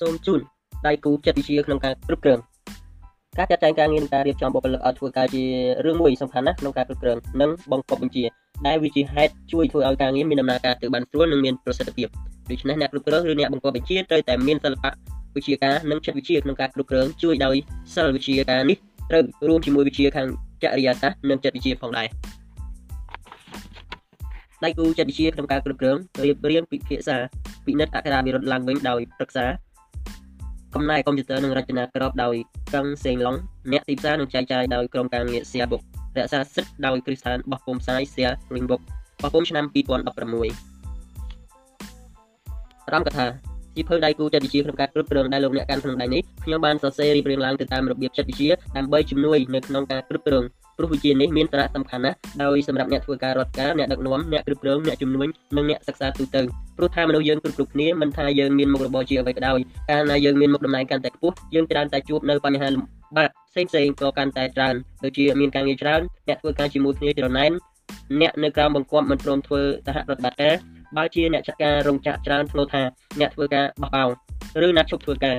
សូមជូនដៃគូចិត្តវិទ្យាក្នុងការគ្រប់គ្រងការចាត់ចែងការងារនិងការរៀបចំបុគ្គលិកឲ្យធ្វើការជារឿងមួយសំខាន់ណាស់ក្នុងការគ្រប់គ្រងនិងបង្កប់បញ្ជាដែលវាជាហេតុជួយធ្វើឲ្យការងារមានដំណើរការទៅបានស្រួលនិងមានប្រសិទ្ធភាពដូច្នេះអ្នកគ្រប់គ្រងឬអ្នកបង្កប់បញ្ជាត្រូវតែមានសិល្បៈវិជ្ជាការនិងចិត្តវិទ្យាក្នុងការគ្រប់គ្រងជួយដោយសិលវិជ្ជាការនេះត្រូវរួមជាមួយវិជ្ជាខាងចរិយាសាស្ត្រនិងចិត្តវិទ្យាផងដែរដៃគូចិត្តវិទ្យាក្នុងការគ្រប់គ្រងរៀបរៀងពិភាក្សាពិនិត្យអក្ខរាវិរុទ្ធឡើងវិញដោយប្រឹក្សា កំណែកុំព្យូទ័រនិងរចនាក្របដោយកឹងសេងឡុងអ្នកទីផ្សារនឹងចែកចាយដោយក្រុមការងារ Sia Book រក្សាសិទ្ធិដោយគ្រឹះស្ថានបោះពុម្ពផ្សាយ Sia Ring Book បោះពុម្ពឆ្នាំ2016រំកថាជាភើដៃគូចិត្តវិទ្យាក្នុងការគ្រប់គ្រងដែលលោកអ្នកកាន់ក្នុងដៃនេះខ្ញុំបានសរសេររៀបរៀងឡើងទៅតាមរបៀបចិត្តវិទ្យាដើម្បីជំនួយនៅក្នុងការគ្រប់គ្រង ព្រោះវិជានេះមានសារៈសំខាន់ណាស់ដោយសម្រាប់អ្នកធ្វើការរដ្ឋការអ្នកដឹកនាំអ្នកគ្រប់គ្រងអ្នកជំនួញនិងអ្នកសិក្សាទូទៅព្រោះថាមនុស្សយើងគ្រប់គ្រប់គ្នាមិនថាយើងមានមុខរបរជាអ្វីក៏ដោយកាលណាយើងមានមុខតំណែងកាន់តែខ្ពស់យើងច្រើនតែជួបនៅបញ្ហាលំបាកផ្សេងផ្សេងក៏កាន់តែច្រើនដូចជាមានការងារច្រើនអ្នកធ្វើការជាមួយគ្នាច្រណែនអ្នកនៅក្រោមបង្គាប់មិនព្រមធ្វើសហប្រតិបត្តិការបើជាអ្នកចាត់ការរោងចក្រច្រើនធ្លោថាអ្នកធ្វើការបោះបោឬអ្នកឈប់ធ្វើការ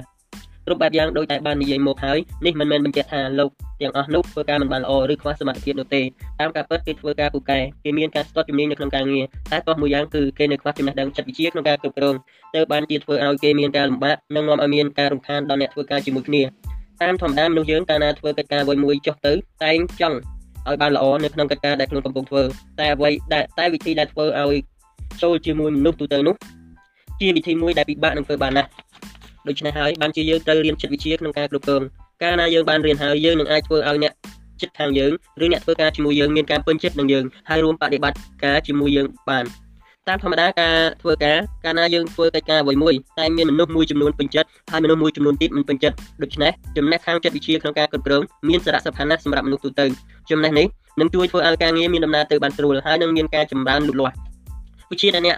គ្រប់បែបយ៉ាងដូចតែបាននិយាយមកហើយនេះមិនមែនបញ្ជាក់ថាលោកទាំងអស់នោះធ្វើការមិនបានល្អឬខ្វះសមត្ថភាពនោះទេតាមការពិតគេធ្វើការពូកែគេមានការស្ទាត់ជំនាញនៅក្នុងការងារតែទោះមួយយ៉ាងគឺគេនៅខ្វះចំណេះដឹងចិត្តវិទ្យាក្នុងការគ្រប់គ្រងទៅបានជាធ្វើឲ្យគេមានការលំបាកនិងនាំឲ្យមានការរំខានដល់អ្នកធ្វើការជាមួយគ្នាតាមធម្មតាមនុស្សយើងកាលណាធ្វើកិច្ចការអ្វីមួយចុះទៅតែងចង់ឲ្យបានល្អនៅក្នុងកិច្ចការដែលខ្លួនកំពុងធ្វើតែអ្វីដែលតែវិធីដែលធ្វើឲ្យចូលជាមួយមនុស្សទូទៅនោះជាវិធីមួយដែលពិបាកនឹងធ្វើបានណាស់ ដូច្នេះហើយបានជាយើងត្រូវរៀនចិត្តវិទ្យាក្នុងការគ្រប់គ្រងកាលណាយើងបានរៀនហើយយើងនឹងអាចធ្វើឲ្យអ្នកចិត្តខាងយើងឬអ្នកធ្វើការជាមួយយើងមានការពេញចិត្តនឹងយើងហើយរួមបដិបត្តិការជាមួយយើងបានតាមធម្មតាការធ្វើការកាលណាយើងធ្វើកិច្ចការអ្វីមួយតែមានមនុស្សមួយចំនួនពេញចិត្តហើយមនុស្សមួយចំនួនទៀតមិនពេញចិត្តដូច្នេះចំណេះខាងចិត្តវិទ្យាក្នុងការគ្រប់គ្រងមានសារៈសំខាន់ណាស់សម្រាប់មនុស្សទូទៅចំណេះនេះនឹងជួយធ្វើឲ្យការងារមានដំណើរទៅបានស្រួលហើយនឹងមានការចម្រើនលូតលាស់វិជាដែលអ្នក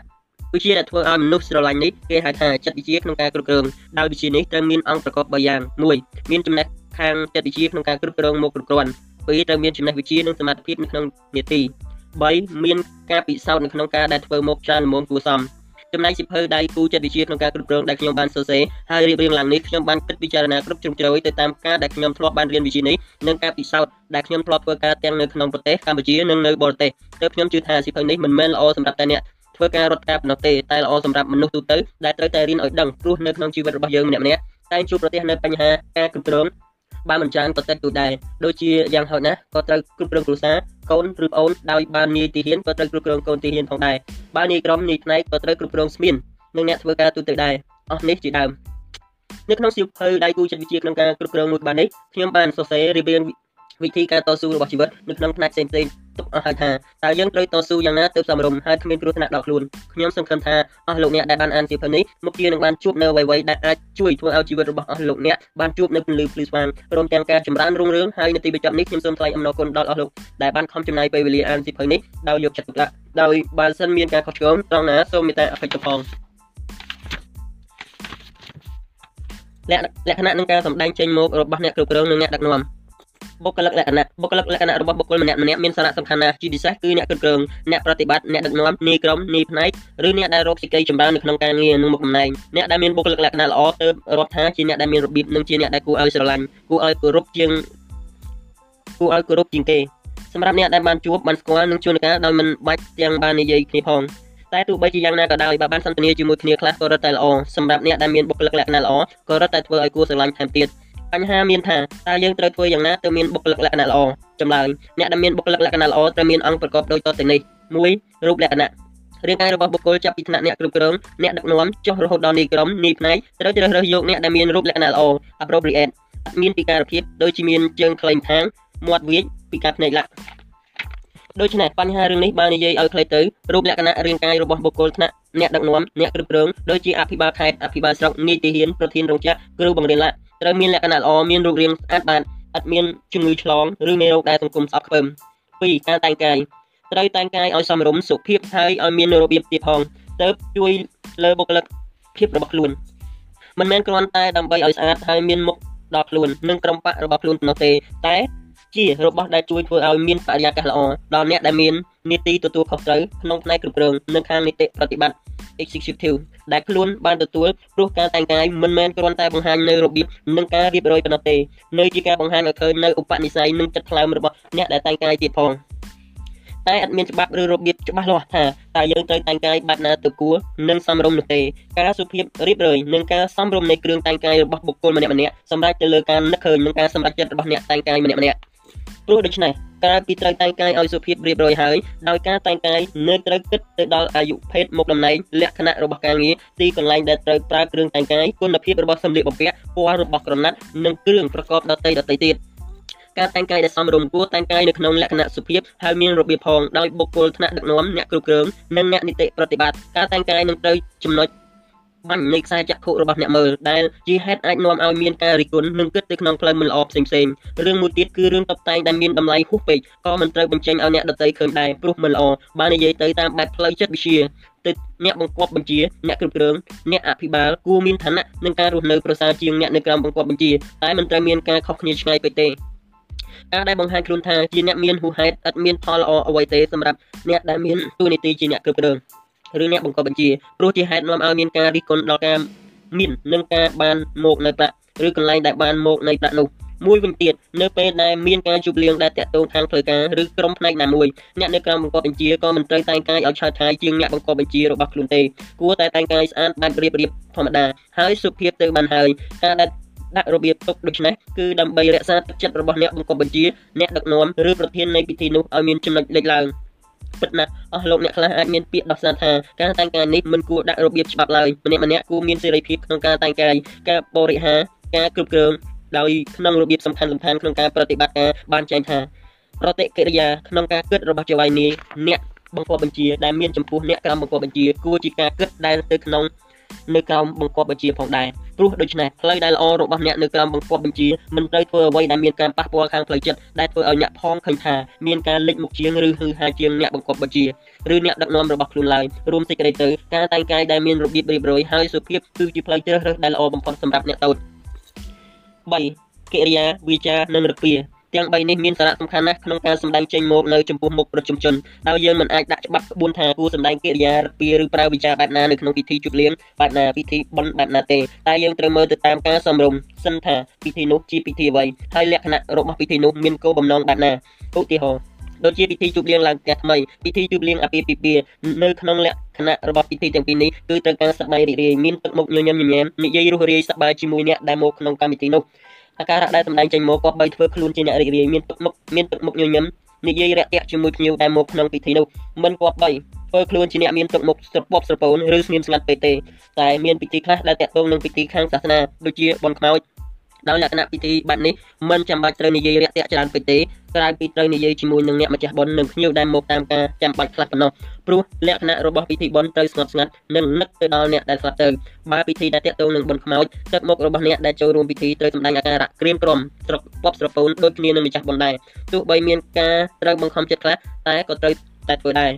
វិជាដែលធ្វើឲ្យមនុស្សស្រឡាញ់នេះគេហៅថាចិត្តវិជាក្នុងការគ្រប់គ្រងដោយវិជានេះត្រូវមានអង្គប្រកប3យ៉ាង1មានចំណេះខាងចិត្តវិជាក្នុងការគ្រប់គ្រងមកគ្រប់គ្រាន់2ត្រូវមានចំណេះវិជានិងសមត្ថភាពនៅក្នុងនីតិ3មានការពិសោធន៍នៅក្នុងការដែលធ្វើមកច្រើនល្មមគួរសមចំណែកសិភៅដៃគូចិត្តវិទ្យាក្នុងការគ្រប់គ្រងដែលខ្ញុំបានសរសេរហើយរៀបរៀងឡើងនេះខ្ញុំបានគិតពិចារណាគ្រប់ជ្រុងជ្រោយទៅតាមការដែលខ្ញុំធ្លាប់បានរៀនវិជ្ជានេះនិងការពិសោធន៍ដែលខ្ញុំធ្លាប់ធ្វើការទាំងនៅក្នុងប្រទេសកម្ពុជានិងនៅបរទេសទើបខ្ញុំជឿថាសិភៅនេះមិនមែនល្អសម្រាប់តែអ្នក ធ្វើការរត់ការប៉ុណ្ណោះទេតែល្អសម្រាប់មនុស្សទូទៅដែលត្រូវតែរៀនឲ្យដឹងព្រោះនៅក្នុងជីវិតរបស់យើងម្នាក់ម្នាក់តែជួបប្រទះនៅបញ្ហាការគ្រប់គ្រងបើមិនច្រើនក៏តិចទូដែរដូចជាយ៉ាងហោចណាស់ក៏ត្រូវគ្រប់គ្រងគ្រួសារកូនឬប្អូនដោយបាននាយទីហ៊ានក៏ត្រូវគ្រប់គ្រងកូនទីហ៊ានផងដែរបើនាយក្រុមនាយផ្នែកក៏ត្រូវគ្រប់គ្រងស្មាននិងអ្នកធ្វើការទូទៅដែរអស់នេះជាដើមនៅក្នុងសៀវភៅដៃគូចិត្តវិទ្យាក្នុងការគ្រប់គ្រងមួយក្បាលនេះខ្ញុំបានសរសេររៀបរៀងវិធីការតស៊ូរបស់ជីវិតនៅក្នុងផ្នែកផ្សេងៗ ទុកអស់ហើយថាតើយើងត្រូវតស៊ូយ៉ាងណាទើបសមរម្យហើយគ្មានគ្រោះថ្នាក់ដល់ខ្លួនខ្ញុំសង្ឃឹមថាអស់លោកអ្នកដែលបានអានសៀវភៅនេះមុខជានឹងបានជួបនៅអ្វីៗដែលអាចជួយធ្វើឲ្យជីវិតរបស់អស់លោកអ្នកបានជួបនៅពន្លឺភ្លឺស្វាងព្រមទាំងការចម្រើនរុងរឿងហើយនៅទីបញ្ចប់នេះខ្ញុំសូមថ្លែងអំណរគុណដល់អស់លោកដែលបានខំចំណាយពេលវេលាអានសៀវភៅនេះដោយយកចិត្តទុកដាក់ដោយបើសិនមានការខុសឆ្គងត្រង់ណាសូមមេត្តាអភ័យទោសផងលក្ខណៈនឹងការសម្ដែងចេញមករបស់អ្នកគ្រប់គ្រងនិងអ្នកដឹកនាំ បុគ្គលិកលក្ខណៈបុគ្គលិកលក្ខណៈរបស់បុគ្គលម្នាក់ម្នាក់មានសារៈសំខាន់ណាស់ជាពិសេសគឺអ្នកគ្រប់គ្រងអ្នកប្រតិបត្តិអ្នកដឹកនាំនាយក្រុមនាយផ្នែកឬអ្នកដែលរកសេចក្តីចម្រើននៅក្នុងការងារនិងមុខតំណែងអ្នកដែលមានបុគ្គលិកលក្ខណៈល្អទើបរាប់ថាជាអ្នកដែលមានរបៀបនិងជាអ្នកដែលគួរឲ្យស្រឡាញ់គួរឲ្យគោរពជាងគួរឲ្យគោរពជាងគេសម្រាប់អ្នកដែលបានជួបបានស្គាល់និងជួនកាលដោយមិនបាច់ទាំងបាននិយាយគ្នាផងតែទោះបីជាយ៉ាងណាក៏ដោយបើបានសន្ទនាជាមួយគ្នាខ្លះក៏រត់តែល្អសម្រាប់អ្នកដែលមានបុគ្គលិកលក្ខណៈល្អក៏រត់តែធ្វើឲ្យគួរស្រឡាញ់ថែមទៀត បញ្ហាមានថាតើយើងត្រូវធ្វើយ៉ាងណាទៅមានបុគ្គលិកលក្ខណៈល្អចម្លើយអ្នកដែលមានបុគ្គលិកលក្ខណៈល្អត្រូវមានអង្គប្រកបដូចតទៅនេះ1រូបលក្ខណៈរាងកាយរបស់បុគ្គលចាប់ពីថ្នាក់អ្នកគ្រប់គ្រងអ្នកដឹកនាំចុះរហូតដល់នាយក្រុមនាយផ្នែកត្រូវជ្រើសរើសយកអ្នកដែលមានរូបលក្ខណៈល្អ appropriate អត់មានពិការភាពដូចជាមានជើងខ្លីម្ខាងមាត់វាចពិការភ្នែកឡាក់ដូច្នេះបញ្ហារឿងនេះបាននិយាយឲ្យខ្លីទៅរូបលក្ខណៈរាងកាយរបស់បុគ្គលថ្នាក់អ្នកដឹកនាំអ្នកគ្រប់គ្រងដូចជាអភិបាលខេត្តអភិបាលស្រុកនីតិហ៊ានប្រធានរោងចក្រគ្រូបង្រៀនឡា ត្រូវមានលក្ខណៈល្អមានរូបរាងស្អាតបាតអត់មានជំងឺឆ្លងឬមេរោគដែលសង្គមស្អប់ខ្ពើម2ការតែងកាយត្រូវតែងកាយឲ្យសមរម្យសុភាពហើយឲ្យមានរបៀបទៀតផងទៅជួយលើបុគ្គលិកភាពរបស់ខ្លួនមិនមែនគ្រាន់តែដើម្បីឲ្យស្អាតហើយមានមុខដល់ខ្លួននិងក្រុមបករបស់ខ្លួនប៉ុណ្ណោះទេតែ ជារបស់ដែលជួយធ្វើឲ្យមានបរិយាកាសល្អដល់អ្នកដែលមាននីតិទទួលខុសត្រូវក្នុងផ្នែកគ្រប់គ្រងនិងខាងនីតិប្រតិបត្តិ executive ដែលខ្លួនបានទទួលព្រោះការតែងកាយមិនមែនគ្រាន់តែបង្ហាញនៅរបៀបនិងការរៀបរយប៉ុណ្ណោះទេនៅជាការបង្ហាញឲ្យឃើញនៅឧបនិស្ស័យនិងចិត្តថ្លើមរបស់អ្នកដែលតែងកាយទៀតផងតែអត់មានច្បាប់ឬរបៀបច្បាស់លាស់ថាតើយើងត្រូវតែងកាយបែបណាទៅគួរនិងសមរម្យនោះទេការសុភាពរៀបរយនិងការសមរម្យនៃគ្រឿងតែងកាយរបស់បុគ្គលម្នាក់ៗសម្រាប់ទៅលើការនឹកឃើញនិងការសម្រេចចិត្តរបស់អ្នកតែងកាយម្នាក់ៗ ព្រោះដូច្នេះក្រៅពីត្រូវតែងកាយឲ្យសុភាពរៀបរយហើយដោយការតែងកាយនៅត្រូវគិតទៅដល់អាយុភេទមុខតំណែងលក្ខណៈរបស់ការងារទីកន្លែងដែលត្រូវប្រើគ្រឿងតែងកាយគុណភាពរបស់សម្លៀកបំពាក់ពណ៌របស់ក្រណាត់និងគ្រឿងប្រកបដទៃដទៃទៀតការតែងកាយដែលសមរម្យគួរតែងកាយនៅក្នុងលក្ខណៈសុភាពហើយមានរបៀបផងដោយបុគ្គលថ្នាក់ដឹកនាំអ្នកគ្រប់គ្រងនិងអ្នកនីតិប្រតិបត្តិការតែងកាយនឹងត្រូវចំណុច បាញ់នៃខ្សែចក្ខុរបស់អ្នកមើលដែលជាហេតុអាចនាំឲ្យមានការរិះគន់និងគិតទៅក្នុងផ្លូវមិនល្អផ្សេងផ្សេងរឿងមួយទៀតគឺរឿងតបតែងដែលមានតម្លៃហួសពេកក៏មិនត្រូវបញ្ចេញឲ្យអ្នកដទៃឃើញដែរព្រោះមិនល្អបាននិយាយទៅតាមបែបផ្លូវចិត្តវិទ្យាទៅអ្នកបង្គាប់បញ្ជាអ្នកគ្រប់គ្រងអ្នកអភិបាលគួរមានឋានៈនិងការរស់នៅប្រសើរជាងអ្នកនៅក្រោមបង្គាប់បញ្ជាតែមិនត្រូវមានការខុសគ្នាឆ្ងាយពេកទេការដែលបង្ហាញខ្លួនថាជាអ្នកមានហួហេតុឥតមានផលល្អអ្វីទេសម្រាប់អ្នកដែលមានទួនាទីជាអ្នកគ្រប់គ្រង ឬអ្នកបង្កប់បញ្ជាព្រោះជាហេតុនាំឲ្យមានការរិះគន់ដល់ការមាននិងការបានមកនៅប្រាក់ឬកន្លែងដែលបានមកនៃប្រាក់នោះមួយវិញទៀតនៅពេលដែលមានការជួបលៀងដែលតាក់ទងខាងផ្លូវការឬក្រុមផ្នែកណាមួយអ្នកនៅក្រោមបង្គាប់បញ្ជាក៏មិនត្រូវតែងកាយឲ្យឆើតឆាយជាងអ្នកបង្គាប់បញ្ជារបស់ខ្លួនទេគួរតែតែងកាយស្អាតបែបរៀបរៀបធម្មតាហើយសុភាពទៅបានហើយការដែលដាក់របៀបទុកដូច្នេះគឺដើម្បីរក្សាទឹកចិត្តរបស់អ្នកបង្គាប់បញ្ជាអ្នកដឹកនាំឬប្រធាននៃពិធីនោះឲ្យមានចំណុចលេចឡើង ពិតណាស់អស់លោកអ្នកខ្លះអាចមានពាក្យដោះសារថាការតែងកាយនេះមិនគួរដាក់របៀបច្បាប់ឡើយម្នាក់ម្នាក់គួរមានសេរីភាពក្នុងការតែងកាយការបរិហារការគ្រប់គ្រងដោយក្នុងរបៀបសំខាន់សំខាន់ក្នុងការប្រតិបត្តិការបានចែងថាប្រតិកិរិយាក្នុងការគិតរបស់ចៅហ្វាយនេះអ្នកបង្គាប់បញ្ជាដែលមានចំពោះអ្នកក្រមបង្គាប់បញ្ជាគួរជាការគិតដែលទៅក្នុងនៅក្រោមបង្គាប់បញ្ជាផងដែរ ព្រោះដូច្នេះផ្លូវដែលល្អរបស់អ្នកនៅក្រោមបង្គាប់បញ្ជាមិនត្រូវធ្វើអ្វីដែលមានការប៉ះពាល់ខាងផ្លូវចិត្តដែលធ្វើឲ្យអ្នកផងឃើញថាមានការលិចមុខជាងឬហឺហាជាងអ្នកបង្គាប់បញ្ជាឬអ្នកដឹកនាំរបស់ខ្លួនឡើយរួមសេចក្តីទៅការតែងកាយដែលមានរបៀបរៀបរយហើយសុភាពគឺជាផ្លូវជ្រើសរើសដែលល្អបំផុតសម្រាប់អ្នកតូច3កិរិយាវាចានិងរពា ទាំង3នេះមានសារៈសំខាន់ណាស់ក្នុងការសម្ដែងចេញមកនៅចំពោះមុខប្រជុំជនដោយយើងមិនអាចដាក់ច្បាប់ក្បួនថាគួរសម្ដែងកិរិយារពាឬប្រើវិចារបែបណានៅក្នុងពិធីជប់លៀងបែបណាពិធីបុណ្យបែបណាទេតែយើងត្រូវមើលទៅតាមការសំរុំសិនថាពិធីនោះជាពិធីអ្វីហើយលក្ខណៈរបស់ពិធីនោះមានគោលបំណងបែបណាឧទាហរណ៍ដូចជាពិធីជប់លៀងឡើងផ្ទះថ្មីពិធីជប់លៀងអាពាហ៍ពិពាហ៍នៅក្នុងលក្ខណៈរបស់ពិធីទាំងពីរនេះគឺត្រូវការសប្បាយរីករាយមានទឹកមុខញញឹមញញែមនិយាយរស់រាយសប្បាយជាមួយអ្នកដែលមកក្នុងកម្មវិធីនោះ អាការៈដែលសម្ដែងចេញមកក៏បីធ្វើខ្លួនជាអ្នករីករាយមានទឹកមុខមានទឹកមុខញញឹមនិយាយរាក់ទាក់ជាមួយភ្ញៀវដែលមកក្នុងពិធីនោះមិនគប្បីធ្វើខ្លួនជាអ្នកមានទឹកមុខស្រពប់ស្រពោនឬស្ងៀមស្ងាត់ពេកទេតែមានពិធីខ្លះដែលតាក់ទងនឹងពិធីខាងសាសនាដូចជាបុណ្យខ្មោច ដោយលក្ខណៈពិធីបែបនេះមិនចាំបាច់ត្រូវនិយាយរាក់ទាក់ច្រើនពេកទេក្រៅពីត្រូវនិយាយជាមួយនឹងអ្នកម្ចាស់បុណ្យនិងភ្ញៀវដែលមកតាមការចាំបាច់ខ្លះប៉ុណ្ណោះព្រោះលក្ខណៈរបស់ពិធីបុណ្យត្រូវស្ងប់ស្ងាត់និងនឹកទៅដល់អ្នកដែលស្លាប់ទៅបើពិធីដែលតាក់ទងនឹងបុណ្យខ្មោចទឹកមុខរបស់អ្នកដែលចូលរួមពិធីត្រូវសម្ដែងអាការៈក្រៀមក្រំស្រកពប់ស្រពោនដូចគ្នានឹងម្ចាស់បុណ្យដែរទោះបីមានការត្រូវបង្ខំចិត្តខ្លះតែក៏ត្រូវតែធ្វើដែរ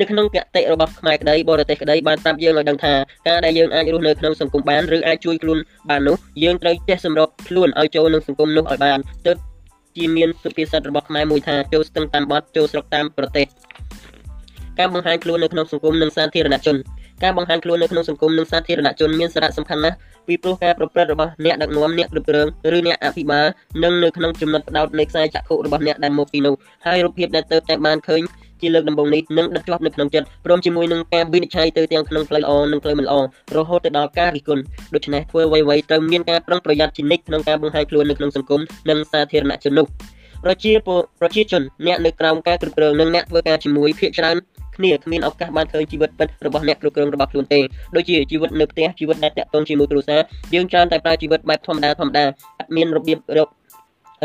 នៅក្នុងកតិរបស់ខ្មែរក្តីបរទេសក្តីបានប្រាប់យើងឲ្យដឹងថាការដែលយើងអាចរស់នៅក្នុងសង្គមបានឬអាចជួយខ្លួនបាននោះយើងត្រូវចេះសម្របខ្លួនឲ្យចូលនឹងសង្គមនោះឲ្យបានទើបជាមានសុភាសិតរបស់ខ្មែរមួយថាចូលស្ទឹងតាមបត់ចូលស្រុកតាមប្រទេសការបង្ហាញខ្លួននៅក្នុងសង្គមនិងសាធារណជនការបង្ហាញខ្លួននៅក្នុងសង្គមនិងសាធារណជនមានសារៈសំខាន់ណាស់ពីព្រោះការប្រព្រឹត្តរបស់អ្នកដឹកនាំអ្នកគ្រប់គ្រងឬអ្នកអភិបាលនឹងនៅក្នុងចំណុចផ្ដោតនៃខ្សែចក្ខុរបស់អ្នកដែលមកពីនោះហើយរូបភាពដែលទៅតែបានឃើញ ជាលើកដំបូងនេះនឹងដិតជាប់នៅក្នុងចិត្តព្រមជាមួយនឹងការវិនិច្ឆ័យទៅទាំងក្នុងផ្លូវល្អនិងផ្លូវមិនល្អរហូតទៅដល់ការរិះគន់ដូច្នេះធ្វើអ្វីៗត្រូវមានការប្រុងប្រយ័ត្នជានិច្ចក្នុងការបង្ហាញខ្លួននៅក្នុងសង្គមនិងសាធារណជននោះប្រជាប្រជាជនអ្នកនៅក្រោមការគ្រប់គ្រងនិងអ្នកធ្វើការជាមួយភាគច្រើនគ្នាគ្មានឱកាសបានឃើញជីវិតពិតរបស់អ្នកគ្រប់គ្រងរបស់ខ្លួនទេដូចជាជីវិតនៅផ្ទះជីវិតដែលតាក់ទងជាមួយគ្រួសារយើងច្រើនតែប្រើជីវិតបែបធម្មតាធម្មតាអត់មានរបៀបរក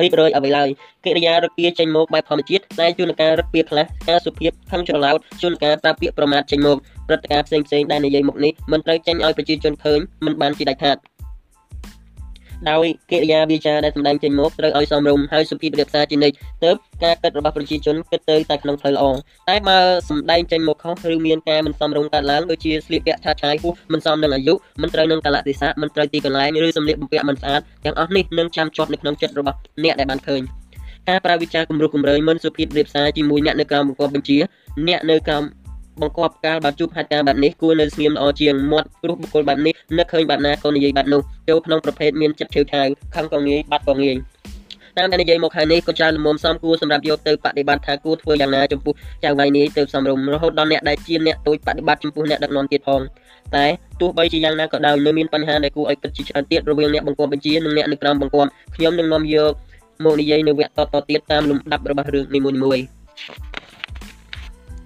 រីករាយអ្វីឡើយកិរិយារឹកពីចេញមកបែបធម្មជាតិតែជួនកាលរឹកពីខ្លះការសុភាពខឹងច្រឡោតជួនកាលប្រើពាក្យប្រមាថចេញមកព្រឹត្តិការណ៍ផ្សេងផ្សេងដែលនិយាយមកនេះមិនត្រូវចេញឲ្យប្រជាជនឃើញមិនបានជាដាច់ខាត ដោយកិរិយាវាចាដែលសម្ដែងចេញមកត្រូវឲ្យសមរម្យហើយសុភាពរៀបសារជានិច្ចទើបការគិតរបស់ប្រជាជនគិតទៅតែក្នុងផ្លូវល្អតែបើសម្ដែងចេញមកខុសឬមានការមិនសមរម្យកើតឡើងដូចជាស្លៀកពាក់ឆាតឆាយហួសមិនសមនឹងអាយុមិនត្រូវនឹងកលៈទេសៈមិនត្រូវទីកន្លែងឬសម្លៀកបំពាក់មិនស្អាតទាំងអស់នេះនឹងចាំជាប់នៅក្នុងចិត្តរបស់អ្នកដែលបានឃើញការប្រើវិចារគំរោះគំរើយមិនសុភាពរៀបសារជាមួយអ្នកនៅក្រោមបង្គាប់បញ្ជាអ្នកនៅក្រោម បង្កប់ការបើជួបហេតុការណ៍បែបនេះគួរនៅស្ងៀមល្អជាងមាត់ព្រោះបុគ្គលបែបនេះនឹកឃើញបែបណាក៏និយាយបែបនោះចូលក្នុងប្រភេទមានចិត្តឆេវឆាវខឹងក៏ងាយបាត់ក៏ងាយតាមដែលនិយាយមកខាងនេះក៏ច្រើនលមុំសំគួរសម្រាប់យកទៅបដិបត្តិថាគួរធ្វើយ៉ាងណាចំពោះចៅវាយនេះទៅសំរុំរហូតដល់អ្នកដែលជាអ្នកទូចបដិបត្តិចំពោះអ្នកដឹកនាំទៀតផងតែទោះបីជាយ៉ាងណាក៏ដោយនៅមានបញ្ហាដែលគួរឲ្យគិតជាច្រើនទៀតរវាងអ្នកបង្គាប់បញ្ជានិងអ្នកនៅក្រោមបង្គាប់ខ្ញុំនឹងនាំយកមកនិយាយនៅវគ្គតទៅទៀតតាមលំដាប់របស់រឿងនីមួយៗ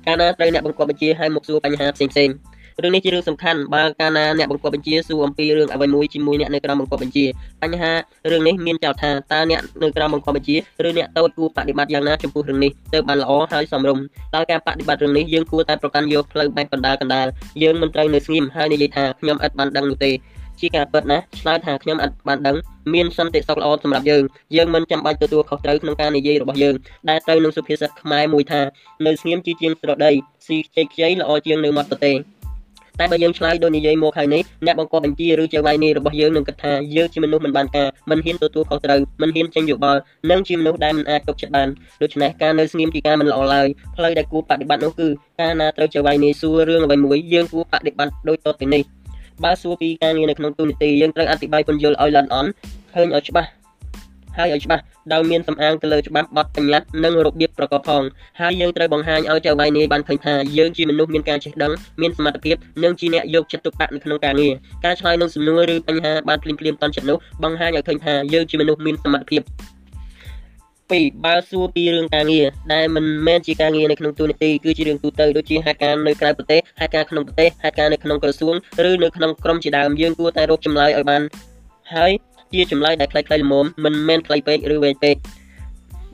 កាលណាត្រូវអ្នកបង្គាប់បញ្ជាឲ្យមកសួរបញ្ហាផ្សេងៗរឿងនេះជារឿងសំខាន់បើកាលណាអ្នកបង្គាប់បញ្ជាសួរអំពីរឿងអ្វីមួយជាមួយអ្នកនៅក្រោមបង្គាប់បញ្ជាបញ្ហារឿងនេះមានចោទថាតើអ្នកនៅក្រោមបង្គាប់បញ្ជាឬអ្នកតូចគួរបដិបត្តិយ៉ាងណាចំពោះរឿងនេះទៅបានល្អហើយសមរម្យដោយការបដិបត្តិរឿងនេះយើងគួរតែប្រកាន់យកផ្លូវបែបកណ្ដាលកណ្ដាលយើងមិនត្រូវនៅស្ងៀមហើយនិយាយថាខ្ញុំឥតបានដឹងនោះទេ ជាការពិតណាឆ្លើយថាខ្ញុំអត់បានដឹងមានសន្តិសុខល្អសម្រាប់យើងយើងមិនចាំបាច់ទទួលខុសត្រូវក្នុងការនិយាយរបស់យើងដែលត្រូវនឹងសុភាសិតខ្មែរមួយថានៅស្ងៀមជាជាងស្រដីស៊ីខ្ចីខ្ចីល្អជាងនៅមាត់ទទេតែបើយើងឆ្លើយដោយនិយាយមកហើយនេះអ្នកបង្កប់បញ្ជាឬជាវាយនេះរបស់យើងនឹងគិតថាយើងជាមនុស្សមិនបានការមិនហ៊ានទទួលខុសត្រូវមិនហ៊ានចេញយោបល់និងជាមនុស្សដែលមិនអាចទុកចិត្តបានដូច្នេះការនៅស្ងៀមជាការមិនល្អឡើយផ្លូវដែលគួរបដិបត្តិនោះគឺការណាត្រូវជាវាយនេះសួររឿងអ្វីមួយយើងគួរបដិបត្តិដូចតទៅនេះ បើសួរពីការងារនៅក្នុងទូនីតិយើងត្រូវអធិប្បាយពន្យល់ឲ្យល្អិតអន់ឃើញឲ្យច្បាស់ហើយឲ្យច្បាស់ដោយមានសំអាងទៅលើច្បាប់បទបញ្ញត្តិនិងរបៀបប្រកបផងហើយយើងត្រូវបង្ហាញឲ្យចៅវាយនេះបានឃើញថាយើងជាមនុស្សមានការចេះដឹងមានសមត្ថភាពនិងជាអ្នកយកចិត្តទុកដាក់នៅក្នុងការងារការឆ្លើយនឹងសំណួរឬបញ្ហាបានភ្លាមភ្លាមតន់ចិត្តនោះបង្ហាញឲ្យឃើញថាយើងជាមនុស្សមានសមត្ថភាព 2បើសួរពីរឿងការងារដែលមិនមែនជាការងារនៅក្នុងទូនីតិគឺជារឿងទូទៅដូចជាហេតុការណ៍នៅក្រៅប្រទេសហេតុការណ៍ក្នុងប្រទេសហេតុការណ៍នៅក្នុងក្រសួងឬនៅក្នុងក្រមជាដើមយើងគួរតែរកចម្លើយឲ្យបានហើយជាចម្លើយដែលខ្លីៗល្មមមិនមែនខ្លីពេកឬវែងពេក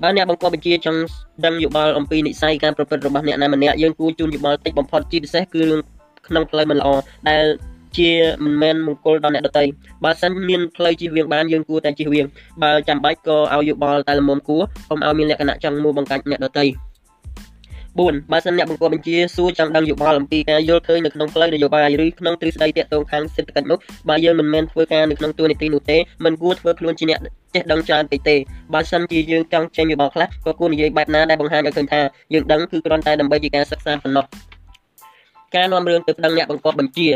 បើអ្នកបង្កប់បញ្ជាចង់ដឹងយោបល់អំពីនិស័យការប្រព្រឹត្តរបស់អ្នកណាម្នាក់យើងគួរជូនយោបល់តិចបំផុតជាពិសេសគឺរឿងក្នុងផ្លូវមិនល្អដែល ជាមិនមែនមង្គលដល់អ្នកដទៃបើសិនមានផ្លូវជិះវៀងបានយើងគួរតែជិះវៀងបើចាំបាច់ក៏ឲ្យយោបល់តែល្មមគួរកុំឲ្យមានលក្ខណៈចង់មួបង្កាច់អ្នកដទៃ4បើសិនអ្នកបង្គាប់បញ្ជាសួរចង់ដឹងយោបល់អំពីការយល់ឃើញនៅក្នុងផ្លូវនយោបាយឬក្នុងទ្រឹស្ដីទាក់ទងខាងសេដ្ឋកិច្ចនោះបើយើងមិនមែនធ្វើការនៅក្នុងតួនាទីនោះទេមិនគួរធ្វើខ្លួនជាអ្នកចេះដឹងច្រើនពេកទេបើសិនជាយើងចង់ចេញយោបល់ខ្លះក៏គួរនិយាយបែបណាដែលបង្ហាញឲ្យឃើញថាយើងដឹងគឺគ្រាន់តែដើម្បីជាការសិក្សាប៉ុណ្ណោះការនាំរឿងទៅប្តឹងអ្នកបង្គាប់បញ្ជា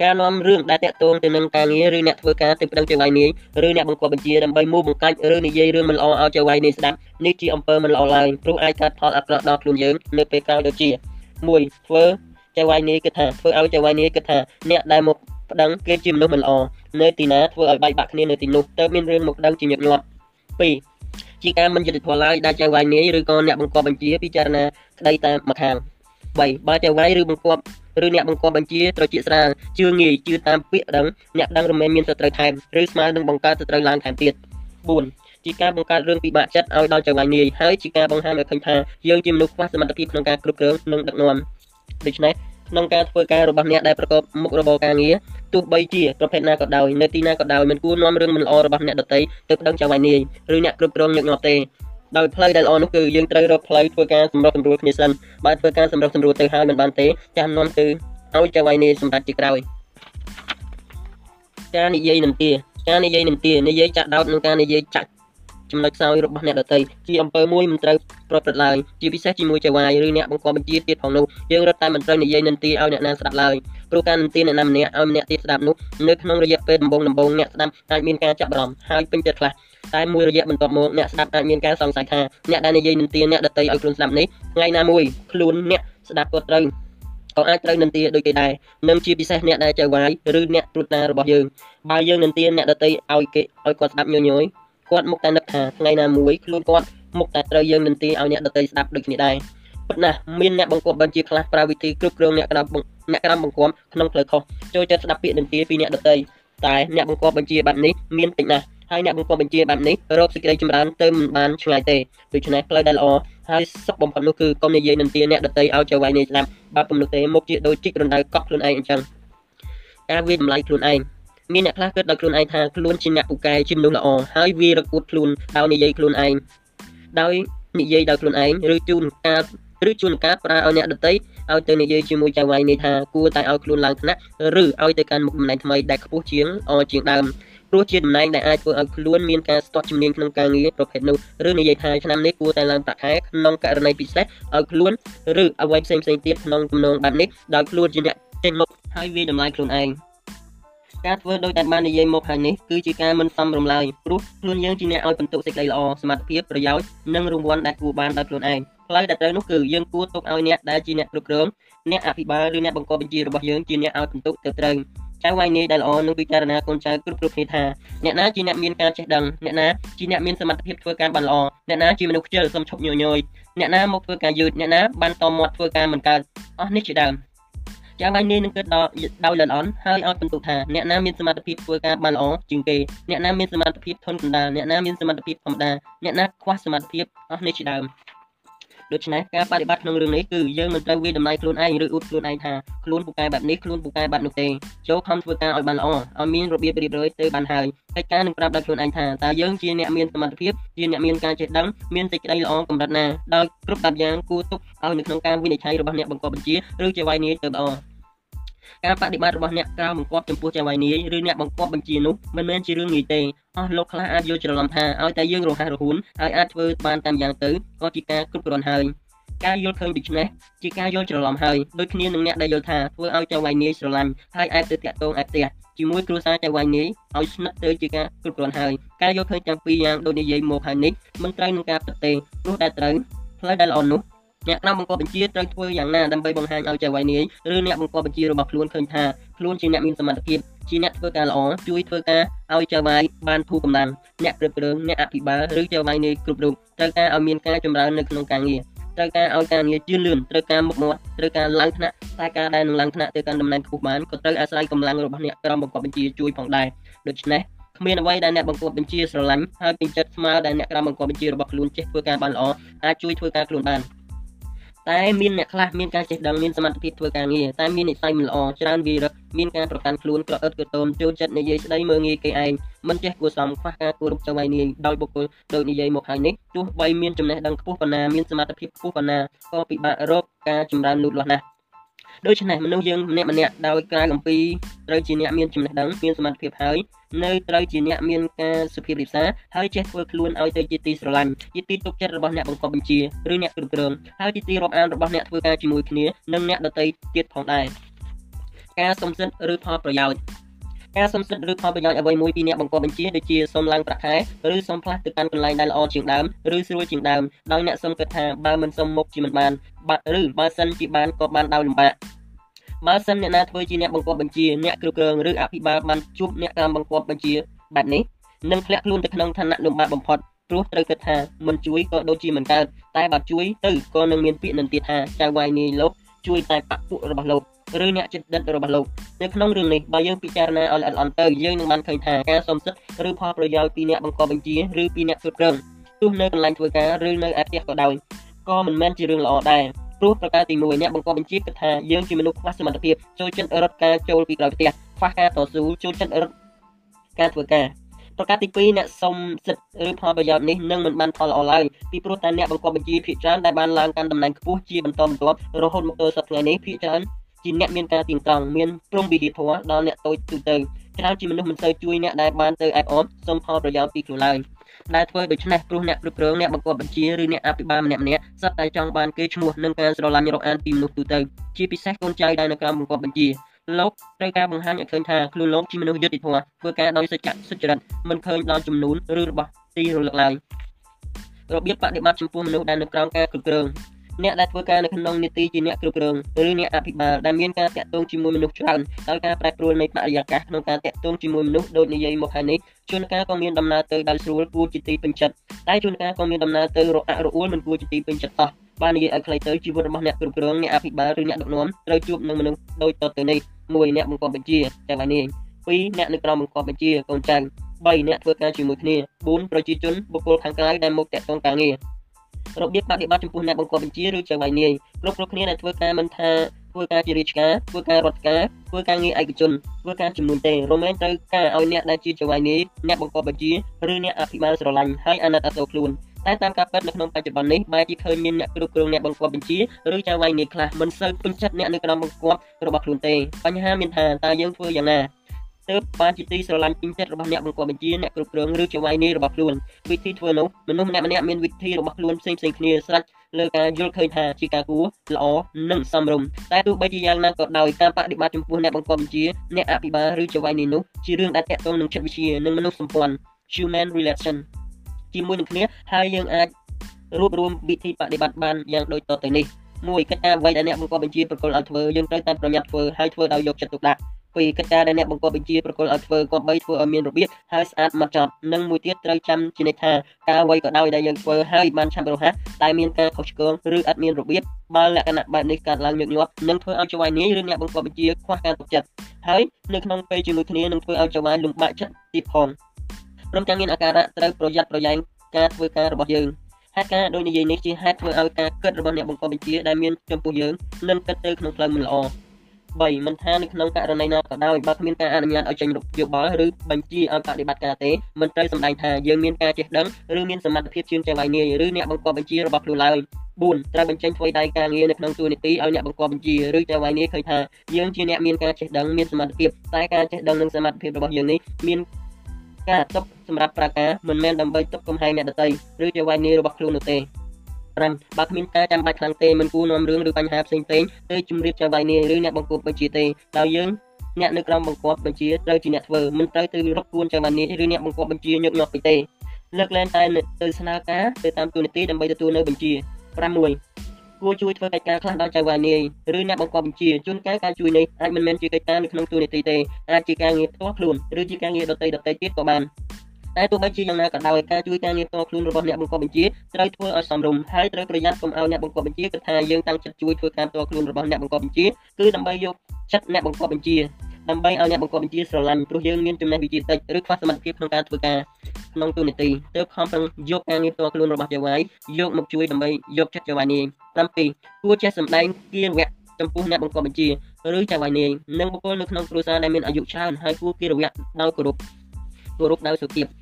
ការនាំរឿងដែលតាក់ទងទៅនឹងការងារឬអ្នកធ្វើការទៅប្តឹងចៅហ្វាយនាយឬអ្នកបង្គាប់បញ្ជាដើម្បីមូបង្កាច់ឬនិយាយរឿងមិនល្អឲ្យចៅហ្វាយនាយស្ដាប់នេះជាអំពើមិនល្អឡើយព្រោះអាចកើតផលអាក្រក់ដល់ខ្លួនយើងនៅពេលក្រោយដូចជា1ធ្វើចៅហ្វាយនាយគិតថាធ្វើឲ្យចៅហ្វាយនាយគិតថាអ្នកដែលមកប្តឹងគេជាមនុស្សមិនល្អនៅទីណាធ្វើឲ្យបែកបាក់គ្នានៅទីនោះទៅមានរឿងមកប្តឹងជាញឹកញាប់2ជាការមិនយុត្តិធម៌ឡើយដែលចៅហ្វាយនាយឬក៏អ្នកបង្គាប់បញ្ជាពិចារណាក្តីតែម្ខាង3បើចៅហ្វាយឬបង្គាប់ ឬអ្នកបង្គាប់បញ្ជាត្រជាស្រាលជឿងាយជឿតាមពាក្យដឹងអ្នកដឹងរមែងមានសត្រូវថែមឬស្មើនឹងបង្កើតសត្រូវឡើងថែមទៀត4ជាការបង្កើតរឿងពិបាកចិត្តឲ្យដល់ចៅហ្វាយនាយហើយជាការបង្ហាញឲ្យឃើញថាយើងជាមនុស្សខ្វះសមត្ថភាពក្នុងការគ្រប់គ្រងនិងដឹកនាំដូច្នេះក្នុងការធ្វើការរបស់អ្នកដែលប្រកបមុខរបរការងារទោះបីជាប្រភេទណាក៏ដោយនៅទីណាក៏ដោយមិនគួរនាំរឿងមិនល្អរបស់អ្នកដទៃទៅប្តឹងចៅហ្វាយនាយឬអ្នកគ្រប់គ្រងញឹកញាប់ទេ ដោយផ្លូវដែលល្អនោះគឺយើងត្រូវរកផ្លូវធ្វើការសម្រុះសម្រួលគ្នាសិនបើធ្វើការសម្រុះសម្រួលទៅហើយមិនបានទេចាំនាំទៅឲ្យចៅវាយនេះសម្រាប់ជាក្រោយការនិយាយនឹងទាការនិយាយនឹងទានិយាយចាក់ដោតនឹងការនិយាយចាក់ ចំណុចខ្សោយរបស់អ្នកដទៃជាអំពើមួយមិនត្រូវប្រព្រឹត្តឡើយជាពិសេសជាមួយចៅវាយឬអ្នកបង្កប់បញ្ជាទៀតផងនោះយើងរត់តែមិនត្រូវនិយាយនឹងទាឲ្យអ្នកណាស្ដាប់ឡើយព្រោះការនឹងទាអ្នកណាម្នាក់ឲ្យម្នាក់ទៀតស្ដាប់នោះនៅក្នុងរយៈពេលដំបូងដំបូងអ្នកស្ដាប់អាចមានការចាប់អារម្មណ៍ហើយពេញចិត្តខ្លះតែមួយរយៈបន្ទាប់មកអ្នកស្ដាប់អាចមានការសង្ស័យថាអ្នកដែលនិយាយនឹងទាអ្នកដតីឲ្យខ្លួនស្ដាប់នេះថ្ងៃណាមួយខ្លួនអ្នកស្ដាប់ក៏ត្រូវក៏អាចត្រូវនឹងទាដូចគេដែរនឹងជាពិសេសអ្នកដែលចៅវាយឬអ្នកត្រួតតារបស់យើងបើយើងនឹងទាអ្នកដតីឲ្យគេឲ្យគាត់ស្ដាប់ញញយ គាត់មុខតែនឹកថាថ្ងៃណាមួយខ្លួនគាត់មុខតែត្រូវយើងនឹងទាឲ្យអ្នកដតីស្ដាប់ដូចគ្នាដែរពិតណាស់មានអ្នកបង្គាប់បញ្ជាខ្លះប្រើវិធីគ្រប់គ្រងអ្នកក្រោមអ្នកក្រោមបង្គាប់ក្នុងផ្លូវខុសចូលចិត្តស្ដាប់ពាក្យនឹងទាពីអ្នកដតីតែអ្នកបង្គាប់បញ្ជាបែបនេះមានតិចណាស់ហើយអ្នកបង្គាប់បញ្ជាបែបនេះរកសេចក្តីចម្រើនទៅមិនបានឆ្ងាយទេដូច្នេះផ្លូវដែលល្អហើយសុខបំផុតនោះគឺកុំនិយាយនឹងទាអ្នកដតីឲ្យចៅវាយនេះស្ដាប់បើពុំនោះទេមុខជាដូចជីករណ្ដៅកក់ខ្លួនឯងអញ្ចឹងការវាតម្លៃខ្លួនឯង មានអ្នកខ្លះគិតដល់ខ្លួនឯងថាខ្លួនជាអ្នកពូកែជាមនុស្សល្អហើយវារកួតខ្លួនដោយនិយាយខ្លួនឯងដោយនិយាយដោយខ្លួនឯងឬជួនកាលឬជួនកាលប្រើឲ្យអ្នកដតីឲ្យទៅនិយាយជាមួយចៅវាយនេះថាគួរតែឲ្យខ្លួនឡើងថ្នាក់ឬឲ្យទៅកាន់មុខតំណែងថ្មីដែលខ្ពស់ជាងអជាងដើមព្រោះជាតំណែងដែលអាចធ្វើឲ្យខ្លួនមានការស្ទាត់ជំនាញក្នុងការងារប្រភេទនោះឬនិយាយថាឆ្នាំនេះគួរតែឡើងប្រាក់ខែក្នុងករណីពិសេសឲ្យខ្លួនឬអ្វីផ្សេងៗទៀតក្នុងទំនងបែបនេះដោយខ្លួនជាអ្នកចេញមុខហើយវាតម្លៃខ្លួនឯង ការធ្វើដោយតែបាននិយាយមកខាងនេះគឺជាការមិនសមរម្លើយព្រោះខ្លួនយើងជាអ្នកឲ្យបន្ទុកសេចក្តីល្អសមត្ថភាពប្រយោជន៍និងរង្វាន់ដែលគួរបានដោយខ្លួនឯងផ្លូវដែលត្រូវនោះគឺយើងគួរទុកឲ្យអ្នកដែលជាអ្នកគ្រប់គ្រងអ្នកអភិបាលឬអ្នកបង្កប់បញ្ជារបស់យើងជាអ្នកឲ្យបន្ទុកទៅត្រូវចៅវាយនេះដែលល្អនឹងពិចារណាកូនចៅគ្រប់គ្រប់គ្នាថាអ្នកណាជាអ្នកមានការចេះដឹងអ្នកណាជាអ្នកមានសមត្ថភាពធ្វើការបានល្អអ្នកណាជាមនុស្សខ្ជិលសំឈប់ញយយអ្នកណាមកធ្វើការយឺតអ្នកណាបានតមាត់ធ្វើការមិនកើតអស់នេះជាដើម យ៉ាងណានេះនឹងគិតដល់ដោយលន់អន់ហើយឲ្យបន្ទុកថាអ្នកណាមានសមត្ថភាពធ្វើការបានល្អជាងគេអ្នកណាមានសមត្ថភាពធន់កណ្ដាលអ្នកណាមានសមត្ថភាពធម្មតាអ្នកណាខ្វះសមត្ថភាពអស់នេះជាដើមដូច្នេះការបដិបត្តិក្នុងរឿងនេះគឺយើងមិនត្រូវវាតម្លៃខ្លួនឯងឬអួតខ្លួនឯងថាខ្លួនពូកែបែបនេះខ្លួនពូកែបែបនោះទេចូលខំធ្វើការឲ្យបានល្អឲ្យមានរបៀបរៀបរយទៅបានហើយកិច្ចការនឹងប្រាប់ដល់ខ្លួនឯងថាតើយើងជាអ្នកមានសមត្ថភាពជាអ្នកមានការចេះដឹងមានសេចក្តីល្អកម្រិតណាដោយគ្រប់បែបយ៉ាងគួរទុកឲ្យនៅក្នុងការវិនិច្ឆ័យរបស់អ្នកបង្កប់បញ្ជាឬជាវាយនាយទៅល្អ ការបដិបត្តិរបស់អ្នកក្រៅបង្គាប់ចំពោះចៅវាយនាយឬអ្នកបង្គាប់បញ្ជានោះមិនមែនជារឿងងាយទេអស់លោកខ្លះអាចយល់ច្រឡំថាឲ្យតែយើងរហ័សរហួនហើយអាចធ្វើបានតាមយ៉ាងទៅក៏ជាការគ្រប់គ្រាន់ហើយការយល់ឃើញដូច្នេះជាការយល់ច្រឡំហើយដូចគ្នានឹងអ្នកដែលយល់ថាធ្វើឲ្យចៅវាយនាយស្រឡាញ់ហើយអាចទៅតាក់ទងអាចផ្ទះជាមួយគ្រួសារចៅវាយនាយឲ្យស្និទ្ធទៅជាការគ្រប់គ្រាន់ហើយការយល់ឃើញទាំងពីរយ៉ាងដូចនិយាយមកហើយនេះមិនត្រូវនឹងការពិតទេព្រោះតែត្រូវផ្លូវដែលល្អនោះ អ្នកក្រៅបង្គាប់បញ្ជាត្រូវធ្វើយ៉ាងណាដើម្បីបង្ហាញឲ្យចៅវាយនាយឬអ្នកបង្គាប់បញ្ជារបស់ខ្លួនឃើញថាខ្លួនជាអ្នកមានសមត្ថភាពជាអ្នកធ្វើការល្អជួយធ្វើការឲ្យចៅវាយបានធូរកម្លាំងអ្នកគ្រប់គ្រងអ្នកអភិបាលឬចៅវាយនាយគ្រប់រូបត្រូវការឲ្យមានការចម្រើននៅក្នុងការងារត្រូវការឲ្យការងារជឿនលឿនត្រូវការមុខមាត់ត្រូវការឡើងថ្នាក់តែការដែលនឹងឡើងថ្នាក់ទៅកាន់តំណែងខ្ពស់បានក៏ត្រូវអាស្រ័យកម្លាំងរបស់អ្នកក្រមបង្គាប់បញ្ជាជួយផងដែរដូច្នេះគ្មានអ្វីដែលអ្នកបង្គាប់បញ្ជាស្រឡាញ់ហើយពេញចិត្តស្មើដែលអ្នកក្រមបង្គាប់បញ្ជារបស់ខ្លួនចេះធ្វើការបានល្អអាចជួយធ្វើការខ្លួនបាន តែមានអ្នកខ្លះមានការចេះដឹងមានសមត្ថភាពធ្វើការងារតែមាននិស្ស័យមិនល្អច្រើនវារឹកមានការប្រកាន់ខ្លួនក្រអឺតក្រទមចូលចិត្តនិយាយស្ដីមើងងាយគេឯងមិនចេះគួរសមខ្វះការគោរពចៅវាយនាយដោយបុគ្គលដោយនិយាយមកហើយនេះទោះបីមានចំណេះដឹងខ្ពស់ប៉ុណ្ណាមានសមត្ថភាពខ្ពស់ប៉ុណ្ណាក៏ពិបាករកការចម្រើនលូតលាស់ណាស់ ដូច្នេះមនុស្សយើងម្នាក់ម្នាក់ដោយក្រៅអំពីត្រូវជាអ្នកមានចំណេះដឹងមានសមត្ថភាពហើយនៅត្រូវជាអ្នកមានការសុភាពរាបសារហើយចេះធ្វើខ្លួនឲ្យទៅជាទីស្រឡាញ់ជាទីទុកចិត្តរបស់អ្នកបង្កប់បញ្ជាឬអ្នកគ្រប់គ្រងហើយជាទីរាប់អានរបស់អ្នកធ្វើការជាមួយគ្នានិងអ្នកដទៃទៀតផងដែរការសំសិទ្ធឬផលប្រយោជន៍ ការសុំសិទ្ធិឬផលប្រយោជន៍អ្វីមួយពីអ្នកបង្កប់បញ្ជាដូចជាសុំឡើងប្រាក់ខែឬសុំផ្លាស់ទៅកាន់កន្លែងដែលល្អជាងដើមឬស្រួលជាងដើមដោយអ្នកសុំគិតថាបើមិនសុំមុខជាមិនបានបាត់ឬបើសិនជាបានក៏បានដោយលំបាកបើសិនអ្នកណាធ្វើជាអ្នកបង្គាប់បញ្ជាអ្នកគ្រប់គ្រងឬអភិបាលបានជួបអ្នកតាមបង្គាប់បញ្ជាបែបនេះនឹងធ្លាក់ខ្លួនទៅក្នុងឋានៈលំបាកបំផុតព្រោះត្រូវគិតថាមិនជួយក៏ដូចជាមិនកើតតែបើជួយទៅក៏នឹងមានពាក្យនឹងទៀតថាចៅវាយនាយលោកជួយតែបពុរបស់លោក ឬអ្នកចិត្តដិតរបស់លោកនៅក្នុងរឿងនេះបើយើងពិចារណាឲ្យល្អិតល្អន់ទៅយើងនឹងបានឃើញថាការសុំសិទ្ធិឬផលប្រយោជន៍ពីអ្នកបង្កប់បញ្ជាឬពីអ្នកគ្រប់គ្រងទោះនៅកន្លែងធ្វើការឬនៅឯផ្ទះក៏ដោយក៏មិនមែនជារឿងល្អដែរព្រោះប្រការទី1អ្នកបង្កប់បញ្ជាគិតថាយើងជាមនុស្សខ្វះសមត្ថភាពចូលចិត្តរត់ការចូលពីក្រោយផ្ទះខ្វះការតស៊ូចូលចិត្តរត់ការធ្វើការប្រការទី2អ្នកសុំសិទ្ធិឬផលប្រយោជន៍នេះនឹងមិនបានផលល្អឡើយពីព្រោះតែអ្នកបង្កប់បញ្ជាភាគច្រើនដែលបានឡើងកាន់តំណែងខ្ពស់ជាបន្តបន្ទាប់រហូតមកដល់សប្តាហ៍នេះភាគច្រើន ជាអ្នកមានការទៀងត្រង់មានព្រមវិហារធម៌ដល់អ្នកតូចទូទៅច្រើនជាមនុស្សមិនសូវជួយអ្នកដែលបានទៅអែបអបសុំផលប្រយោជន៍ពីខ្លួនឡើយដែលធ្វើដូច្នេះព្រោះអ្នកគ្រប់គ្រងអ្នកបង្គាប់បញ្ជាឬអ្នកអភិបាលម្នាក់ម្នាក់សុទ្ធតែចង់បានគេឈ្មោះនិងការស្រឡាញ់រកអានពីមនុស្សទូទៅជាពិសេសកូនចៅដែលនៅក្រោមបង្គាប់បញ្ជាលោកត្រូវការបង្ហាញឲ្យឃើញថាខ្លួនលោកជាមនុស្សយុត្តិធម៌ធ្វើការដោយសច្ចៈសុចរិតមិនឃើញដល់ចំនួនឬរបស់ទីរលឹកឡើយរបៀបបដិបត្តិចំពោះមនុស្សដែលនៅក្រោមការគ្រប់គ្រង អ្នកដែលធ្វើការនៅក្នុងនីតិជាអ្នកគ្រប់គ្រងឬអ្នកអភិបាលដែលមានការតាក់ទងជាមួយមនុស្សច្រើនដោយការប្រែប្រួលនៃបរិយាកាសក្នុងការតាក់ទងជាមួយមនុស្សដូចនិយាយមកហើយនេះជួនកាលក៏មានដំណើរទៅដោយស្រួលគួរជាទីពេញចិត្តតែជួនកាលក៏មានដំណើរទៅរអាក់រអួលមិនគួរជាទីពេញចិត្តតោះបាននិយាយឲ្យខ្លីទៅជីវិតរបស់អ្នកគ្រប់គ្រងអ្នកអភិបាលឬអ្នកដឹកនាំត្រូវជួបនឹងមនុស្សដូចតទៅនេះ1អ្នកបង្កប់បញ្ជាតែបាននេះ2អ្នកនៅក្រោមបង្កប់បញ្ជាកូនចៅ3អ្នកធ្វើការជាមួយគ្នា4ប្រជាជនបុគ្គលខាងក្រៅដែលមកតាក់ទងការងារ របៀបបដិបត្តិចំពោះអ្នកបង្កប់បញ្ជាឬចៅវាយនាយគ្រប់គ្រប់គ្នាដែលធ្វើការមិនថាធ្វើការជារាជការធ្វើការរដ្ឋការធ្វើការងារឯកជនធ្វើការចំនួនទេរមែងត្រូវការឲ្យអ្នកដែលជាចៅវាយនាយអ្នកបង្កប់បញ្ជាឬអ្នកអភិបាលស្រឡាញ់ហើយអាណិតអាសូរខ្លួនតែតាមការពិតនៅក្នុងបច្ចុប្បន្ននេះបែរជាឃើញមានអ្នកគ្រប់គ្រងអ្នកបង្គាប់បញ្ជាឬចៅវាយនាយខ្លះមិនសូវពេញចិត្តអ្នកនៅក្រោមបង្គាប់របស់ខ្លួនទេបញ្ហាមានថាតើយើងធ្វើយ៉ាងណា ទើបបានជាទីស្រឡាញ់ពេញចិត្តរបស់អ្នកបង្គាប់បញ្ជាអ្នកគ្រប់គ្រងឬជាវាយនីរបស់ខ្លួនវិធីធ្វើនោះមនុស្សម្នាក់ម្នាក់មានវិធីរបស់ខ្លួនផ្សេងផ្សេងគ្នាស្រេចលើការយល់ឃើញថាជាការគួរល្អនិងសមរម្យតែទោះបីជាយ៉ាងណាក៏ដោយការបដិបត្តិចំពោះអ្នកបង្គាប់បញ្ជាអ្នកអភិបាលឬជាវាយនីនោះជារឿងដែលតាក់ទងនឹងចិត្តវិទ្យានិងមនុស្សសម្ព័ន្ធ human relation ជាមួយនឹងគ្នាហើយយើងអាចរួបរวมវិធីបដិបត្តិបានយ៉ាងដូចតទៅនេះ1កិច្ចការអ្វីដែលអ្នកបង្គាប់បញ្ជាប្រកល់ឲ្យធ្វើយើងត្រូវតែប្រញាប់ធ្វើហើយធ្វើដោយយកចិត្តទុកដាក់ ពីកិច្ចការដែលអ្នកបង្គាប់បញ្ជាប្រកល់ឲ្យធ្វើគប្បីធ្វើឲ្យមានរបៀបហើយស្អាតម៉ត់ចត់និងមួយទៀតត្រូវចាំជានិច្ចថាការអ្វីក៏ដោយដែលយើងធ្វើហើយបានឆាប់រហ័សតែមានការខុសឆ្គងឬអត់មានរបៀបបើលក្ខណៈបែបនេះកើតឡើងញឹកញាប់នឹងធ្វើឲ្យចៅហ្វាយនាយឬអ្នកបង្គាប់បញ្ជាខ្វះការទុកចិត្តហើយនៅក្នុងពេលជាមួយគ្នានឹងធ្វើឲ្យចៅហ្វាយលំបាកចិត្តទៀតផងព្រមទាំងមានអាការៈត្រូវប្រយ័ត្នប្រយែងការធ្វើការរបស់យើងហេតុការដោយនិយាយនេះជាហេតុធ្វើឲ្យការគិតរបស់អ្នកបង្កប់បញ្ជាដែលមានចំពោះយើងនឹងគិតទៅក្នុងផ្លូវមិនល្អ 3មិនថានៅក្នុងករណីណាក៏ដោយបើគ្មានការអនុញ្ញាតឲ្យចេញយោបល់ឬបញ្ជាឲ្យបដិបត្តិការទេមិនត្រូវសម្ដែងថាយើងមានការចេះដឹងឬមានសមត្ថភាពជាងចៅវាយនាយឬអ្នកបង្កប់បញ្ជារបស់ខ្លួនឡើយ4ត្រូវបញ្ចេញធ្វើដៃការងារនៅក្នុងទូនីតិឲ្យអ្នកបង្កប់បញ្ជាឬចៅវាយនាយឃើញថាយើងជាអ្នកមានការចេះដឹងមានសមត្ថភាពតែការចេះដឹងនិងសមត្ថភាពរបស់យើងនេះមានការຕົកសម្រាប់ប្រាការមិនមែនដើម្បីຕົកកំហែងអ្នកដទៃឬជាវាយនីរបស់ខ្លួននោះទេ 5បើគ្មានការចាំបាច់ខ្លាំងទេមិនគួរនាំរឿងឬបញ្ហាផ្សេងៗទៅជំរាបចៅវាយនីឬអ្នកបង្គាប់បញ្ជាទេដោយយើងអ្នកនៅក្រោមបង្គាប់បញ្ជាត្រូវជាអ្នកធ្វើមិនត្រូវទៅរកគួនចៅវាយនីឬអ្នកបង្គាប់បញ្ជាញឹកញាប់ពេកទេលើកលែងតែទៅស្នើការទៅតាមទូនីតិដើម្បីទទួលនៅបញ្ជា6គួរជួយធ្វើកិច្ចការខ្លះដល់ចៅវានាយឬអ្នកបង្កប់បញ្ជាជួនកាលការជួយនេះអាចមិនមែនជាកិច្ចការនៅក្នុងទូនីតិទេអាចជាការងារផ្ទាល់ខ្លួនឬជាការងារដទៃដទៃទៀតក៏បាន តែទោះបីជាយ៉ាងណាក៏ដោយការជួយការងារផ្ទាល់ខ្លួនរបស់អ្នកបង្កប់បញ្ជាត្រូវធ្វើឲ្យសមរម្យហើយត្រូវប្រយ័ត្នកុំឲ្យអ្នកបង្កប់បញ្ជាគិតថាយើងតាំងចិត្តជួយធ្វើការផ្ទាល់ខ្លួនរបស់អ្នកបង្កប់បញ្ជាគឺដើម្បីយកចិត្តអ្នកបង្កប់បញ្ជាដើម្បីឲ្យអ្នកបង្កប់បញ្ជាស្រឡាញ់ព្រោះយើងមានចំណេះវិជ្ជាតិចឬខ្វះសមត្ថភាពក្នុងការធ្វើការក្នុងទូនីតិទើបខំប្រឹងយកការងារផ្ទាល់ខ្លួនរបស់ចៅវាយយកមកជួយដើម្បីយកចិត្តចៅវាយនាង7គួរចេះសម្ដែងគៀរវៈចំពោះអ្នកបង្កប់បញ្ជាឬចៅវាយនាងនិងបុគ្គលនៅក្នុងគ្រួសារដែលមានអាយុច្រើនហើយគួរគៀរវៈដោយគោរពគោរពដោយសុភាព8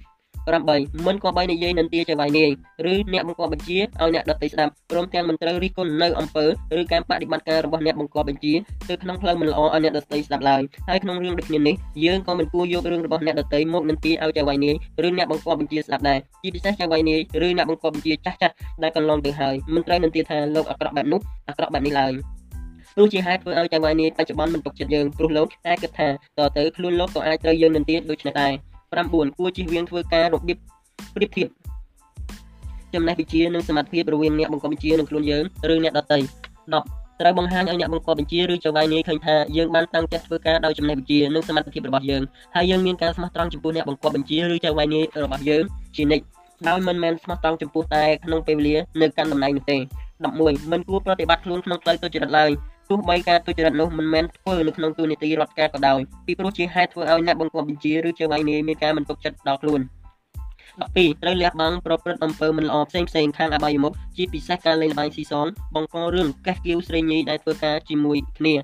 មិនគប្បីនិយាយនន្ទាចៅវាយនាយឬអ្នកបង្គាប់បញ្ជាឲ្យអ្នកដទៃស្ដាប់ព្រមទាំងមិនត្រូវរិះគន់នៅអំពើឬការបដិបត្តិការរបស់អ្នកបង្គាប់បញ្ជាទៅក្នុងផ្លូវមិនល្អឲ្យអ្នកដទៃស្ដាប់ឡើយហើយក្នុងរឿងដូចគ្នានេះយើងក៏មិនគួរយករឿងរបស់អ្នកដទៃមកនន្ទាឲ្យចៅវាយនាយឬអ្នកបង្គាប់បញ្ជាស្ដាប់ដែរជាពិសេសចៅវាយនាយឬអ្នកបង្គាប់បញ្ជាចាស់ចាស់ដែលកន្លងទៅហើយមិនត្រូវនន្ទាថាលោកអាក្រក់បែបនោះអាក្រក់បែបនេះឡើយព្រោះជាហេតុធ្វើឲ្យចៅវាយនាយបច្ចុប្បន្នមិនទុកចិត្តយើងព្រោះលោកតែគិតថាតើទៅខ្លួនលោកក៏អាចត្រូវយើងនន្ទាដូចនេះដែរ 9គួរជិះវៀងធ្វើការរបៀបប្រៀបធៀបចំណេះវិជ្ជានិងសមត្ថភាពរវាងអ្នកបង្កប់បញ្ជានិងខ្លួនយើងឬអ្នកដទៃ10ត្រូវបង្ហាញឲ្យអ្នកបង្កប់បញ្ជាឬចៅហ្វាយនាយឃើញថាយើងបានតាំងចិត្តធ្វើការដោយចំណេះវិជ្ជានិងសមត្ថភាពរបស់យើងហើយយើងមានការស្មោះត្រង់ចំពោះអ្នកបង្កប់បញ្ជាឬចៅហ្វាយនាយរបស់យើងជានិច្ចដោយមិនមែនស្មោះត្រង់ចំពោះតែក្នុងពេលវេលានៅកាន់តំណែងនោះទេ11មិនគួរប្រតិបត្តិខ្លួនក្នុងផ្លូវទុច្ចរិតឡើយ ទោះបីការទុច្ចរិតនោះមិនមែនធ្វើនៅក្នុងទូនីតិរដ្ឋការក៏ដោយពីព្រោះជាហេតុធ្វើឲ្យអ្នកបង្គាប់បញ្ជាឬជាវាយនាយមានការមិនទុកចិត្តដល់ខ្លួន12ត្រូវលះបង់ប្រព្រឹត្តអំពើមិនល្អផ្សេងផ្សេងខាងអបាយមុខជាពិសេសការលេងល្បែងស៊ីសងបង្ករឿងកេះគៀវស្រីញីដែលធ្វើការជាមួយគ្នា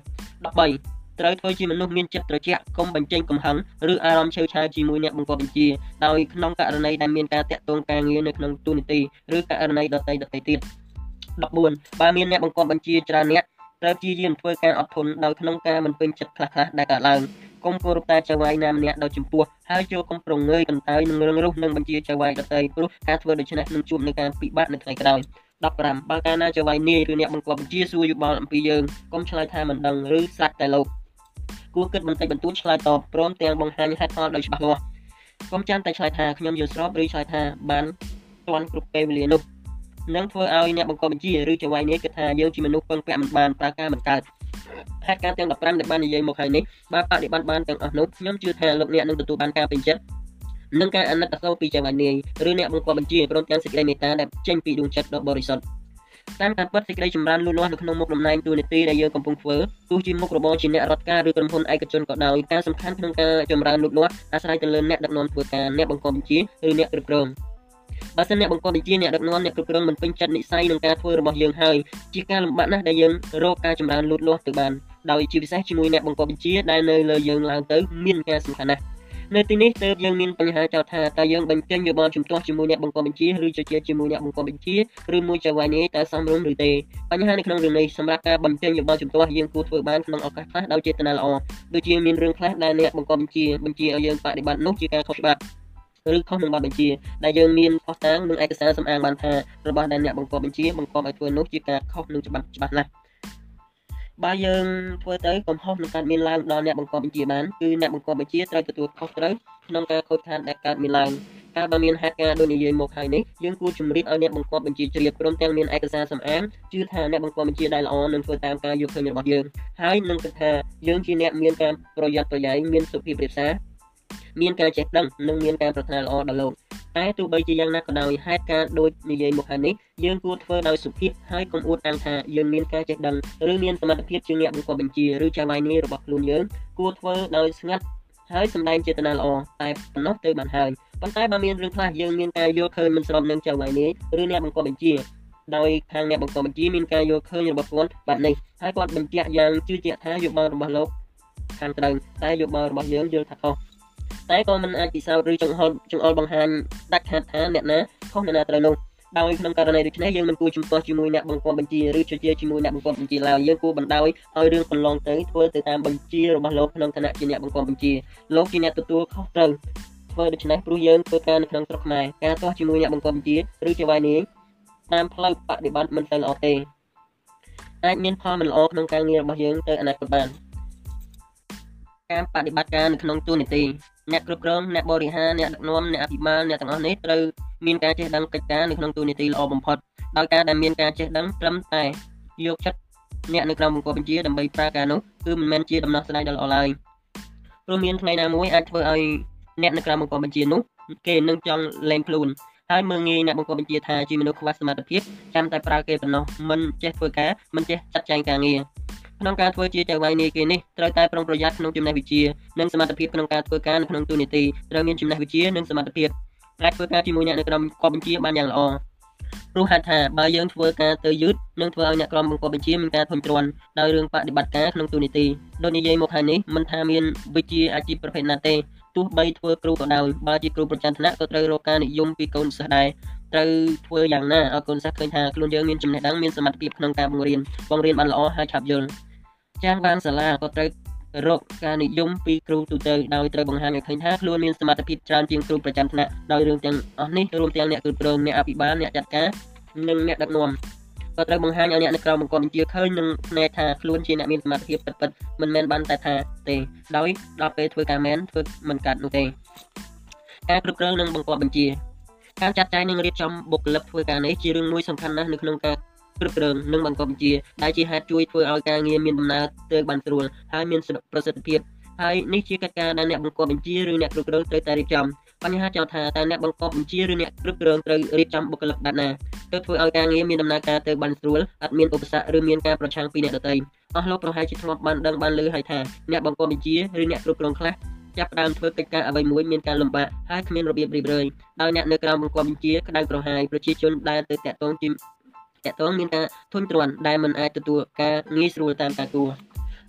13ត្រូវធ្វើជាមនុស្សមានចិត្តត្រជាក់កុំបញ្ចេញកំហឹងឬអារម្មណ៍ឆេវឆាវជាមួយអ្នកបង្កប់បញ្ជាដោយក្នុងករណីដែលមានការតាក់ទងការងារនៅក្នុងទូនីតិឬករណីដទៃដទៃទៀត14បើមានអ្នកបង្កប់បញ្ជាច្រើនអ្នក ត្រូវព្យាយាមធ្វើការអត់ធន់ដោយក្នុងការមិនពេញចិត្តខ្លះៗដែលកើតឡើងកុំគោរពតែចៅវាយណាម្នាក់ដោយចំពោះហើយចូលកុំប្រងើយកន្តើយនឹងរឿងរុះនឹងបញ្ជាចៅវាយដទៃព្រោះការធ្វើដូច្នេះនឹងជួបនឹងការពិបាកនៅថ្ងៃក្រោយ15បើកាលណាចៅវាយនាយឬអ្នកបង្គាប់បញ្ជាសួរយោបល់អំពីយើងកុំឆ្លើយថាមិនដឹងឬស្រាច់តែលោកគួរគិតបន្តិចបន្តួចឆ្លើយតបព្រមទាំងបង្ហាញហេតុផលដោយច្បាស់លាស់កុំចាំតែឆ្លើយថាខ្ញុំយល់ស្របឬឆ្លើយថាបានទាន់គ្រប់ពេលវេលានោះ នឹងធ្វើឲ្យអ្នកបង្កប់បញ្ជាឬចៅវាយនេះគិតថាយើងជាមនុស្សពឹងពាក់មិនបានប្រើការមិនកើតហេតុការណ៍ទាំង15ដែលបាននិយាយមកហើយនេះបើបដិបត្តិបានទាំងអស់នោះខ្ញុំជឿថាលោកអ្នកនឹងទទួលបានការពេញចិត្តនិងការអាណិតអាសូរពីចៅវាយនាយឬអ្នកបង្កប់បញ្ជាព្រមទាំងសេចក្តីមេត្តាដែលចេញពីដួងចិត្តដ៏បរិសុទ្ធតាមការពិតសេចក្តីចម្រើនលូតលាស់នៅក្នុងមុខតំណែងទូនាទីដែលយើងកំពុងធ្វើទោះជាមុខរបរជាអ្នករដ្ឋការឬក្រុមហ៊ុនឯកជនក៏ដោយការសំខាន់ក្នុងការចម្រើនលូតលាស់អាស្រ័យទៅលើអ្នកដឹកនាំធ្វើការអ្នកបង្កប់បញ្ជាឬអ្នកគ្រប់គ្រង បើសិនអ្នកបង្កប់បញ្ជាអ្នកដឹកនាំអ្នកគ្រប់គ្រងមិនពេញចិត្តនិស័យនឹងការធ្វើរបស់យើងហើយជាការលំបាកណាស់ដែលយើងរកការចម្រើនលូតលាស់ទៅបានដោយជាពិសេសជាមួយអ្នកបង្កប់បញ្ជាដែលនៅលើយើងឡើងទៅមានការសំខាន់ណាស់នៅទីនេះទើបយើងមានបញ្ហាចោទថាតើយើងបញ្ចេញយោបល់ជំទាស់ជាមួយអ្នកបង្កប់បញ្ជាឬជជែកជាមួយអ្នកបង្កប់បញ្ជាឬមួយចៅហ្វាយនេះតើសមរម្យឬទេបញ្ហានៅក្នុងរឿងនេះសម្រាប់ការបញ្ចេញយោបល់ជំទាស់យើងគួរធ្វើបានក្នុងឱកាសខ្លះដោយចេតនាល្អដូចជាមានរឿងខ្លះដែលអ្នកបង្កប់បញ្ជាបញ្ជាឲ្យយើងបដិបត្តិនោះជាការខុសច្បាប់ ឬខុសនឹងបទបញ្ជាដែលយើងមានខុសតាំងនិងឯកសារសម្អាងបានថារបស់ដែលអ្នកបង្កប់បញ្ជាបង្កប់ឲ្យធ្វើនោះជាការខុសនឹងច្បាប់ច្បាស់ណាស់បើយើងធ្វើទៅកំហុសនឹងកើតមានឡើងដល់អ្នកបង្កប់បញ្ជាបានគឺអ្នកបង្កប់បញ្ជាត្រូវទទួលខុសត្រូវក្នុងការខូចខាតដែលកើតមានឡើងកាលបើមានហេតុការណ៍ដូចនិយាយមកហើយនេះយើងគួរជំរាបឲ្យអ្នកបង្កប់បញ្ជាជ្រាបព្រមទាំងមានឯកសារសម្អាងជឿថាអ្នកបង្កប់បញ្ជាដែលល្អនឹងធ្វើតាមការយកឃើញរបស់យើងហើយនឹងគិតថាយើងជាអ្នកមានការប្រយ័ត្នប្រយែងមានសុភាពរាបសារ មានការចេះដឹងនិងមានការប្រាថ្នាល្អដល់លោកតែទោះបីជាយ៉ាងណាក៏ដោយហេតុការណ៍ដូចនិយាយមកហើយនេះយើងគួរធ្វើដោយសុភាពហើយកុំអួតអាងថាយើងមានការចេះដឹងឬមានសមត្ថភាពជាងអ្នកបង្កប់បញ្ជាឬចៅហ្វាយនេះរបស់ខ្លួនយើងគួរធ្វើដោយស្ងាត់ហើយសម្ដែងចេតនាល្អតែប៉ុណ្ណោះទៅបានហើយប៉ុន្តែបើមានរឿងខ្លះយើងមានការយល់ឃើញមិនស្របនឹងចៅហ្វាយនេះឬអ្នកបង្កប់បញ្ជាដោយខាងអ្នកបង្កប់បញ្ជាមានការយល់ឃើញរបស់គាត់បែបនេះហើយគាត់បញ្ជាក់យ៉ាងជឿជាក់ថាយោបល់របស់លោកខាងត្រូវតែយោបល់របស់យើងយល់ថាខុស តែក៏មិនអាចពិសោធន៍ឬចង្អុលចង្អុលបង្ហាញដាច់ខាតថាអ្នកណាខុសអ្នកណាត្រូវនោះដោយក្នុងករណីដូចនេះយើងមិនគួរជំទាស់ជាមួយអ្នកបង្គាប់បញ្ជាឬជជែកជាមួយអ្នកបង្គាប់បញ្ជាឡើយយើងគួរបណ្ដោយឲ្យរឿងកន្លងទៅធ្វើទៅតាមបញ្ជារបស់លោកក្នុងឋានៈជាអ្នកបង្គាប់បញ្ជាលោកជាអ្នកទទួលខុសត្រូវធ្វើដូច្នេះព្រោះយើងធ្វើការនៅក្នុងស្រុកខ្មែរការទាស់ជាមួយអ្នកបង្គាប់បញ្ជាឬជាវាយនាងតាមផ្លូវបដិបត្តិមិនទៅល្អទេអាចមានផលមិនល្អក្នុងការងាររបស់យើងទៅអនាគតបានការបដិបត្តិការនៅក្នុងទូនីតិ អ្នកគ្រប់គ្រងអ្នកបរិហារអ្នកដឹកនាំអ្នកអភិបាលអ្នកទាំងអស់នេះត្រូវមានការចេះដឹងកិច្ចការនៅក្នុងទូនីតិល្អបំផុតដោយការដែលមានការចេះដឹងត្រឹមតែយកចិត្តអ្នកនៅក្រោមបង្គាប់បញ្ជាដើម្បីប្រើការនោះគឺមិនមែនជាដំណោះស្រាយដ៏ល្អឡើយព្រោះមានថ្ងៃណាមួយអាចធ្វើឲ្យអ្នកនៅក្រោមបង្គាប់បញ្ជានោះគេនឹងចង់លែងខ្លួនហើយមើងងាយអ្នកបង្គាប់បញ្ជាថាជាមនុស្សខ្វះសមត្ថភាពចាំតែប្រើគេប៉ុណ្ណោះមិនចេះធ្វើការមិនចេះចាត់ចែងការងារ ក្នុងការធ្វើជាចៅហ្វាយនាយគេនេះត្រូវតែប្រុងប្រយ័ត្នក្នុងចំណេះវិជ្ជានិងសមត្ថភាពក្នុងការធ្វើការនៅក្នុងទូនីតិត្រូវមានចំណេះវិជ្ជានិងសមត្ថភាពអាចធ្វើការជាមួយអ្នកនៅក្រុមបង្គាប់បញ្ជាបានយ៉ាងល្អព្រោះហេតុថាបើយើងធ្វើការទៅយឺតនឹងធ្វើឲ្យអ្នកក្រុមបង្គាប់បញ្ជាមានការធុញទ្រាន់ដោយរឿងបដិបត្តិការក្នុងទូនីតិដូចនិយាយមកហើយនេះមិនថាមានវិជ្ជាអាជីពប្រភេទណាទេទោះបីធ្វើគ្រូក៏ដោយបើជាគ្រូប្រចាំថ្នាក់ក៏ត្រូវរកការនិយមពីកូនសិស្សដែរត្រូវធ្វើយ៉ាងណាឲ្យកូនសិស្សឃើញថាខ្លួនយើងមានចំណេះដឹងមានសមត្ថភាពក្នុងការបង្រៀនបង្រៀនបានល្អហើយឆាប់យល់ ចាងបានសាលាក៏ត្រូវរកការនិយមពីគ្រូទូទៅដោយត្រូវបង្ហាញឲ្យឃើញថាខ្លួនមានសមត្ថភាពច្រើនជាងគ្រូប្រចាំថ្នាក់ដោយរឿងទាំងអស់នេះរួមទាំងអ្នកគ្រប់គ្រងអ្នកអភិបាលអ្នកចាត់ការនិងអ្នកដឹកនាំក៏ត្រូវបង្ហាញឲ្យអ្នកនៅក្រៅបង្គាប់បញ្ជាឃើញនឹងផ្នែកថាខ្លួនជាអ្នកមានសមត្ថភាពពិតពិតមិនមែនបានតែថាទេដោយដល់ពេលធ្វើការមែនធ្វើមិនកាត់នោះទេការគ្រប់គ្រងនិងបង្គាប់បញ្ជាការចាត់ចែងនិងរៀបចំបុគ្គលិកធ្វើការនេះជារឿងមួយសំខាន់ណាស់នៅក្នុងការ គ្រប់គ្រងនិងបង្កប់បញ្ជាដែលជាហេតុជួយធ្វើឲ្យការងារមានដំណើរទៅបានស្រួលហើយមានប្រសិទ្ធភាពហើយនេះជាកិច្ចការដែលអ្នកបង្កប់បញ្ជាឬអ្នកគ្រប់គ្រងត្រូវតែរៀបចំបញ្ហាចោទថាតើអ្នកបង្កប់បញ្ជាឬអ្នកគ្រប់គ្រងត្រូវរៀបចំបុគ្គលិកបែបណាទើបធ្វើឲ្យការងារមានដំណើរការទៅបានស្រួលអត់មានឧបសគ្គឬមានការប្រឆាំងពីអ្នកដទៃអស់លោកប្រហែលជាធ្លាប់បានដឹងបានឮហើយថាអ្នកបង្កប់បញ្ជាឬអ្នកគ្រប់គ្រងខ្លះចាប់ផ្ដើមធ្វើកិច្ចការអ្វីមួយមានការលំបាកហើយគ្មានរបៀបរៀបរយដោយអ្នកនៅក្រៅបង្គាប់បញ្ជាក្តៅក្រហាយប្រជាជនដែលទៅតាក់ទងជា តាក់ទងមានការធុញទ្រាន់ដែលមិនអាចទទួលការងាយស្រួលតាមការគួរ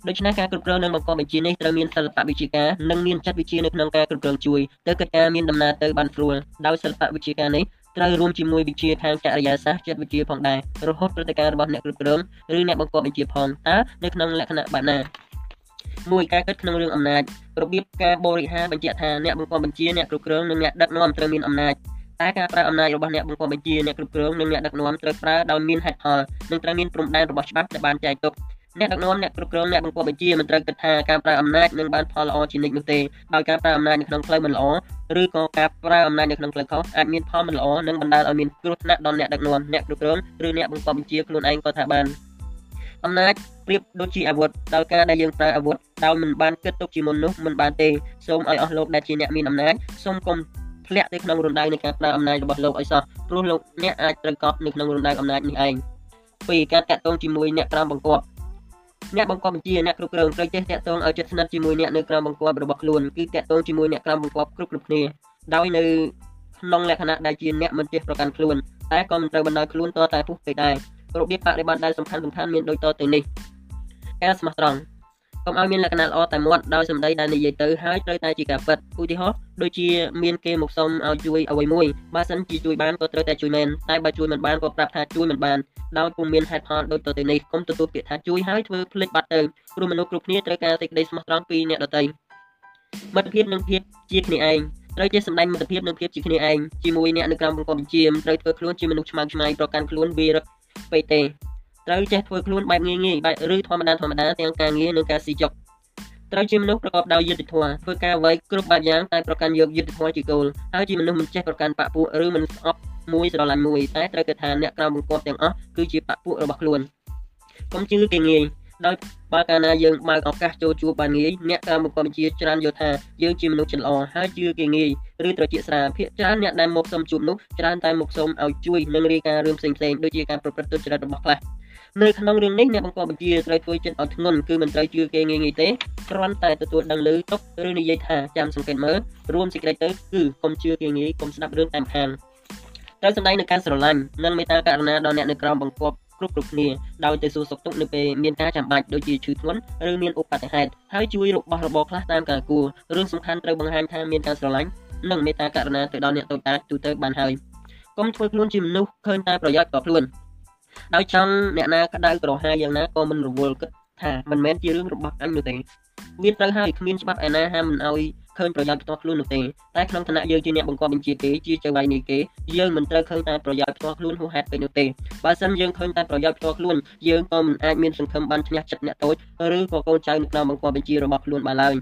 ដូច្នេះការគ្រប់គ្រងនិងបង្កប់បញ្ជានេះត្រូវមានសិល្បៈវិជ្ជាការនិងមានចិត្តវិជ្ជានៅក្នុងការគ្រប់គ្រងជួយទៅកិច្ចការមានដំណើរទៅបានស្រួលដោយសិល្បៈវិជ្ជាការនេះត្រូវរួមជាមួយវិជ្ជាខាងចរិយាសាស្ត្រចិត្តវិទ្យាផងដែររហូតព្រឹត្តិការណ៍របស់អ្នកគ្រប់គ្រងឬអ្នកបង្កប់បញ្ជាផងតើនៅក្នុងលក្ខណៈបែបណាមួយការគិតក្នុងរឿងអំណាចរបៀបការបរិហារបញ្ជាក់ថាអ្នកបង្កប់បញ្ជាអ្នកគ្រប់គ្រងនិងអ្នកដឹកនាំត្រូវមានអំណាច តែការប្រើអំណាចរបស់អ្នកបង្គាប់បញ្ជាអ្នកគ្រប់គ្រងនិងអ្នកដឹកនាំត្រូវប្រើដោយមានហេតុផលនិងត្រូវមានព្រំដែនរបស់ច្បាប់ដែលបានចែងទុកអ្នកដឹកនាំអ្នកគ្រប់គ្រងអ្នកបង្គាប់បញ្ជាមិនត្រូវគិតថាការប្រើអំណាចនឹងបានផលល្អជានិច្ចនោះទេដោយការប្រើអំណាចនៅក្នុងផ្លូវមិនល្អឬក៏ការប្រើអំណាចនៅក្នុងផ្លូវខុសអាចមានផលមិនល្អនិងបណ្ដាលឲ្យមានគ្រោះថ្នាក់ដល់អ្នកដឹកនាំអ្នកគ្រប់គ្រងឬអ្នកបង្គាប់បញ្ជាខ្លួនឯងក៏ថាបានអំណាចប្រៀបដូចជាអាវុធដោយការដែលយើងប្រើអាវុធដោយមិនបានគិតទុកជាមុននោះមិនបានទេសូមឲ្យអស់លោកដែលជាអ្នកមានអំណាចសូមកុំ ធ្លាក់ទៅក្នុងរណ្ដៅនៃការប្រើអំណាចរបស់លោកឲ្យសោះព្រោះលោកអ្នកអាចត្រូវកប់នៅក្នុងរណ្ដៅអំណាចនេះឯងពីការតាក់ទងជាមួយអ្នកក្រោមបង្គាប់អ្នកបង្គាប់បញ្ជាអ្នកគ្រប់គ្រងត្រូវចេះតាក់ទងឲ្យជិតស្និទ្ធជាមួយអ្នកនៅក្រោមបង្គាប់របស់ខ្លួនគឺតាក់ទងជាមួយអ្នកក្រោមបង្គាប់គ្រប់គ្រប់គ្នាដោយនៅក្នុងលក្ខណៈដែលជាអ្នកមិនចេះប្រកាន់ខ្លួនតែក៏មិនត្រូវបណ្ដោយខ្លួនតតែពុះពេកដែររបៀបបដិបត្តិដែលសំខាន់សំខាន់មានដូចតទៅនេះការស្មោះត្រង់កុំ ឲ្យមានលក្ខណៈល្អតែមាត់ដោយសម្ដីដែលនិយាយទៅហើយត្រូវតែជាការពិតឧទាហរណ៍ដូចជាមានគេមកសុំឲ្យជួយអ្វីមួយបើសិនជាជួយបានក៏ត្រូវតែជួយមែនតែបើជួយមិនបានក៏ប្រាប់ថាជួយមិនបានដោយពុំមានហេតុផលដូចទៅនេះកុំទទួលពាក្យថាជួយហើយធ្វើភ្លេចបាត់ទៅព្រោះមនុស្សគ្រប់គ្នាត្រូវការសេចក្តីស្មោះត្រង់ពីអ្នកដទៃមិត្តភាពនិងភាពជាគ្នាឯងត្រូវចេះសម្ដែងមិត្តភាពនិងភាពជាគ្នាឯងជាមួយអ្នកនៅក្រោមបង្គាប់បញ្ជាត្រូវធ្វើខ្លួនជាមនុស្សឆ្មើងឆ្មៃប្រកាន់ខ្លួនវារឹកពេកទេ ត្រូវចេះធ្វើខ្លួនបែបងាយងាយបែបឬធម្មតាធម្មតាទាំងការងារនិងការស៊ីចុកត្រូវជាមនុស្សប្រកបដោយយុត្តិធម៌ធ្វើការអ្វីគ្រប់បែបយ៉ាងតែប្រកាន់យកយុត្តិធម៌ជាគោលហើយជាមនុស្សមិនចេះប្រកាន់បពុះឬមិនស្អប់មួយស្រឡាញ់មួយតែត្រូវគិតថាអ្នកក្រៅបង្គាប់ទាំងអស់គឺជាបពុះរបស់ខ្លួនកុំជឿគេងាយដោយបើកាលណាយើងបើកឱកាសចូលជួបបានងាយអ្នកក្រៅបង្គាប់បញ្ជាច្រើនយល់ថាយើងជាមនុស្សចិត្តល្អហើយជឿគេងាយឬត្រជាក់ស្រាភាកច្រើនអ្នកដែលមកសុំជួបនោះច្រើនតែមកសុំឲ្យជួយនឹងរាយការណ៍រឿងផ្សេងៗដូចជាការប្រព្រឹត្តទុច្ចរិតរបស់ខ្លះ នៅក្នុងរឿងនេះអ្នកបង្កបញ្ជាត្រូវធ្វើចិត្តឲ្យធ្ងន់គឺមិនត្រូវជឿគេងាយងាយទេគ្រាន់តែទទួលដឹងលើទុកឬនិយាយថាចាំសង្កេតមើលរួមសេចក្តីទៅគឺកុំជឿគេងាយកុំស្ដាប់រឿងតាមខានត្រូវសម្ដែងនៅការស្រឡាញ់និងមេត្តាករុណាដល់អ្នកនៅក្រោមបង្គាប់គ្រប់គ្រប់គ្នាដោយទៅសួរសុខទុក្ខនៅពេលមានការចាំបាច់ដូចជាឈឺធ្ងន់ឬមានឧបទ្ទហេតុហើយជួយរបស់របរខ្លះតាមការគួររឿងសំខាន់ត្រូវបង្ហាញថាមានការស្រឡាញ់និងមេត្តាករុណាទៅដល់អ្នកតូចតាចទូទៅបានហើយកុំធ្វើខ្លួនជាមនុស្សឃើញតែប្រយោជន៍តខ្លួន ដោយចង់អ្នកណាក្តៅក្រហាយយ៉ាងណាក៏មិនរវល់គិតថាមិនមែនជារឿងរបស់អញនោះទេមានត្រូវហើយគ្មានច្បាប់ឯណាហាមមិនឲ្យឃើញប្រយោជន៍ផ្ទាល់ខ្លួននោះទេតែក្នុងឋានៈយើងជាអ្នកបង្កប់បញ្ជាគេជាចៅហ្វាយនៃគេយើងមិនត្រូវឃើញតែប្រយោជន៍ផ្ទាល់ខ្លួនហួសហេតុពេកនោះទេបើសិនយើងឃើញតែប្រយោជន៍ផ្ទាល់ខ្លួនយើងក៏មិនអាចមានសង្ឃឹមបានឈ្នះចិត្តអ្នកតូចឬក៏កូនចៅនៅក្នុងបង្កប់បញ្ជារបស់ខ្លួនបានឡើយ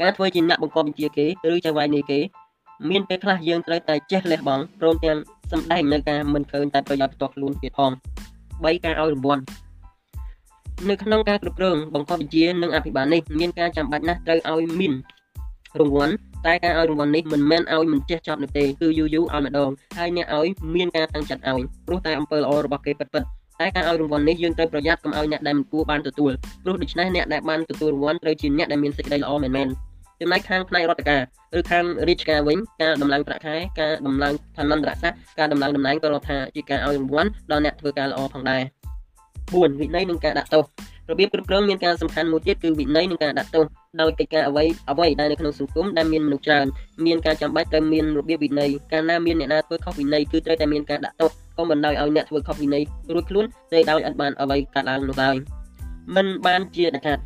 ការធ្វើជាអ្នកបង្កប់បញ្ជាគេឬចៅហ្វាយនៃគេ មានពេលខ្លះយើងត្រូវតែចេះលះបង់ព្រមទាំងសម្ដែងនៅការមិនឃើញតែប្រយោជន៍ផ្ទាល់ខ្លួនទៀតផង3ការឲ្យរង្វាន់នៅក្នុងការគ្រប់គ្រងបង្កប់វិជានិងអភិបាលនេះមានការចាំបាច់ណាស់ត្រូវឲ្យមានរង្វាន់តែការឲ្យរង្វាន់នេះមិនមែនឲ្យមិនចេះចប់នោះទេគឺយូរយូរឲ្យម្ដងហើយអ្នកឲ្យមានការតាំងចិត្តឲ្យព្រោះតែអំពើល្អរបស់គេពិតពិតតែការឲ្យរង្វាន់នេះយើងត្រូវប្រយ័ត្នកុំឲ្យអ្នកដែលមិនគួរបានទទួលព្រោះដូច្នេះអ្នកដែលបានទទួលរង្វាន់ត្រូវជាអ្នកដែលមានសេចក្តីល្អមែនមែន ចំណែកខាងផ្នែករដ្ឋការឬខាងរាជការវិញការដំឡើងប្រាក់ខែការដំឡើងឋានន្តរស័ក្តិការដំឡើងតំណែងក៏រដ្ឋថាជាការឲ្យរង្វាន់ដល់អ្នកធ្វើការល្អផងដែរ4វិន័យនិងការដាក់ទោសរបៀបគ្រប់គ្រងមានការសំខាន់មួយទៀតគឺវិន័យនិងការដាក់ទោសដោយកិច្ចការអ្វីអ្វីដែលនៅក្នុងសង្គមដែលមានមនុស្សច្រើនមានការចាំបាច់ត្រូវមានរបៀបវិន័យកាលណាមានអ្នកណាធ្វើខុសវិន័យគឺត្រូវតែមានការដាក់ទោសកុំបណ្ដោយឲ្យអ្នកធ្វើខុសវិន័យរួចខ្លួនទេដោយអត់បានអ្វីកាត់ឡើងនោះឡើយមិនបានជាដាច់ខាត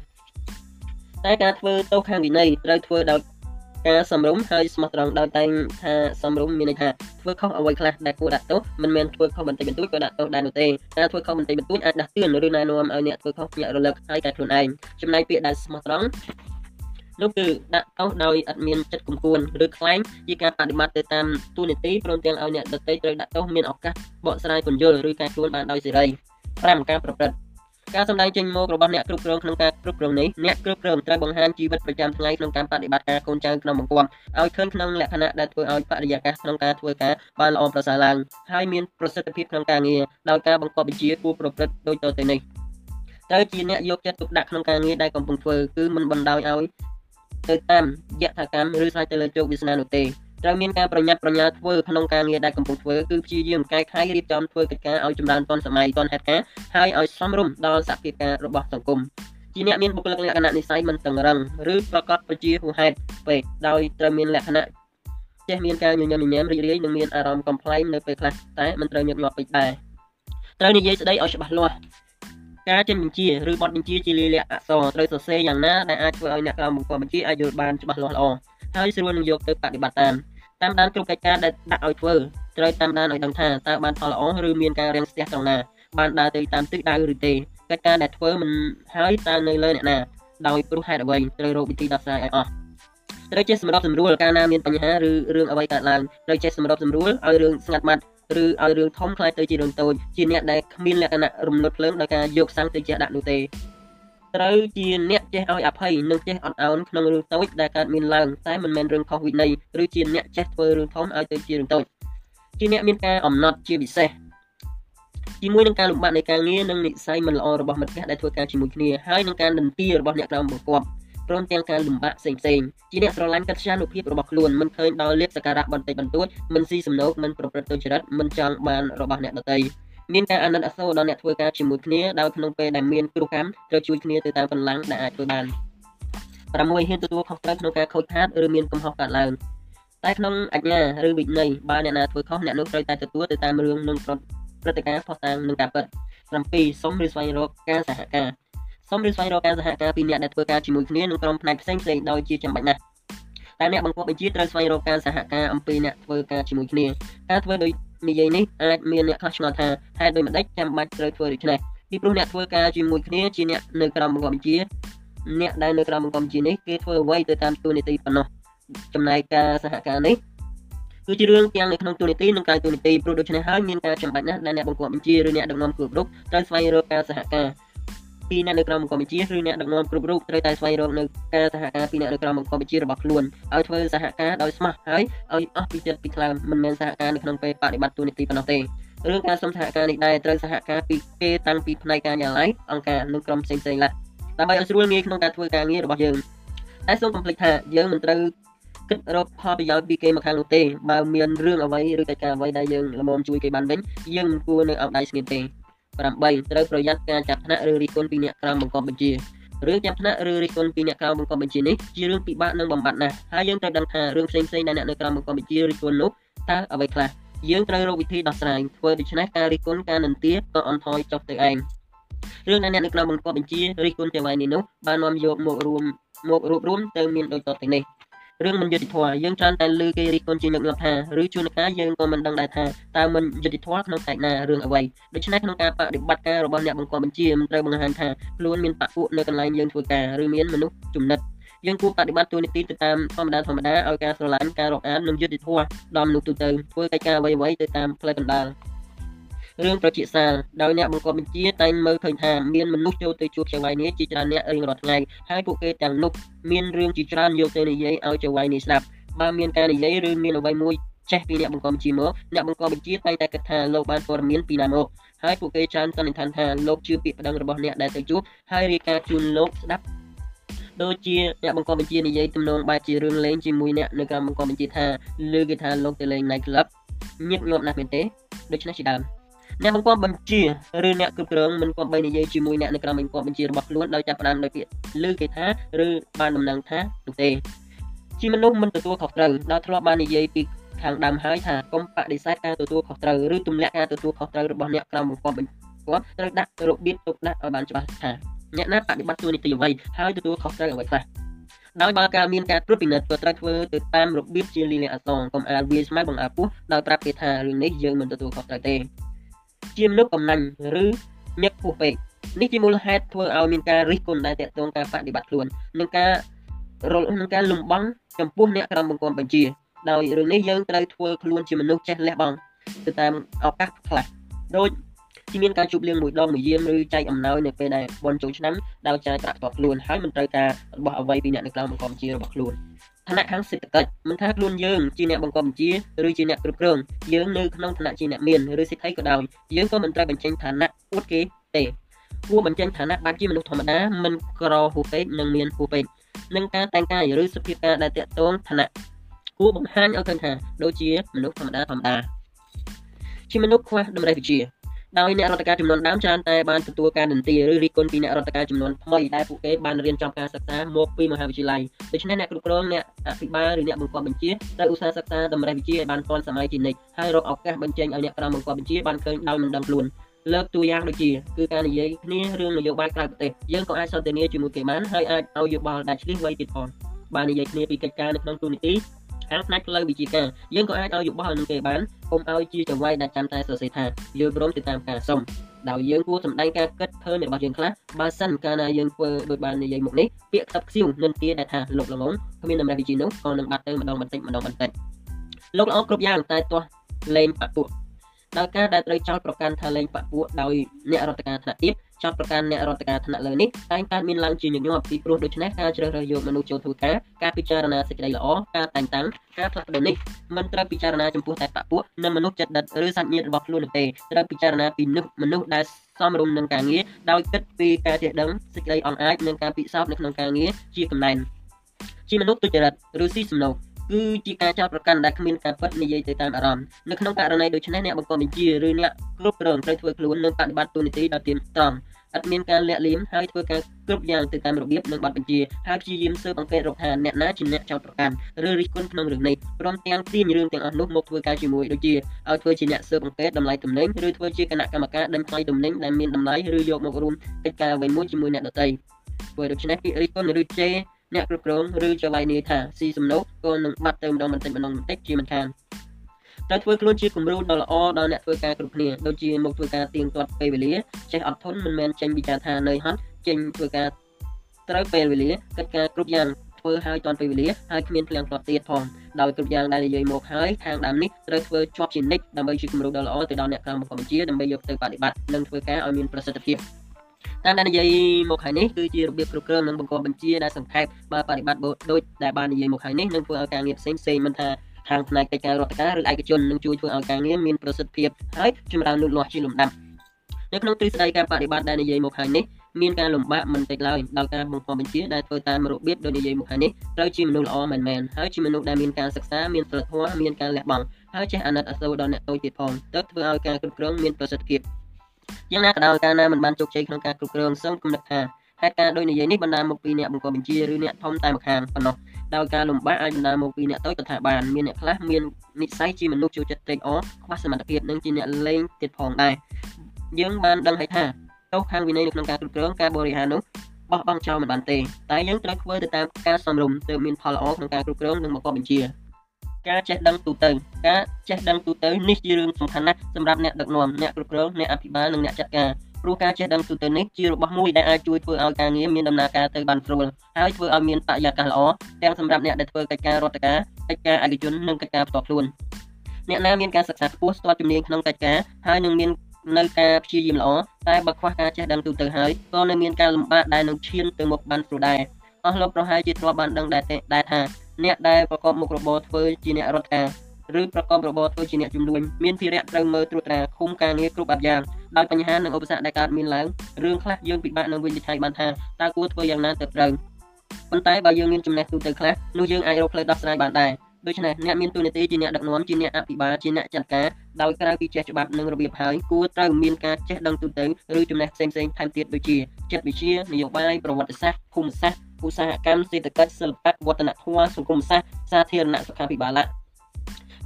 តែការធ្វើទោសខាងវិន័យត្រូវធ្វើដោយការសំរុំហើយស្មោះត្រង់ដោយតែងថាសំរុំមានន័យថាធ្វើខុសអ្វីខ្លះដែលគួរដាក់ទោសមិនមែនធ្វើខុសបន្តិចបន្តួចក៏ដាក់ទោសដែរនោះទេការធ្វើខុសបន្តិចបន្តួចអាចដាស់តឿនឬណែនាំឲ្យអ្នកធ្វើខុសភ្ញាក់រលឹកហើយកែខ្លួនឯងចំណែកពាក្យដែលស្មោះត្រង់នោះគឺដាក់ទោសដោយអត់មានចិត្តគំគួនឬខ្លែងជាការបដិបត្តិទៅតាមទូនីតិព្រមទាំងឲ្យអ្នកដទៃត្រូវដាក់ទោសមានឱកាសបកស្រាយពន្យល់ឬកែខ្លួនបានដោយសេរី5ការប្រព្រឹត្ត ការសម្ដែងចេញមករបស់អ្នកគ្រប់គ្រងក្នុងការគ្រប់គ្រងនេះអ្នកគ្រប់គ្រងត្រូវបង្ហាញជីវិតប្រចាំថ្ងៃក្នុងការបដិបត្តិការកូនចៅក្នុងបង្គាប់ឲ្យឃើញក្នុងលក្ខណៈដែលធ្វើឲ្យបរិយាកាសក្នុងការធ្វើការបានល្អប្រសើរឡើងហើយមានប្រសិទ្ធភាពក្នុងការងារដោយការបង្កប់វិជាគួរប្រព្រឹត្តដូចតទៅនេះត្រូវជាអ្នកយកចិត្តទុកដាក់ក្នុងការងារដែលកំពុងធ្វើគឺមិនបណ្ដោយឲ្យទៅតាមយថាកម្មឬស្រេចទៅលើជោគវាសនានោះទេ ត្រូវមានការប្រញាប់ប្រញាល់ធ្វើក្នុងការងារដែលកំពុងធ្វើគឺព្យាយាមកែខៃរៀបចំធ្វើកិច្ចការឲ្យចម្រើនទាន់សម័យទាន់ហេតុការណ៍ហើយឲ្យសមរម្យដល់សភាពការរបស់សង្គមជាអ្នកមានបុគ្គលិកលក្ខណៈនិស័យមិនតឹងរឹងឬប្រកបប្រជាហួហេតុពេកដោយត្រូវមានលក្ខណៈចេះមានការញញឹមញញែមរីករាយនិងមានអារម្មណ៍កំ pl ែងនៅពេលខ្លះតែមិនត្រូវញឹកញាប់ពេកដែរត្រូវនិយាយស្ដីឲ្យច្បាស់លាស់ការចេញបញ្ជាឬបទបញ្ជាជាលាយលក្ខណ៍អក្សរត្រូវសរសេរយ៉ាងណាដែលអាចធ្វើឲ្យអ្នកក្រោមបង្គាប់បញ្ជាអាចយល់បានច្បាស់លាស់ល្អហើយស្រួលនឹងយកទៅបប្រតិបត្តិតាម តាមដានគ្រប់កិច្ចការដែលដាក់ឲ្យធ្វើត្រូវតាមដានឲ្យដឹងថាតើបានផលល្អឬមានការរាំងស្ទះត្រង់ណាបានដើរទៅតាមទិសដៅឬទេកិច្ចការដែលធ្វើមិនហើយតើនៅលើអ្នកណាដោយព្រោះហេតុអ្វីត្រូវរកវិធីដោះស្រាយឲ្យអស់ត្រូវចេះសម្របសម្រួលកាលណាមានបញ្ហាឬរឿងអ្វីកើតឡើងត្រូវចេះសម្របសម្រួលឲ្យរឿងស្ងាត់ម៉ាត់ឬឲ្យរឿងធំខ្លាយទៅជារឿងតូចជាអ្នកដែលគ្មានលក្ខណៈរំលត់ភ្លើងដោយការយកសាំងទៅជះដាក់នោះទេ ត្រូវជាអ្នកចេះឲ្យអភ័យនិងចេះអត់ឱនក្នុងរឿងតូចដែលកើតមានឡើងតែមិនមែនរឿងខុសវិន័យឬជាអ្នកចេះធ្វើរឿងធំឲ្យទៅជារឿងតូចជាអ្នកមានការអំណត់ជាពិសេសជាមួយនឹងការលំបាកនៃការងារនិងនិស័យមិនល្អរបស់មិត្តភ័ក្តិដែលធ្វើការជាមួយគ្នាហើយនឹងការដន្ទារបស់អ្នកក្រោមបង្គាប់ព្រមទាំងការលំបាកផ្សេងផ្សេងជាអ្នកស្រឡាញ់កិត្តិយសភាពរបស់ខ្លួនមិនឃើញដល់លៀបសការៈបន្តិចបន្តួចមិនស៊ីសំណូកមិនប្រព្រឹត្តទុច្ចរិតមិនចង់បានរបស់អ្នកដទៃ មានការអាណិតអាសូរដល់អ្នកធ្វើការជាមួយគ្នាដោយក្នុងពេលដែលមានគ្រោះកម្មត្រូវជួយគ្នាទៅតាមកម្លាំងដែលអាចធ្វើបាន6ហ៊ានទទួលខុសត្រូវក្នុងការខូចខាតឬមានកំហុសកើតឡើងតែក្នុងអញ្ញាឬវិន័យបើអ្នកណាធ្វើខុសអ្នកនោះត្រូវតែទទួលទៅតាមរឿងនិងព្រឹត្តិការណ៍ផុសតាងនឹងការពិត7សុំឬស្វែងរកការសហការសុំឬស្វែងរកការសហការពីអ្នកដែលធ្វើការជាមួយគ្នានឹងក្រុមផ្នែកផ្សេងផ្សេងដោយជាចាំបាច់ណាស់តែអ្នកបង្គាប់បញ្ជាត្រូវស្វែងរកការសហការអំពីអ្នកធ្វើការជាមួយគ្នាការធ្វើដោយ និយាយនេះអាចមានអ្នកខ្លះឆ្ងល់ថាហេតុដូចម្ដេចចាំបាច់ត្រូវធ្វើដូច្នេះពីព្រោះអ្នកធ្វើការជាមួយគ្នាជាអ្នកនៅក្រោមបង្គាប់បញ្ជាអ្នកដែលនៅក្រោមបង្គាប់បញ្ជានេះគេធ្វើអ្វីទៅតាមទូនីតិប៉ុណ្ណោះចំណែកការសហការនេះគឺជារឿងទាំងនៅក្នុងទូនីតិនិងក្រៅទូនីតិព្រោះដូច្នេះហើយមានការចាំបាច់ណាស់ដែលអ្នកបង្គាប់បញ្ជាឬអ្នកដឹកនាំគ្រប់រូបត្រូវស្វែងរកការសហការ ពីអ្នកនៅក្រោមបង្គាប់បញ្ជាឬអ្នកដឹកនាំគ្រប់រូបត្រូវតែស្វែងរកនៅការសហការពីអ្នកនៅក្រោមបង្គាប់បញ្ជារបស់ខ្លួនឲ្យធ្វើសហការដោយស្មោះហើយឲ្យអស់ពីចិត្តពីខ្លាំងមិនមែនសហការនៅក្នុងពេលបដិបត្តិទូនីតិប៉ុណ្ណោះទេរឿងការសុំសហការនេះដែរត្រូវសហការពីគេតាំងពីផ្នែកការយ៉ាងឡៃអង្គការនិងក្រុមផ្សេងៗឡាដើម្បីឲ្យស្រួលងាយក្នុងការធ្វើការងាររបស់យើងតែសូមកុំភ្លេចថាយើងមិនត្រូវគិតរកផលប្រយោជន៍ពីគេមកខាងនោះទេបើមានរឿងអ្វីឬកិច្ចការអ្វីដែលយើងល្មមជួយគេបានវិញយើងមិនគួរនៅអោបដៃស្ងៀមទេ 8ត្រូវប្រយ័ត្នការចាប់ថ្នាក់ឬរិះគន់ពីអ្នកក្រោមបង្គាប់បញ្ជារឿងចាប់ថ្នាក់ឬរិះគន់ពីអ្នកក្រោមបង្គាប់បញ្ជានេះជារឿងពិបាកនឹងបំបត្តិណាស់ហើយយើងត្រូវដឹងថារឿងផ្សេងៗដែលអ្នកនៅក្រោមបង្គាប់បញ្ជារិះគន់នោះតើអ្វីខ្លះយើងត្រូវរកវិធីដោះស្រាយធ្វើដូច្នេះការរិះគន់ការនន្ទាក៏អន់ថយចុះទៅឯងរឿងដែលអ្នកនៅក្រោមបង្គាប់បញ្ជារិះគន់ទាំងឡាយនេះនោះបាននាំយកមករួមមករួបរวมទៅមានដូចតទៅនេះ រឿងមិនយុត្តិធម៌យើងច្រើនតែលើគេរិះគន់ជាញឹកញាប់ថាឬជួនកាលយើងក៏មិនដឹងដែរថាតើមិនយុត្តិធម៌ក្នុងផ្នែកណារឿងអ្វីដូច្នេះក្នុងការបដិបត្តិការរបស់អ្នកបង្គាប់បញ្ជាមិនត្រូវបង្ហាញថាខ្លួនមានបពុនៅកន្លែងយើងធ្វើការឬមានមនុស្សចំណិតយើងគួរបដិបត្តិទូនីតិទៅតាមធម្មតាធម្មតាឲ្យការស្រឡាញ់ការរាប់អាននិងយុត្តិធម៌ដល់មនុស្សទូទៅធ្វើកិច្ចការអ្វីៗទៅតាមផ្លូវកណ្ដាល រឿងប្រជាសាលដោយអ្នកបង្គាប់បញ្ជាតែងមើលឃើញថាមានមនុស្សចូលទៅជួបចៅហ្វាយនេះជាច្រើនអ្នករៀងរាល់ថ្ងៃហើយពួកគេទាំងនោះមានរឿងជាច្រើនយកទៅនិយាយឲ្យចៅហ្វាយនេះស្ដាប់បើមានការនិយាយឬមានអ្វីមួយចេះពីអ្នកបង្កប់បញ្ជាមកអ្នកបង្កប់បញ្ជាតែងតែគិតថាលោកបានព័ត៌មានពីណាមកហើយពួកគេច្រើនសន្និដ្ឋានថាលោកជឿពាក្យប្តឹងរបស់អ្នកដែលទៅជួបហើយរាយការណ៍ជូនលោកស្ដាប់ដូចជាអ្នកបង្កប់បញ្ជានិយាយទំនងបែបជារឿងលេងជាមួយអ្នកនៅក្រោមបង្កប់បញ្ជាថាលើគេថាលោកទៅលេង night club ញឹកញាប់ណាស់មែនទេដូច្នេះជាដើម អ្នកបង្គាប់បញ្ជាឬអ្នកគ្រប់គ្រងមិនគប្បីនិយាយជាមួយអ្នកនៅក្រោមបង្គាប់បញ្ជារបស់ខ្លួនដោយចាប់ផ្ដើមដោយពាក្យឬគេថាឬបានដំណឹងថានោះទេជាមនុស្សមិនទទួលខុសត្រូវដោយធ្លាប់បាននិយាយពីខាងដើមហើយថាកុំបដិសេធការទទួលខុសត្រូវឬទម្លាក់ការទទួលខុសត្រូវរបស់អ្នកក្រោមបង្គាប់បញ្ជាត្រូវដាក់របៀបទុកដាក់ឲ្យបានច្បាស់ថាអ្នកណាបដិបត្តិទូនីតិអ្វីហើយទទួលខុសត្រូវអ្វីខ្លះដោយបើការមានការត្រួតពិនិត្យក៏ត្រូវធ្វើទៅតាមរបៀបជាលីលាអសងកុំអាលវាស្មៅបង្អាពោះដោយប្រាប់គេថារឿងនេះយើងមិនទទួលខុសត្រូវទេ ជាមនុស្សកំណាញ់ឬញឹកពោះពេកនេះជាមូលហេតុធ្វើឲ្យមានការរិះគន់ដែលតកតងការបដិបត្តិខ្លួននិងការរលនឹងការលំបង់ចំពោះអ្នកក្រមបង្គាប់បញ្ជាដោយរឿងនេះយើងត្រូវធ្វើខ្លួនជាមនុស្សចេះលះបង់ទៅតាមឱកាសខ្លះដូចជាមានការជួបលៀងមួយដងមួយយាមឬចែកអំណោយនៅពេលដែលបនចូលឆ្នាំដោយចាយប្រាក់ផ្ទាល់ខ្លួនហើយមិនត្រូវការរបស់អ្វីពីអ្នកនៅក្រៅបង្គាប់បញ្ជារបស់ខ្លួន ឋានៈខាងសេដ្ឋកិច្ចមិនថាខ្លួនយើងជាអ្នកបង្កប់បញ្ជាឬជាអ្នកគ្រប់គ្រងយើងនៅក្នុងឋានៈជាអ្នកមានឬសិទ្ធិក៏ដោយយើងក៏មិនត្រូវបញ្ចេញឋានៈអួតគេទេគួរបញ្ចេញឋានៈបែបជាមនុស្សធម្មតាមិនក្រហួពេកនិងមានហួពេកនឹងការតែងកាយឬសភាពការដែលតាក់ទងឋានៈគួរបង្ហាញឲ្យឃើញថាដូចជាមនុស្សធម្មតាធម្មតាជាមនុស្សខ្វះតម្រេះវិជ្ជា ដោយអ្នករដ្ឋការចំនួនដើមច្រើនតែបានទទួលការនន្ទាឬរិះគន់ពីអ្នករដ្ឋការចំនួនថ្មីដែលពួកគេបានរៀនចប់ការសិក្សាមកពីមហាវិទ្យាល័យដូច្នេះអ្នកគ្រប់គ្រងអ្នកអភិបាលឬអ្នកបង្គាប់បញ្ជាត្រូវឧស្សាហ៍សិក្សាតម្រេះវិជ្ជាឲ្យបានទាន់សម័យជានិច្ចហើយរកឱកាសបញ្ចេញឲ្យអ្នកក្រមបង្គាប់បញ្ជាបានឃើញដោយមិនដឹងខ្លួនលើកតួយ៉ាងដូចជាគឺការនិយាយគ្នារឿងនយោបាយក្រៅប្រទេសយើងក៏អាចសន្ទនាជាមួយគេបានហើយអាចឲ្យយោបល់ដែលឆ្លៀសវៃទៀតផងបាននិយាយគ្នាពីកិច្ចការនៅក្នុងទូនីតិ ខាងផ្នែកផ្លូវវិជាការយើងក៏អាចឲ្យយោបល់នឹងគេបានកុំឲ្យជាចង្វាយដែលចាំតែសរសេរថាយល់ព្រមទៅតាមការសុំដោយយើងគួរសម្ដែងការគិតធ្វើរបស់យើងខ្លះបើសិនកាលណាយើងធ្វើដូចបាននិយាយមុខនេះពាក្យខ្សឹបខ្សៀវនឹងទាដែលថាលោកល្ងងគ្មានតម្រេះវិជានោះក៏នឹងបាត់ទៅម្ដងបន្តិចម្ដងបន្តិចលោកល្អគ្រប់យ៉ាងតែទាស់លេងបពុដោយការដែលត្រូវចោទប្រកាន់ថាលេងបពុដោយអ្នករដ្ឋការថ្នាក់ទៀត ចោតប្រកាន់អ្នករដ្ឋការថ្នាក់លើនេះតែងកើតមានឡើងជាញឹកញាប់ពីព្រោះដូច្នេះការជ្រើសរើសយកមនុស្សចូលធ្វើការការពិចារណាសេចក្តីល្អការតែងតាំងការផ្លាស់ប្ដូរនេះមិនត្រូវពិចារណាចំពោះតែបពុនិងមនុស្សចិត្តដិតឬសាច់ញាតិរបស់ខ្លួននោះទេត្រូវពិចារណាពីមនុស្សដែលសមរម្យនឹងការងារដោយគិតពីការចេះដឹងសេចក្តីអន់អាចនិងការពិសោធន៍នៅក្នុងការងារជាកំណែនជាមនុស្សទុច្ចរិតឬស៊ីសំណូកគឺជាការចោទប្រកាន់ដែលគ្មានការពិតនិយាយទៅតាមអារម្មណ៍នៅក្នុងករណីដូចនេះអ្នកបង្កបញ្ជាឬអ្នកគ្រប់គ្រងត្រូវធ្វើខ្លួននិងបដិបត្តិទូនីតិដោយទៀងត្រង់ ឥតមានការលាក់លៀមហើយធ្វើការគ្រប់យ៉ាងទៅតាមរបៀបនិងបទបញ្ជាហើយព្យាយាមស៊ើបអង្កេតរកថាអ្នកណាជាអ្នកចោទប្រកាន់ឬរិះគន់ក្នុងរឿងនេះព្រមទាំងទាញរឿងទាំងអស់នោះមកធ្វើការជាមួយដូចជាឲ្យធ្វើជាអ្នកស៊ើបអង្កេតតម្លៃទំនិញឬធ្វើជាគណៈកម្មការដេញថ្លៃទំនិញដែលមានតម្លៃឬយកមករួមកិច្ចការអ្វីមួយជាមួយអ្នកដទៃធ្វើដូច្នេះពាក្យរិះគន់ឬជេរអ្នកគ្រប់គ្រងឬចល័យនាយថាស៊ីសំណុកក៏នឹងបាត់ទៅម្ដងបន្តិចម្ដងបន្តិចជាមិនខាន ត្រូវធ្វើខ្លួនជាគំរូដ៏ល្អដល់អ្នកធ្វើការគ្រប់គ្នាដូចជាមកធ្វើការទៀងទាត់ពេលវេលាចេះអត់ធន់មិនមែនចេញវិចារថានៅហត់ចេញធ្វើការត្រូវពេលវេលាកិច្ចការគ្រប់យ៉ាងធ្វើឲ្យទាន់ពេលវេលាហើយគ្មានភ្លាំងផ្លាត់ទៀតផងដោយគ្រប់យ៉ាងដែលនិយាយមកហើយខាងដើមនេះត្រូវធ្វើជាប់ជានិច្ចដើម្បីជាគំរូដ៏ល្អទៅដល់អ្នកក្រៅមកកម្ពុជាដើម្បីយកទៅបដិបត្តិនិងធ្វើការឲ្យមានប្រសិទ្ធភាពតាមដែលនិយាយមកហើយនេះគឺជារបៀបគ្រប់គ្រងនិងបង្គាប់បញ្ជាដែលសង្ខេបបើបដិបត្តិដូចដែលបាននិយាយមកហើយនេះនឹងធ្វើឲ្យការងារផ្សេងផ្សេងមិនថា ខាងផ្នែកកិច្ចការរដ្ឋការឬឯកជននឹងជួយធ្វើឲ្យការងារមានប្រសិទ្ធភាពហើយចម្រើនលូតលាស់ជាលំដាប់នៅក្នុងទ្រឹស្ដីការបដិបត្តិដែលនិយាយមកហើយនេះមានការលំបាកមិនតិចឡើយដល់ការបង្កប់បញ្ជាដែលធ្វើតាមរបៀបដូចនិយាយមកហើយនេះត្រូវជាមនុស្សល្អមែនមែនហើយជាមនុស្សដែលមានការសិក្សាមានសិលធម៌មានការលះបង់ហើយចេះអាណិតអាសូរដល់អ្នកតូចទៀតផងទើបធ្វើឲ្យការគ្រប់គ្រងមានប្រសិទ្ធភាពយ៉ាងណាក៏ដោយការណាមិនបានជោគជ័យក្នុងការគ្រប់គ្រងសូមគំនិតថាហេតុការណ៍ដូចនិយាយនេះបណ្ដាលមកពីអ្នកបង្កប់បញ្ជាឬអ្នកធំតែម្ខាងប៉ុណ្ណោះ ដោយការលំបាកអាចបណ្ដាលមកពីអ្នកតូចក៏ថាបានមានអ្នកខ្លះមាននិស្ស័យជាមនុស្សចូលចិត្តត្រេកអរខ្វះសមត្ថភាពនិងជាអ្នកលេងទៀតផងដែរយើងបានដឹងហើយថាទោសខាងវិន័យនៅក្នុងការគ្រប់គ្រងការបរិហារនោះបោះបង់ចោលមិនបានទេតែយើងត្រូវធ្វើទៅតាមការសំរុំទើបមានផលល្អក្នុងការគ្រប់គ្រងនិងបង្កប់បញ្ជាការចេះដឹងទូទៅការចេះដឹងទូទៅនេះជារឿងសំខាន់ណាស់សម្រាប់អ្នកដឹកនាំអ្នកគ្រប់គ្រងអ្នកអភិបាលនិងអ្នកចាត់ការ ព្រោះការចេះដឹងទូទៅនេះជារបស់មួយដែលអាចជួយធ្វើឲ្យការងារមានដំណើរការទៅបានស្រួលហើយធ្វើឲ្យមានបរិយាកាសល្អទាំងសម្រាប់អ្នកដែលធ្វើកិច្ចការរដ្ឋការកិច្ចការឯកជននិងកិច្ចការផ្ទាល់ខ្លួនអ្នកណាមានការសិក្សាខ្ពស់ស្ទាត់ជំនាញក្នុងកិច្ចការហើយនឹងមាននៅការព្យាយាមល្អតែបើខ្វះការចេះដឹងទូទៅហើយក៏នៅមានការលំបាកដែលនឹងឈានទៅមុខបានស្រួលដែរអស់លោកប្រហែលជាធ្លាប់បានដឹងដែរដែរថាអ្នកដែលប្រកបមុខរបរធ្វើជាអ្នករដ្ឋការឬប្រកបរបរធ្វើជាអ្នកជំនួញមានភារៈត្រូវមើលត្រួតត្រាឃុំការងារគ្រប់បែបយ៉ាង ដោយបញ្ហានិងឧបសគ្គដែលកើតមានឡើងរឿងខ្លះយើងពិបាកនឹងវិនិច្ឆ័យបានថាតើគួរធ្វើយ៉ាងណាទៅត្រូវប៉ុន្តែបើយើងមានចំណេះទូទៅខ្លះនោះយើងអាចរកផ្លូវដោះស្រាយបានដែរដូច្នេះអ្នកមានទូនាទីជាអ្នកដឹកនាំជាអ្នកអភិបាលជាអ្នកចាត់ការដោយក្រៅពីចេះច្បាប់និងរបៀបហើយគួរត្រូវមានការចេះដឹងទូទៅឬចំណេះផ្សេងៗថែមទៀតដូចជាចិត្តវិទ្យានយោបាយប្រវត្តិសាស្ត្រភូមិសាស្ត្រឧស្សាហកម្មសេដ្ឋកិច្ចសិល្បៈវឌ្ឍនធម៌សង្គមសាស្ត្រសាធារណៈសុខាភិបាលៈ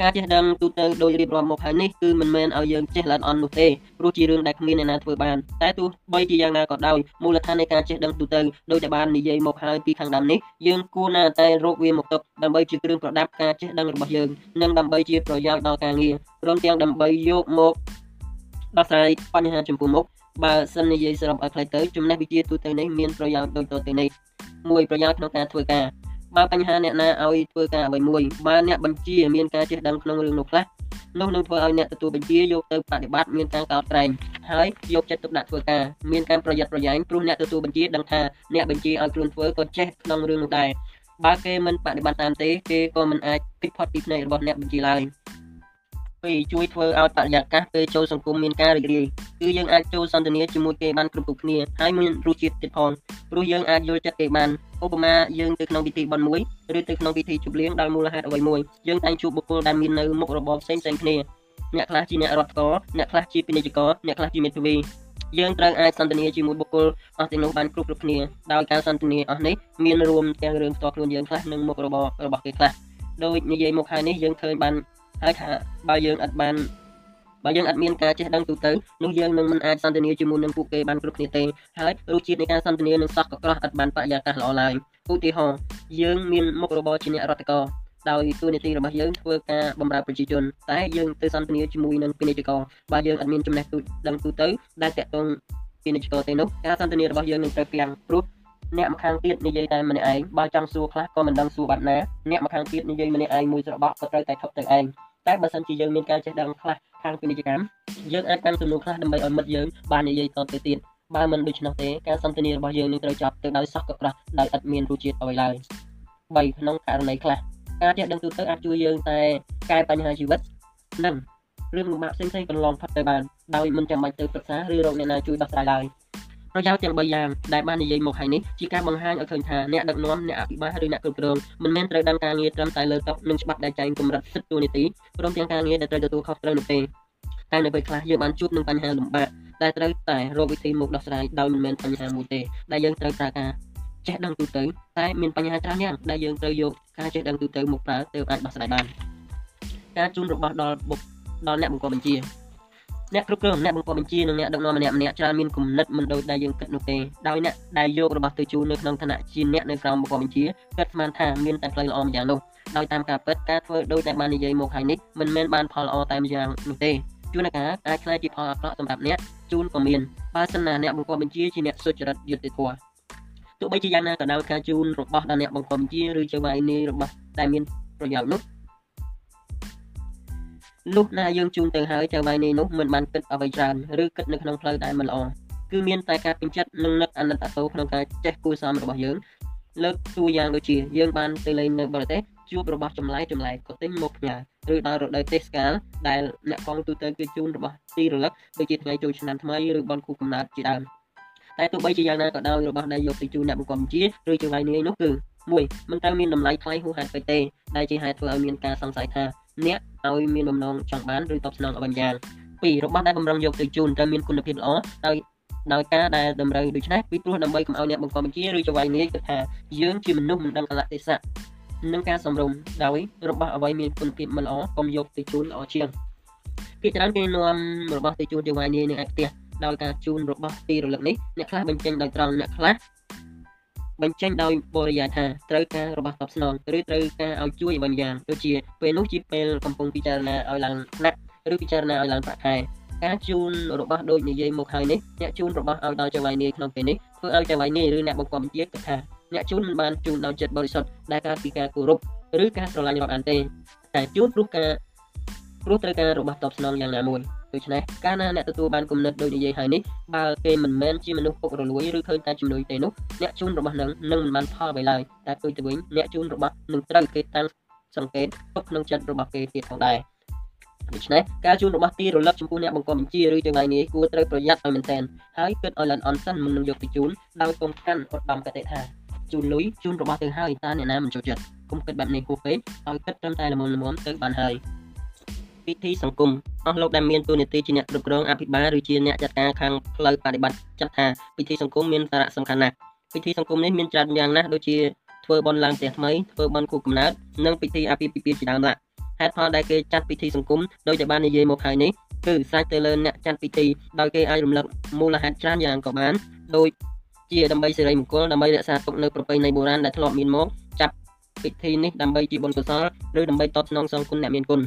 ការចេះដឹងទូទៅដោយរៀបរាប់មកហើយនេះគឺមិនមែនឲ្យយើងចេះល្អិតអន់នោះទេព្រោះជារឿងដែលគ្មានអ្នកណាធ្វើបានតែទោះបីជាយ៉ាងណាក៏ដោយមូលដ្ឋាននៃការចេះដឹងទូទៅដោយតែបាននិយាយមកហើយពីខាងដើមនេះយើងគួរណាស់តែរកវាមកទុកដើម្បីជាគ្រឿងប្រដាប់ការចេះដឹងរបស់យើងនិងដើម្បីជាប្រយោជន៍ដល់ការងារព្រមទាំងដើម្បីយកមកដោះស្រាយបញ្ហាចំពោះមុខបើសិននិយាយសរុបឲ្យខ្លីទៅចំណេះវិជ្ជាទូទៅនេះមានប្រយោជន៍ដូចតទៅនេះមួយប្រយោជន៍ក្នុងការធ្វើការ បើបញ្ហាអ្នកណាឲ្យធ្វើការអ្វីមួយបើអ្នកបញ្ជាមានការចេះដឹងក្នុងរឿងនោះខ្លះនោះនឹងធ្វើឲ្យអ្នកទទួលបញ្ជាយកទៅបដិបត្តិមានការកោតក្រែងហើយយកចិត្តទុកដាក់ធ្វើការមានការប្រយ័ត្នប្រយែងព្រោះអ្នកទទួលបញ្ជាដឹងថាអ្នកបញ្ជាឲ្យខ្លួនធ្វើក៏ចេះក្នុងរឿងនោះដែរបើគេមិនបដិបត្តិតាមទេគេក៏មិនអាចគេចផុតពីភ្នែករបស់អ្នកបញ្ជាឡើយពីរជួយធ្វើឲ្យបរិយាកាសពេលចូលសង្គមមានការរីករាយគឺយើងអាចចូលសន្ទនាជាមួយគេបានគ្រប់គ្រប់គ្នាហើយមានរសជាតិទៀតផងព្រោះយើងអាចយល់ចិត្តគេបាន ឧបមាយើងទៅក្នុងពិធីបុណ្យមួយឬទៅក្នុងពិធីជប់លៀងដោយមូលហេតុអ្វីមួយយើងតែងជួបបុគ្គលដែលមាននៅមុខរបរផ្សេងផ្សេងគ្នាអ្នកខ្លះជាអ្នករដ្ឋកអ្នកខ្លះជាពាណិជ្ជករអ្នកខ្លះជាមេធាវីយើងត្រូវអាចសន្ទនាជាមួយបុគ្គលអស់ទាំងនោះបានគ្រប់គ្រប់គ្នាដោយការសន្ទនាអស់នេះមានរួមទាំងរឿងផ្ទាល់ខ្លួនយើងខ្លះនិងមុខរបររបស់គេខ្លះដោយនិយាយមកហើយនេះយើងឃើញបានហើយថាបើយើងអត់បាន បើយើងអត់មានការចេះដឹងទូទៅនោះយើងនឹងមិនអាចសន្ទនាជាមួយនឹងពួកគេបានគ្រប់គ្នាទេហើយរសជាតិនៃការសន្ទនានឹងសោះក៏ក្រោះអត់បានបរិយាកាសល្អឡើយឧទាហរណ៍យើងមានមុខរបរជាអ្នករដ្ឋកោដោយទូនីតិរបស់យើងធ្វើការបម្រើប្រជាជនតែយើងទៅសន្ទនាជាមួយនឹងពាណិជ្ជករបើយើងអត់មានចំណេះទូដឹងទូទៅដែលតាក់ទងពាណិជ្ជករទេនោះការសន្ទនារបស់យើងនឹងត្រូវពាំងព្រោះអ្នកម្ខាងទៀតនិយាយតែម្នាក់ឯងបើចង់សួរខ្លះក៏មិនដឹងសួរបាត់ណាអ្នកម្ខាងទៀតនិយាយម្នាក់ឯងមួយស្របក់ក៏ត្រូវតែថប់ទៅឯង តែបើសិនជាយើងមានការចេះដឹងខ្លះខាងពាណិជ្ជកម្មយើងអាចកាន់សំណួរខ្លះដើម្បីឲ្យមិត្តយើងបាននិយាយតទៅទៀតបើមិនដូច្នោះទេការសន្ទនារបស់យើងនឹងត្រូវចាប់ទៅដោយសោះកប្រាស់ដោយឥតមានរសជាតិអ្វីឡើយ3ក្នុងករណីខ្លះការចេះដឹងទូទៅអាចជួយយើងតែកែបញ្ហាជីវិតនិងរឿងលំបាកផ្សេងៗកន្លងផុតទៅបានដោយមិនចាំបាច់ទៅប្រឹក្សាឬរកអ្នកណាជួយដោះស្រាយឡើយ ប្រយោជន៍ទាំង3យ៉ាងដែលបាននិយាយមកហើយនេះជាការបង្ហាញឲ្យឃើញថាអ្នកដឹកនាំអ្នកអភិបាលឬអ្នកគ្រប់គ្រងមិនមែនត្រូវដឹងការងារត្រឹមតែលើតុនិងច្បាប់ដែលចែងកម្រិតសិទ្ធិទូនីតិព្រមទាំងការងារដែលត្រូវទទួលខុសត្រូវនោះទេតែនៅពេលខ្លះយើងបានជួបនឹងបញ្ហាលំបាកដែលត្រូវតែរកវិធីមកដោះស្រាយដោយមិនមែនបញ្ហាមួយទេដែលយើងត្រូវប្រើការចេះដឹងទូទៅតែមានបញ្ហាច្រើនយ៉ាងដែលយើងត្រូវយកការចេះដឹងទូទៅមកប្រើទៅអាចដោះស្រាយបានការជូនរបស់ដល់បុកដល់អ្នកបង្កប់បញ្ជា អ្នកគ្រប់គ្រងអ្នកបង្កប់បញ្ជានិងអ្នកដឹកនាំម្នាក់ម្នាក់ច្រើនមានគំនិតមិនដូចដែលយើងគិតនោះទេដោយអ្នកដែលយករបស់ទៅជូននៅក្នុងឋានៈជាអ្នកនៅក្រោមបង្កប់បញ្ជាគិតស្មានថាមានតែផ្លូវល្អម្យ៉ាងនោះដោយតាមការពិតការធ្វើដូចតែបាននិយាយមកហើយនេះមិនមែនបានផលល្អតែម្យ៉ាងនោះទេជួនកាលអាចខ្លាចជាផលអាក្រក់សម្រាប់អ្នកជូនក៏មានបើសិនណាអ្នកបង្កប់បញ្ជាជាអ្នកសុចរិតយុត្តិធម៌ទោះបីជាយ៉ាងណាក៏ដោយការជូនរបស់ដល់អ្នកបង្កប់បញ្ជាឬជាវាយនីរបស់តែមានប្រយោជន៍នោះ លុះណាយើងជូនទៅហើយចៅវាយនេះនោះមិនបានគិតអ្វីច្រើនឬគិតនៅក្នុងផ្លូវដែលមិនល្អគឺមានតែការពេញចិត្តនិងនឹកអាណិតអាសូរក្នុងការចេះគួរសមរបស់យើងលើកតួយ៉ាងដូចជាយើងបានទៅលេងនៅបរទេសជួបរបស់ចម្លែកចម្លែកក៏ទិញមកផ្ញើឬដល់រដូវទេសកាលដែលអ្នកកងទូទៅគឺជូនរបស់ទីរលឹកដូចជាថ្ងៃចូលឆ្នាំថ្មីឬបនគូកំណើតជាដើមតែទោះបីជាយ៉ាងណាក៏ដោយរបស់ដែលយកទៅជូនអ្នកបង្កប់ជាឬចង្វាយនេះនោះគឺ1មិនត្រូវមានតម្លៃថ្លៃហួសហេតុពេកទេដែលជាហេតុធ្វើឲ្យមានការសង្ស័យថាអ្នក ឲ្យមានបំណងចង់បានឬតបស្នងអ្វីយ៉ាង2របស់ដែលបំរុងយកទៅជូនត្រូវមានគុណភាពល្អដោយដោយការដែលតម្រូវដូច្នេះពីព្រោះដើម្បីកុំឲ្យអ្នកបង្កបញ្ជាឬចវាយនាយគិតថាយើងជាមនុស្សមិនដឹងកលៈទេសៈនិងការសម្រុំដោយរបស់អ្វីមានគុណភាពមិនល្អកុំយកទៅជូនល្អជាងគេច្រើនគេនាំរបស់ទៅជូនចវាយនាយនៅឯផ្ទះដោយការជូនរបស់ទីរលឹកនេះអ្នកខ្លះបញ្ចេញដោយត្រង់អ្នកខ្លះ បញ្ចេញដោយបរិយាថាត្រូវការរបស់តបស្នងឬត្រូវការឲ្យជួយអ្វីយ៉ាងដូចជាពេលនោះជាពេលកំពុងពិចារណាឲ្យឡើងថ្នាក់ឬពិចារណាឲ្យឡើងប្រាក់ខែការជូនរបស់ដូចនិយាយមកហើយនេះអ្នកជូនរបស់ឲ្យដល់ចៅហ្វាយនាយក្នុងពេលនេះធ្វើឲ្យចៅហ្វាយនាយឬអ្នកបង្កប់ជាគិតថាអ្នកជូនមិនបានជូនដោយចិត្តបរិសុទ្ធដែលការពីការគោរពឬការស្រឡាញ់រាប់អានទេតែជូនព្រោះការព្រោះត្រូវការរបស់តបស្នងយ៉ាងណាមួយ ដូច្នេះកាលណាអ្នកទទួលបានគំនិតដូចនិយាយហើយនេះបើគេមិនមែនជាមនុស្សពុករលួយឬឃើញតែជំនួយទេនោះអ្នកជូនរបស់នឹងនឹងមិនបានផលអ្វីឡើយតែផ្ទុយទៅវិញអ្នកជូនរបស់នឹងត្រូវគេតាំងសង្កេតទុកក្នុងចិត្តរបស់គេទៀតផងដែរដូច្នេះការជូនរបស់ទីរលឹកចំពោះអ្នកបង្កបញ្ជាឬទាំងនេះគួរត្រូវប្រយ័ត្នឲ្យមែនទែនហើយគិតឲ្យល្អអន់សិនមុននឹងយកទៅជូនដោយកុំកាន់ឧត្តមកតិថាជូនលុយជូនរបស់ទៅហើយតើអ្នកណាមិនចូលចិត្តកុំគិតបែបនេះហួសពេកឲ្យគិតត្រឹមតែល្មមល្មមទៅបានហើយ ពិធីសង្គមអស់លោកដែលមានតួនាទីជាអ្នកគ្រប់គ្រងអភិបាលឬជាអ្នកចាត់ការខាងផ្លូវបដិបត្តិចាត់ថាពិធីសង្គមមានសារៈសំខាន់ណាស់ពិធីសង្គមនេះមានច្រើនយ៉ាងណាស់ដូចជាធ្វើបន់ឡើងផ្ទះថ្មីធ្វើបន់គូកំណើតនិងពិធីអាពាហ៍ពិពាហ៍ជាដើមឡាហេតុផលដែលគេចាត់ពិធីសង្គមដោយតែបាននិយាយមកហើយនេះគឺសាច់ទៅលើអ្នកចាត់ពិធីដោយគេអាចរំលឹកមូលហេតុច្រើនយ៉ាងក៏បានដោយជាដើម្បីសិរីមង្គលដើម្បីរក្សាទុកនៅប្រពៃណីបុរាណដែលធ្លាប់មានមកចាប់ពិធីនេះដើម្បីជាបុណ្យកុសលឬដើម្បីតបស្នងសងគុណអ្នកមានគុណ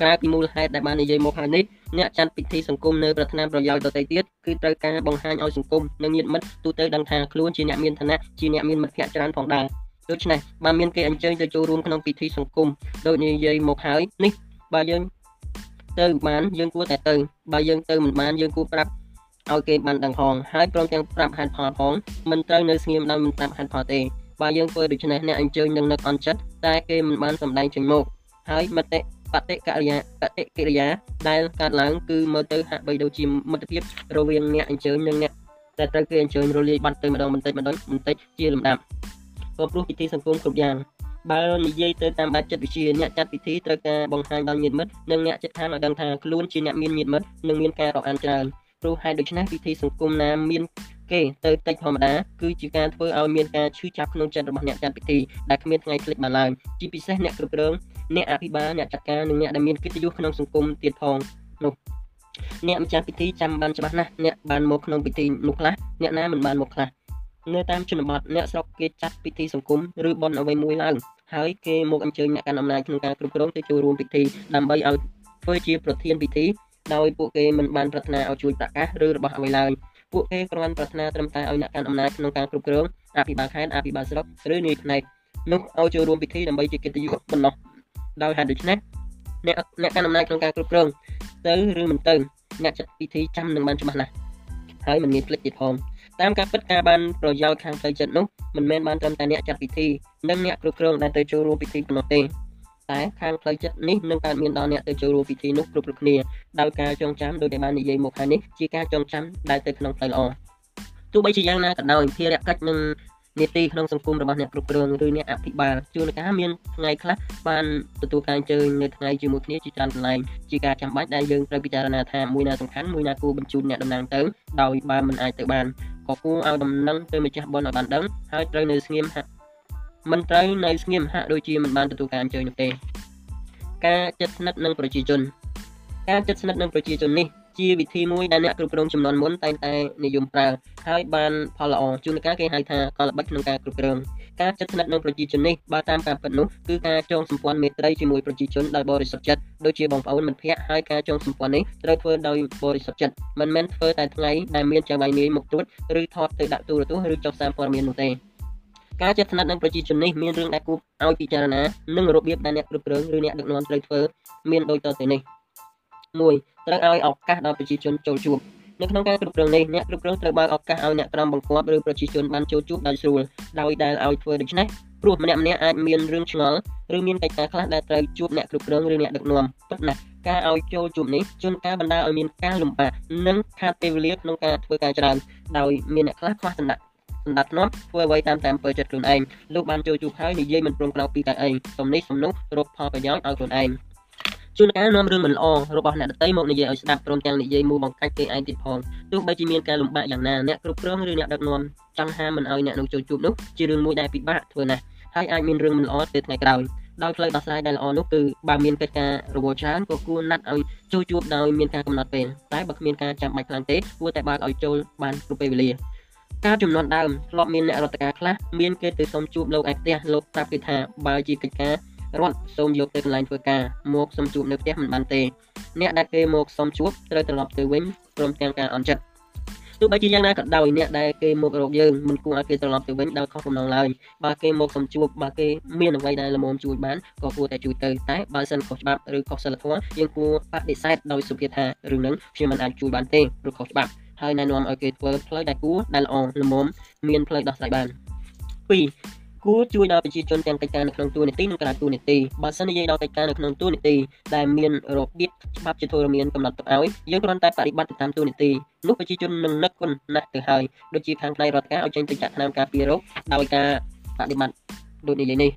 ក្រៅពីមូលហេតុដែលបាននិយាយមកហើយនេះអ្នកចាត់ពិធីសង្គមនៅប្រាថ្នាប្រយោជន៍ដទៃទៀតគឺត្រូវការបង្ហាញឲ្យសង្គមនិងញាតិមិត្តទូទៅដឹងថាខ្លួនជាអ្នកមានឋានៈជាអ្នកមានមិត្តភ័ក្តិច្រើនផងដែរដូច្នេះបើមានគេអញ្ជើញទៅចូលរួមក្នុងពិធីសង្គមដូចនិយាយមកហើយនេះបើយើងទៅបានយើងគួរតែទៅបើយើងទៅមិនបានយើងគួរប្រាប់ឲ្យគេបានដឹងផងហើយព្រមទាំងប្រាប់ហេតុផលផងមិនត្រូវនៅស្ងៀមដោយមិនប្រាប់ហេតុផលទេបើយើងធ្វើដូច្នេះអ្នកអញ្ជើញនឹងនឹកអន់ចិត្តតែគេមិនបានសម្ដែងចេញមកហើយមតិ បតិកិរិយាបតិកិរិយាដែលកើតឡើងគឺមើលទៅហាក់បីដូចជាមិត្តភាពរវាងអ្នកអញ្ជើញនិងអ្នកដែលត្រូវគេអញ្ជើញរលាយបាត់ទៅម្ដងបន្តិចម្ដងបន្តិចជាលំដាប់ក៏ព្រោះពិធីសង្គមគ្រប់យ៉ាងបើនិយាយទៅតាមបែបចិត្តវិទ្យាអ្នកចាត់ពិធីត្រូវការបង្ហាញដល់ញាតិមិត្តនិងអ្នកចិត្តខាងឲ្យដឹងថាខ្លួនជាអ្នកមានញាតិមិត្តនិងមានការរាប់អានច្រើនព្រោះហេតុដូច្នេះពិធីសង្គមណាមានគេទៅតិចធម្មតាគឺជាការធ្វើឲ្យមានការឈឺចាប់ក្នុងចិត្តរបស់អ្នកចាត់ពិធីដែលគ្មានថ្ងៃភ្លេចបានឡើយជាពិសេសអ្នកគ្រប់គ្រង អ្នកអភិបាលអ្នកចាត់ការនិងអ្នកដែលមានកិត្តិយសក្នុងសង្គមទៀតផងនោះអ្នកម្ចាស់ពិធីចាំបានច្បាស់ណាស់អ្នកបានមកក្នុងពិធីនោះខ្លះអ្នកណាមិនបានមកខ្លះនៅតាមជនបទអ្នកស្រុកគេចាត់ពិធីសង្គមឬបន់អ្វីមួយឡើងហើយគេមកអញ្ជើញអ្នកកាន់អំណាចក្នុងការគ្រប់គ្រងទៅចូលរួមពិធីដើម្បីឲ្យធ្វើជាប្រធានពិធីដោយពួកគេមិនបានប្រាថ្នាឲ្យជួយប្រកាសឬរបស់អ្វីឡើយពួកគេគ្រាន់ប្រាថ្នាត្រឹមតែឲ្យអ្នកកាន់អំណាចក្នុងការគ្រប់គ្រងអភិបាលខេត្តអភិបាលស្រុកឬនាយផ្នែកនោះឲ្យចូលរួមពិធីដើម្បីជាកិត្តិយសប៉ុណ្ណោះ ដោយហេតុដូច្នេះអ្នកអ្នកកាន់អំណាចក្នុងការគ្រប់គ្រងទៅឬមិនទៅអ្នកចាត់ពិធីចាំនឹងបានច្បាស់ណាស់ហើយមិនងាយភ្លេចទៀតផងតាមការពិតការបានប្រយោជន៍ខាងផ្លូវចិត្តនោះមិនមែនបានត្រឹមតែអ្នកចាត់ពិធីនិងអ្នកគ្រប់គ្រងដែលទៅចូលរួមពិធីប៉ុណ្ណោះទេតែខាងផ្លូវចិត្តនេះនឹងកើតមានដល់អ្នកទៅចូលរួមពិធីនោះគ្រប់គ្រប់គ្នាដោយការចងចាំដោយដែលបាននិយាយមកហើយនេះជាការចងចាំដែលទៅក្នុងផ្លូវល្អទោះបីជាយ៉ាងណាក៏ដោយភារកិច្ចនិង នីតិក្នុងសង្គមរបស់អ្នកគ្រប់គ្រងឬអ្នកអភិបាលជួនកាលមានថ្ងៃខ្លះបានទទួលការអញ្ជើញនៅថ្ងៃជាមួយគ្នាជាច្រើនកន្លែងជាការចាំបាច់ដែលយើងត្រូវពិចារណាថាមួយណាសំខាន់មួយណាគួរបញ្ជូនអ្នកតំណាងទៅដោយបើមិនអាចទៅបានក៏គួរឲ្យដំណឹងទៅម្ចាស់បុណ្យឲ្យបានដឹងហើយត្រូវនៅស្ងៀមហាក់មិនត្រូវនៅស្ងៀមហាក់ដូចជាមិនបានទទួលការអញ្ជើញនោះទេ ការចិត្តស្និទ្ធនឹងប្រជាជនការចិត្តស្និទ្ធនឹងប្រជាជននេះ ជាវិធីមួយដែលអ្នកគ្រប់គ្រងចំនួនមុនតែងតែនិយមប្រើហើយបានផលល្អជួនកាលគេហៅថាកលល្បិចក្នុងការគ្រប់គ្រងការចិត្តស្និទ្ធនឹងប្រជាជននេះបើតាមការពិតនោះគឺការចងសម្ព័ន្ធមេត្រីជាមួយប្រជាជនដោយបរិសុទ្ធចិត្តដូចជាបងប្អូនមិត្តភ័ក្តិហើយការចងសម្ព័ន្ធនេះត្រូវធ្វើដោយបរិសុទ្ធចិត្តមិនមែនធ្វើតែថ្ងៃដែលមានចៅហ្វាយនាយមកត្រួតឬថតទៅដាក់ទូរទស្សន៍ឬចុះសារព័ត៌មាននោះទេការចិត្តស្និទ្ធនឹងប្រជាជននេះមានរឿងដែលគួរឲ្យពិចារណានិងរបៀបដែលអ្នកគ្រប់គ្រងឬអ្នកដឹកនាំត្រូវធ្វើមានដូចតទៅនេះ1 ត្រូវឲ្យឱកាសដល់ប្រជាជនចូលជួបនៅក្នុងការគ្រប់គ្រងនេះអ្នកគ្រប់គ្រងត្រូវបើកឱកាសឲ្យអ្នកក្រមបង្គាប់ឬប្រជាជនបានចូលជួបដោយស្រួលដោយដែលឲ្យធ្វើដូច្នេះព្រោះម្នាក់ម្នាក់អាចមានរឿងឆ្ងល់ឬមានកិច្ចការខ្លះដែលត្រូវជួបអ្នកគ្រប់គ្រងឬអ្នកដឹកនាំពិតណាស់ការឲ្យចូលជួបនេះជួនកាលបណ្ដាលឲ្យមានការលំបាកនិងខាតពេលវេលាក្នុងការធ្វើការច្រើនដោយមានអ្នកខ្លះខ្វះសម្ដាប់សម្ដាប់ធ្នាប់ធ្វើអ្វីតាមតាមពើចិត្តខ្លួនឯងលោកបានចូលជួបហើយនិយាយមិនព្រមក្រៅពីតែឯងសំនេះសំនោះរកផលប្រយោជន៍ឲ្យខ្លួនឯង ជួនកាលនាំរឿងមិនល្អរបស់អ្នកដតីមកនិយាយឲ្យស្ដាប់ព្រមទាំងនិយាយមូបង្កាច់គេឯងទៀតផងទោះបីជាមានការលំបាកយ៉ាងណាអ្នកគ្រប់គ្រងឬអ្នកដឹកនាំចង់ហាមិនឲ្យអ្នកនោះចូលជួបនោះជារឿងមួយដែលពិបាកធ្វើណាស់ហើយអាចមានរឿងមិនល្អទៅថ្ងៃក្រោយដោយផ្លូវដោះស្រាយដែលល្អនោះគឺបើមានកិច្ចការរវល់ច្រើនក៏គួរណាត់ឲ្យចូលជួបដោយមានការកំណត់ពេលតែបើគ្មានការចាំបាច់ខ្លាំងទេគួរតែបើកឲ្យចូលបានគ្រប់ពេលវេលាការចំនួនដើមធ្លាប់មានអ្នករដ្ឋការខ្លះមានគេទៅសុំជួបលោកឯផ្ទះលោកប្រាប់គេថាបើជាកិច្ចការ រត់សូមយកទៅកន្លែងធ្វើការមកសុំជួបនៅផ្ទះមិនបានទេអ្នកដែលគេមកសុំជួបត្រូវត្រឡប់ទៅវិញព្រមទាំងការអន់ចិត្តទោះបីជាយ៉ាងណាក៏ដោយអ្នកដែលគេមករកយើងមិនគួរឲ្យគេត្រឡប់ទៅវិញដោយខុសបំណងឡើយបើគេមកសុំជួបបើគេមានអ្វីដែលល្មមជួយបានក៏គួរតែជួយទៅតែបើសិនខុសច្បាប់ឬខុសសិលធម៌យើងគួរបដិសេធដោយសុភាពថារឿងហ្នឹងខ្ញុំមិនអាចជួយបានទេឬខុសច្បាប់ហើយណែនាំឲ្យគេធ្វើផ្លូវដែលគួរដែលល្អល្មមមានផ្លូវដោះស្រាយបាន2 គួរជួយដល់ប្រជាជនទាំងកិច្ចការនៅក្នុងទូនីតិនិងក្រៅទូនីតិបើសិននិយាយដល់កិច្ចការនៅក្នុងទូនីតិដែលមានរបៀបច្បាប់ជាធរមានកំណត់ទុកឲ្យយើងគ្រាន់តែបប្រតិបត្តិតាមទូនីតិនោះប្រជាជននឹងនឹកគុណណាស់ទៅហើយដូចជាខាងផ្នែករដ្ឋការឲ្យចេញទៅចាក់ថ្នាំការពាររោគដោយការបប្រតិបត្តិដូចនិយាយនេះ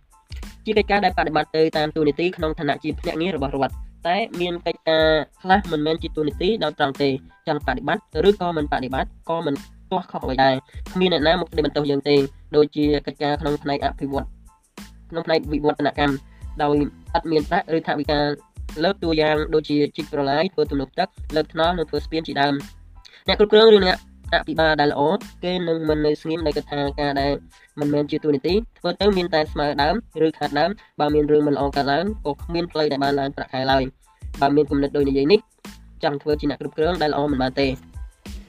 ជាកិច្ចការដែលបប្រតិបត្តិទៅតាមទូនីតិក្នុងឋានៈជាភ្នាក់ងាររបស់រដ្ឋតែមានកិច្ចការខ្លះមិនមែនជាទូនីតិដោយត្រង់ទេចង់បប្រតិបត្តិឬក៏មិនបប្រតិបត្តិក៏មិនទាស់ខុសអ្វីដែរគ្មានអ្នកណាមកស្ដីបន្ទោសយើងទេដូចជាកិច្ចការក្នុងផ្នែកអភិវឌ្ឍក្នុងផ្នែកវិវឌ្ឍនកម្មដោយអត់មានប្រាក់ឬថវិកាលើកតួយ៉ាងដូចជាជីកប្រឡាយធ្វើទំនប់ទឹកលើកថ្នល់និងធ្វើស្ពានជាដើមអ្នកគ្រប់គ្រងឬអ្នកអភិបាលដែលល្អគេនឹងមិននៅស្ងៀមនៅកថាការដែលមិនមែនជាទូនីតិធ្វើទៅមានតែស្មើដើមឬខាតដើមបើមានរឿងមិនល្អកើតឡើងក៏គ្មានផ្លូវដែលបានឡើងប្រាក់ខែឡើយបើមានគំនិតដូចនិយាយនេះចង់ធ្វើជាអ្នកគ្រប់គ្រងដែលល្អមិនបានទេ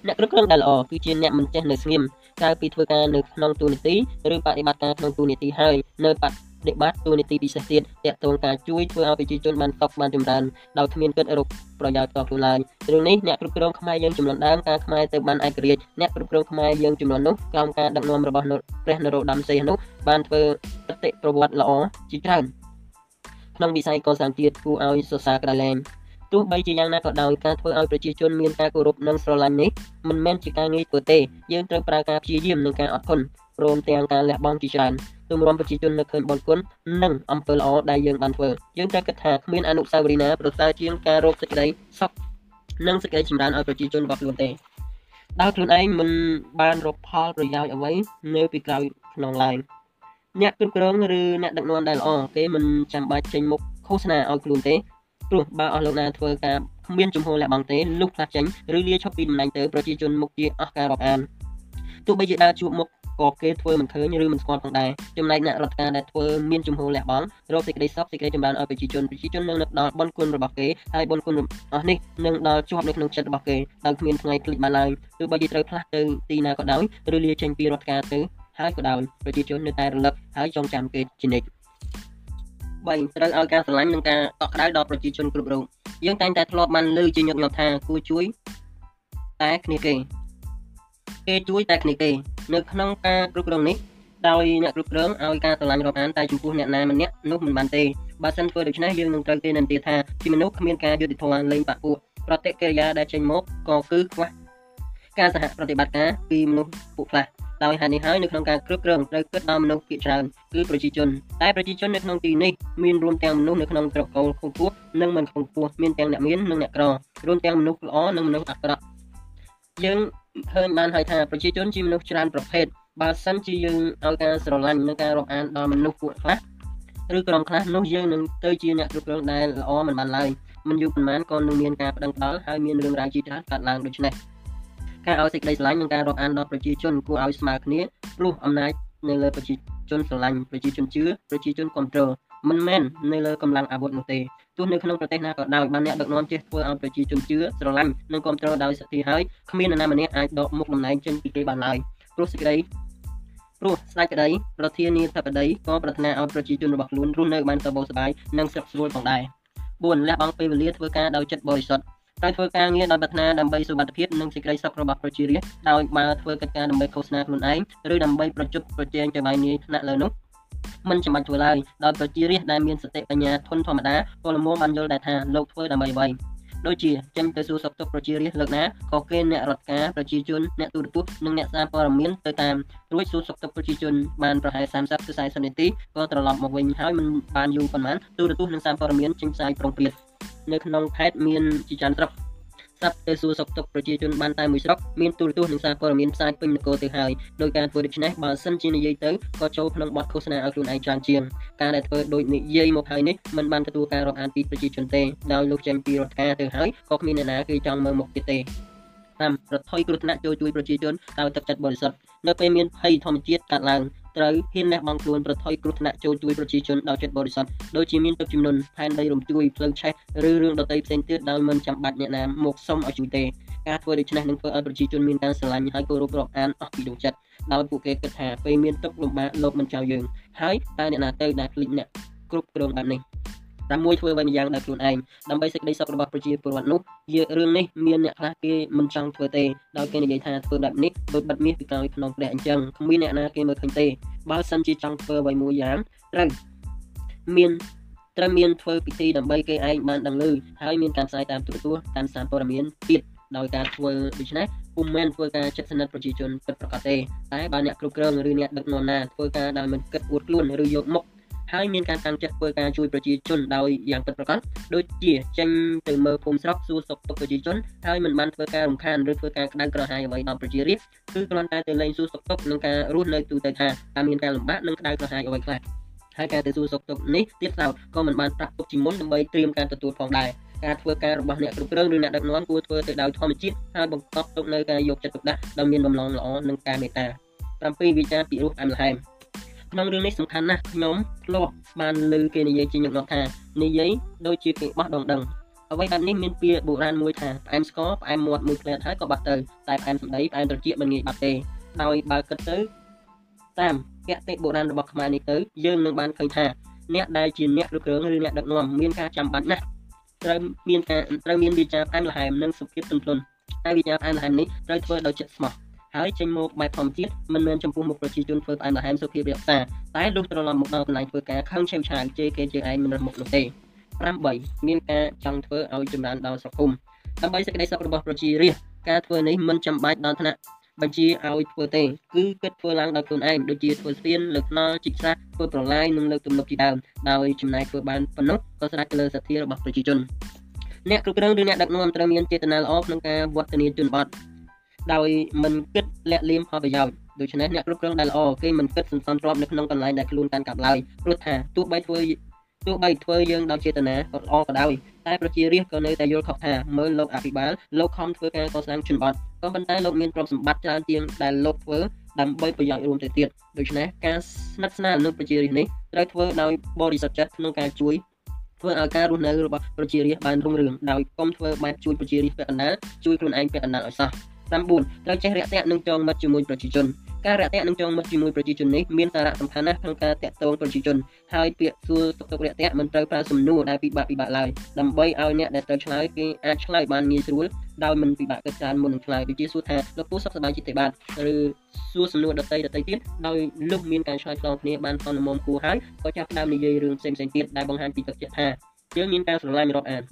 អ្នកគ្រប់គ្រងដែលល្អគឺជាអ្នកមិនចេះនៅស្ងៀមក្រៅពីធ្វើការនៅក្នុងទូនីតិឬបដិបត្តិការក្នុងទូនីតិហើយនៅបដិបត្តិទូនីតិពិសេសទៀតតាក់ទងការជួយធ្វើឲ្យប្រជាជនបានសុខបានចម្រើនដោយគ្មានគិតរកប្រយោជន៍ផ្ទាល់ខ្លួនឡើយរឿងនេះអ្នកគ្រប់គ្រងខ្មែរយើងចំនួនដើមការខ្មែរទៅបានឯករាជ្យអ្នកគ្រប់គ្រងខ្មែរយើងចំនួននោះក្រោមការដឹកនាំរបស់ព្រះនរោត្តមសីហនុបានធ្វើអតិប្រវត្តិល្អជាច្រើនក្នុងវិស័យកសាងជាតិគួរឲ្យសរសើរក្រលែង ទោះបីជាយ៉ាងណាក៏ដោយការធ្វើឲ្យប្រជាជនមានការគោរពនិងស្រឡាញ់នេះមិនមែនជាការងាយធ្វើទេយើងត្រូវប្រើការព្យាយាមនិងការអត់ធន់ព្រមទាំងការលះបង់ជាច្រើនទូមរំប្រជាជននៅឃើញបុណ្យគុណនិងអំពើល្អដែលយើងបានធ្វើយើងត្រូវគិតថាគ្មានអនុស្សាវរីយ៍ណាប្រសើរជាងការរកសេចក្តីសុខនិងសេចក្តីចម្រើនឲ្យប្រជាជនរបស់ខ្លួនទេដោយខ្លួនឯងមិនបានរកផលប្រយោជន៍អ្វីនៅពីក្រោយខ្នងឡើយអ្នកគ្រប់គ្រងឬអ្នកដឹកនាំដែលល្អគេមិនចាំបាច់ចេញមុខឃោសនាឲ្យខ្លួនទេ ព្រោះបើអស់លោកណាធ្វើការគ្មានជំហរលះបង់ទេលុះផ្លាស់ចេញឬលាឈប់ពីតំណែងទៅប្រជាជនមុខជាអស់ការរាប់អានទោះបីជាដើរជួបមុខក៏គេធ្វើមិនឃើញឬមិនស្គាល់ផងដែរចំណែកអ្នករដ្ឋការដែលធ្វើមានជំហរលះបង់រកសេចក្តីសុខសេចក្តីចម្រើនឲ្យប្រជាជនប្រជាជននឹងនឹកដល់បុណ្យគុណរបស់គេហើយបុណ្យគុណអស់នេះនឹងដល់ជាប់នៅក្នុងចិត្តរបស់គេដោយគ្មានថ្ងៃភ្លេចបានឡើយទោះបីជាត្រូវផ្លាស់ទៅទីណាក៏ដោយឬលាចេញពីរដ្ឋការទៅហើយក៏ដោយប្រជាជននៅតែរលឹកហើយចងចាំគេជានិច្ច 3ត្រូវឲ្យការស្រឡាញ់និងការកក់ក្ដៅដល់ប្រជាជនគ្រប់រូបយើងតែងតែធ្លាប់បានលើជាញឹកញាប់ថាគួរជួយតែគ្នាគេគេជួយតែគ្នាគេនៅក្នុងការគ្រប់គ្រងនេះដោយអ្នកគ្រប់គ្រងឲ្យការស្រឡាញ់រាប់អានតែចំពោះអ្នកណាម្នាក់នោះមិនបានទេបើសិនធ្វើដូច្នេះយើងនឹងត្រូវគេនន្ទាថាជាមនុស្សគ្មានការយុត្តិធម៌លែងបាក់ពួកប្រតិកិរិយាដែលចេញមកក៏គឺខ្វះការសហប្រតិបត្តិការពីមនុស្សពួកខ្លះ ដោយហេតុនេះហើយនៅក្នុងការគ្រប់គ្រងត្រូវគិតដល់មនុស្សភាគច្រើនគឺប្រជាជនតែប្រជាជននៅក្នុងទីនេះមានរួមទាំងមនុស្សនៅក្នុងត្រកូលខ្ពស់និងមិនខ្ពស់មានទាំងអ្នកមាននិងអ្នកក្ររួមទាំងមនុស្សល្អនិងមនុស្សអាក្រក់យើងឃើញបានហើយថាប្រជាជនជាមនុស្សច្រើនប្រភេទបើសិនជាយើងឲ្យការស្រឡាញ់និងការរាប់អានដល់មនុស្សពួកខ្លះឬក្រុមខ្លះនោះយើងនឹងទៅជាអ្នកគ្រប់គ្រងដែលល្អមិនបានឡើយមិនយូរប៉ុន្មានក៏នឹងមានការប្តឹងផ្តល់ហើយមានរឿងរ៉ាវជាច្រើនកើតឡើងដូចនេះ ការឲ្យសេចក្តីស្រឡាញ់និងការរាប់អានដល់ប្រជាជនគួរឲ្យស្មើគ្នាព្រោះអំណាចនៅលើប្រជាជនស្រឡាញ់ប្រជាជនជឿប្រជាជនគ្រប់គ្រងមិនមែននៅលើកម្លាំងអាវុធនោះទេទោះនៅក្នុងប្រទេសណាក៏ដោយបានអ្នកដឹកនាំចេះធ្វើឲ្យប្រជាជនជឿស្រឡាញ់និងគ្រប់គ្រងដោយសតិហើយគ្មាននរណាម្នាក់អាចដកមុខតំណែងចេញពីគេបានឡើយព្រោះសេចក្តីព្រោះស្ដេចក្តីប្រធានាធិបតីក៏ប្រាថ្នាឲ្យប្រជាជនរបស់ខ្លួនរស់នៅបានសុខសប្បាយនិងសុខស្រួលផងដែរ4លះបង់ពេលវេលាធ្វើការដោយចិត្តបរិសុទ្ធ ត្រូវធ្វើការងារដោយប្រាថ្នាដើម្បីសុវត្ថិភាពនិងសេចក្តីសុខរបស់ប្រជារាស្ត្រដោយបើធ្វើកិច្ចការដើម្បីឃោសនាខ្លួនឯងឬដើម្បីប្រជុំប្រជែងទៅឲ្យនាយថ្នាក់លើនោះមិនចាំបាច់ធ្វើឡើយដោយប្រជារាស្ត្រដែលមានសតិបញ្ញាធនធម្មតាពលមមបានយល់ដែរថាលោកធ្វើដើម្បីអ្វីដូចជាចេញទៅសួរសុខទុក្ខប្រជារាស្ត្រលើកណាក៏គេអ្នករដ្ឋការប្រជាជនអ្នកទូរទស្សន៍និងអ្នកសារព័ត៌មានទៅតាមរួចសួរសុខទុក្ខប្រជាជនបានប្រហែល30ទៅ40នាទីក៏ត្រឡប់មកវិញហើយមិនបានយូរប៉ុន្មានទូរទស្សន៍និងសារព័ត៌មានចេញផ្សាយប្រុងព្រាត នៅក្នុងខេត្តមានជាច្រើនស្រុកស្រាប់ទៅសួរសុខទុក្ខប្រជាជនបានតែមួយស្រុកមានទូរទស្សន៍និងសារព័ត៌មានផ្សាយពេញនគរទៅហើយដោយការធ្វើដូច្នេះបើសិនជានិយាយទៅក៏ចូលក្នុងបទឃោសនាឲ្យខ្លួនឯងច្រើនជាងការដែលធ្វើដូចនិយាយមកហើយនេះមិនបានទទួលការរាប់អានពីប្រជាជនទេដោយលោកចេញពីរដ្ឋការទៅហើយក៏គ្មានអ្នកណាគេចង់មើលមុខទៀតទេតាមរដ្ឋថយគ្រោះថ្នាក់ចូលជួយប្រជាជនដោយទឹកចិត្តបរិសុទ្ធនៅពេលមានភ័យធម្មជាតិកើតឡើង ត្រូវហ៊ានលះបង់ខ្លួនប្រថុយគ្រោះថ្នាក់ចូលជួយប្រជាជនដោយចិត្តបរិសុទ្ធដូចជាមានទឹកជំនន់ផែនដីរំជួយផ្លូវឆេះឬរឿងដទៃផ្សេងទៀតដោយមិនចាំបាច់អ្នកណាមកសុំឲ្យជួយទេការធ្វើដូច្នេះនឹងធ្វើឲ្យប្រជាជនមានការស្រឡាញ់ហើយគោរពរាប់អានអស់ពីដួងចិត្តដោយពួកគេគិតថាពេលមានទុកលំបាកលោកមិនចោលយើងហើយតើអ្នកណាទៅដែលភ្លេចអ្នកគ្រប់គ្រងបែបនេះ តាមមួយធ្វើអ្វីម្យ៉ាងដោយខ្លួនឯងដើម្បីសេចក្តីសុខរបស់ប្រជាពលរដ្ឋនោះយើរឿងនេះមានអ្នកខ្លះគេមិនចង់ធ្វើទេដោយគេនិយាយថាធ្វើបែបនេះដូចបិទមាសពីក្រោយក្នុងព្រះអញ្ចឹងគ្មានអ្នកណាគេមើលឃើញទេបើសិនជាចង់ធ្វើអ្វីមួយយ៉ាងត្រូវមានត្រូវមានធ្វើពិធីដើម្បីគេឯងបានដឹងឮហើយមានការផ្សាយតាមទូរទស្សន៍តាមសារព័ត៌មានទៀតដោយការធ្វើដូច្នេះពុំមែនធ្វើការចិត្តស្និទ្ធប្រជាជនពិតប្រាកដទេតែបើអ្នកគ្រប់គ្រងឬអ្នកដឹកនាំណាធ្វើការដោយមិនគិតអួតខ្លួនឬយកមុខ ហើយមានការតាំងចិត្តធ្វើការជួយប្រជាជនដោយយ៉ាងពិតប្រាកដដូចជាចេញទៅមើលភូមិស្រុកសួរសុខទុក្ខប្រជាជនហើយមិនបានធ្វើការរំខានឬធ្វើការក្តៅក្រហាយអ្វីដល់ប្រជារាស្ត្រគឺគ្រាន់តែទៅលេងសួរសុខទុក្ខនិងការរស់នៅទូទៅថាតើមានការលំបាកនិងក្តៅក្រហាយអ្វីខ្លះហើយការទៅសួរសុខទុក្ខនេះទៀតសោតក៏មិនបានប្រាក់ទុកជាមុនដើម្បីត្រៀមការទទួលផងដែរការធ្វើការរបស់អ្នកគ្រប់គ្រងឬអ្នកដឹកនាំគួរធ្វើទៅដោយធម្មជាតិហើយបង្កប់ទុកនៅការយកចិត្តទុកដាក់ដែលមានបំណងល្អនិងការមេត្តា7វិចារពីរោះអែមល្ហែម ក្នុងរឿងនេះសំខាន់ណាស់ខ្ញុំធ្លាប់បានលើគេនិយាយជាញឹកញាប់ថានិយាយដូចជាគេបោះដងដឹងអ្វីបែបនេះមានពាក្យបុរាណមួយថាផ្អែមស្ករផ្អែមមាត់មួយផ្លែតហើយក៏បាត់ទៅតែផ្អែមសម្ដីផ្អែមត្រចៀកមិនងាយបាត់ទេដោយបើគិតទៅតាមគតិបុរាណរបស់ខ្មែរនេះទៅយើងនឹងបានឃើញថាអ្នកដែលជាអ្នកគ្រប់គ្រងឬអ្នកដឹកនាំមានការចាំបាច់ណាស់ត្រូវមានការត្រូវមានវិចារផ្អែមល្ហែមនិងសុភាពទន់ភ្លន់តែវិចារផ្អែមល្ហែមនេះត្រូវធ្វើដោយចិត្តស្មោះ ហើយចេញមកបែបធម្មជាតិមិនមែនចំពោះមុខប្រជាជនធ្វើផ្អែមល្ហែមសុភាពរក្សាតែលុះត្រឡប់មកដល់កន្លែងធ្វើការខឹងឆេវឆាវជេរគេជេរឯងមិនរត់មុខនោះទេ8មានការចង់ធ្វើឲ្យចម្រើនដល់សង្គមដើម្បីសេចក្តីសុខរបស់ប្រជារាស្ត្រការធ្វើនេះមិនចាំបាច់ដល់ថ្នាក់បញ្ជាឲ្យធ្វើទេគឺគិតធ្វើឡើងដោយខ្លួនឯងដូចជាធ្វើស្ពានលើកថ្នល់ជីកស្រះធ្វើប្រឡាយនិងលើកទំនប់ជាដើមដោយចំណាយធ្វើបានប៉ុណ្ណោះក៏ស្រេចទៅលើសទ្ធារបស់ប្រជាជនអ្នកគ្រប់គ្រងឬអ្នកដឹកនាំត្រូវមានចេតនាល្អក្នុងការវឌ្ឍនាជនបទ ដោយមិនគិតលាក់លៀមផលប្រយោជន៍ដូច្នេះអ្នកគ្រប់គ្រងដែលល្អគេមិនគិតសន្សំទ្រព្យនៅក្នុងកន្លែងដែលខ្លួនកាន់កាប់ឡើយព្រោះថាទោះបីធ្វើទោះបីធ្វើយើងដោយចេតនាក៏ល្អក៏ដោយតែប្រជារាស្ត្រក៏នៅតែយល់ខុសថាមើលលោកអភិបាលលោកខំធ្វើការកសាងជនបទក៏ប៉ុន្តែលោកមានទ្រព្យសម្បត្តិច្រើនជាងដែលលោកធ្វើដើម្បីប្រយោជន៍រួមទៅទៀតដូច្នេះការស្និទ្ធស្នាលនឹងប្រជារាស្ត្រនេះត្រូវធ្វើដោយបរិសុទ្ធចិត្តក្នុងការជួយធ្វើឲ្យការរស់នៅរបស់ប្រជារាស្ត្របានរុងរឿងដោយកុំធ្វើបែបជួយប្រជារាស្ត្រពាក់កណ្ដាលជួយខ្លួនឯងពាក់កណ្ដាលឲ្យសោះ 9ត្រូវចេះរាក់ទាក់និងចងមិត្តជាមួយប្រជាជនការរាក់ទាក់និងចងមិត្តជាមួយប្រជាជននេះមានសារៈសំខាន់ណាស់ក្នុងការតាក់ទងប្រជាជនហើយពាក្យសួរទុកទុករាក់ទាក់មិនត្រូវប្រើសំណួរដែលពិបាកពិបាកឡើយដើម្បីឲ្យអ្នកដែលត្រូវឆ្លើយគេអាចឆ្លើយបានងាយស្រួលដោយមិនពិបាកគិតច្រើនមុននឹងឆ្លើយដូចជាសួរថាលោកពូសុខសប្បាយចិត្តទេបាទឬសួរសំណួរដតីដតីទៀតដោយលោកមានការឆ្លើយឆ្លងគ្នាបានផងមុំគួរហើយក៏ចាប់ផ្ដើមនិយាយរឿងផ្សេងៗទៀតដែលបង្ហាញពីទឹកចិត្តថាយើងមានការស្រឡាញ់រាប់អាន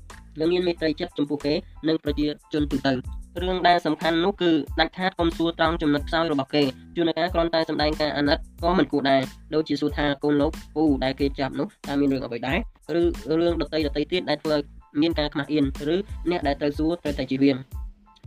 និងមានមេត្រីចិត្តចំពោះគេនិងប្រជាជនទូទៅ រឿងដែលសំខាន់នោះគឺដាច់ខាតកុំសួរត្រង់ចំណុចខ្សោយរបស់គេជួនកាលគ្រាន់តែសម្ដែងការអាណិតក៏មិនគួរដែរដូចជាសួរថាកូនលោកពូដែលគេចាប់នោះតើមានរឿងអ្វីដែរឬរឿងដតីដតីទៀតដែលធ្វើឲ្យមានការខ្មាស់អៀនឬអ្នកដែលត្រូវសួរត្រូវតែជៀសវាង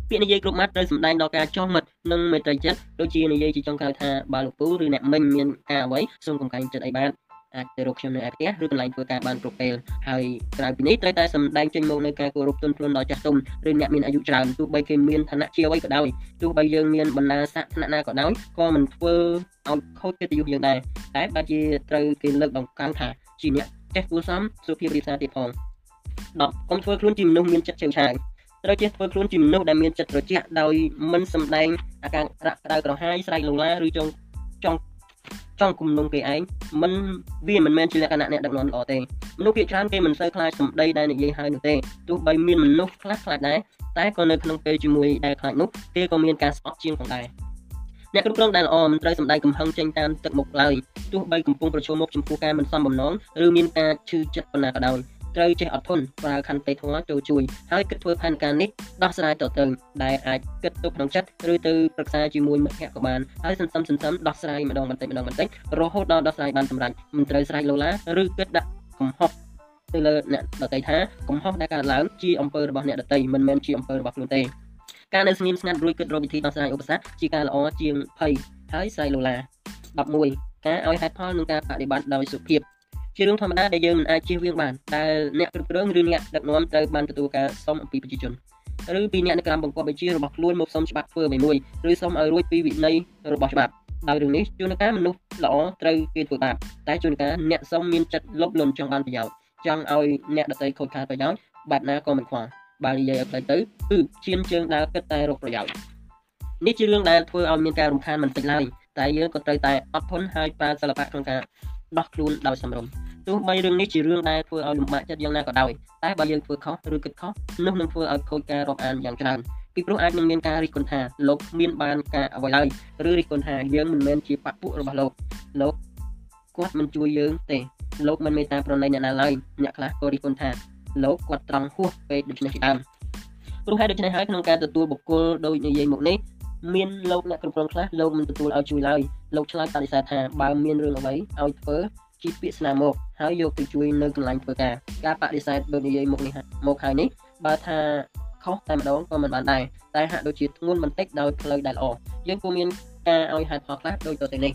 ពាក្យនិយាយគ្រប់ម៉ាត់ត្រូវសម្ដែងដល់ការចោះមិត្តនិងមេត្រីចិត្តដូចជានិយាយជាចុងក្រោយថាបើលោកពូឬអ្នកមិញមានការអ្វីសូមកុំកាញ់ចិត្តអីបាន អាចទៅរកខ្ញុំនៅឯផ្ទះឬកន្លែងធ្វើការបានគ្រប់ពេលហើយក្រៅពីនេះត្រូវតែសម្ដែងចេញមកនៅការគោរពទុនភ្លុនដល់ចាស់ទុំឬអ្នកមានអាយុច្រើនទោះបីគេមានឋានៈជាអ្វីក៏ដោយទោះបីយើងមានបណ្ដាស័ក្តិឋានៈណាក៏ដោយក៏មិនធ្វើឲ្យខូចកិត្តិយសយើងដែរតែបើជាត្រូវគេលើកតម្កើងថាជាអ្នកចេះគួរសមសុភាពរាបសារទៀតផង10កុំធ្វើខ្លួនជាមនុស្សមានចិត្តឆេវឆាវត្រូវចេះធ្វើខ្លួនជាមនុស្សដែលមានចិត្តត្រជាក់ដោយមិនសម្ដែងអាការរ៉ាក់ក្តៅក្រហាយស្រែកលូឡាឬចង់ចង់ ចង់គំនុំគេឯងមិនវាមិនមែនជាលក្ខណៈអ្នកដឹកនាំល្អទេមនុស្សភាគច្រើនគេមិនសូវខ្លាចសម្ដីដែលនិយាយហើយនោះទេទោះបីមានមនុស្សខ្លះខ្លាចដែរតែក៏នៅក្នុងពេលជាមួយដែលខ្លាចនោះគេក៏មានការស្អប់ជាងផងដែរអ្នកគ្រប់គ្រងដែលល្អមិនត្រូវសម្ដែងកំហឹងចេញតាមទឹកមុខឡើយទោះបីកំពុងប្រឈមមុខចំពោះការមិនសមបំណងឬមានការឈឺចិត្តប៉ុណ្ណាក៏ដោយ ត្រូវចេះអត់ធន់ប្រើខន្តីធម៌ចូលជួយហើយគិតធ្វើផែនការនេះដោះស្រាយទៅទៅដែលអាចគិតទុកក្នុងចិត្តឬទៅប្រឹក្សាជាមួយមិត្តភក្តិក៏បានហើយសន្សំសន្សំដោះស្រាយម្ដងបន្តិចម្ដងបន្តិចរហូតដល់ដោះស្រាយបានសម្រេចមិនត្រូវស្រែកលោឡាឬគិតដាក់កំហុសទៅលើអ្នកដតីថាកំហុសដែលកើតឡើងជាអំពើរបស់អ្នកដតីមិនមែនជាអំពើរបស់ខ្លួនទេការនៅស្ងៀមស្ងាត់រួចគិតរកវិធីដោះស្រាយឧបសគ្គជាការល្អជាងភ័យហើយស្រែកលោឡា11ការឲ្យហេតុផលនិងការបដិបត្តិដោយសុភាព ជារឿងធម្មតាដែលយើងមិនអាចជៀសវាងបានដែលអ្នកគ្រប់គ្រងឬអ្នកដឹកនាំត្រូវបានទទួលការសុំអំពីប្រជាជនឬពីអ្នកនៅក្រោមបង្គាប់បញ្ជារបស់ខ្លួនមកសុំច្បាប់ធ្វើអ្វីមួយឬសុំឲ្យរួចពីវិន័យរបស់ច្បាប់ដោយរឿងនេះជួនកាលមនុស្សល្អត្រូវគេធ្វើបាបតែជួនកាលអ្នកសុំមានចិត្តលុបលន់ចង់បានប្រយោជន៍ចង់ឲ្យអ្នកដទៃខូចខាតប្រយោជន៍បែបណាក៏មិនខ្វល់បើនិយាយឲ្យផ្លេចទៅគឺឈានជើងដើរគិតតែរកប្រយោជន៍នេះជារឿងដែលធ្វើឲ្យមានការរំខានមិនតិចឡើយតែយើងក៏ត្រូវតែអត់ធន់ហើយប្រើសិល្បៈក្នុងការដោះខ្លួនដោយសម្រុំ ទោះបីរឿងនេះជារឿងដែលធ្វើឲ្យលំបាកចិត្តយ៉ាងណាក៏ដោយតែបើយើងធ្វើខុសឬគិតខុសនោះនឹងធ្វើឲ្យខូចការរាប់អានយ៉ាងច្រើនពីព្រោះអាចនឹងមានការរិះគន់ថាលោកមានបានការអ្វីឡើយឬរិះគន់ថាយើងមិនមែនជាបពុរបស់លោកលោកគាត់មិនជួយយើងទេលោកមិនមេត្តាប្រណីអ្នកណាឡើយអ្នកខ្លះក៏រិះគន់ថាលោកគាត់ត្រង់ហួសពេកដូច្នេះជាដើមព្រោះហេតុដូច្នេះហើយក្នុងការទទួលបុគ្គលដោយនិយាយមកនេះមានលោកអ្នកគ្រប់គ្រងខ្លះលោកមិនទទួលឲ្យជួយឡើយលោកឆ្លើយបដិសេធថាបើមានរឿងអ្វីឲ្យធ្វើ ជាពាក្យស្នាមមកហើយយកទៅជួយនៅកន្លែងធ្វើការការបដិសេធដូចនិយាយមុខនេះមកហើយនេះបើថាខុសតែម្ដងក៏មិនបានដែរតែហាក់ដូចជាធ្ងន់បន្តិចដោយផ្លូវដែលល្អយើងគួរមានការឲ្យហេតុផលខ្លះដូចទៅនេះ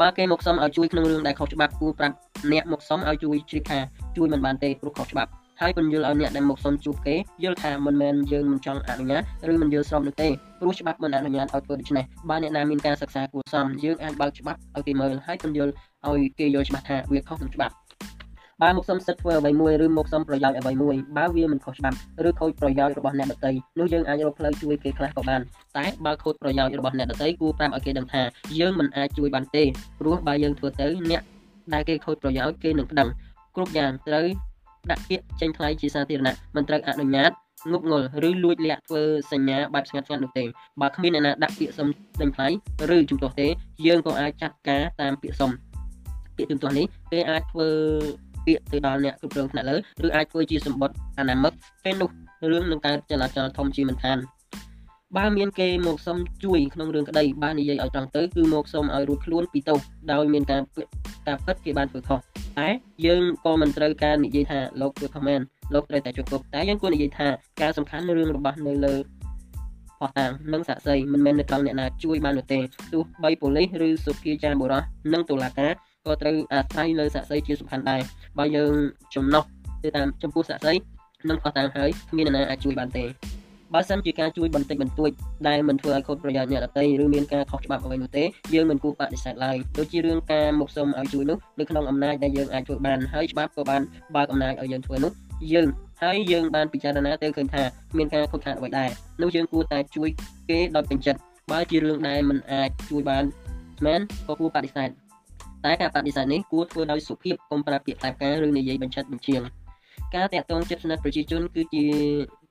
បើគេមកសុំឲ្យជួយក្នុងរឿងដែលខុសច្បាប់គួរប្រាប់អ្នកមកសុំឲ្យជួយជ្រាបថាជួយមិនបានទេព្រោះខុសច្បាប់ហើយពន្យល់ឲ្យអ្នកដែលមកសុំជួបគេយល់ថាមិនមែនយើងមិនចង់អនុញ្ញាតឬមិនយល់ស្របនោះទេព្រោះច្បាប់មិនអនុញ្ញាតឲ្យធ្វើដូច្នេះបើអ្នកណាមានការសិក្សាគួរសមយើងអាចបើកច្បាប់ឲ្យគេមើលហើយពន្យល់ ឲ្យគេយល់ច្បាស់ថាវាខុសនឹងច្បាប់បើមកសុំសិទ្ធធ្វើអ្វីមួយឬមកសុំប្រយោជន៍អ្វីមួយបើវាមិនខុសច្បាប់ឬខូចប្រយោជន៍របស់អ្នកដទៃនោះយើងអាចរកផ្លូវជួយគេខ្លះក៏បានតែបើខូចប្រយោជន៍របស់អ្នកដទៃគួរប្រាប់ឲ្យគេដឹងថាយើងមិនអាចជួយបានទេព្រោះបើយើងធ្វើទៅអ្នកដែលគេខូចប្រយោជន៍គេនឹងប្តឹងគ្រប់យ៉ាងត្រូវដាក់ពាក្យចេញថ្លៃជាសាធារណៈមិនត្រូវអនុញ្ញាតងប់ងល់ឬលួចលាក់ធ្វើសញ្ញាបែបស្ងាត់ស្ងាត់នោះទេបើគ្មានអ្នកណាដាក់ពាក្យសុំដេញថ្លៃឬជំទាស់ទេយើងក៏អាចចាត់ការតាមពាក្យសុំ ពាក្យជំទាស់នេះគេអាចធ្វើពាក្យទៅដល់អ្នកគ្រប់គ្រងថ្នាក់លើឬអាចធ្វើជាសម្បត្តិអនាមិកពេលនោះរឿងនឹងកើតចលាចលធំជាមិនខានបើមានគេមកសុំជួយក្នុងរឿងក្តីបាននិយាយឲ្យត្រង់ទៅគឺមកសុំឲ្យរួចខ្លួនពីទោសដោយមានការការពិតគេបានធ្វើខុសតែយើងក៏មិនត្រូវការនិយាយថាលោកធ្វើខុសមែនលោកត្រូវតែជប់តែយើងគួរនិយាយថាការសំខាន់រឿងរបស់នៅលើផោះតាំងនិងសាក់សីមិនមែននៅត្រង់អ្នកណាជួយបាននោះទេទោះបីប៉ូលីសឬសុភាចារបុរសនិងតុលាការ ក៏ត្រូវអាស្រ័យលើសាក់សីជាសំខាន់ដែរបើយើងចំណុះទៅតាមចំពោះសាក់សីនិងផោះតាំងហើយគ្មានអ្នកណាអាចជួយបានទេបើសិនជាការជួយបន្តិចបន្តួចដែលមិនធ្វើឲ្យខូចប្រយោជន៍អ្នកដទៃឬមានការខុសច្បាប់អ្វីនោះទេយើងមិនគួរបដិសេធឡើយដូចជារឿងការមកសុំឲ្យជួយនោះនៅក្នុងអំណាចដែលយើងអាចធ្វើបានហើយច្បាប់ក៏បានបើកអំណាចឲ្យយើងធ្វើនោះយើងហើយយើងបានពិចារណាទៅឃើញថាមានការខុសខាតអ្វីដែរនោះយើងគួរតែជួយគេដោយពេញចិត្តបើជារឿងដែលមិនអាចជួយបានមែនក៏គួរបដិសេធ តែការបដិសេធនេះគួរធ្វើដោយសុភាពកុំប្រើពាក្យតែការឬនិយាយបញ្ឆិតបញ្ជាងការតាក់ទងចិត្តស្និទ្ធប្រជាជនគឺជា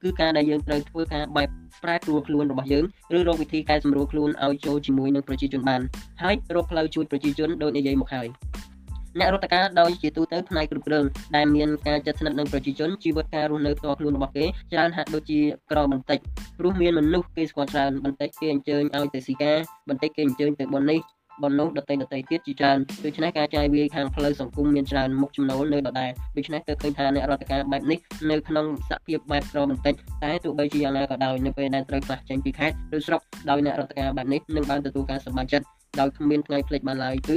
គឺការដែលយើងត្រូវធ្វើការបែបប្រែប្រួលខ្លួនរបស់យើងឬរកវិធីកែសម្រួលខ្លួនឲ្យចូលជាមួយនឹងប្រជាជនបានហើយរកផ្លូវជួយប្រជាជនដោយនិយាយមកហើយអ្នករដ្ឋការដោយជាទូទៅផ្នែកគ្រប់គ្រងដែលមានការចិត្តស្និទ្ធនឹងប្រជាជនជីវិតការរស់នៅផ្ទាល់ខ្លួនរបស់គេច្រើនហាក់ដូចជាក្របន្តិចព្រោះមានមនុស្សគេស្គាល់ច្រើនបន្តិចគេអញ្ជើញឲ្យទៅស៊ីការបន្តិចគេអញ្ជើញទៅបននេះ បំណុលដតីដតីទៀតជាច្រើនដូច្នេះការចាយវាយខាងផ្លូវសង្គមមានច្រើនមុខចំណូលនៅដដែលដូច្នេះទើបឃើញថាអ្នករដ្ឋការបែបនេះនៅក្នុងសភាពបែបក្របន្តិចតែទោះបីជាយ៉ាងណាក៏ដោយនៅពេលដែលត្រូវផ្លាស់ចេញពីខេត្តឬស្រុកដោយអ្នករដ្ឋការបែបនេះនឹងបានទទួលការសម្បានចិត្តដោយគ្មានថ្ងៃភ្លេចបានឡើយគឺ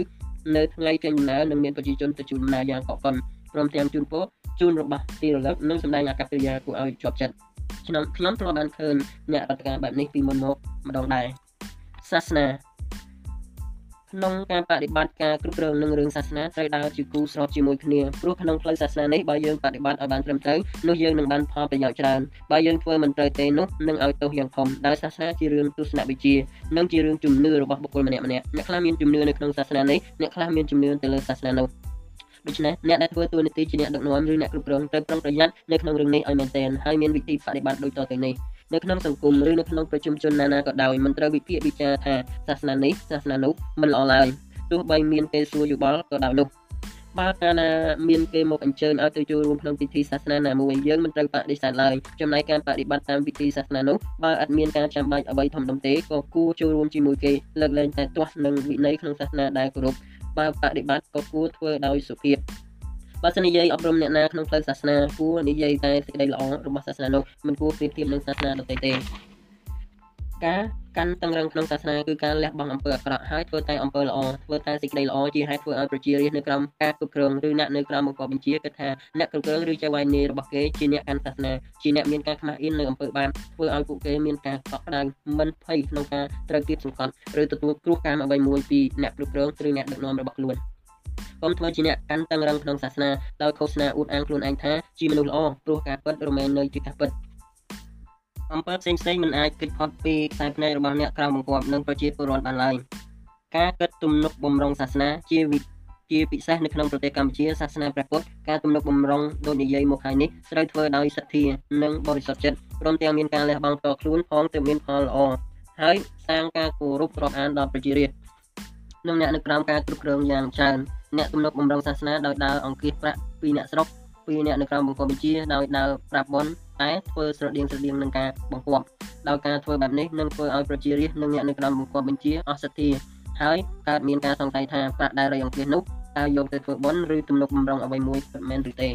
នៅថ្ងៃចេញដំណើរនឹងមានប្រជាជនទៅជួបដំណើរយ៉ាងកក់កុនព្រមទាំងជូនពរជូនរបស់ទីរលឹកនិងសម្ដែងអាកប្បកិរិយាគួរឲ្យជាប់ចិត្តខ្ញុំខ្ញុំធ្លាប់បានឃើញអ្នករដ្ឋការបែបនេះពីមុនមកម្ដងដែរសាសនា ក្នុងការបដិបត្តិការគ្រប់គ្រងនឹងរឿងសាសនាត្រូវដើរជាគូស្របជាមួយគ្នាព្រោះក្នុងផ្លូវសាសនានេះបើយើងបដិបត្តិឲ្យបានត្រឹមត្រូវនោះយើងនឹងបានផលប្រយោជន៍ច្រើនបើយើងធ្វើមិនត្រូវទេនោះនឹងឲ្យទោសយ៉ាងធំដោយសាសនាជារឿងទស្សនវិជ្ជានិងជារឿងជំនឿរបស់បុគ្គលម្នាក់ម្នាក់អ្នកខ្លះមានជំនឿនៅក្នុងសាសនានេះអ្នកខ្លះមានជំនឿទៅលើសាសនានោះដូច្នេះអ្នកដែលធ្វើតួនាទីជាអ្នកដឹកនាំឬអ្នកគ្រប់គ្រងត្រូវប្រុងប្រយ័ត្ននៅក្នុងរឿងនេះឲ្យមែនទែនហើយមានវិធីបដិបត្តិដូចតទៅនេះ នៅក្នុងសង្គមឬនៅក្នុងប្រជុំជនណាណាក៏ដោយមិនត្រូវវិភាគវិចារថាសាសនានេះសាសនានោះមិនល្អឡើយទោះបីមានគេសួរយោបល់ក៏ដោយនោះបើកាលណាមានគេមកអញ្ជើញឲ្យទៅចូលរួមក្នុងពិធីសាសនាណាមួយយើងមិនត្រូវបដិសេធឡើយចំណែកការបដិបត្តិតាមពិធីសាសនានោះបើអត់មានការចាំបាច់អ្វីធំដុំទេក៏គួរចូលរួមជាមួយគេលើកលែងតែទាស់នឹងវិន័យក្នុងសាសនាដែលគោរពបើបដិបត្តិក៏គួរធ្វើដោយសុភាព បើសិននិយាយអប់រំអ្នកណាក្នុងផ្លូវសាសនាគួរនិយាយតែសេចក្តីល្អរបស់សាសនានោះមិនគួរប្រៀបធៀបនឹងសាសនាដទៃទេការកាន់តឹងរឹងក្នុងសាសនាគឺការលះបង់អំពើអាក្រក់ហើយធ្វើតែអំពើល្អធ្វើតែសេចក្តីល្អជាហេតុធ្វើឲ្យប្រជារាស្ត្រនៅក្រោមការគ្រប់គ្រងឬអ្នកនៅក្រោមបង្គាប់បញ្ជាគិតថាអ្នកគ្រប់គ្រងឬចៅហ្វាយនីរបស់គេជាអ្នកកាន់សាសនាជាអ្នកមានការខ្មាស់អៀននៅអំពើបាបធ្វើឲ្យពួកគេមានការកក់ក្ដៅមិនភ័យក្នុងការត្រូវគៀបសង្កត់ឬទទួលគ្រោះកាមអ្វីមួយពីអ្នកគ្រប់គ្រងឬអ្នកដឹកនាំរបស់ខ្លួន កុំធ្វើជាអ្នកកាន់តឹងរឹងក្នុងសាសនាដោយឃោសនាអួតអាងខ្លួនឯងថាជាមនុស្សល្អព្រោះការពិតរមែងនៅជាការពិតអំពើផ្សេងផ្សេងមិនអាចគិតផុតពីខ្សែភ្នែករបស់អ្នកក្រៅបង្គាប់និងប្រជាពលរដ្ឋបានឡើយការគិតទំនុកបំរុងសាសនាជាវិជាពិសេសនៅក្នុងប្រទេសកម្ពុជាសាសនាព្រះពុទ្ធការទំនុកបំរុងដូចនិយាយមកហើយនេះត្រូវធ្វើដោយសទ្ធានិងបរិសុទ្ធចិត្តព្រមទាំងមានការលះបង់តខ្លួនផងទើបមានផលល្អហើយសាងការគោរពរាប់អានដល់ប្រជារាស្ត្រនិងអ្នកនៅក្រោមការគ្រប់គ្រងយ៉ាងច្រើន អ្នកទំនុកបំរុងសាសនាដោយដើរអង្គាសប្រាក់ពីអ្នកស្រុកពីអ្នកនៅក្រោមបង្គាប់បញ្ជាដោយដើរប្រាប់បនតែធ្វើស្រដៀងស្រដៀងនឹងការបង្គាប់ដោយការធ្វើបែបនេះនឹងធ្វើឲ្យប្រជារាស្ត្រនិងអ្នកនៅក្រោមបង្គាប់បញ្ជាអស់សទ្ធាហើយកើតមានការសង្ស័យថាប្រាក់ដែលរយអង្គាសនោះតើយកទៅធ្វើបន់ឬទំនុកបំរុងអ្វីមួយពិតមែនឬទេ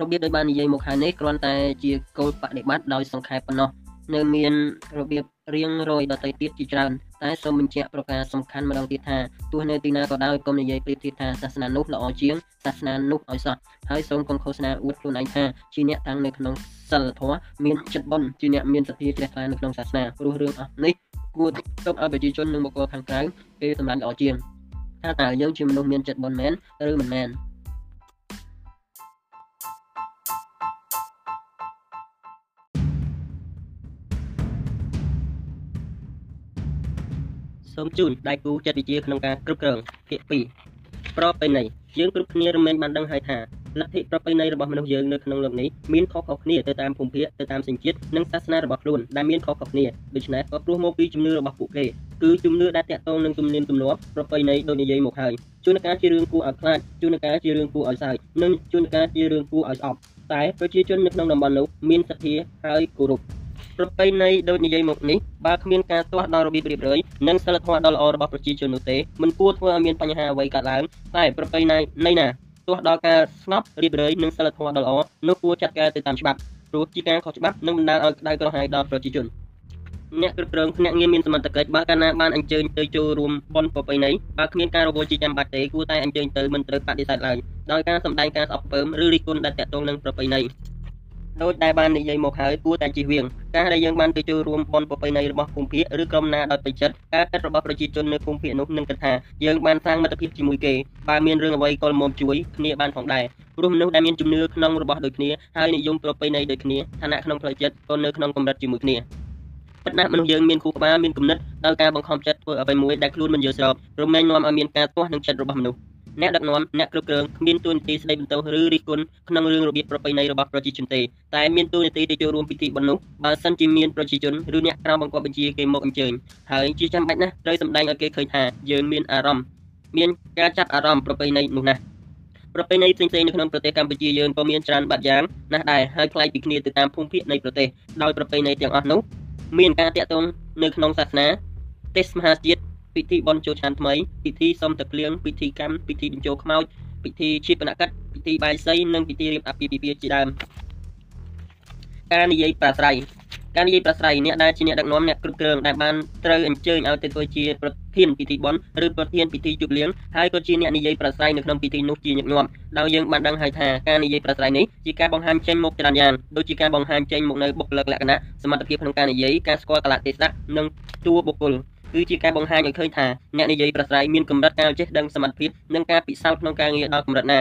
របៀបដោយបាននិយាយមកខាងនេះគ្រាន់តែជាគោលបដិបត្តិដោយសង្ខេបប៉ុណ្ណោះនៅមានរបៀបរៀងរយដតីទៀតជាច្រើន តែសូមបញ្ជាក់ប្រការសំខាន់ម្ដងទៀតថាទោះនៅទីណាក៏ដោយកុំនិយាយប្រៀបធៀបថាសាសនានោះល្អជាងសាសនានោះឲ្យសោះហើយសូមកុំឃោសនាអួតខ្លួនឯងថាជាអ្នកតាំងនៅក្នុងសិលធម៌មានចិត្តបុណ្យជាអ្នកមានសទ្ធាជ្រះថ្លានៅក្នុងសាសនាព្រោះរឿងអស់នេះគួរទុកឲ្យប្រជាជននិងបុគ្គលខាងក្រៅគេសម្រាប់ល្អជាងថាតើយើងជាមនុស្សមានចិត្តបុណ្យមែនឬមិនមែន សូមជូនដៃគូចិត្តវិទ្យាក្នុងការគ្រប់គ្រងភាគ2ប្រពៃណីយើងគ្រប់គ្នារមែងបានដឹងហើយថាលទ្ធិប្រពៃណីរបស់មនុស្សយើងនៅក្នុងលោកនេះមានខុសៗគ្នាទៅតាមភូមិភាគទៅតាមសញ្ជាតិនិងសាសនារបស់ខ្លួនដែលមានខុសៗគ្នាដូច្នេះក៏ព្រោះមកពីជំនឿរបស់ពួកគេគឺជំនឿដែលតាក់ទងនឹងទំនៀមទម្លាប់ប្រពៃណីដូចនិយាយមកហើយជួនកាលជារឿងគួរឲ្យខ្លាចជួនកាលជារឿងគួរឲ្យសើចនិងជួនកាលជារឿងគួរឲ្យស្អប់តែប្រជាជននៅក្នុងតំបន់នោះមានសទ្ធាហើយគោរព ប្រពៃណីដូចនិយាយមកនេះបើគ្មានការទាស់ដល់របៀបរៀបរយនិងសិលធម៌ដ៏ល្អរបស់ប្រជាជននោះទេមិនគួរធ្វើឲ្យមានបញ្ហាអ្វីកើតឡើងតែប្រពៃណីនៃណាទាស់ដល់ការស្ងប់រៀបរយនិងសិលធម៌ដ៏ល្អនោះគួរចាត់ការទៅតាមច្បាប់ព្រោះជាការខុសច្បាប់នឹងបណ្ដាលឲ្យក្តៅក្រហាយដល់ប្រជាជនអ្នកគ្រប់គ្រងភ្នាក់ងារមានសមត្ថកិច្ចបើកាលណាបានអញ្ជើញទៅចូលរួមបន់ប្រពៃណីបើគ្មានការរវល់ជាចាំបាច់ទេគួរតែអញ្ជើញទៅមិនត្រូវបដិសេធឡើយដោយការសម្ដែងការស្អប់ពើមឬរិះគន់ដែលតាក់ទងនឹងប្រពៃណី ដោយដែលបាននិយាយមកហើយគួរតែជៀសវាងការដែលយើងបានទៅចូលរួមបនប្រពៃណីរបស់ភូមិភាគឬក្រុមណាដោយពេញចិត្តការគិតរបស់ប្រជាជននៅភូមិភាគនោះនឹងគិតថាយើងបានសាងមិត្តភាពជាមួយគេបើមានរឿងអ្វីក៏មុំជួយគ្នាបានផងដែរព្រោះមនុស្សដែលមានជំនឿក្នុងរបស់ដូចគ្នាហើយនិយមប្រពៃណីដូចគ្នាឋានៈក្នុងផ្លូវចិត្តក៏នៅក្នុងកម្រិតជាមួយគ្នាប៉ុន្តែមនុស្សយើងមានគូក្បាលមានគំនិតដល់ការបង្ខំចិត្តធ្វើអ្វីមួយដែលខ្លួនមិនយល់ស្របរមែងនាំឲ្យមានការទាស់នឹងចិត្តរបស់មនុស្ស អ្នកដឹកនាំអ្នកគ្រប់គ្រងគ្មានទួនាទីស្ដីបន្ទោសឬរិះគន់ក្នុងរឿងរបៀបប្រពៃណីរបស់ប្រជាជនទេតែមានទួនាទីទៅចូលរួមពិធីបុណ្យនោះបើសិនជាមានប្រជាជនឬអ្នកក្រៅបង្គាប់បញ្ជាគេមកអញ្ជើញហើយជាចាំបាច់ណាស់ត្រូវសម្ដែងឲ្យគេឃើញថាយើងមានអារម្មណ៍មានការចាប់អារម្មណ៍ប្រពៃណីនោះណាស់ប្រពៃណីផ្សេងៗនៅក្នុងប្រទេសកម្ពុជាយើងក៏មានច្រើនបាត់យ៉ាងណាស់ដែរហើយប្លែកពីគ្នាទៅតាមភូមិភាគនៃប្រទេសដោយប្រពៃណីទាំងអស់នោះមានការតាក់ទងនៅក្នុងសាសនាទេសមហាជាតិ ពិធីបុណ្យចូលឆ្នាំថ្មីពិធីសុំទឹកភ្លៀងពិធីកម្មពិធីបញ្ចូលខ្មោចពិធីឈាបនកិច្ចពិធីបាយសីនិងពិធីរៀបអាពាហ៍ពិពាហ៍ជាដើមការនិយាយប្រាស្រ័យការនិយាយប្រាស្រ័យអ្នកដែលជាអ្នកដឹកនាំអ្នកគ្រប់គ្រងដែលបានត្រូវអញ្ជើញឲ្យទៅធ្វើជាប្រធានពិធីបុណ្យឬប្រធានពិធីជប់លៀងហើយក៏ជាអ្នកនិយាយប្រាស្រ័យនៅក្នុងពិធីនោះជាញឹកញាប់ដោយយើងបានដឹងហើយថាការនិយាយប្រាស្រ័យនេះជាការបង្ហាញចេញមុខច្រើនយ៉ាងដូចជាការបង្ហាញចេញមុខនៅបុគ្គលិកលក្ខណៈសមត្ថភាពក្នុងការនិយាយការស្គាល់កលៈទេសៈនិងតួបុគ្គល គឺជាការបង្ហាញឲ្យឃើញថាអ្នកនិយាយប្រស្រ័យមានកម្រិតការចេះដឹងសមត្ថភាពនិងការពិសោធន៍ក្នុងការងារដល់កម្រិតណា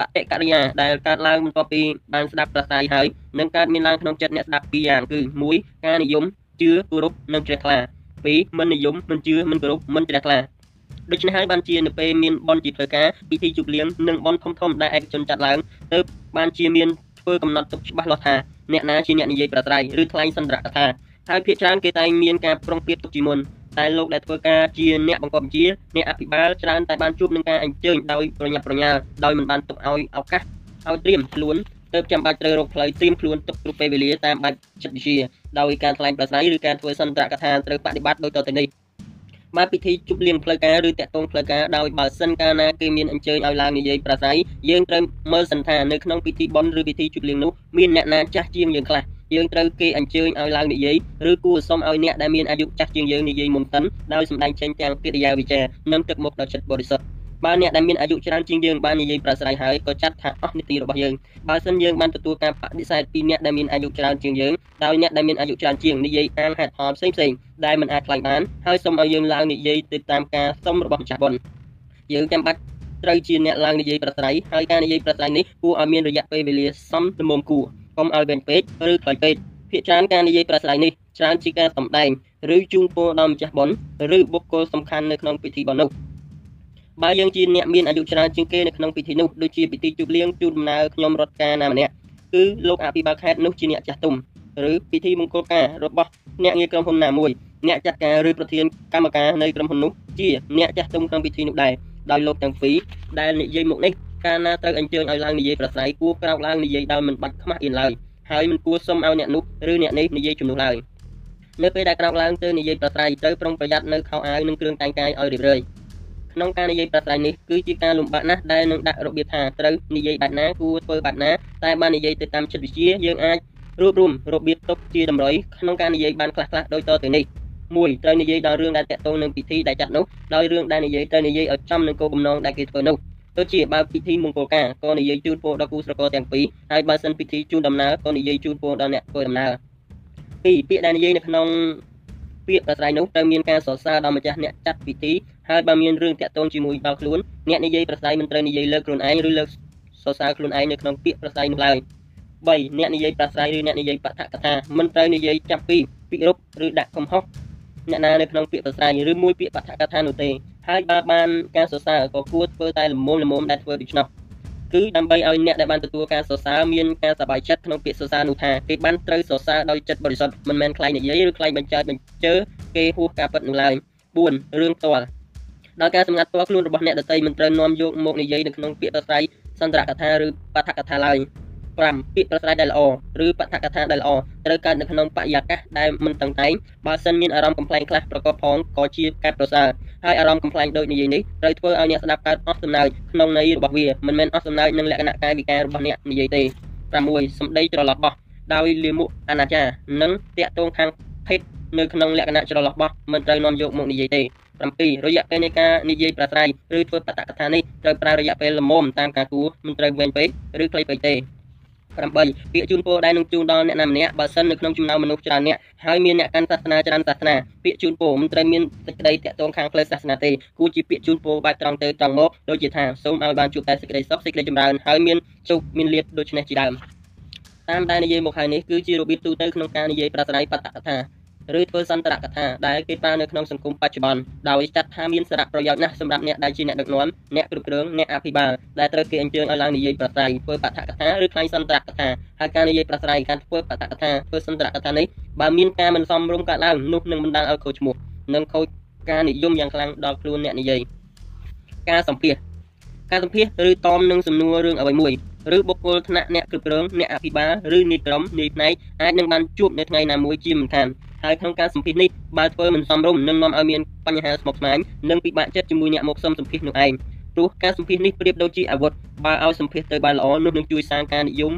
បតិកិរិយាដែលកើតឡើងបន្ទាប់ពីបានស្ដាប់ប្រសាយហើយនឹងកើតមានឡើងក្នុងចិត្តអ្នកស្ដាប់ពីរយ៉ាងគឺ1ការនិយមជឿគោរពនិងជ្រះថ្លា2មិននិយមមិនជឿមិនគោរពមិនជ្រះថ្លាដូច្នេះហើយបានជានៅពេលមានបនជាធ្វើការពិធីជប់លៀងនិងបនធំធំដែលឯកជនចាត់ឡើងទើបបានជាមានធ្វើកំណត់ទុកច្បាស់លាស់ថាអ្នកណាជាអ្នកនិយាយប្រស្រ័យឬថ្លែងសន្ទរកថាហើយភាគច្រើនគេតែងមានការប្រុងប្រយ័ត្នទុកជាមុន តែលោកដែលធ្វើការជាអ្នកបង្កប់ជាអ្នកអភិបាលច្រើនតែបានជួបនឹងការអញ្ជើញដោយប្រញាប់ប្រញាល់ដោយមិនបានទុកឲ្យឱកាសឲ្យត្រៀមខ្លួនទៅចាំបាច់ត្រូវរកផ្លូវត្រៀមខ្លួនទុកគ្រប់ពេលវេលាតាមបែបចិត្តវិទ្យាដោយការថ្លែងប្រស្រ័យឬការធ្វើសន្ទរកថាត្រូវបដិបត្តិដោយតទៅនេះបើពិធីជប់លៀងផ្លូវការឬតាក់ទងផ្លូវការដោយបើសិនកាលណាគេមានអញ្ជើញឲ្យឡើងនិយាយប្រស័យយើងត្រូវមើលសិនថានៅក្នុងពិធីបុណ្យឬពិធីជប់លៀងនោះមានអ្នកណាចាស់ជាងយើងខ្លះ យើងត្រូវគេអញ្ជើញឲ្យឡើងនិយាយឬគួរសុំឲ្យអ្នកដែលមានអាយុចាស់ជាងយើងនិយាយមុនសិនដោយសម្ដែងចេញទាំងកិរិយាវិចារនិងទឹកមុខដ៏ចិត្តបរិសុទ្ធបើអ្នកដែលមានអាយុច្រើនជាងយើងបាននិយាយប្រស្រ័យហើយក៏ចាត់ថាអស់នីតិរបស់យើងបើសិនយើងបានទទួលការបដិសេធពីអ្នកដែលមានអាយុច្រើនជាងយើងដោយអ្នកដែលមានអាយុច្រើនជាងនិយាយអានហេតុផលផ្សេងផ្សេងដែលមិនអាចខ្លាញ់បានហើយសូមឲ្យយើងឡើងនិយាយទៅតាមការសុំរបស់ម្ចាស់បុណ្យយើងចាំបាច់ត្រូវជាអ្នកឡើងនិយាយប្រស្រ័យហើយការនិយាយប្រស្រ័យនេះគួរឲ្យមានរយៈពេលវេលាសមល្មមគួរ កុំឲ្យវែងពេកឬខ្លីពេកភាគច្រើនការនិយាយប្រស្រ័យនេះច្រើនជាការសម្ដែងឬជូនពរដល់ម្ចាស់បុណ្យឬបុគ្គលសំខាន់នៅក្នុងពិធីបុណ្យនោះបើយើងជាអ្នកមានអាយុច្រើនជាងគេនៅក្នុងពិធីនោះដូចជាពិធីជប់លៀងជូនដំណើរខ្ញុំរដ្ឋការណាម្នាក់គឺលោកអភិបាលខេត្តនោះជាអ្នកចាស់ទុំឬពិធីមង្គលការរបស់អ្នកងារក្រុមហ៊ុនណាមួយអ្នកចាត់ការឬប្រធានកម្មការនៃក្រុមហ៊ុននោះជាអ្នកចាស់ទុំក្នុងពិធីនោះដែរដោយលោកទាំងពីរដែលនិយាយមុខនេះ កាលណាត្រូវអញ្ជើញឲ្យឡើងនិយាយប្រស្រ័យគួរក្រោកឡើងនិយាយដោយមិនបាច់ខ្មាស់អៀនឡើយហើយមិនគួរសុំឲ្យអ្នកនោះឬអ្នកនេះនិយាយជំនួសឡើយនៅពេលដែលក្រោកឡើងទៅនិយាយប្រស្រ័យត្រូវប្រុងប្រយ័ត្ននៅខោអាវនិងគ្រឿងតែងកាយឲ្យរៀបរយក្នុងការនិយាយប្រស្រ័យនេះគឺជាការលំបាកណាស់ដែលនឹងដាក់របៀបថាត្រូវនិយាយបែបណាគួរធ្វើបែបណាតែបាននិយាយទៅតាមចិត្តវិទ្យាយើងអាចរួបរวมរបៀបទុកជាតម្រុយក្នុងការនិយាយបានខ្លះៗដូចតទៅនេះមួយត្រូវនិយាយដល់រឿងដែលតាក់ទងនឹងពិធីដែលចាត់នោះដោយរឿងដែលនិយាយត្រូវនិយាយឲ្យចំនឹងគោលបំណងដែលគេធ្វើនោះ ដូចជាបើពិធីមង្គលការក៏និយាយជូនពរដល់គូស្រករទាំងពីរហើយបើសិនពិធីជូនដំណើរក៏និយាយជូនពរដល់អ្នកធ្វើដំណើរពីរពាក្យដែលនិយាយនៅក្នុងពាក្យប្រស្រ័យនោះត្រូវមានការសរសើរដល់ម្ចាស់អ្នកចាត់ពិធីហើយបើមានរឿងតាក់ទងជាមួយដល់ខ្លួនអ្នកនិយាយប្រស្រ័យមិនត្រូវនិយាយលើកខ្លួនឯងឬលើកសរសើរខ្លួនឯងនៅក្នុងពាក្យប្រស្រ័យនោះឡើយ3អ្នកនិយាយប្រស្រ័យឬអ្នកនិយាយបឋកថាមិនត្រូវនិយាយចាប់ពីពិរុបឬដាក់កំហុស អ្នកណានៅក្នុងពាក្យប្រស្រ័យឬមួយពាក្យបឋកថានោះទេហើយបើបានការសរសើរក៏គួរធ្វើតែល្មមល្មមដែលធ្វើដូច្នោះគឺដើម្បីឲ្យអ្នកដែលបានទទួលការសរសើរមានការសប្បាយចិត្តក្នុងពាក្យសរសើរនោះថាគេបានត្រូវសរសើរដោយចិត្តបរិសុទ្ធមិនមែនខ្លាញ់និយាយឬខ្លាញ់បញ្ចើបញ្ជើគេហួសការពិតនោះឡើយ4រឿងផ្ទាល់ដោយការសម្ងាត់ផ្ទាល់ខ្លួនរបស់អ្នកដតីមិនត្រូវនាំយកមកនិយាយនៅក្នុងពាក្យប្រស្រ័យសន្ទរកថាឬបឋកថាឡើយ 5ពាក្យប្រស្រ័យដែលល្អឬបឋកថាដែលល្អត្រូវកើតនៅក្នុងបរិយាកាសដែលមិនតឹងតែងបើសិនមានអារម្មណ៍កំ pl ែងខ្លះប្រកបផងក៏ជាការប្រសើរហើយអារម្មណ៍កំ pl ែងដូចនិយាយនេះត្រូវធ្វើឲ្យអ្នកស្ដាប់កើតអស់សំណើចក្នុងន័យរបស់វាមិនមែនអស់សំណើចនឹងលក្ខណៈកាយវិការរបស់អ្នកនិយាយទេ6សម្ដីច្រឡោះបោះដោយលាមុខអនាចារនិងតាក់ទងខាងភេទនៅក្នុងលក្ខណៈច្រឡោះបោះមិនត្រូវនាំយកមកនិយាយទេ7រយៈពេលនៃការនិយាយប្រាស្រ័យឬធ្វើបតកថានេះត្រូវប្រើរយៈពេលល្មមតាមការគួរមិនត្រូវវែងពេកឬខ្លីពេកទេ 8ពាក្យជូនពរដែលនឹងជូនដល់អ្នកណាម្នាក់បើសិននៅក្នុងចំណោមមនុស្សច្រើនអ្នកហើយមានអ្នកកាន់សាសនាច្រើនសាសនាពាក្យជូនពរមិនត្រូវមានសេចក្តីតាក់ទងខាងផ្លូវសាសនាទេគួរជាពាក្យជូនពរបែបត្រង់ទៅត្រង់មកដូចជាថាសូមឲ្យបានជួបតែសេចក្តីសុខសេចក្តីចម្រើនហើយមានជោគមានលាភដូចនេះជាដើមតាមដែលនិយាយមកហើយនេះគឺជារបៀបទូទៅក្នុងការនិយាយប្រាស្រ័យបតកថា ឬធ្វើសន្តរកថាដែលគេប្រើនៅក្នុងសង្គមបច្ចុប្បន្នដោយចាត់ថាមានសារៈប្រយោជន៍ណាស់សម្រាប់អ្នកដែលជាអ្នកដឹកនាំអ្នកគ្រប់គ្រងអ្នកអភិបាលដែលត្រូវគេអញ្ជើញឲ្យឡើងនិយាយប្រស្រ័យធ្វើបឋកថាឬខ្លាញ់សន្តរកថាហើយការនិយាយប្រស្រ័យការធ្វើបឋកថាធ្វើសន្តរកថានេះបើមានការមិនសមរម្យកើតឡើងនោះនឹងបណ្ដាលឲ្យខូចឈ្មោះនិងខូចការនិយមយ៉ាងខ្លាំងដល់ខ្លួនអ្នកនិយាយការសម្ភាសការសម្ភាសឬតមនឹងសំណួររឿងអ្វីមួយឬបុគ្គលថ្នាក់អ្នកគ្រប់គ្រងអ្នកអភិបាលឬនាយក្រុមនាយផ្នែកអាចនឹងបានជួបនៅថ្ងៃណាមួយជាមិនខាន ហើយក្នុងការសម្ភាសនេះបើធ្វើមិនសមរម្យនឹងនាំឲ្យមានបញ្ហាស្មុគស្មាញនិងពិបាកចិត្តជាមួយអ្នកមកសុំសម្ភាសនោះឯងព្រោះការសម្ភាសនេះប្រៀបដូចជាអាវុធបើឲ្យសម្ភាសទៅបានល្អនោះនឹងជួយសាងការនិយម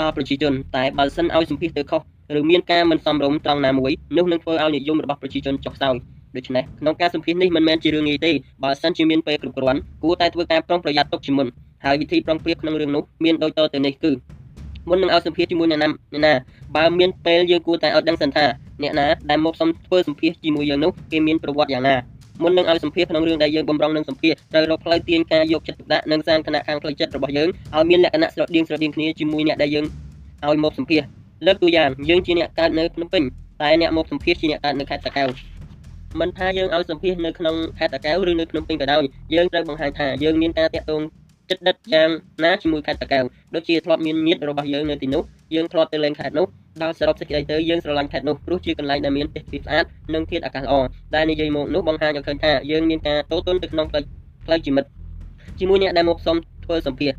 ដល់ប្រជាជនតែបើសិនឲ្យសម្ភាសទៅខុសឬមានការមិនសមរម្យត្រង់ណាមួយនោះនឹងធ្វើឲ្យនិយមរបស់ប្រជាជនចុះខ្សោយដូច្នេះក្នុងការសម្ភាសនេះមិនមែនជារឿងងាយទេបើសិនជាមានពេលគ្រប់គ្រាន់គួរតែធ្វើការប្រុងប្រយ័ត្នទុកជាមុនហើយវិធីប្រុងប្រយ័ត្នក្នុងរឿងនោះមានដូចតទៅនេះគឺមុននឹងឲ្យសម្ភាសជាមួយអ្នកណាអ្នកណាបើមានពេលយើងគួរតែឲ្យដឹងសិនថា អ្នកណាដែលមកសុំធ្វើសម្ភាសជាមួយយើងនោះគេមានប្រវត្តិយ៉ាងណាមុននឹងឲ្យសម្ភាសក្នុងរឿងដែលយើងបំរុងនឹងសម្ភាសត្រូវរកផ្លូវទាញការយកចិត្តទុកដាក់និងសាងឋានៈខាងផ្លូវចិត្តរបស់យើងឲ្យមានលក្ខណៈស្រដៀងស្រដៀងគ្នាជាមួយអ្នកដែលយើងឲ្យមកសម្ភាសលើកទូយ៉ាងយើងជាអ្នកកើតនៅភ្នំពេញតែអ្នកមកសម្ភាសជាអ្នកកើតនៅខេត្តតាកែវមិនថាយើងឲ្យសម្ភាសនៅក្នុងខេត្តតាកែវឬនៅភ្នំពេញក៏ដោយយើងត្រូវបង្ហាញថាយើងមានការតាក់ទងចិត្តដិតយ៉ាងណាជាមួយខេត្តតាកែវដូចជាធ្លាប់មានញាតិរបស់យើងនៅទីនោះយើងធ្លាប់ទៅលេងខេត្តនោះ ដល់សរុបសេចក្តីទៅយើងស្រឡាញ់ខេត្តនោះព្រោះជាកន្លែងដែលមានទេសភាពស្អាតនិងធាតុអាកាសល្អដែលនិយាយមកនោះបង្ហាញឲ្យឃើញថាយើងមានការតូតន់ទៅក្នុងផ្លូវផ្លូវជីវិតជាមួយអ្នកដែលមកសុំធ្វើសម្ភារ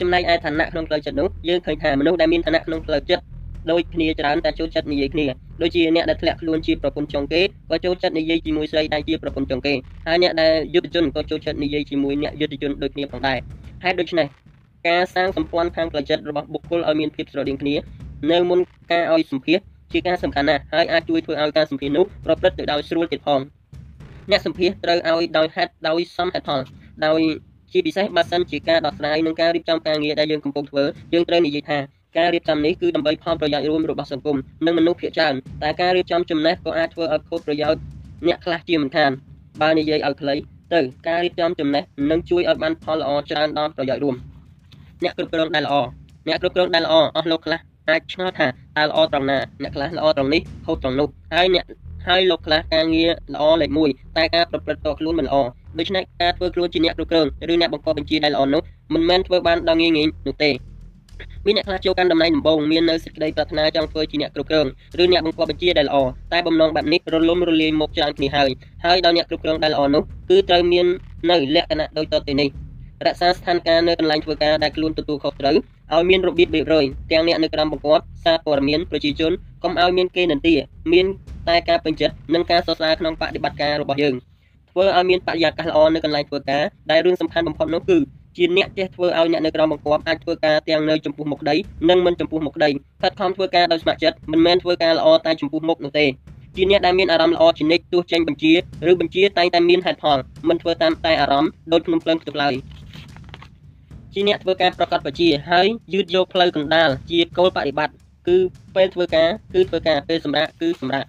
ចំណែកឯឋានៈក្នុងផ្លូវចិត្តនោះយើងឃើញថាមនុស្សដែលមានឋានៈក្នុងផ្លូវចិត្តដូចគ្នាច្រើនតែចូលចិត្តនិយាយគ្នាដូចជាអ្នកដែលធ្លាក់ខ្លួនជាប្រពន្ធចុងគេក៏ចូលចិត្តនិយាយជាមួយស្រីដែលជាប្រពន្ធចុងគេហើយអ្នកដែលយុទ្ធជនក៏ចូលចិត្តនិយាយជាមួយអ្នកយុទ្ធជនដូចគ្នាផងដែរហេតុដូច្នេះការសាងសម្ព័ន្ធខាងផ្លូវចិត្តរបស់បុគ្គលឲ្យមានភាពស្រដៀងគ្នា នៅមុនការឲ្យសម្ភាសជាការសំខាន់ណាស់ហើយអាចជួយធ្វើឲ្យការសម្ភាសនោះប្រព្រឹត្តទៅដោយស្រួលទៀតផងអ្នកសម្ភាសត្រូវឲ្យដោយហេតុដោយសមហេតុផលដោយជាពិសេសបើសិនជាការដោះស្រាយនិងការរៀបចំការងារដែលយើងកំពុងធ្វើយើងត្រូវនិយាយថាការរៀបចំនេះគឺដើម្បីផលប្រយោជន៍រួមរបស់សង្គមនិងមនុស្សភាគច្រើនតែការរៀបចំចំណេះក៏អាចធ្វើឲ្យខូចប្រយោជន៍អ្នកខ្លះជាមិនខានបើនិយាយឲ្យខ្លីទៅការរៀបចំចំណេះនឹងជួយឲ្យបានផលល្អច្រើនដល់ប្រយោជន៍រួមអ្នកគ្រប់គ្រងដែលល្អអ្នកគ្រប់គ្រងដែលល្អអស់លោកខ្លះ អាចឆ្ងល់ថាតើល្អត្រង់ណាអ្នកខ្លះល្អត្រង់នេះខុសត្រង់នោះហើយអ្នកហើយលោកខ្លះការងារល្អលេខ1តែការប្រព្រឹត្តតខ្លួនមិនល្អដូច្នេះការធ្វើខ្លួនជាអ្នកគ្រប់គ្រងឬអ្នកបង្កប់បញ្ជាដែលល្អនោះមិនមែនធ្វើបានដល់ងាយងាយនោះទេមានអ្នកខ្លះចូលកាន់តំណែងដំបូងមាននៅសេចក្តីប្រាថ្នាចង់ធ្វើជាអ្នកគ្រប់គ្រងឬអ្នកបង្គាប់បញ្ជាដែលល្អតែបំណងបែបនេះរលំរលាយមកច្រើនគ្នាហើយហើយដល់អ្នកគ្រប់គ្រងដែលល្អនោះគឺត្រូវមាននៅលក្ខណៈដូចតទៅនេះរក្សាស្ថានភាពនៅកន្លែងធ្វើការដែលខ្លួនទទួលខុសត្រូវ ឲ្យមានរបៀបរៀបរយទាំងអ្នកនៅក្រោមបង្គាប់សារព័ត៌មានប្រជាជនកុំឲ្យមានគេនន្ទាមានតែការពេញចិត្តនិងការសរសើរក្នុងបដិបត្តិការរបស់យើងធ្វើឲ្យមានបរិយាកាសល្អនៅកន្លែងធ្វើការដែលរឿងសំខាន់បំផុតនោះគឺជាអ្នកចេះធ្វើឲ្យអ្នកនៅក្រោមបង្គាប់អាចធ្វើការទាំងនៅចំពោះមុខដីនិងមិនចំពោះមុខដីខិតខំធ្វើការដោយស្ម័គ្រចិត្តមិនមែនធ្វើការល្អតែចំពោះមុខនោះទេជាអ្នកដែលមានអារម្មណ៍ល្អជានិច្ចទោះចេញបញ្ជាឬបញ្ជាតែងតែមានហេតុផលមិនធ្វើតាមតែអារម្មណ៍ដូចក្នុងភ្លើងខ្ទប់ឡើយ ជាអ្នកធ្វើការប្រកាសបជាហើយយឺតយកផ្លូវកណ្ដាលជាគោលបប្រតិបត្តិគឺពេលធ្វើការគឺធ្វើការពេលសម្រាកគឺសម្រាក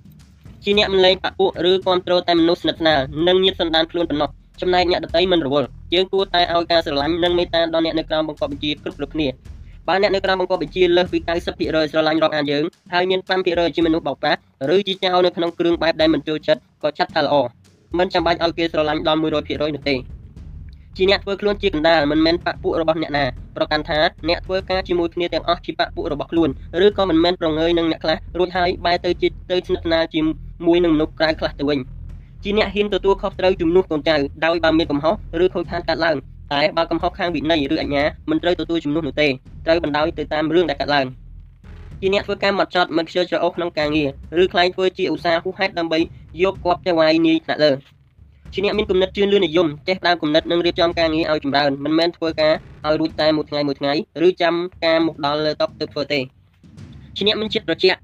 ជាអ្នកមិនលែងបពុឬគ្រប់គ្រងតែមនុស្សស្និទ្ធស្នាលនិងញាតសន្តានខ្លួនប៉ុណ្ណោះចំណែកអ្នកដតីមិនរវល់យើងគួរតែឲ្យការស្រឡាញ់និងមេត្តាដល់អ្នកនៅក្រោមបង្គាប់បញ្ជាគ្រប់គ្រប់គ្នាបើអ្នកនៅក្រោមបង្គាប់បញ្ជាលើសពី90%ស្រឡាញ់រាប់អានយើងហើយមាន5%ជាមនុស្សបោកប្រាស់ឬជាចៅនៅក្នុងគ្រឿងបែបដែលមិនចូលចិត្តក៏ចាត់ថាល្អមិនចាំបាច់ឲ្យគេស្រឡាញ់ដល់100%នោះទេ ជាអ្នកធ្វើខ្លួនជាកណ្ដាលមិនមែនបពុរបស់អ្នកណាប្រកាន់ថាអ្នកធ្វើការជាមួយគ្នាទាំងអស់ជាបពុរបស់ខ្លួនឬក៏មិនមែនប្រងើយនឹងអ្នកខ្លះរួចហើយបែរទៅជាទៅស្និទ្ធស្នាលជាមួយនឹងមនុស្សក្រៅខ្លះទៅវិញជាអ្នកហ៊ានទទួលខុសត្រូវជំនួសកូនចៅដោយបើមានកំហុសឬខូចខាតកើតឡើងតែបើកំហុសខាងវិន័យឬអញ្ញាមិនត្រូវទទួលជំនួសនោះទេត្រូវបណ្ដោយទៅតាមរឿងដែលកើតឡើងជាអ្នកធ្វើការមកចត់មិនខ្ជិលច្រអូសក្នុងការងារឬខ្លែងធ្វើជាឧស្សាហ៍ហួសហេតុដើម្បីយកគប់ទៅវាយនាយថ្នាក់លើ ជាអ្នកមានគំនិតជឿនលឿននិយមចេះដើមគំនិតនិងរៀបចំការងារឲ្យចម្រើនមិនមែនធ្វើការឲ្យរួចតែមួយថ្ងៃមួយថ្ងៃឬចាំការមកដល់លើតុទៅធ្វើទេជាអ្នកមានចិត្តត្រជាក់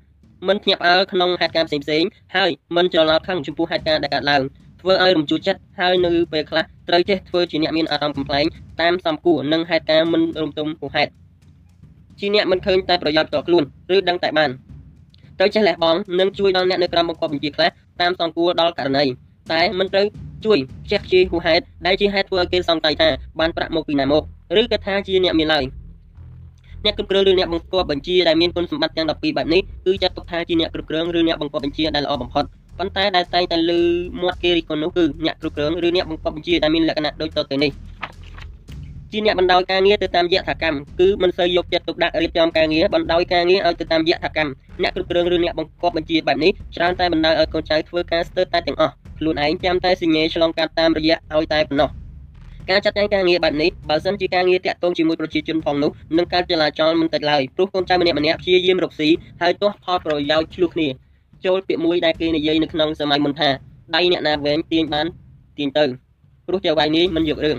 មិនភ្ញាក់ផ្អើលក្នុងហេតុការណ៍ផ្សេងៗហើយមិនច្រឡោតខឹងចំពោះហេតុការណ៍ដែលកើតឡើងធ្វើឲ្យរំជួលចិត្តហើយនៅពេលខ្លះត្រូវចេះធ្វើជាអ្នកមានអារម្មណ៍កំ pl ែងតាមសំគួរនិងហេតុការណ៍មិនរំទុំហួសហេតុជាអ្នកមិនឃើញតែប្រយោជន៍តខ្លួនឬដឹងតែបានត្រូវចេះលះបង់និងជួយដល់អ្នកនៅក្រោមបង្គាប់បញ្ជាខ្លះតាមសំគួរដល់ករណីតែមិនត្រូវ ជួយខ្ជះខ្ជាយហួសហេតុដែលជាហេតុធ្វើឲ្យគេសង្ស័យថាបានប្រាក់មកពីណាមកឬក៏ថាជាអ្នកមានឡើយអ្នកគ្រប់គ្រងឬអ្នកបង្គាប់បញ្ជាដែលមានគុណសម្បត្តិទាំង12បែបនេះគឺចាត់ទុកថាជាអ្នកគ្រប់គ្រងឬអ្នកបង្គាប់បញ្ជាដែលល្អបំផុតប៉ុន្តែដែលតែងតែលើមាត់គេរិះគន់នោះគឺអ្នកគ្រប់គ្រងឬអ្នកបង្គាប់បញ្ជាដែលមានលក្ខណៈដូចតទៅនេះជាអ្នកបណ្ដោយការងារទៅតាមយថាកម្មគឺមិនសូវយកចិត្តទុកដាក់រៀបចំការងារបណ្ដោយការងារឲ្យទៅតាមយថាកម្មអ្នកគ្រប់គ្រងឬអ្នកបង្គាប់បញ្ជាបែបនេះច្រើនតែបណ្ដោយឲ្យកូនចៅធ្វើការស្ទើរតែទាំងអស់ ខ្លួនឯងចាំតែសញ្ញេឆ្លងកាត់តាមរយៈឲ្យតែប៉ុណ្ណោះការចាត់ចែងការងារបែបនេះបើសិនជាការងារតាក់ទងជាមួយប្រជាជនផងនោះនឹងកើតចលាចលមិនតិចឡើយព្រោះកូនចៅម្នាក់ម្នាក់ព្យាយាមរកស៊ីហើយទាស់ផលប្រយោជន៍ឆ្លោះគ្នាចូលពាក្យមួយដែលគេនិយាយនៅក្នុងសម័យមុនថាដៃអ្នកណាវែងទាញបានទាញទៅព្រោះចៅវាយនេះមិនយករឿង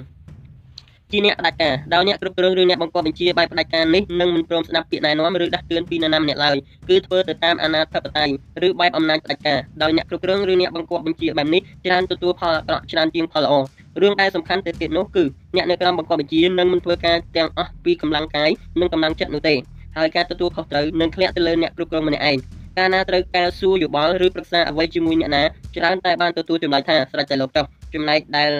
ជាអ្នកផ្ដាច់ការដោយអ្នកគ្រប់គ្រងឬអ្នកបង្គាប់បញ្ជាបែបផ្ដាច់ការនេះនឹងមិនព្រមស្ដាប់ពាក្យណែនាំឬដាស់តឿនពីនរណាម្នាក់ឡើយគឺធ្វើទៅតាមអាណាធិបតេយ្យឬបែបអំណាចផ្ដាច់ការដោយអ្នកគ្រប់គ្រងឬអ្នកបង្គាប់បញ្ជាបែបនេះច្រើនទទួលផលអាក្រក់ច្រើនជាងផលល្អរឿងដែលសំខាន់ទៅទៀតនោះគឺអ្នកនៅក្រោមបង្គាប់បញ្ជានឹងមិនធ្វើការទាំងអស់ពីកម្លាំងកាយនិងកម្លាំងចិត្តនោះទេហើយការទទួលខុសត្រូវនឹងធ្លាក់ទៅលើអ្នកគ្រប់គ្រងម្នាក់ឯងកាលណាត្រូវការសួរយោបល់ឬប្រឹក្សាអ្វីជាមួយអ្នកណាច្រើនតែបានទទួលចម្លើយថាស្រេចតែលោកចុះចំណែកដែល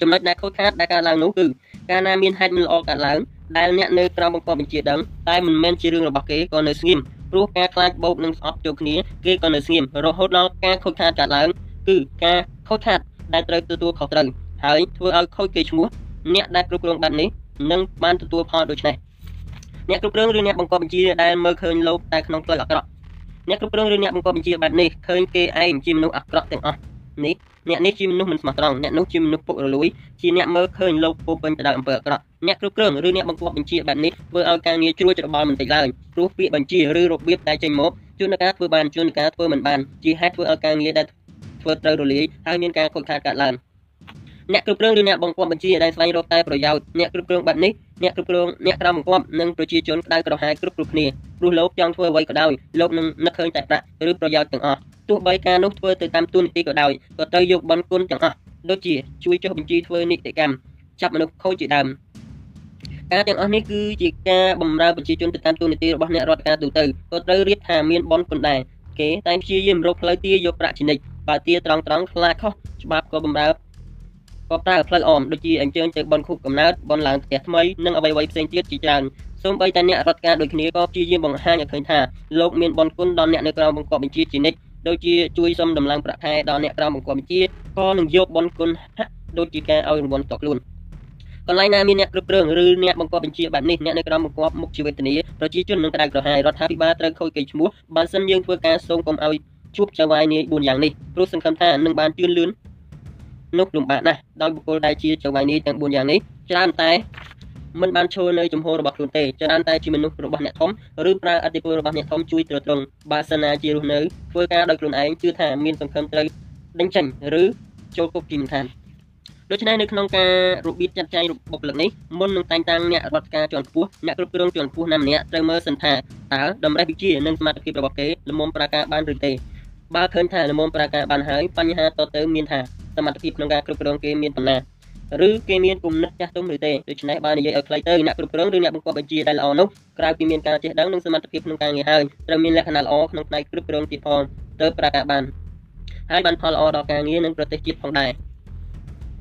ចំណុចដែលខូចខាតដែលកើតឡើងនោះគឺ កាលណាមានហេតុមិនល្អកើតឡើងដែលអ្នកនៅក្រោមបង្គាប់បញ្ជាដឹងតែមិនមែនជារឿងរបស់គេក៏នៅស្ងៀមព្រោះការខ្លាចបោកនិងស្អប់ចូលគ្នាគេក៏នៅស្ងៀមរហូតដល់ការខូចខាតកើតឡើងគឺការខូចខាតដែលត្រូវទទួលខុសត្រូវហើយធ្វើឲ្យខូចគេឈ្មោះអ្នកដែលគ្រប់គ្រងបែបនេះនឹងបានទទួលផលដូចនេះអ្នកគ្រប់គ្រងឬអ្នកបង្កប់បញ្ជាដែលមើលឃើញលោកតែក្នុងផ្លូវអាក្រក់អ្នកគ្រប់គ្រងឬអ្នកបង្កប់បញ្ជាបែបនេះឃើញគេឯងជាមនុស្សអាក្រក់ទាំងអស់ នេះអ្នកនេះជាមនុស្សមិនស្មោះត្រង់អ្នកនោះជាមនុស្សពុករលួយជាអ្នកមើលឃើញលោកពោពេញទៅដោយអំពើអាក្រក់អ្នកគ្រប់គ្រងឬអ្នកបង្គាប់បញ្ជាបែបនេះធ្វើឲ្យការងារជ្រួលច្របល់មិនតិចឡើយព្រោះពាក្យបញ្ជាឬរបៀបដែលចេញមកជួនកាលធ្វើបានជួនកាលធ្វើមិនបានជាហេតុធ្វើឲ្យការងារដែលធ្វើត្រូវរលាយហើយមានការខូចខាតកើតឡើងអ្នកគ្រប់គ្រងឬអ្នកបង្គាប់បញ្ជាដែលស្វែងរកតែប្រយោជន៍អ្នកគ្រប់គ្រងបែបនេះអ្នកគ្រប់គ្រងអ្នកក្រមបង្គាប់និងប្រជាជនក្តៅក្រហាយគ្រប់គ្រប់គ្នាព្រោះលោកចង់ធ្វើអ្វីក៏ដោយលោកនឹងនឹកឃើញតែប្រាក់ឬប្រយោជន៍ទាំងអស់ ទោះបីការនោះធ្វើទៅតាមទូនីតិក៏ដោយក៏ត្រូវយកបនគុណទាំងអស់ដូចជាជួយចុះបញ្ជីធ្វើនីតិកម្មចាប់មនុស្សខូចជាដើមការទាំងអស់នេះគឺជាការបម្រើប្រជាជនទៅតាមទូនីតិរបស់អ្នករដ្ឋការទូទៅក៏ត្រូវរៀបថាមានបនគុណដែរគេតែព្យាយាមរកផ្លូវទាយកប្រាក់ជានិច្ចបើទាត្រង់ត្រង់ខ្លាចខុសច្បាប់ក៏បម្រើក៏ប្រើផ្លូវអមដូចជាអញ្ជើញទៅបនខូបកំណើតបនឡើងផ្ទះថ្មីនិងអ្វីៗផ្សេងទៀតជាច្រើនសូម្បីតែអ្នករដ្ឋការដូចគ្នាក៏ព្យាយាមបង្ហាញឲ្យឃើញថាលោកមានបនគុណដល់អ្នកនៅក្រៅបង្កប់បញ្ជាជានិច្ច ដូចជាជួយសុំដំឡើងប្រាក់ខែដល់អ្នកក្រៅបង្កប់បញ្ជាក៏នឹងយកបនគុណហាក់ដូចជាការឲ្យរង្វាន់តខ្លួនកន្លែងណាមានអ្នកគ្រប់គ្រងឬអ្នកបង្កប់បញ្ជាបែបនេះអ្នកនៅក្រោមបង្គាប់មុខជីវេទនីប្រជាជននឹងក្តៅក្រហាយរដ្ឋាភិបាលត្រូវខូចកេរ្តិ៍ឈ្មោះបើសិនយើងធ្វើការសូមកុំឲ្យជួបចៅវាយនាយ4យ៉ាងនេះព្រោះសង្ឃឹមថានឹងបានជឿនលឿននោះលំបាកណាស់ដោយបុគ្គលដែលជាចៅវាយនាយទាំង4យ៉ាងនេះច្រើនតែ មិនបានឈរនៅចំហរបស់ខ្លួនទេច្រើនតែជាមនុស្សរបស់អ្នកធំឬប្រើអធិពលរបស់អ្នកធំជួយទ្រទ្រង់បើសិនណាជារស់នៅធ្វើការដោយខ្លួនឯងជឿថាមានសង្ឃឹមត្រូវដេញចេញឬចូលគុកជាមិនខានដូច្នេះនៅក្នុងការរបៀបចាត់ចែងបុគ្គលិកនេះមុននឹងតែងតាំងអ្នករដ្ឋការជាន់ខ្ពស់អ្នកគ្រប់គ្រងជាន់ខ្ពស់ណាម្នាក់ត្រូវមើលសិនថាតើតម្រេះវិជានិងសមត្ថភាពរបស់គេល្មមប្រាការបានឬទេបើឃើញថាល្មមប្រាការបានហើយបញ្ហាតទៅមានថាសមត្ថភាពក្នុងការគ្រប់គ្រងគេមានប៉ុណ្ណា ឬគេមានគំនិតចាស់ទុំឬទេដូច្នេះបើនិយាយឲ្យខ្លីទៅអ្នកគ្រប់គ្រងឬអ្នកបង្គាប់បញ្ជាដែលល្អនោះក្រៅពីមានការចេះដឹងនិងសមត្ថភាពក្នុងការងារហើយត្រូវមានលក្ខណៈល្អក្នុងផ្នែកគ្រប់គ្រងទៀតផងទៅប្រកាសបានហើយបានផលល្អដល់ការងារនិងប្រទេសជាតិផងដែរ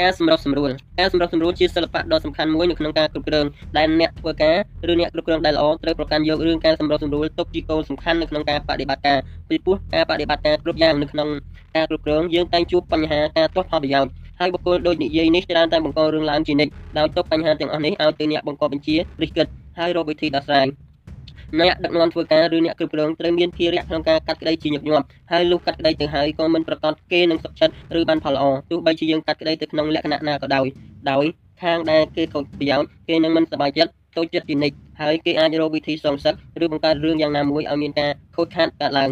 ការសម្របសម្រួលការសម្របសម្រួលជាសិល្បៈដ៏សំខាន់មួយនៅក្នុងការគ្រប់គ្រងដែលអ្នកធ្វើការឬអ្នកគ្រប់គ្រងដែលល្អត្រូវប្រកាន់យករឿងការសម្របសម្រួលទុកជាគោលសំខាន់នៅក្នុងការបដិបត្តិការពីព្រោះការបដិបត្តិការគ្រប់យ៉ាងនៅក្នុងការគ្រប់គ្រងយើងតែងជួបបញ្ហាការទាស់ផលប្រយោជន៍ ហើយបុគ្គលដូចនិយាយនេះច្រើនតែបង្ករឿងឡើងជានិច្ចដោយទុកបញ្ហាទាំងអស់នេះឲ្យទៅអ្នកបង្កបញ្ជារិះគិតហើយរកវិធីដោះស្រាយអ្នកដឹកនាំធ្វើការឬអ្នកគ្រប់គ្រងត្រូវមានភារៈក្នុងការកាត់ក្តីជាញឹកញាប់ហើយលុះកាត់ក្តីទៅហើយក៏មិនប្រកាសគេនឹងសុខចិត្តឬបានផលល្អទោះបីជាយើងកាត់ក្តីទៅក្នុងលក្ខណៈណាក៏ដោយដោយខាងដែលគេខូចប្រយោជន៍គេនឹងមិនសប្បាយចិត្តតូចចិត្តជានិច្ចហើយគេអាចរកវិធីសងសឹកឬបង្កើតរឿងយ៉ាងណាមួយឲ្យមានការខូចខាតកើតឡើង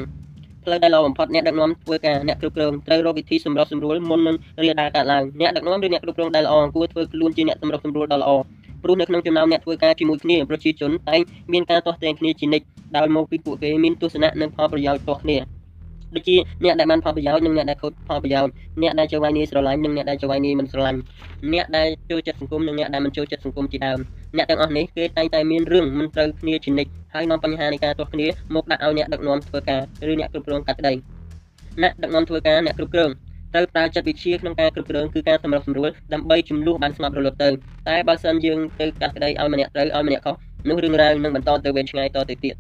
ផ្លូវដែលល្អបំផុតអ្នកដឹកនាំធ្វើការអ្នកគ្រប់គ្រងត្រូវរកវិធីសម្របសម្រួលមុននឹងរាលដាលកើតឡើងអ្នកដឹកនាំឬអ្នកគ្រប់គ្រងដែលល្អគួរធ្វើខ្លួនជាអ្នកសម្របសម្រួលដ៏ល្អព្រោះនៅក្នុងចំណោមអ្នកធ្វើការជាមួយគ្នាប្រជាជនតែងមានការទាស់ទែងគ្នាជានិច្ចដោយមកពីពួកគេមានទស្សនៈនិងផលប្រយោជន៍ផ្ទាល់គ្នា ដូចជាអ្នកដែលបានផលប្រយោជន៍និងអ្នកដែលខូចផលប្រយោជន៍អ្នកដែលចូលវាយនីស្រឡាញ់និងអ្នកដែលចូលវាយនីមិនស្រឡាញ់អ្នកដែលចូលចិត្តសង្គមនិងអ្នកដែលមិនចូលចិត្តសង្គមជាដើមអ្នកទាំងអស់នេះគេតែងតែមានរឿងមិនត្រូវគ្នាជានិច្ចហើយនាំបញ្ហានៃការទាស់គ្នាមកដាក់ឲ្យអ្នកដឹកនាំធ្វើការឬអ្នកគ្រប់គ្រងកាត់ក្តីអ្នកដឹកនាំធ្វើការអ្នកគ្រប់គ្រងត្រូវប្រើចិត្តវិទ្យាក្នុងការគ្រប់គ្រងគឺការសម្របសម្រួលដើម្បីជំនួសបានស្មាប់រលត់ទៅតែបើសិនយើងទៅកាត់ក្តីឲ្យម្នាក់ត្រូវឲ្យម្នាក់ខុសនោះរឿងរ៉ាវនឹងបន្តទៅវែងឆ្ងាយតទៅទៀត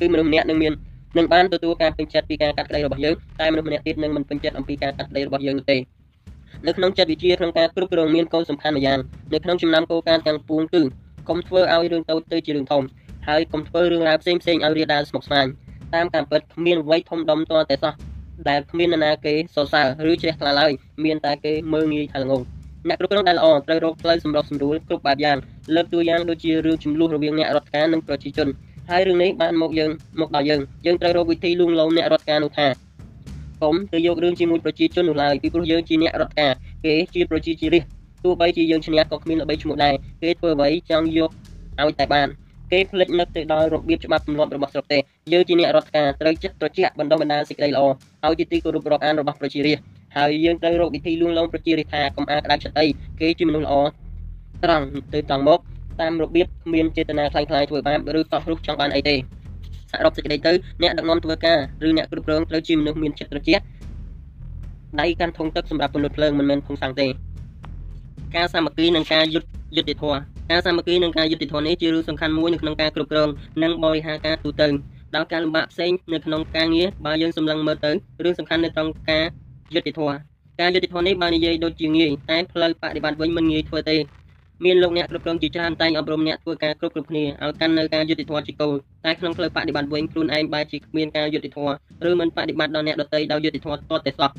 គឺមនុស្សម្នាក់នឹងមាន នឹងបានទទួលការពេញចិត្តពីការកាត់ក្តីរបស់យើងតែមនុស្សម្នាក់ទៀតនឹងមិនពេញចិត្តអំពីការកាត់ក្តីរបស់យើងនោះទេនៅក្នុងចិត្តវិទ្យាក្នុងការគ្រប់គ្រងមានគោលសំខាន់មួយយ៉ាងនៅក្នុងចំណោមគោលការណ៍ទាំងពួងគឺកុំធ្វើឲ្យរឿងតូចទៅជារឿងធំហើយកុំធ្វើរឿងរ៉ាវផ្សេងផ្សេងឲ្យរាលដាលស្មុគស្មាញតាមការពិតគ្មានអ្វីធំដុំទាល់តែសោះដែលគ្មាននរណាគេសរសើរឬជ្រះថ្លាឡើយមានតែគេមើងងាយថាល្ងងអ្នកគ្រប់គ្រងដែលល្អត្រូវរកផ្លូវសម្រុះសម្រួលគ្រប់បែបយ៉ាងលើកតួយ៉ាងដូចជារឿងចំនួនរវាងអ្នករដ្ឋការនិងប្រជាជន ហើយរឿងនេះបានមកយើងមកដល់យើងយើងត្រូវរកវិធីលួងលោមអ្នករដ្ឋការនោះថាកុំទៅយករឿងជាមួយប្រជាជននោះឡើយពីព្រោះយើងជាអ្នករដ្ឋការគេជាប្រជាជារាស្ត្រទោះបីជាយើងឈ្នះក៏គ្មានល្បីឈ្មោះដែរគេធ្វើអ្វីចង់យកឲ្យតែបានគេផ្លិចនឹកទៅដល់របៀបច្បាប់ទម្លាប់របស់ស្រុកទេយើងជាអ្នករដ្ឋការត្រូវចិត្តត្រជាក់បណ្ដុះបណ្ដាលសេចក្តីល្អឲ្យជាទីគោរពរាប់អានរបស់ប្រជារាស្ត្រហើយយើងត្រូវរកវិធីលួងលោមប្រជារាស្ត្រថាកុំអាក្តៅចិត្តអីគេជាមនុស្សល្អត្រង់ទៅត្រង់មក តាមរបៀបគ្មានចេតនាខ្លាំងខ្លាយធ្វើបាបឬកោះរុះចង់បានអីទេសរុបសេចក្តីទៅអ្នកដឹកនាំធ្វើការឬអ្នកគ្រប់គ្រងត្រូវជាមនុស្សមានចិត្តត្រជាក់ដៃកាន់ធុងទឹកសម្រាប់ពន្លត់ភ្លើងមិនមែនធុងសាំងទេការសាមគ្គីនិងការយុទ្ធយុត្តិធម៌ការសាមគ្គីនិងការយុត្តិធម៌នេះជារឿងសំខាន់មួយនៅក្នុងការគ្រប់គ្រងនិងបរិហារការទូទៅដោយការលំបាកផ្សេងនៅក្នុងការងារបើយើងសម្លឹងមើលទៅរឿងសំខាន់នៅត្រង់ការយុត្តិធម៌ការយុត្តិធម៌នេះបាននិយាយដូចជាងាយតែផ្លូវបដិបត្តិវិញមិនងាយធ្វើទេ មានលោកអ្នកគ្រប់គ្រងជាច្រើនតែងអប់រំអ្នកធ្វើការគ្រប់គ្រប់គ្នាឲ្យកាន់នៅការយុត្តិធម៌ជាគោលតែក្នុងផ្លូវបដិបត្តិវិញខ្លួនឯងបែរជាគ្មានការយុត្តិធម៌ឬមិនបដិបត្តិដល់អ្នកដទៃដោយយុត្តិធម៌តតែសោះ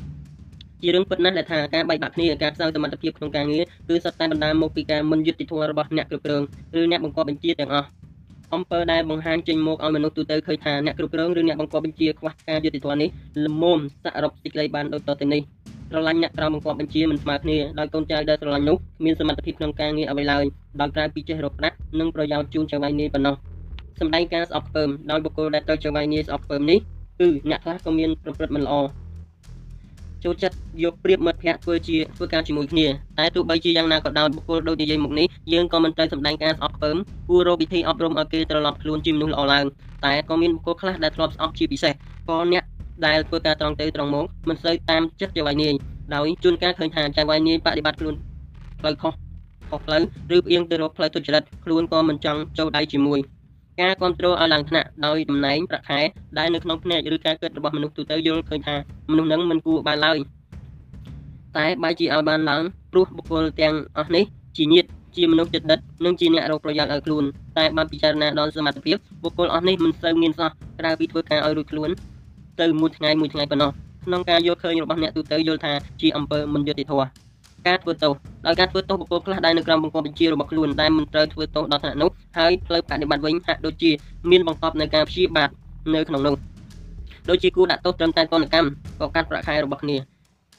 ជារឿងពិតណាស់ដែលថាការបែកបាក់គ្នាការខ្សោយសមត្ថភាពក្នុងការងារគឺសុទ្ធតែបណ្ដាលមកពីការមិនយុត្តិធម៌របស់អ្នកគ្រប់គ្រងឬអ្នកបង្គាប់បញ្ជាទាំងអស់អំពើដែលបង្ហាញចេញមកឲ្យមនុស្សទូទៅឃើញថាអ្នកគ្រប់គ្រងឬអ្នកបង្គាប់បញ្ជាខ្វះការយុត្តិធម៌នេះល្មមសរុបសេចក្តីបានដូចតទៅនេះ ស្រឡាញ់អ្នកក្រៅបង្គាប់បញ្ជាមិនស្មើគ្នាដោយកូនចៅដែលស្រឡាញ់នោះគ្មានសមត្ថភាពក្នុងការងារអ្វីឡើយដោយក្រៅពីចេះរកប្រាក់និងប្រយោជន៍ជូនចៅហ្វាយនាយប៉ុណ្ណោះសម្ដែងការស្អប់ខ្ពើមដោយបុគ្គលដែលត្រូវចៅហ្វាយនាយស្អប់ខ្ពើមនេះគឺអ្នកខ្លះក៏មានប្រព្រឹត្តមិនល្អចូលចិត្តយកប្រៀបមិត្តភ័ក្តិធ្វើជាធ្វើការជាមួយគ្នាតែទោះបីជាយ៉ាងណាក៏ដោយបុគ្គលដូចនិយាយមកនេះយើងក៏មិនត្រូវសម្ដែងការស្អប់ខ្ពើមគួររកវិធីអប់រំឲ្យគេត្រឡប់ខ្លួនជាមនុស្សល្អឡើងតែក៏មានបុគ្គលខ្លះដែលធ្លាប់ស្អប់ជាពិសេសក៏អ្នក ដែលធ្វើការត្រង់ទៅត្រង់មកមិនសូវតាមចិត្តចៅហ្វាយនាយដោយជួនកាលឃើញថាចៅហ្វាយនាយបដិបត្តិខ្លួនផ្លូវខុសខុសផ្លូវឬផ្អៀងទៅរកផ្លូវទុច្ចរិតខ្លួនក៏មិនចង់ចូលដៃជាមួយការគ្រប់គ្រងឲ្យឡើងថ្នាក់ដោយតំណែងប្រាក់ខែដែលនៅក្នុងភ្នែកឬការគិតរបស់មនុស្សទូទៅយល់ឃើញថាមនុស្សនឹងមិនគួរបានឡើយតែបែរជាឲ្យបានឡើងព្រោះបុគ្គលទាំងអស់នេះជាញាតិជាមនុស្សចិត្តដិតនិងជាអ្នករកប្រយោជន៍ឲ្យខ្លួនតែបានពិចារណាដល់សមត្ថភាពបុគ្គលអស់នេះមិនសូវមានសោះក្រៅពីធ្វើការឲ្យរួចខ្លួន ទៅមួយថ្ងៃមួយថ្ងៃប៉ុណ្ណោះក្នុងការយល់ឃើញរបស់អ្នកទូទៅយល់ថាជាអំពើមិនយុត្តិធម៌ការធ្វើទោសដោយការធ្វើទោសបុគ្គលខ្លះដែលនៅក្រោមបង្គាប់បញ្ជារបស់ខ្លួនដែលមិនត្រូវធ្វើទោសដល់ថ្នាក់នោះហើយផ្លូវបដិបត្តិវិញហាក់ដូចជាមានបង្កប់នៅការព្យាបាទនៅក្នុងនោះដូចជាគួរដាក់ទោសត្រឹមតែទណ្ឌកម្មក៏កាត់ប្រាក់ខែរបស់គ្នា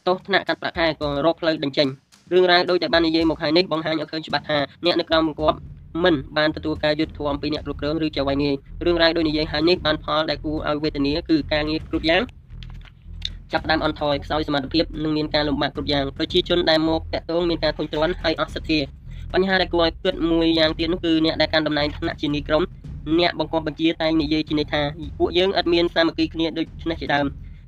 ទោសថ្នាក់កាត់ប្រាក់ខែក៏រកផ្លូវបញ្ចេញរឿងរ៉ាវដូចតែបាននិយាយមកហើយនេះបង្ហាញឲ្យឃើញច្បាស់ថាអ្នកនៅក្រោមបង្គាប់ មិនបានទទួលការយុត្តិធម៌អំពីអ្នកគ្រប់គ្រងឬចៅហ្វាយនាយរឿងរ៉ាវដូចនិយាយហើយនេះបានផលដែលគួរឲ្យវេទនាគឺការងារគ្រប់យ៉ាងចាប់ផ្ដើមអន់ថយខ្សោយសមត្ថភាពនិងមានការលំបាកគ្រប់យ៉ាងប្រជាជនដែលមកតាក់ទងមានការធុញទ្រាន់ហើយអស់សទ្ធាបញ្ហាដែលគួរឲ្យគិតមួយយ៉ាងទៀតនោះគឺអ្នកដែលកាន់តំណែងថ្នាក់ជានាយក្រុមអ្នកបង្គាប់បញ្ជាតែងនិយាយជាន័យថាពួកយើងអត់មានសាមគ្គីគ្នាដូចនេះជាដើម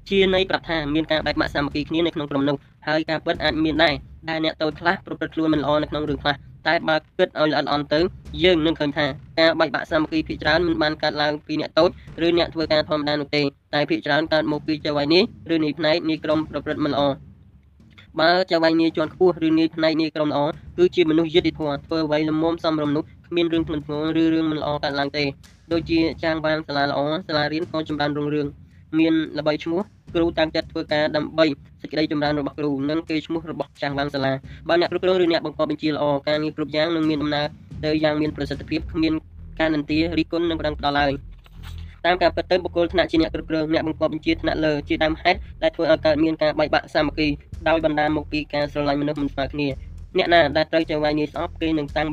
ជាន័យប្រាប់ថាមានការបែកបាក់សាមគ្គីគ្នានៅក្នុងក្រុមនោះហើយការពិតអាចមានដែរដែលអ្នកតូចខ្លះប្រព្រឹត្តខ្លួនមិនល្អនៅក្នុងរឿងខ្លះ តែបើគិតឲ្យល្អិតអន់ទៅយើងនឹងឃើញថាការបែកបាក់សាមគ្គីភាគច្រើនមិនបានកើតឡើងពីអ្នកតូចឬអ្នកធ្វើការធម្មតានោះទេតែភាគច្រើនកើតមកពីចៅហ្វាយនេះឬនាយផ្នែកនាយក្រុមប្រព្រឹត្តមិនល្អបើចៅហ្វាយនាយជាន់ខ្ពស់ឬនាយផ្នែកនាយក្រុមល្អគឺជាមនុស្សយុត្តិធម៌ធ្វើអ្វីល្មមសមរម្យនោះគ្មានរឿងធ្ងន់ធ្ងរឬរឿងមិនល្អកើតឡើងទេដូចជាចាងបានសាលាល្អសាលារៀនក៏ចម្រើនរុងរឿងមានល្បីឈ្មោះ គ្រូតាំងចិត្តធ្វើការដើម្បីសេចក្តីចម្រើនរបស់គ្រូនិងកេរ្តិ៍ឈ្មោះរបស់ចាស់បានសាលាបើអ្នកគ្រប់គ្រងឬអ្នកបង្កប់បញ្ជាល្អការងារគ្រប់យ៉ាងនឹងមានដំណើរទៅយ៉ាងមានប្រសិទ្ធភាពគ្មានការនន្ទារីគុណនិងប្រឹងផ្ដល់ឡើយតាមការពិតទៅបុគ្គលថ្នាក់ជាអ្នកគ្រប់គ្រងអ្នកបង្កប់បញ្ជាថ្នាក់លើជាដើមហេតុដែលធ្វើឲ្យកើតមានការបែកបាក់សាមគ្គីដោយបណ្ដាលមកពីការស្រឡាញ់មនុស្សមិនស្មើគ្នាអ្នកណាដែលត្រូវចៅហ្វាយនាយស្អប់គេនឹងតាំង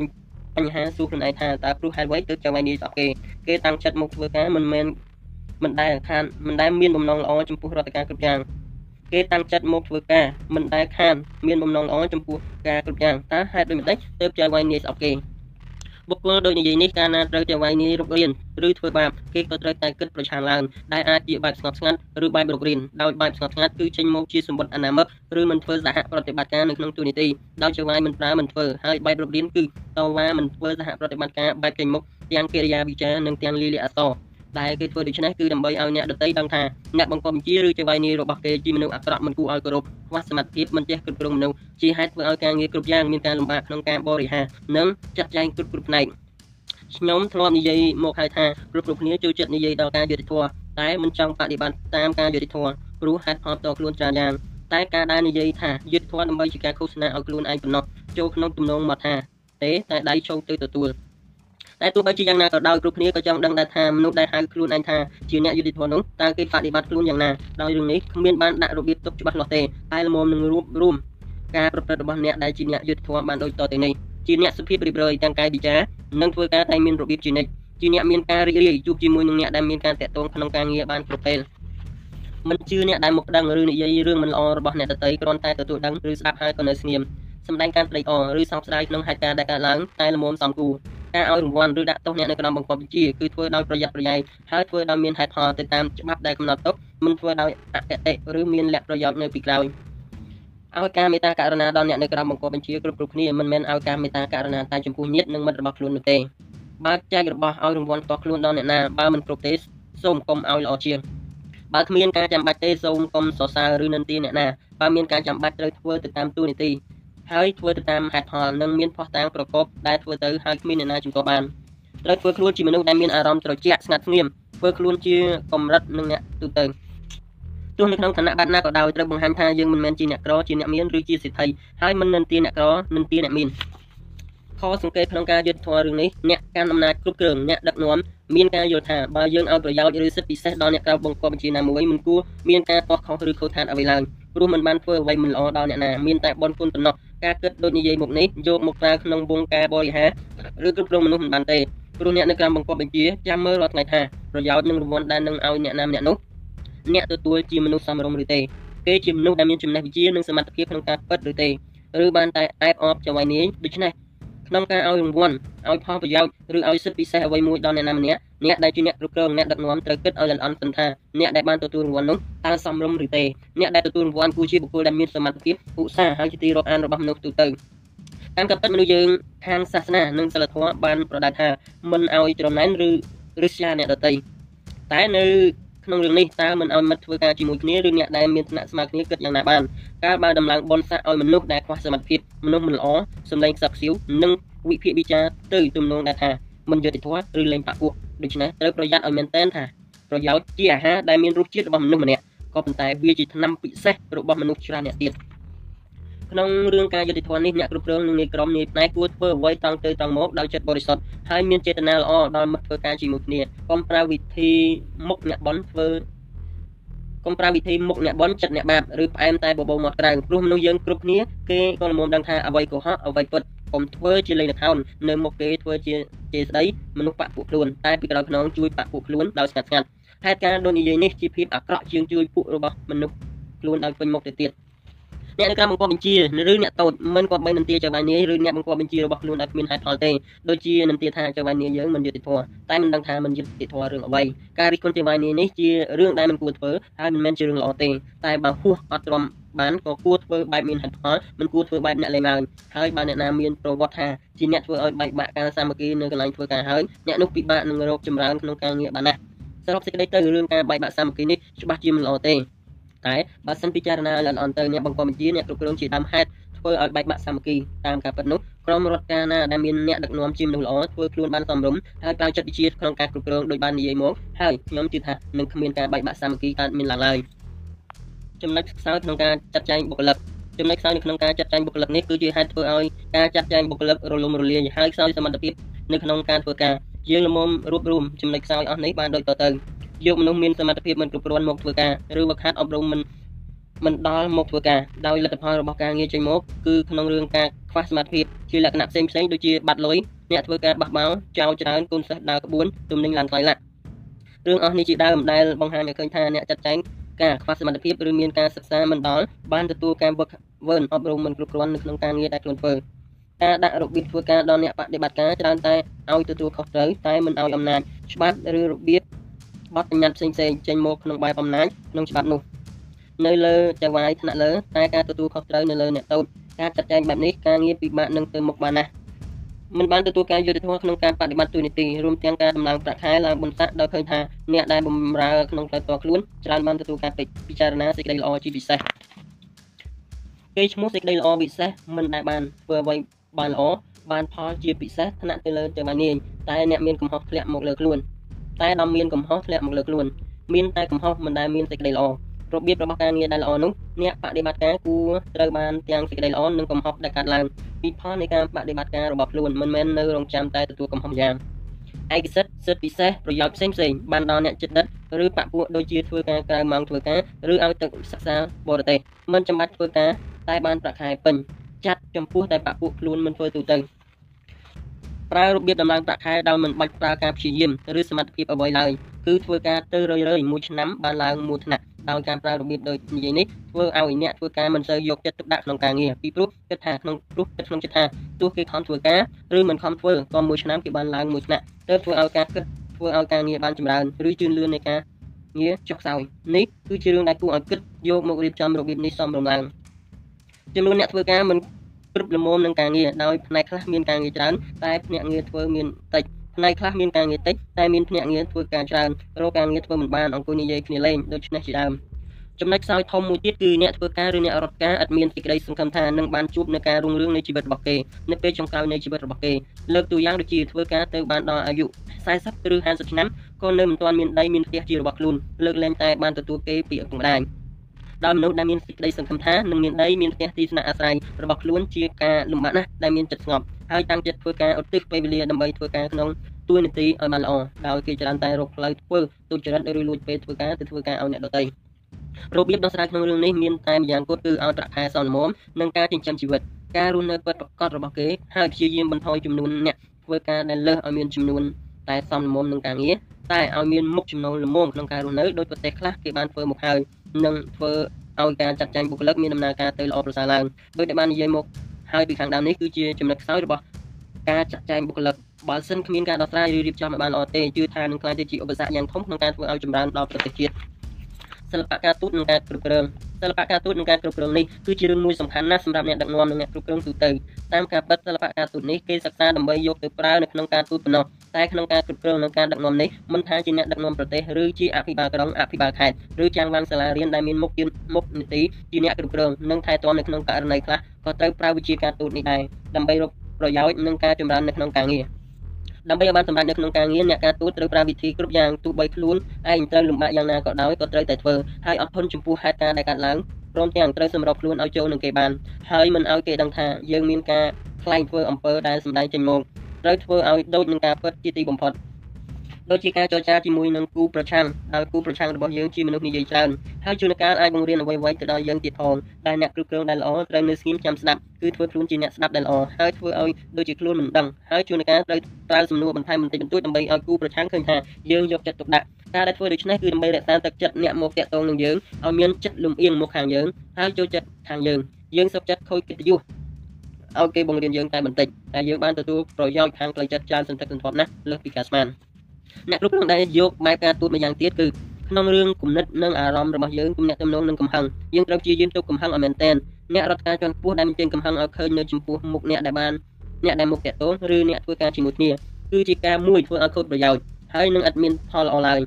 បញ្ហាសួរខ្លួនឯងថាតើព្រោះហេតុអ្វីទើបចៅហ្វាយនាយស្អប់គេគេតាំងចិត្តមកធ្វើការមិនមែន មិនដែលខានមិនដែលមានបំណងល្អចំពោះរដ្ឋការគ្រប់យ៉ាងគេតាំងចិត្តមកធ្វើការមិនដែលខានមានបំណងល្អចំពោះការគ្រប់យ៉ាងតើហេតុដូចម្តេចទើបចៅវាយនាយស្អប់គេបុគ្គលដូចនិយាយនេះកាលណាត្រូវចៅវាយនាយរុករៀនឬធ្វើបាបគេក៏ត្រូវតែគិតប្រឆាំងឡើងដែលអាចជាបែបស្ងប់ស្ងាត់ឬបែបរុករៀនដោយបែបស្ងប់ស្ងាត់គឺចេញមកជាសម្បត្តិអនាមិកឬមិនធ្វើសហប្រតិបត្តិការនៅក្នុងទូនីតិដោយចៅវាយមិនប្រើមិនធ្វើហើយបែបរុករៀនគឺតវ៉ាមិនធ្វើសហប្រតិបត្តិការបែបចេញមុខទាំងកិរិយាវិចារនិងទាំងលីលាអក្សរ ដែលគេធ្វើដូច្នេះគឺដើម្បីឲ្យអ្នកដទៃដឹងថាអ្នកបង្កប់បញ្ជាឬចៅវាយនីរបស់គេជាមនុស្សអាក្រក់មិនគួរឲ្យគោរពខ្វះសមត្ថភាពមិនចេះគ្រប់គ្រងមនុស្សជាហេតុធ្វើឲ្យការងារគ្រប់យ៉ាងមានការលំបាកក្នុងការបរិហារនិងចាត់ចែងគ្រប់គ្រប់ផ្នែកខ្ញុំធ្លាប់និយាយមកហើយថាគ្រប់គ្រប់គ្នាចូលចិត្តនិយាយដល់ការយុត្តិធម៌តែមិនចង់បដិបត្តិតាមការយុត្តិធម៌ព្រោះហេតុផលតខ្លួនច្រើនយ៉ាងតែការដែលនិយាយថាយុទ្ធធម៌ដើម្បីជាការឃោសនាឲ្យខ្លួនឯងប៉ុណ្ណោះចូលក្នុងទំនងមកថាទេតែដៃចូលទៅទទួល តែទោះបីជាយ៉ាងណាក៏ដោយគ្រប់គ្នាក៏ចង់ដឹងដែរថាមនុស្សដែលហៅខ្លួនឯងថាជាអ្នកយុតិធម៌នោះតើគេបដិបត្តិខ្លួនយ៉ាងណាដោយរឿងនេះគ្មានបានដាក់របៀបទុកច្បាស់លាស់ទេតែល្មមនឹងរួមរួមការប្រព្រឹត្តរបស់អ្នកដែលជាអ្នកយុតិធម៌បានដូចតទៅនេះជាអ្នកសុភាពរៀបរយទាំងកាយវិការនិងធ្វើការតែមានរបៀបជានិច្ចជាអ្នកមានការរីករាយជួបជាមួយនឹងអ្នកដែលមានការតាក់ទងក្នុងការងារបានគ្រប់ពេលមិនជឿអ្នកដែលមកដឹងឬនិយាយរឿងមិនល្អរបស់អ្នកដទៃគ្រាន់តែទទួលដឹងឬស្ដាប់ហើយក៏នៅស្ងៀម សម្ដែងការត្រេកអរឬសោកស្ដាយក្នុងហេតុការណ៍ដែលកើតឡើងតែល្មមសំគូការឲ្យរង្វាន់ឬដាក់ទោសអ្នកនៅក្នុងបង្គាប់បញ្ជាគឺធ្វើដោយប្រយ័ត្នប្រយែងហើយធ្វើដោយមានហេតុផលទៅតាមច្បាប់ដែលកំណត់ទុកមិនធ្វើដោយអកតេឬមានលក្ខប្រយោជន៍នៅពីក្រោយឲ្យការមេត្តាករុណាដល់អ្នកនៅក្រោមបង្គាប់បញ្ជាគ្រប់គ្រប់គ្នាមិនមែនឲ្យការមេត្តាករុណាតែចំពោះញាតិនិងមិត្តរបស់ខ្លួននោះទេបើចែករបស់ឲ្យរង្វាន់ផ្ទាល់ខ្លួនដល់អ្នកណាបើមិនគ្រប់ទេសូមកុំឲ្យល្អជាងបើគ្មានការចាំបាច់ទេសូមកុំសរសើរឬនិន្ទាអ្នកណាបើមានការចាំបាច់ត្រូវធ្វើទៅតាមទូនីតិ ហើយធ្វើទៅតាមហេតុផលនិងមានផុសតាងប្រកបដែលធ្វើទៅហើយគ្មានអ្នកណាជំទាស់បានត្រូវធ្វើខ្លួនជាមនុស្សដែលមានអារម្មណ៍ត្រជាក់ស្ងាត់ស្ងៀមធ្វើខ្លួនជាកម្រិតនឹងអ្នកទូទៅទោះនៅក្នុងឋានៈបាត់ណាក៏ដោយត្រូវបង្ហាញថាយើងមិនមែនជាអ្នកក្រជាអ្នកមានឬជាសិទ្ធិហើយមិននិន្ទាអ្នកក្រនិន្ទាអ្នកមានខសង្កេតក្នុងការយុទ្ធធម៌រឿងនេះអ្នកកាន់អំណាចគ្រប់គ្រងអ្នកដឹកនាំមានការយល់ថាបើយើងឲ្យប្រយោជន៍ឬសិទ្ធិពិសេសដល់អ្នកក្រៅបង្គាប់បញ្ជាណាមួយមិនគួរមានការទាស់ខុសឬខូចខាតអ្វីឡើយព្រោះមិនបានធ្វើអ្វីមិនល្អដល់អ្នកណាមានតែបនគុណប៉ុណ្ណោះ ការគិតដូចនិយាយមុខនេះយកមកប្រើក្នុងវងការបរិហារឬគ្រប់គ្រងមនុស្សមិនបានទេព្រោះអ្នកនៅក្រៅបង្គាប់បញ្ជាចាំមើលរាល់ថ្ងៃថាប្រយោជន៍និងរង្វាន់ដែលនឹងឲ្យអ្នកណាម្នាក់នោះអ្នកទទួលជាមនុស្សសមរម្យឬទេគេជាមនុស្សដែលមានចំណេះវិជ្ជានិងសមត្ថភាពក្នុងការពិតឬទេឬបានតែអែបអបចវាយនាយដូច្នេះ ក្នុងការឲ្យរង្វាន់ឲ្យផលប្រយោជន៍ឬឲ្យសិទ្ធិពិសេសអ្វីមួយដល់អ្នកណាម្នាក់អ្នកដែលជាអ្នកគ្រប់គ្រងអ្នកដឹកនាំត្រូវគិតឲ្យល្អិតសិនថាអ្នកដែលបានទទួលរង្វាន់នោះតើសមរម្យឬទេអ្នកដែលទទួលរង្វាន់គួរជាបុគ្គលដែលមានសមត្ថភាពឧស្សាហ៍ហើយជាទីរាប់អានរបស់មនុស្សទូទៅតាមកាពិតមនុស្សយើងខាងសាសនានិងសិលធម៌បានប្រដៅថាមិនឲ្យច្រណែនឬរិះស្យាអ្នកដទៃតែនៅ ក្នុងរឿងនេះតើមិនឲ្យមិត្តធ្វើការជាមួយគ្នាឬអ្នកដែលមានឋានៈស្មើគ្នាគិតយ៉ាងណាបានកាលបើដំឡើងបនស័កឲ្យមនុស្សដែលខ្វះសមត្ថភាពមនុស្សមិនល្អសម្លេងខ្សឹបខ្សៀវនិងវិភាគវិចារទៅទំនងដែលថាមិនយុត្តិធម៌ឬលេងបាក់ពួកដូច្នេះត្រូវប្រយ័ត្នឲ្យមែនតែនថាប្រយោជន៍ជាអាហារដែលមានរសជាតិរបស់មនុស្សម្នាក់ក៏ប៉ុន្តែវាជាថ្នាំពិសេសរបស់មនុស្សច្រើនអ្នកទៀត ក្នុងរឿងការយុតិធម៌នេះអ្នកគ្រប់គ្រងនិងនាយក្រុមនាយផ្នែកគួរធ្វើអ្វីតង់ទៅតង់មកដោយចិត្តបរិសុទ្ធហើយមានចេតនាល្អដល់មិត្តធ្វើការជាមួយគ្នាកុំប្រើវិធីមុខអ្នកបន់ធ្វើកុំប្រើវិធីមុខអ្នកបន់ចិត្តអ្នកបាបឬផ្អែមតែបបោមាត់ក្រៅព្រោះមនុស្សយើងគ្រប់គ្នាគេក៏ល្មមដឹងថាអ្វីកុហកអ្វីពិតកុំធ្វើជាលេងល្ខោននៅមុខគេធ្វើជាជាស្ដីមនុស្សបាក់ពួកខ្លួនតែពីក្រោយខ្នងជួយបាក់ពួកខ្លួនដោយស្ងាត់ស្ងាត់ហេតុការណ៍ដូចនិយាយនេះជាភាពអាក្រក់ជាងជួយពួករបស់មនុស្សខ្លួនឲ្យពេញមុខទៅទៀត អ្នកនៅក្រៅបង្គាប់បញ្ជាឬអ្នកតូចមិនគាត់បីនន្ទាចៅបាយនាយឬអ្នកបង្គាប់បញ្ជារបស់ខ្លួនឲ្យគ្មានហេតុផលទេដូចជានន្ទាថាចៅបាយនាយយើងមិនយុត្តិធម៌តែមិនដឹងថាមិនយុត្តិធម៌រឿងអ្វីការរិះគន់ចៅបាយនាយនេះជារឿងដែលមិនគួរធ្វើហើយមិនមែនជារឿងល្អទេតែបើហួសអត់ទ្រាំបានក៏គួរធ្វើបែបមានហេតុផលមិនគួរធ្វើបែបអ្នកលេងឡើយហើយបើអ្នកណាមានប្រវត្តិថាជាអ្នកធ្វើឲ្យបែកបាក់ការសាមគ្គីនៅកន្លែងធ្វើការហើយអ្នកនោះពិបាកនឹងរកចម្រើនក្នុងការងារបានណាស់សរុបសេចក្តីទៅរឿងការបែកបាក់សាមគ្គីនេះច្បាស់ជាមិនល្អទេ តែបើសិនពិចារណាល្អអន់ទៅអ្នកបង្កបញ្ជាអ្នកគ្រប់គ្រងជាដើមហេតុធ្វើឲ្យបែកបាក់សាមគ្គីតាមការពិតនោះក្រុមរដ្ឋការណាដែលមានអ្នកដឹកនាំជាមនុស្សល្អធ្វើខ្លួនបានសមរម្យហើយប្រើចិត្តវិជាក្នុងការគ្រប់គ្រងដោយបាននិយាយមកហើយខ្ញុំជឿថានឹងគ្មានការបែកបាក់សាមគ្គីកើតមានឡើងឡើយចំណុចខ្សោយក្នុងការចាត់ចែងបុគ្គលិកចំណុចខ្សោយនៅក្នុងការចាត់ចែងបុគ្គលិកនេះគឺជាហេតុធ្វើឲ្យការចាត់ចែងបុគ្គលិករលំរលាយហើយខ្សោយសមត្ថភាពនៅក្នុងការធ្វើការយើងល្មមរួបរวมចំណុចខ្សោយអស់នេះបានដូចតទៅ យកមនុស្សមានសមត្ថភាពមិនគ្រប់គ្រាន់មកធ្វើការឬវឹកហាត់អប់រំមិនមិនដល់មកធ្វើការដោយលទ្ធផលរបស់ការងារចេញមកគឺក្នុងរឿងការខ្វះសមត្ថភាពជាលក្ខណៈផ្សេងផ្សេងដូចជាបាត់លុយអ្នកធ្វើការបះបោរចោលច្រើនកូនសិស្សដើរក្បួនទំនិញឡើងថ្លៃឡាក់រឿងអស់នេះជាដើមដែលបង្ហាញឲ្យឃើញថាអ្នកចាត់ចែងការខ្វះសមត្ថភាពឬមានការសិក្សាមិនដល់បានទទួលការវឹកវើអប់រំមិនគ្រប់គ្រាន់នៅក្នុងការងារដែលខ្លួនធ្វើការដាក់របៀបធ្វើការដល់អ្នកបដិបត្តិការច្រើនតែឲ្យទទួលខុសត្រូវតែមិនឲ្យអំណាចច្បាប់ឬរបៀប បទបញ្ញត្តិផ្សេងៗចេញមកក្នុងបែបអំណាចក្នុងច្បាប់នោះនៅលើចៅហ្វាយថ្នាក់លើតែការទទួលខុសត្រូវនៅលើអ្នកតូចការចាត់ចែងបែបនេះការងារពិបាកនឹងទៅមុខបានណាស់មិនបានទទួលការយុត្តិធម៌ក្នុងការបដិបត្តិទូនីតិរួមទាំងការដំឡើងប្រាក់ខែឡើងបន្តាក់ដោយឃើញថាអ្នកដែលបម្រើក្នុងផ្លូវតខ្លួនច្រើនបានទទួលការពិចារណាសេចក្តីល្អជាពិសេសគេឈ្មោះសេចក្តីល្អពិសេសមិនដែលបានធ្វើអ្វីបានល្អបានផលជាពិសេសថ្នាក់ទៅលើទៅបាននាងតែអ្នកមានកំហុសធ្លាក់មកលើខ្លួន តែដល់មានកំហុសធ្លាក់មកលើខ្លួនមានតែកំហុសមិនដែលមានសេចក្តីល្អរបៀបរបស់ការងារដែលល្អនោះអ្នកបដិបត្តិការគួរត្រូវបានទាំងសេចក្តីល្អនិងកំហុសដែលកើតឡើងពីផលនៃការបដិបត្តិការរបស់ខ្លួនមិនមែននៅរងចាំតែទទួលកំហុសយ៉ាងឯកសិទ្ធិសិទ្ធិពិសេសប្រយោជន៍ផ្សេងផ្សេងបានដល់អ្នកចិត្តដិតឬបពពួកដូចជាធ្វើការក្រៅម៉ោងធ្វើការឬឲ្យទឹកសិក្សាបរទេសមិនចាំបាច់ធ្វើការតែបានប្រាក់ខែពេញចាត់ចំពោះតែបពពួកខ្លួនមិនធ្វើទូទៅ ប្រើរបៀបដំឡើងប្រាក់ខែដោយមិនបាច់ប្រើការព្យាយាមឬសមត្ថភាពអ្វីឡើយគឺធ្វើការទៅរឿយៗមួយឆ្នាំបានឡើងមួយថ្នាក់ដោយការប្រើរបៀបដូចនិយាយនេះធ្វើឲ្យអ្នកធ្វើការមិនសូវយកចិត្តទុកដាក់ក្នុងការងារពីព្រោះគិតថាក្នុងព្រោះគិតក្នុងចិត្តថាទោះគេខំធ្វើការឬមិនខំធ្វើក៏មួយឆ្នាំគេបានឡើងមួយថ្នាក់ទើបធ្វើឲ្យការគិតធ្វើឲ្យការងារបានចម្រើនឬជឿនលឿននៃការងារចុះខ្សោយនេះគឺជារឿងដែលគួរឲ្យគិតយកមករៀបចំរបៀបនេះសមរម្យឡើងចំនួនអ្នកធ្វើការមិន គ្រប់ល្មមនឹងការងារដោយផ្នែកខ្លះមានការងារច្រើនតែភ្នាក់ងារធ្វើមានតិចផ្នែកខ្លះមានការងារតិចតែមានភ្នាក់ងារធ្វើការច្រើនរកការងារធ្វើមិនបានអង្គុយនិយាយគ្នាលេងដូច្នេះជាដើមចំណុចខ្សោយធំមួយទៀតគឺអ្នកធ្វើការឬអ្នករត់ការអត់មានសេចក្តីសង្ឃឹមថានឹងបានជួបនឹងការរុងរឿងនៃជីវិតរបស់គេនៅពេលចុងក្រោយនៃជីវិតរបស់គេលើកទូយ៉ាងដូចជាធ្វើការទៅបានដល់អាយុ40ឬ50ឆ្នាំក៏នៅមិនទាន់មានដីមានផ្ទះជារបស់ខ្លួនលើកលែងតែបានទទួលគេពីឪពុកម្ដាយ ដោយមនុស្សដែលមានសេចក្តីសង្ឃឹមថានឹងមានដីមានផ្ទះទីស្នាក់អាស្រ័យរបស់ខ្លួនជាការលំបាកណាស់ដែលមានចិត្តស្ងប់ហើយតាំងចិត្តធ្វើការឧទ្ទិសពេលវេលាដើម្បីធ្វើការក្នុងទួនាទីឲ្យបានល្អដោយគេច្រើនតែរកផ្លូវធ្វើទុច្ចរិតឬលួចពេលធ្វើការទៅធ្វើការឲ្យអ្នកដទៃរបៀបដោះស្រាយក្នុងរឿងនេះមានតែម្យ៉ាងគត់គឺឲ្យប្រាក់ខែសមល្មមនិងការចិញ្ចឹមជីវិតការរស់នៅពិតប្រាកដរបស់គេហើយព្យាយាមបន្ថយចំនួនអ្នកធ្វើការដែលលើសឲ្យមានចំនួនតែសមល្មមនឹងការងារតែឲ្យមានមុខចំណូលល្មមក្នុងការរស់នៅដោយប្រទេសខ្លះគេបានធ្វើមកហើយ និងធ្វើឲ្យការចាត់ចែងបុគ្គលិកមានដំណើរការទៅល្អប្រសើរឡើងដោយដែលបាននិយាយមកហើយពីខាងដើមនេះគឺជាចំណុចខ្សោយរបស់ការចាត់ចែងបុគ្គលិកបើសិនគ្មានការដោះស្រាយឬរៀបចំឲ្យបានល្អទេជឿថានឹងក្លាយទៅជាឧបសគ្គយ៉ាងធំក្នុងការធ្វើឲ្យចម្រើនដល់ប្រទេសជាតិ សិល្បៈការទូតនិងការគ្រប់គ្រងសិល្បៈការទូតនិងការគ្រប់គ្រងនេះគឺជារឿងមួយសំខាន់ណាស់សម្រាប់អ្នកដឹកនាំនិងអ្នកគ្រប់គ្រងទូទៅតាមការពិតសិល្បៈការទូតនេះគេសិក្សាដើម្បីយកទៅប្រើនៅក្នុងការទូតប៉ុណ្ណោះតែក្នុងការគ្រប់គ្រងនិងការដឹកនាំនេះមិនថាជាអ្នកដឹកនាំប្រទេសឬជាអភិបាលក្រុងអភិបាលខេត្តឬចាំងបានសាលារៀនដែលមានមុខមុខនីតិជាអ្នកគ្រប់គ្រងនិងថែទាំនៅក្នុងករណីខ្លះក៏ត្រូវប្រើវិជាការទូតនេះដែរដើម្បីរកប្រយោជន៍និងការចម្រើននៅក្នុងការងារ ដើម្បីឲ្យបានសម្រេចនៅក្នុងការងារអ្នកការទូតត្រូវប្រើវិធីគ្រប់យ៉ាងទោះបីខ្លួនឯងត្រូវលំបាកយ៉ាងណាក៏ដោយក៏ត្រូវតែធ្វើហើយអត់ធន់ចំពោះហេតុការណ៍ដែលកើតឡើងព្រមទាំងត្រូវសម្របខ្លួនឲ្យចូលនឹងគេបានហើយមិនឲ្យគេដឹងថាយើងមានការខ្លែងធ្វើអំពើដែលសម្ដែងចេញមកត្រូវធ្វើឲ្យដូចនឹងការពិតជាទីបំផុត ដូចជាការចរចាជាមួយនឹងគូប្រឆាំងហើយគូប្រឆាំងរបស់យើងជាមនុស្សនិយាយច្រើនហើយជួនកាលអាចបង្រៀនអ្វីៗទៅដល់យើងទៀតផងតែអ្នកគ្រប់គ្រងដែលល្អត្រូវនៅស្ងៀមចាំស្ដាប់គឺធ្វើខ្លួនជាអ្នកស្ដាប់ដែលល្អហើយធ្វើឲ្យដូចជាខ្លួនមិនដឹងហើយជួនកាលត្រូវប្រើសំណួរបន្ថែមបន្តិចបន្តួចដើម្បីឲ្យគូប្រឆាំងឃើញថាយើងយកចិត្តទុកដាក់ការដែលធ្វើដូច្នេះគឺដើម្បីរក្សាទឹកចិត្តអ្នកមកតាក់ទងនឹងយើងឲ្យមានចិត្តលំអៀងមកខាងយើងហើយចូលចិត្តខាងយើងយើងសុខចិត្តខូចកិត្តិយសឲ្យគេបង្រៀនយើងតែបន្តិចតែយើងបានទទួលប្រយោជន៍ខាងផ្លូវចិត្តច្រើនសន្ធឹកសន្ធាប់ណាស់លើសពីការស្មាន អ្នកគ្រប់គ្រងដែលយកបែបការទូតម្យ៉ាងទៀតគឺក្នុងរឿងគំនិតនិងអារម្មណ៍របស់យើងគំនិតទំនងនិងកំហឹងយើងត្រូវព្យាយាមទប់កំហឹងឲ្យមែនទែនអ្នករដ្ឋការជាន់ខ្ពស់ដែលមានកំហឹងឲ្យឃើញនៅចំពោះមុខអ្នកដែលបានអ្នកដែលមកតាក់ទងឬអ្នកធ្វើការជាមួយគ្នាគឺជាការមួយធ្វើឲ្យខូចប្រយោជន៍ហើយនឹងអត់មានផលល្អឡើយ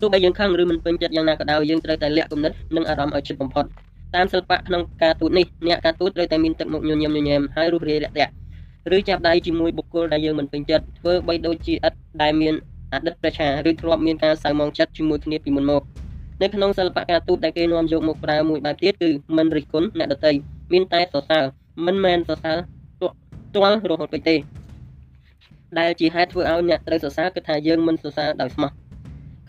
ទោះបីយើងខឹងឬមិនពេញចិត្តយ៉ាងណាក៏ដោយយើងត្រូវតែលាក់គំនិតនិងអារម្មណ៍ឲ្យជិតបំផុតតាមសិល្បៈក្នុងការទូតនេះអ្នកការទូតត្រូវតែមានទឹកមុខញញឹមញញែមហើយរួសរាយរាក់ទាក់ឬចាប់ដៃជាមួយបុគ្គលដែលយើងមិនពេញចិត្តធ្វើបីដូចជាឥតដែលមាន អតីតប្រជាឬធ្លាប់មានការសៅមងចិត្តជាមួយគ្នាពីមុនមកនៅក្នុងសិល្បៈការទូតដែលគេនាំយកមកប្រើមួយបែបទៀតគឺមិនរិះគន់អ្នកដទៃមានតែសរសើរមិនមែនសរសើរទាល់រហូតពេកទេដែលជាហេតុធ្វើឲ្យអ្នកត្រូវសរសើរគឺថាយើងមិនសរសើរដោយស្មោះ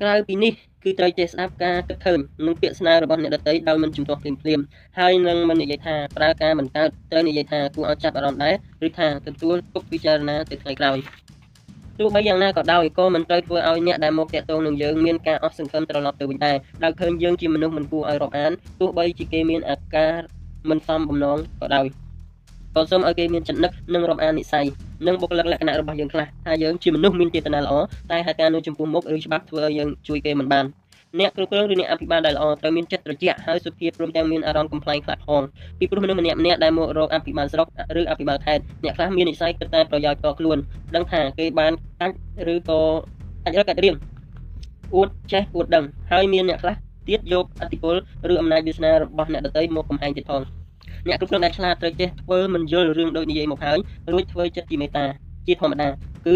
ក្រៅពីនេះគឺត្រូវចេះស្ដាប់ការគិតឃើញនិងពាក្យស្នើរបស់អ្នកដទៃដោយមិនជំទាស់ភ្លាមភ្លាមហើយនឹងមិននិយាយថាប្រើការមិនកើតត្រូវនិយាយថាគួរឲ្យចាប់អារម្មណ៍ដែរឬថាទទួលទុកពិចារណាទៅថ្ងៃក្រោយ ទោះបីយ៉ាងណាក៏ដោយក៏មិនត្រូវធ្វើឲ្យអ្នកដែលមកតាក់ទងនឹងយើងមានការអស់សង្ឃឹមត្រឡប់ទៅវិញដែរដោយឃើញយើងជាមនុស្សមិនគួរឲ្យរាប់អានទោះបីជាគេមានអាការមិនសមបំណងក៏ដោយក៏សូមឲ្យគេមានចិត្តនឹកនិងរាប់អាននិស័យនិងបុគ្គលិកលក្ខណៈរបស់យើងខ្លះថាយើងជាមនុស្សមានចេតនាល្អតែហេតុការណ៍នៅចំពោះមុខឬច្បាប់ធ្វើឲ្យយើងជួយគេមិនបាន អ្នកគ្រប់គ្រងឬអ្នកអភិបាលដែលល្អត្រូវមានចិត្តត្រជាក់ហើយសុភាពព្រមទាំងមានអារម្មណ៍កំ pl ែងខ្លះផងពីព្រោះមនុស្សម្នាក់ម្នាក់ដែលមករកអភិបាលស្រុកឬអភិបាលខេត្តអ្នកខ្លះមាននិស្ស័យគិតតែប្រយោជន៍តខ្លួនដឹងថាគេបានកាច់ឬក៏កាច់រកកាច់រៀងអួតចេះអួតដឹងហើយមានអ្នកខ្លះទៀតយកអធិពលឬអំណាចវាសនារបស់អ្នកដទៃមកកំហែងទៀតផងអ្នកគ្រប់គ្រងដែលឆ្លាតត្រូវចេះធ្វើមិនយល់រឿងដូចនិយាយមកហើយរួចធ្វើចិត្តជាមេត្តាជាធម្មតាគឺ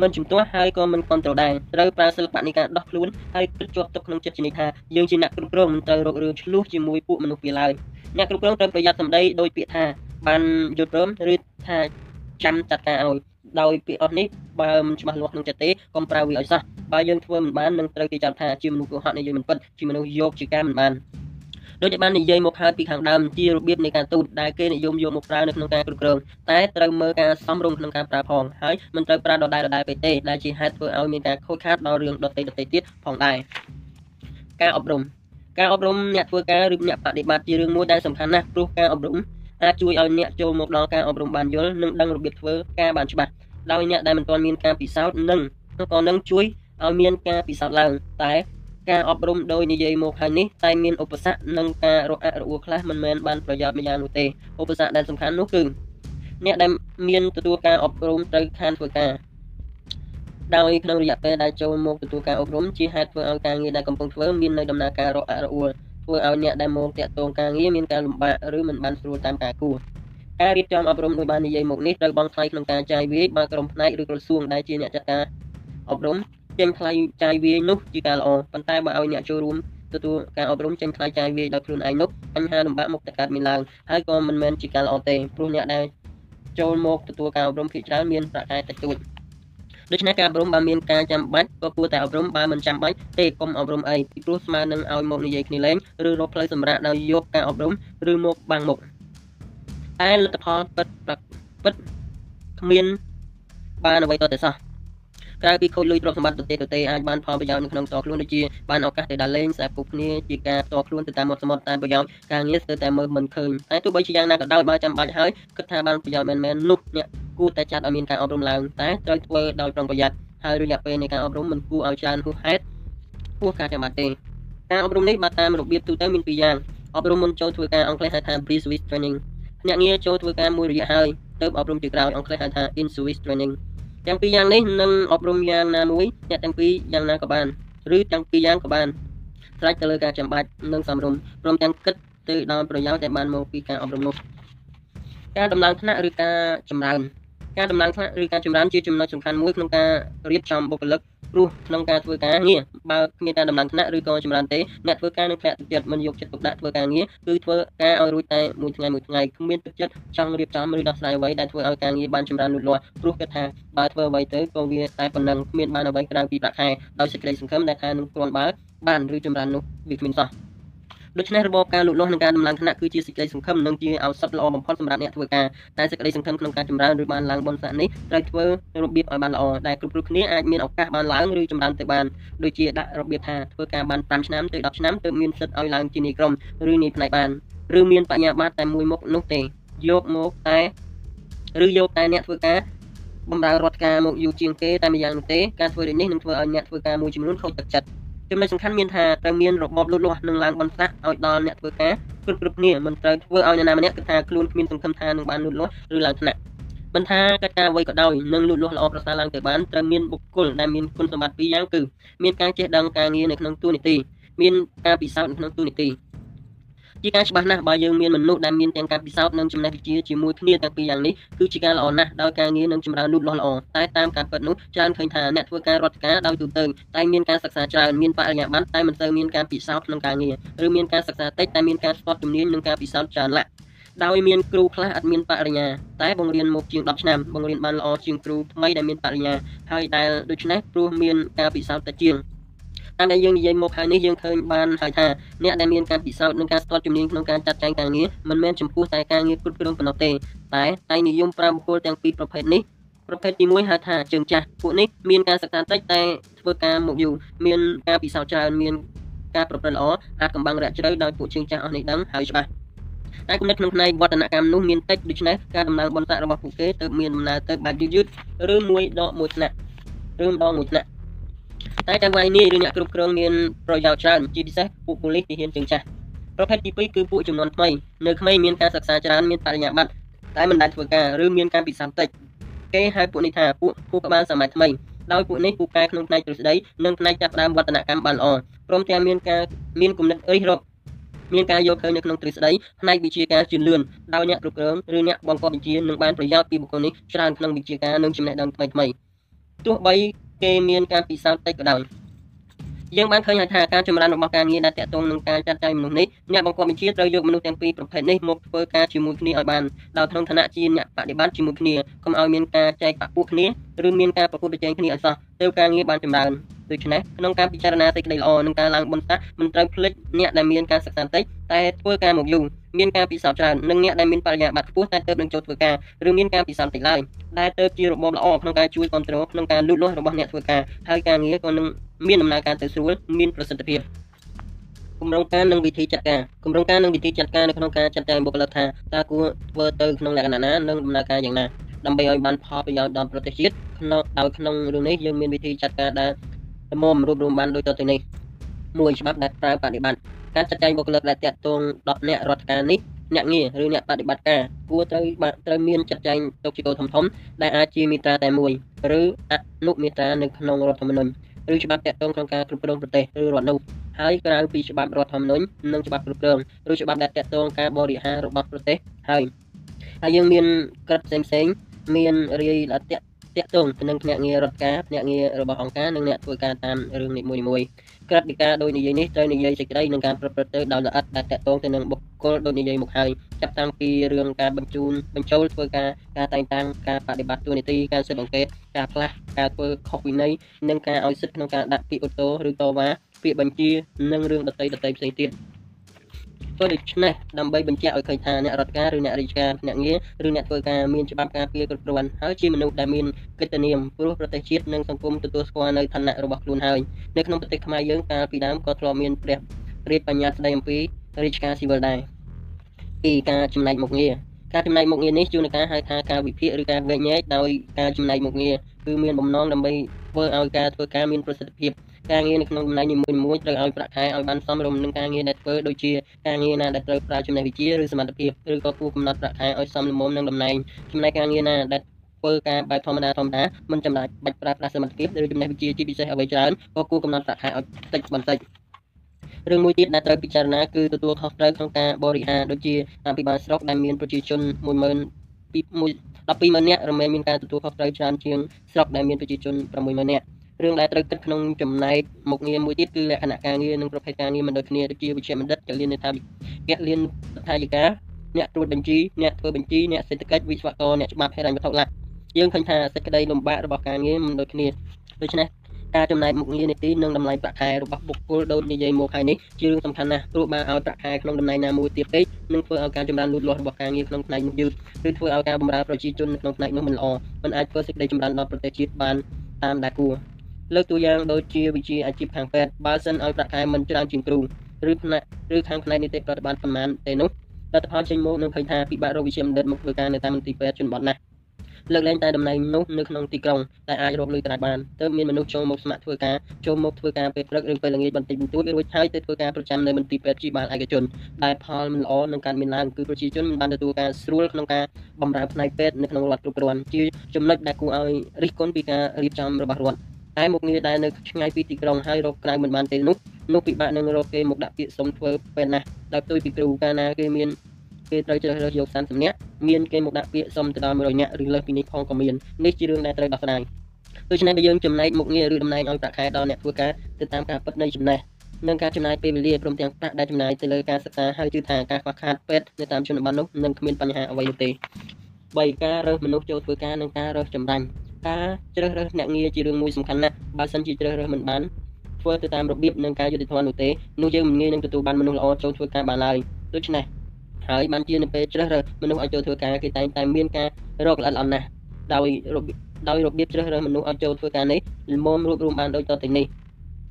មិនជំទាស់ហើយក៏មិនគ្រប់ត្រូវដែរត្រូវប្រើសិល្បៈនៃការដោះខ្លួនហើយគិតជាប់ទុកក្នុងចិត្តជានិច្ចថាយើងជាអ្នកគ្រប់គ្រងមិនត្រូវរករឿងឆ្លោះជាមួយពួកមនុស្សពីឡើយអ្នកគ្រប់គ្រងត្រូវប្រយ័ត្នសម្ដីដោយពាក្យថាបានយល់ព្រមឬថាចាំចាត់ការឲ្យដោយពាក្យអស់នេះបើមិនច្បាស់លាស់ក្នុងចិត្តទេកុំប្រើវាឲ្យសោះបើយើងធ្វើមិនបាននឹងត្រូវគេចាប់ថាជាមនុស្សកុហកនិយាយមិនពិតជាមនុស្សយកជាការមិនបាន ដូចដែលបាននិយាយមកហើយពីខាងដើមជារបៀបនៃការទូតដែលគេនិយមយកមកប្រើនៅក្នុងការគ្រប់គ្រងតែត្រូវមើលការសំរុំក្នុងការប្រើផងហើយមិនត្រូវប្រើដដែលដដែលពេកទេដែលជាហេតុធ្វើឲ្យមានការខូចខាតដល់រឿងដទៃដទៃទៀតផងដែរការអប់រំការអប់រំអ្នកធ្វើការឬអ្នកបដិបត្តិជារឿងមួយដែលសំខាន់ណាស់ព្រោះការអប់រំអាចជួយឲ្យអ្នកចូលមកដល់ការអប់រំបានយល់និងដឹងរបៀបធ្វើការបានច្បាស់ដោយអ្នកដែលមិនទាន់មានការពិសោធន៍និងក៏នឹងជួយឲ្យមានការពិសោធន៍ឡើងតែ ការអប់រំដោយនិយាយមកហើយនេះតែមានឧបសគ្គនិងការរអាក់រអួលខ្លះមិនមែនបានប្រយោជន៍ម្យ៉ាងនោះទេឧបសគ្គដែលសំខាន់នោះគឺអ្នកដែលមានទទួលការអប់រំត្រូវខានធ្វើការដោយក្នុងរយៈពេលដែលចូលមកទទួលការអប់រំជាហេតុធ្វើឲ្យការងារដែលកំពុងធ្វើមាននៅដំណើរការរអាក់រអួលធ្វើឲ្យអ្នកដែលមកតាក់ទងការងារមានការលំបាកឬមិនបានស្រួលតាមការគួរការរៀបចំអប់រំដោយបាននិយាយមកនេះត្រូវបង់ថ្លៃក្នុងការចាយវាយបើក្រុមផ្នែកឬក្រសួងដែលជាអ្នកចាត់ការអប់រំ ចេញថ្លៃចាយវាយនោះជាការល្អប៉ុន្តែបើឲ្យអ្នកចូលរួមទទួលការអប់រំចេញថ្លៃចាយវាយដោយខ្លួនឯងនោះបញ្ហាលំបាកមុខតែកើតមានឡើងហើយក៏មិនមែនជាការល្អទេព្រោះអ្នកដែលចូលមកទទួលការអប់រំភាគច្រើនមានប្រាក់ខែតិចតួចដូច្នេះការអប់រំបើមានការចាំបាច់ក៏គួរតែអប់រំបើមិនចាំបាច់ទេកុំអប់រំអីពីព្រោះស្មើនឹងឲ្យមកនិយាយគ្នាលេងឬរកផ្លូវសម្រាប់ដោយយកការអប់រំឬមកបាំងមុខតែលទ្ធផលពិតពិតគ្មានបានអ្វីតតែសោះ ក្រៅពីខូចលុយទ្រព្យសម្បត្តិទៅទេទៅទេអាចបានផលប្រយោជន៍នៅក្នុងតខ្លួនដូចជាបានឱកាសទៅដើរលេងសាពុកគ្នាជាការផ្ទាល់ខ្លួនទៅតាមមាត់សមុទ្រតែប្រយោជន៍ការងារស្ទើរតែមើលមិនឃើញតែទោះបីជាយ៉ាងណាក៏ដោយបើចាំបាច់ហើយគិតថាបានប្រយោជន៍មែនមែននោះអ្នកគួរតែចាត់ឲ្យមានការអប់រំឡើងតែត្រូវធ្វើដោយប្រុងប្រយ័ត្នហើយរយៈពេលនៃការអប់រំមិនគួរឲ្យច្រើនហួសហេតុហួសការចាំបាច់ទេការអប់រំនេះបើតាមរបៀបទូទៅមានពីរយ៉ាងអប់រំមុនចូលធ្វើការអង់គ្លេសហៅថា pre-Swiss training អ្នកងារចូលធ្វើការមួយរយៈហើយទៅអប់រំជាក្រោយអង់គ្លេសហៅថា in-Swiss training ទាំងពីរយ៉ាងនេះនឹងអប់រំយ៉ាងណាមួយអ្នកទាំងពីរយ៉ាងណាក៏បានឬទាំងពីរយ៉ាងក៏បានស្រេចទៅលើការចាំបាច់និងសំរុំព្រមទាំងគិតទៅដល់ប្រយោជន៍ដែលបានមកពីការអប់រំនោះការដំឡើងថ្នាក់ឬការចម្រើន ការដំឡើងថ្នាក់ឬការចម្រើនជាចំណុចសំខាន់មួយក្នុងការរៀបចំបុគ្គលិកព្រោះក្នុងការធ្វើការងារបើគ្មានការដំឡើងថ្នាក់ឬក៏ចម្រើនទេអ្នកធ្វើការនឹងធ្លាក់ទឹកចិត្តមិនយកចិត្តទុកដាក់ធ្វើការងារគឺធ្វើការឲ្យរួចតែមួយថ្ងៃមួយថ្ងៃគ្មានទឹកចិត្តចង់រៀបចំឬដោះស្រាយអ្វីដែលធ្វើឲ្យការងារបានចម្រើនលូតលាស់ព្រោះគិតថាបើធ្វើអ្វីទៅក៏វាតែប៉ុណ្ណឹងគ្មានបានអ្វីក្រៅពីប្រាក់ខែដោយសេចក្តីសង្ឃឹមដែលថានឹងគ្រាន់បើបានឬចម្រើននោះវាគ្មានសោះ ដូច្នេះរបបការលូតលាស់និងការដំឡើងឋានៈគឺជាសេចក្តីសង្ឃឹមនិងជាឱសថល្អបំផុតសម្រាប់អ្នកធ្វើការតែសេចក្តីសង្ឃឹមក្នុងការចម្រើនឬបានឡើងបុណ្យស័ក្តិនេះត្រូវធ្វើរបៀបឲ្យបានល្អដែលគ្រប់គ្រប់គ្នាអាចមានឱកាសបានឡើងឬចម្រើនទៅបានដូចជាដាក់របៀបថាធ្វើការបាន5ឆ្នាំទៅ10ឆ្នាំទើបមានសិទ្ធិឲ្យឡើងជានាយក្រុមឬនាយផ្នែកបានឬមានបញ្ញាបត្រតែមួយមុខនោះទេយកមកតែឬយកតែអ្នកធ្វើការបម្រើរដ្ឋការមកយូរជាងគេតែម្យ៉ាងនោះទេការធ្វើដូចនេះនឹងធ្វើឲ្យអ្នកធ្វើការមួយចំនួនខូចទឹកចិត្ត ចំណុចសំខាន់មានថាត្រូវមានរបបលូតលាស់និងឡើងបន្សាក់ឲ្យដល់អ្នកធ្វើការគ្រប់គ្រប់គ្នាមិនត្រូវធ្វើឲ្យអ្នកណាម្នាក់គិតថាខ្លួនគ្មានសង្ឃឹមថានឹងបានលូតលាស់ឬឡើងថ្នាក់មិនថាកិច្ចការអ្វីក៏ដោយនឹងលូតលាស់ល្អប្រសើរឡើងទៅបានត្រូវមានបុគ្គលដែលមានគុណសម្បត្តិពីរយ៉ាងគឺមានការចេះដឹងការងារនៅក្នុងទូនីតិមានការពិសោធន៍នៅក្នុងទូនីតិ ជាការច្បាស់ណាស់បើយើងមានមនុស្សដែលមានទាំងការពិសោធន៍និងចំណេះវិជ្ជាជាមួយគ្នាទាំងពីរយ៉ាងនេះគឺជាការល្អណាស់ដោយការងារនឹងចម្រើនលូតលាស់ល្អតែតាមការពិតនោះច្រើនឃើញថាអ្នកធ្វើការរដ្ឋការដោយទូទៅតែមានការសិក្សាច្រើនមានបរិញ្ញាបត្រតែមិនសូវមានការពិសោធន៍ក្នុងការងារឬមានការសិក្សាតិចតែមានការស្ទាត់ជំនាញនិងការពិសោធន៍ច្រើនឡាក់ដោយមានគ្រូខ្លះអត់មានបរិញ្ញាតែបង្រៀនមកជាង10ឆ្នាំបង្រៀនបានល្អជាងគ្រូថ្មីដែលមានបរិញ្ញាហើយដែលដូច្នេះព្រោះមានការពិសោធន៍តិចជាង តាមដែលយើងនិយាយមកហើយនេះយើងឃើញបានហើយថាអ្នកដែលមានការពិសោធន៍និងការស្ទាត់ជំនាញក្នុងការចាត់ចែងការងារមិនមែនចំពោះតែការងារគ្រប់គ្រងប៉ុណ្ណោះទេតែតែនិយមប្រើបុគ្គលទាំងពីរប្រភេទនេះប្រភេទទី1ហៅថាជើងចាស់ពួកនេះមានការសិក្សាតិចតែធ្វើការមកយូរមានការពិសោធន៍ច្រើនមានការប្រព្រឹត្តល្អអាចកំបាំងរយៈជ្រៅដោយពួកជើងចាស់អស់នេះដឹងហើយច្បាស់តែគំនិតក្នុងផ្នែកវឌ្ឍនកម្មនោះមានតិចដូច្នេះការដំណើរបន្តរបស់ពួកគេទៅមានដំណើរទៅបែបយឺតៗឬមួយដកមួយថ្នាក់ឬម្ដងមួយថ្នាក់ តែទាំងវាយនេះឬអ្នកគ្រប់គ្រងមានប្រយោជន៍ច្រើនជាពិសេសពួកប៉ូលីសទីហ៊ានជើងចាស់ប្រភេទទី2គឺពួកចំនួនថ្មីនៅក្មេងមានការសិក្សាច្រើនមានបរិញ្ញាបត្រតែមិនដែលធ្វើការឬមានការពិសោធន៍តិចគេហៅពួកនេះថាពួកគូក្បាលសម័យថ្មីដោយពួកនេះពូកែក្នុងផ្នែកទ្រឹស្ដីនិងផ្នែកចាប់ផ្ដើមវឌ្ឍនកម្មបានល្អព្រមទាំងមានការមានគំនិតរិះរកមានការយល់ឃើញនៅក្នុងទ្រឹស្ដីផ្នែកវិជាការជឿនលឿនដោយអ្នកគ្រប់គ្រងឬអ្នកបង្កប់វិជានឹងបានប្រយោជន៍ពីបុគ្គលនេះច្រើនក្នុងវិជាការនិងចំណេះដឹងថ្មីថ្មីទោះបី គេមានការពិសោធន៍តិចក៏ដោយយើងបានឃើញថាការចម្រើនរបស់ការងារដែលតាក់ទងនឹងការចាត់ចែងមនុស្សនេះអ្នកបង្គាប់បញ្ជាត្រូវយកមនុស្សទាំងពីរប្រភេទនេះមកធ្វើការជាមួយគ្នាឲ្យបានដោយក្នុងឋានៈជាអ្នកបដិបត្តិជាមួយគ្នាកុំឲ្យមានការចែកបពុះគ្នាឬមានការប្រកួតប្រជែងគ្នាឲ្យសោះទើបការងារបានចម្រើនដូច្នេះក្នុងការពិចារណាសេចក្តីល្អនិងការឡើងបុណ្យស័ក្តិមិនត្រូវភ្លេចអ្នកដែលមានការសិក្សាតិចតែធ្វើការមកយូរ មានការពិសោធន៍ច្រើននិងអ្នកដែលមានបរិញ្ញាបត្រខ្ពស់តែទើបនឹងចូលធ្វើការឬមានការពិសោធន៍តិចឡើយដែលទើបជារបបល្អក្នុងការជួយគ្រប់គ្រងក្នុងការលូតលាស់របស់អ្នកធ្វើការហើយការងារក៏នឹងមានដំណើរការទៅស្រួលមានប្រសិទ្ធភាពគម្រោងការនិងវិធីចាត់ការគម្រោងការនិងវិធីចាត់ការនៅក្នុងការចាត់ចែងបុគ្គលិកថាតើគួរធ្វើទៅក្នុងលក្ខណៈណានិងដំណើរការយ៉ាងណាដើម្បីឲ្យបានផលប្រយោជន៍ដល់ប្រទេសជាតិក្នុងដោយក្នុងរឿងនេះយើងមានវិធីចាត់ការដែលល្មមរួបរวมបានដូចតទៅនេះមួយច្បាប់ដែលប្រើបដិបត្តិ ការចាត់ចែងបុគ្គលិកដែលតាក់ទងដល់អ្នករដ្ឋការនេះអ្នកងារឬអ្នកបដិបត្តិការគួរត្រូវត្រូវមានចាត់ចែងទុកជាគោលធំធំដែលអាចជាមេត្រាតែមួយឬអនុមេត្រានៅក្នុងរដ្ឋធម្មនុញ្ញឬច្បាប់តាក់ទងក្នុងការគ្រប់គ្រងប្រទេសឬរដ្ឋនោះហើយក្រៅពីច្បាប់រដ្ឋធម្មនុញ្ញនិងច្បាប់គ្រប់គ្រងឬច្បាប់ដែលតាក់ទងការបរិហាររបស់ប្រទេសហើយហើយយើងមានក្រឹតផ្សេងៗមានរាយដែលតាក់តាក់ទងទៅនឹងភ្នាក់ងាររដ្ឋការភ្នាក់ងាររបស់អង្គការនិងអ្នកធ្វើការតាមរឿងនីមួយៗ ក្រឹតពីការដោយនិយាយនេះត្រូវនិយាយសេចក្តីនឹងការប្រព្រឹត្តទៅដោយល្អិតដែលតាក់ទងទៅនឹងបុគ្គលដោយនិយាយមកហើយចាប់តាំងពីរឿងការបញ្ជូនបញ្ចូលធ្វើការការតែងតាំងការបដិបត្តិទូនីតិការស៊ើបអង្កេតការផ្លាស់ការធ្វើខុសវិន័យនិងការឲ្យសិទ្ធិក្នុងការដាក់ពាក្យអូតូឬតវ៉ាពាក្យបញ្ជានិងរឿងដតីដតីផ្សេងទៀត ធ្វើដូច្នេះដើម្បីបញ្ជាក់ឲ្យឃើញថាអ្នករដ្ឋការឬអ្នករាជការភ្នាក់ងារឬអ្នកធ្វើការមានច្បាប់ការពារគ្រប់គ្រាន់ហើយជាមនុស្សដែលមានកិត្តិនាមព្រោះប្រទេសជាតិនិងសង្គមទទួលស្គាល់នៅឋានៈរបស់ខ្លួនហើយនៅក្នុងប្រទេសខ្មែរយើងកាលពីដើមក៏ធ្លាប់មានព្រះរាជបញ្ញត្តិស្ដីអំពីរាជការស៊ីវិលដែរពីការចំណែកមុខងារការចំណែកមុខងារនេះជួនកាលហៅថាការវិភាគឬការវែកញែកដោយការចំណែកមុខងារគឺមានបំណងដើម្បីធ្វើឲ្យការធ្វើការមានប្រសិទ្ធភាព ការងារនៅក្នុងតំណែងនីមួយៗត្រូវឲ្យប្រាក់ខែឲ្យបានសមរម្យនឹងការងារដែលធ្វើដូចជាការងារណាដែលត្រូវប្រើចំណេះវិជ្ជាឬសមត្ថភាពឬក៏គួរកំណត់ប្រាក់ខែឲ្យសមល្មមនឹងតំណែងចំណែកការងារណាដែលធ្វើការបែបធម្មតាធម្មតាមិនចាំបាច់បាច់ប្រើប្រាស់សមត្ថភាពឬចំណេះវិជ្ជាជាពិសេសអ្វីច្រើនក៏គួរកំណត់ប្រាក់ខែឲ្យតិចបន្តិចរឿងមួយទៀតដែលត្រូវពិចារណាគឺទទួលខុសត្រូវក្នុងការបរិហារដូចជាអភិបាលស្រុកដែលមានប្រជាជន10000 120,000នាក់រមែងមានការទទួលខុសត្រូវច្រើនជាងស្រុកដែលមានប្រជាជន60000នាក់ រឿងដែលត្រូវគិតក្នុងចំណែកមុខងារមួយទៀតគឺលក្ខណៈការងារនិងប្រភេទការងារមិនដូចគ្នាដូចជាវិជ្ជាបណ្ឌិតចលនាថាវិជ្ជាលៀនថាយិកាអ្នកត្រួតបញ្ជីអ្នកធ្វើបញ្ជីអ្នកសេដ្ឋកិច្ចវិស្វករអ្នកច្បាប់ហិរញ្ញវត្ថុឡាយើងឃើញថាសេចក្តីលំបាករបស់ការងារមិនដូចគ្នាដូច្នេះការចំណាយមុខងារនីតិនិងតម្លៃប្រាក់ខែរបស់បុគ្គលដូចនិយាយមកហើយនេះជារឿងសំខាន់ណាស់ព្រោះបើឲ្យប្រាក់ខែក្នុងតំណែងណាមួយទៀតពេកនឹងធ្វើឲ្យការចម្រើនលូតលាស់របស់ការងារក្នុងផ្នែកនោះយឺតឬធ្វើឲ្យការបម្រើប្រជាជនក្នុងផ្នែកនោះមិនល្អមិនអាចធ្វើសេចក្តីចម្រើនដល់ប្រទេសជាតិបានតាមដែលគួរ លើកតួយ៉ាងដូចជាវិជាអាជីពខាងពេទ្យបើសិនឲ្យប្រាក់ខែមិនច្រើនជាងគ្រូឬផ្នែកឬខាងផ្នែកនីតិប្រតិបត្តិប្រមាណទេនោះលទ្ធផលចេញមកនឹងឃើញថាពិបាករកវិជាបណ្ឌិតមកធ្វើការនៅតាមមន្ទីរពេទ្យជនបទណាស់លើកលែងតែតំណែងនោះនៅក្នុងទីក្រុងតែអាចរកលុយត្រាច់បានទើបមានមនុស្សចូលមកស្ម័គ្រធ្វើការចូលមកធ្វើការពេលព្រឹកឬពេលល្ងាចបន្តិចបន្តួចរួចហើយទៅធ្វើការប្រចាំនៅមន្ទីរពេទ្យជីបាលឯកជនដែលផលមិនល្អនឹងការមានឡើងគឺប្រជាជនមិនបានទទួលការស្រួលក្នុងការបម្រើផ្នែកពេទ្យនៅក្នុងរដ្ឋគ្រប់គ្រាន់ជាចំណុចដែលគួរឲ្យរិះគន់ពីការរៀបចំរបស់រដ្ឋ តែមុខងារដែលនៅឆ្ងាយពីទីក្រុងហើយរកក្រៅមិនបានទេនោះនោះពិបាកនឹងរកគេមកដាក់ពាក្យសុំធ្វើពេលណាស់ដោយផ្ទុយពីគ្រូកាលណាគេមានគេត្រូវជ្រើសរើសយក30នាក់មានគេមកដាក់ពាក្យសុំទៅដល់100នាក់ឬលើសពីនេះផងក៏មាននេះជារឿងដែលត្រូវដោះស្រាយដូច្នេះបើយើងចំណែកមុខងារឬតំណែងឲ្យប្រាក់ខែដល់អ្នកធ្វើការទៅតាមការពិតនៃចំណេះនិងការចំណាយពេលវេលាព្រមទាំងប្រាក់ដែលចំណាយទៅលើការសិក្សាហើយជឿថាការខ្វះខាតពេទ្យនៅតាមជនបទនោះនឹងគ្មានបញ្ហាអ្វីនោះទេ3ការរើសមនុស្សចូលធ្វើការនិងការរើសចម្រាញ់ ការជ្រើសរើសអ្នកងារជារឿងមួយសំខាន់ណាស់បើសិនជាជ្រើសរើសមិនបានធ្វើទៅតាមរបៀបនិងការយុត្តិធម៌នោះទេនោះយើងមិនងាយនឹងទទួលបានមនុស្សល្អចូលធ្វើការបានឡើយដូច្នេះហើយបានជានៅពេលជ្រើសរើសមនុស្សឲ្យចូលធ្វើការគេតែងតែមានការរកល្អិតល្អន់ណាស់ដោយរបៀបដោយរបៀបជ្រើសរើសមនុស្សឲ្យចូលធ្វើការនេះលំមរួបរวมបានដូចតទៅនេះ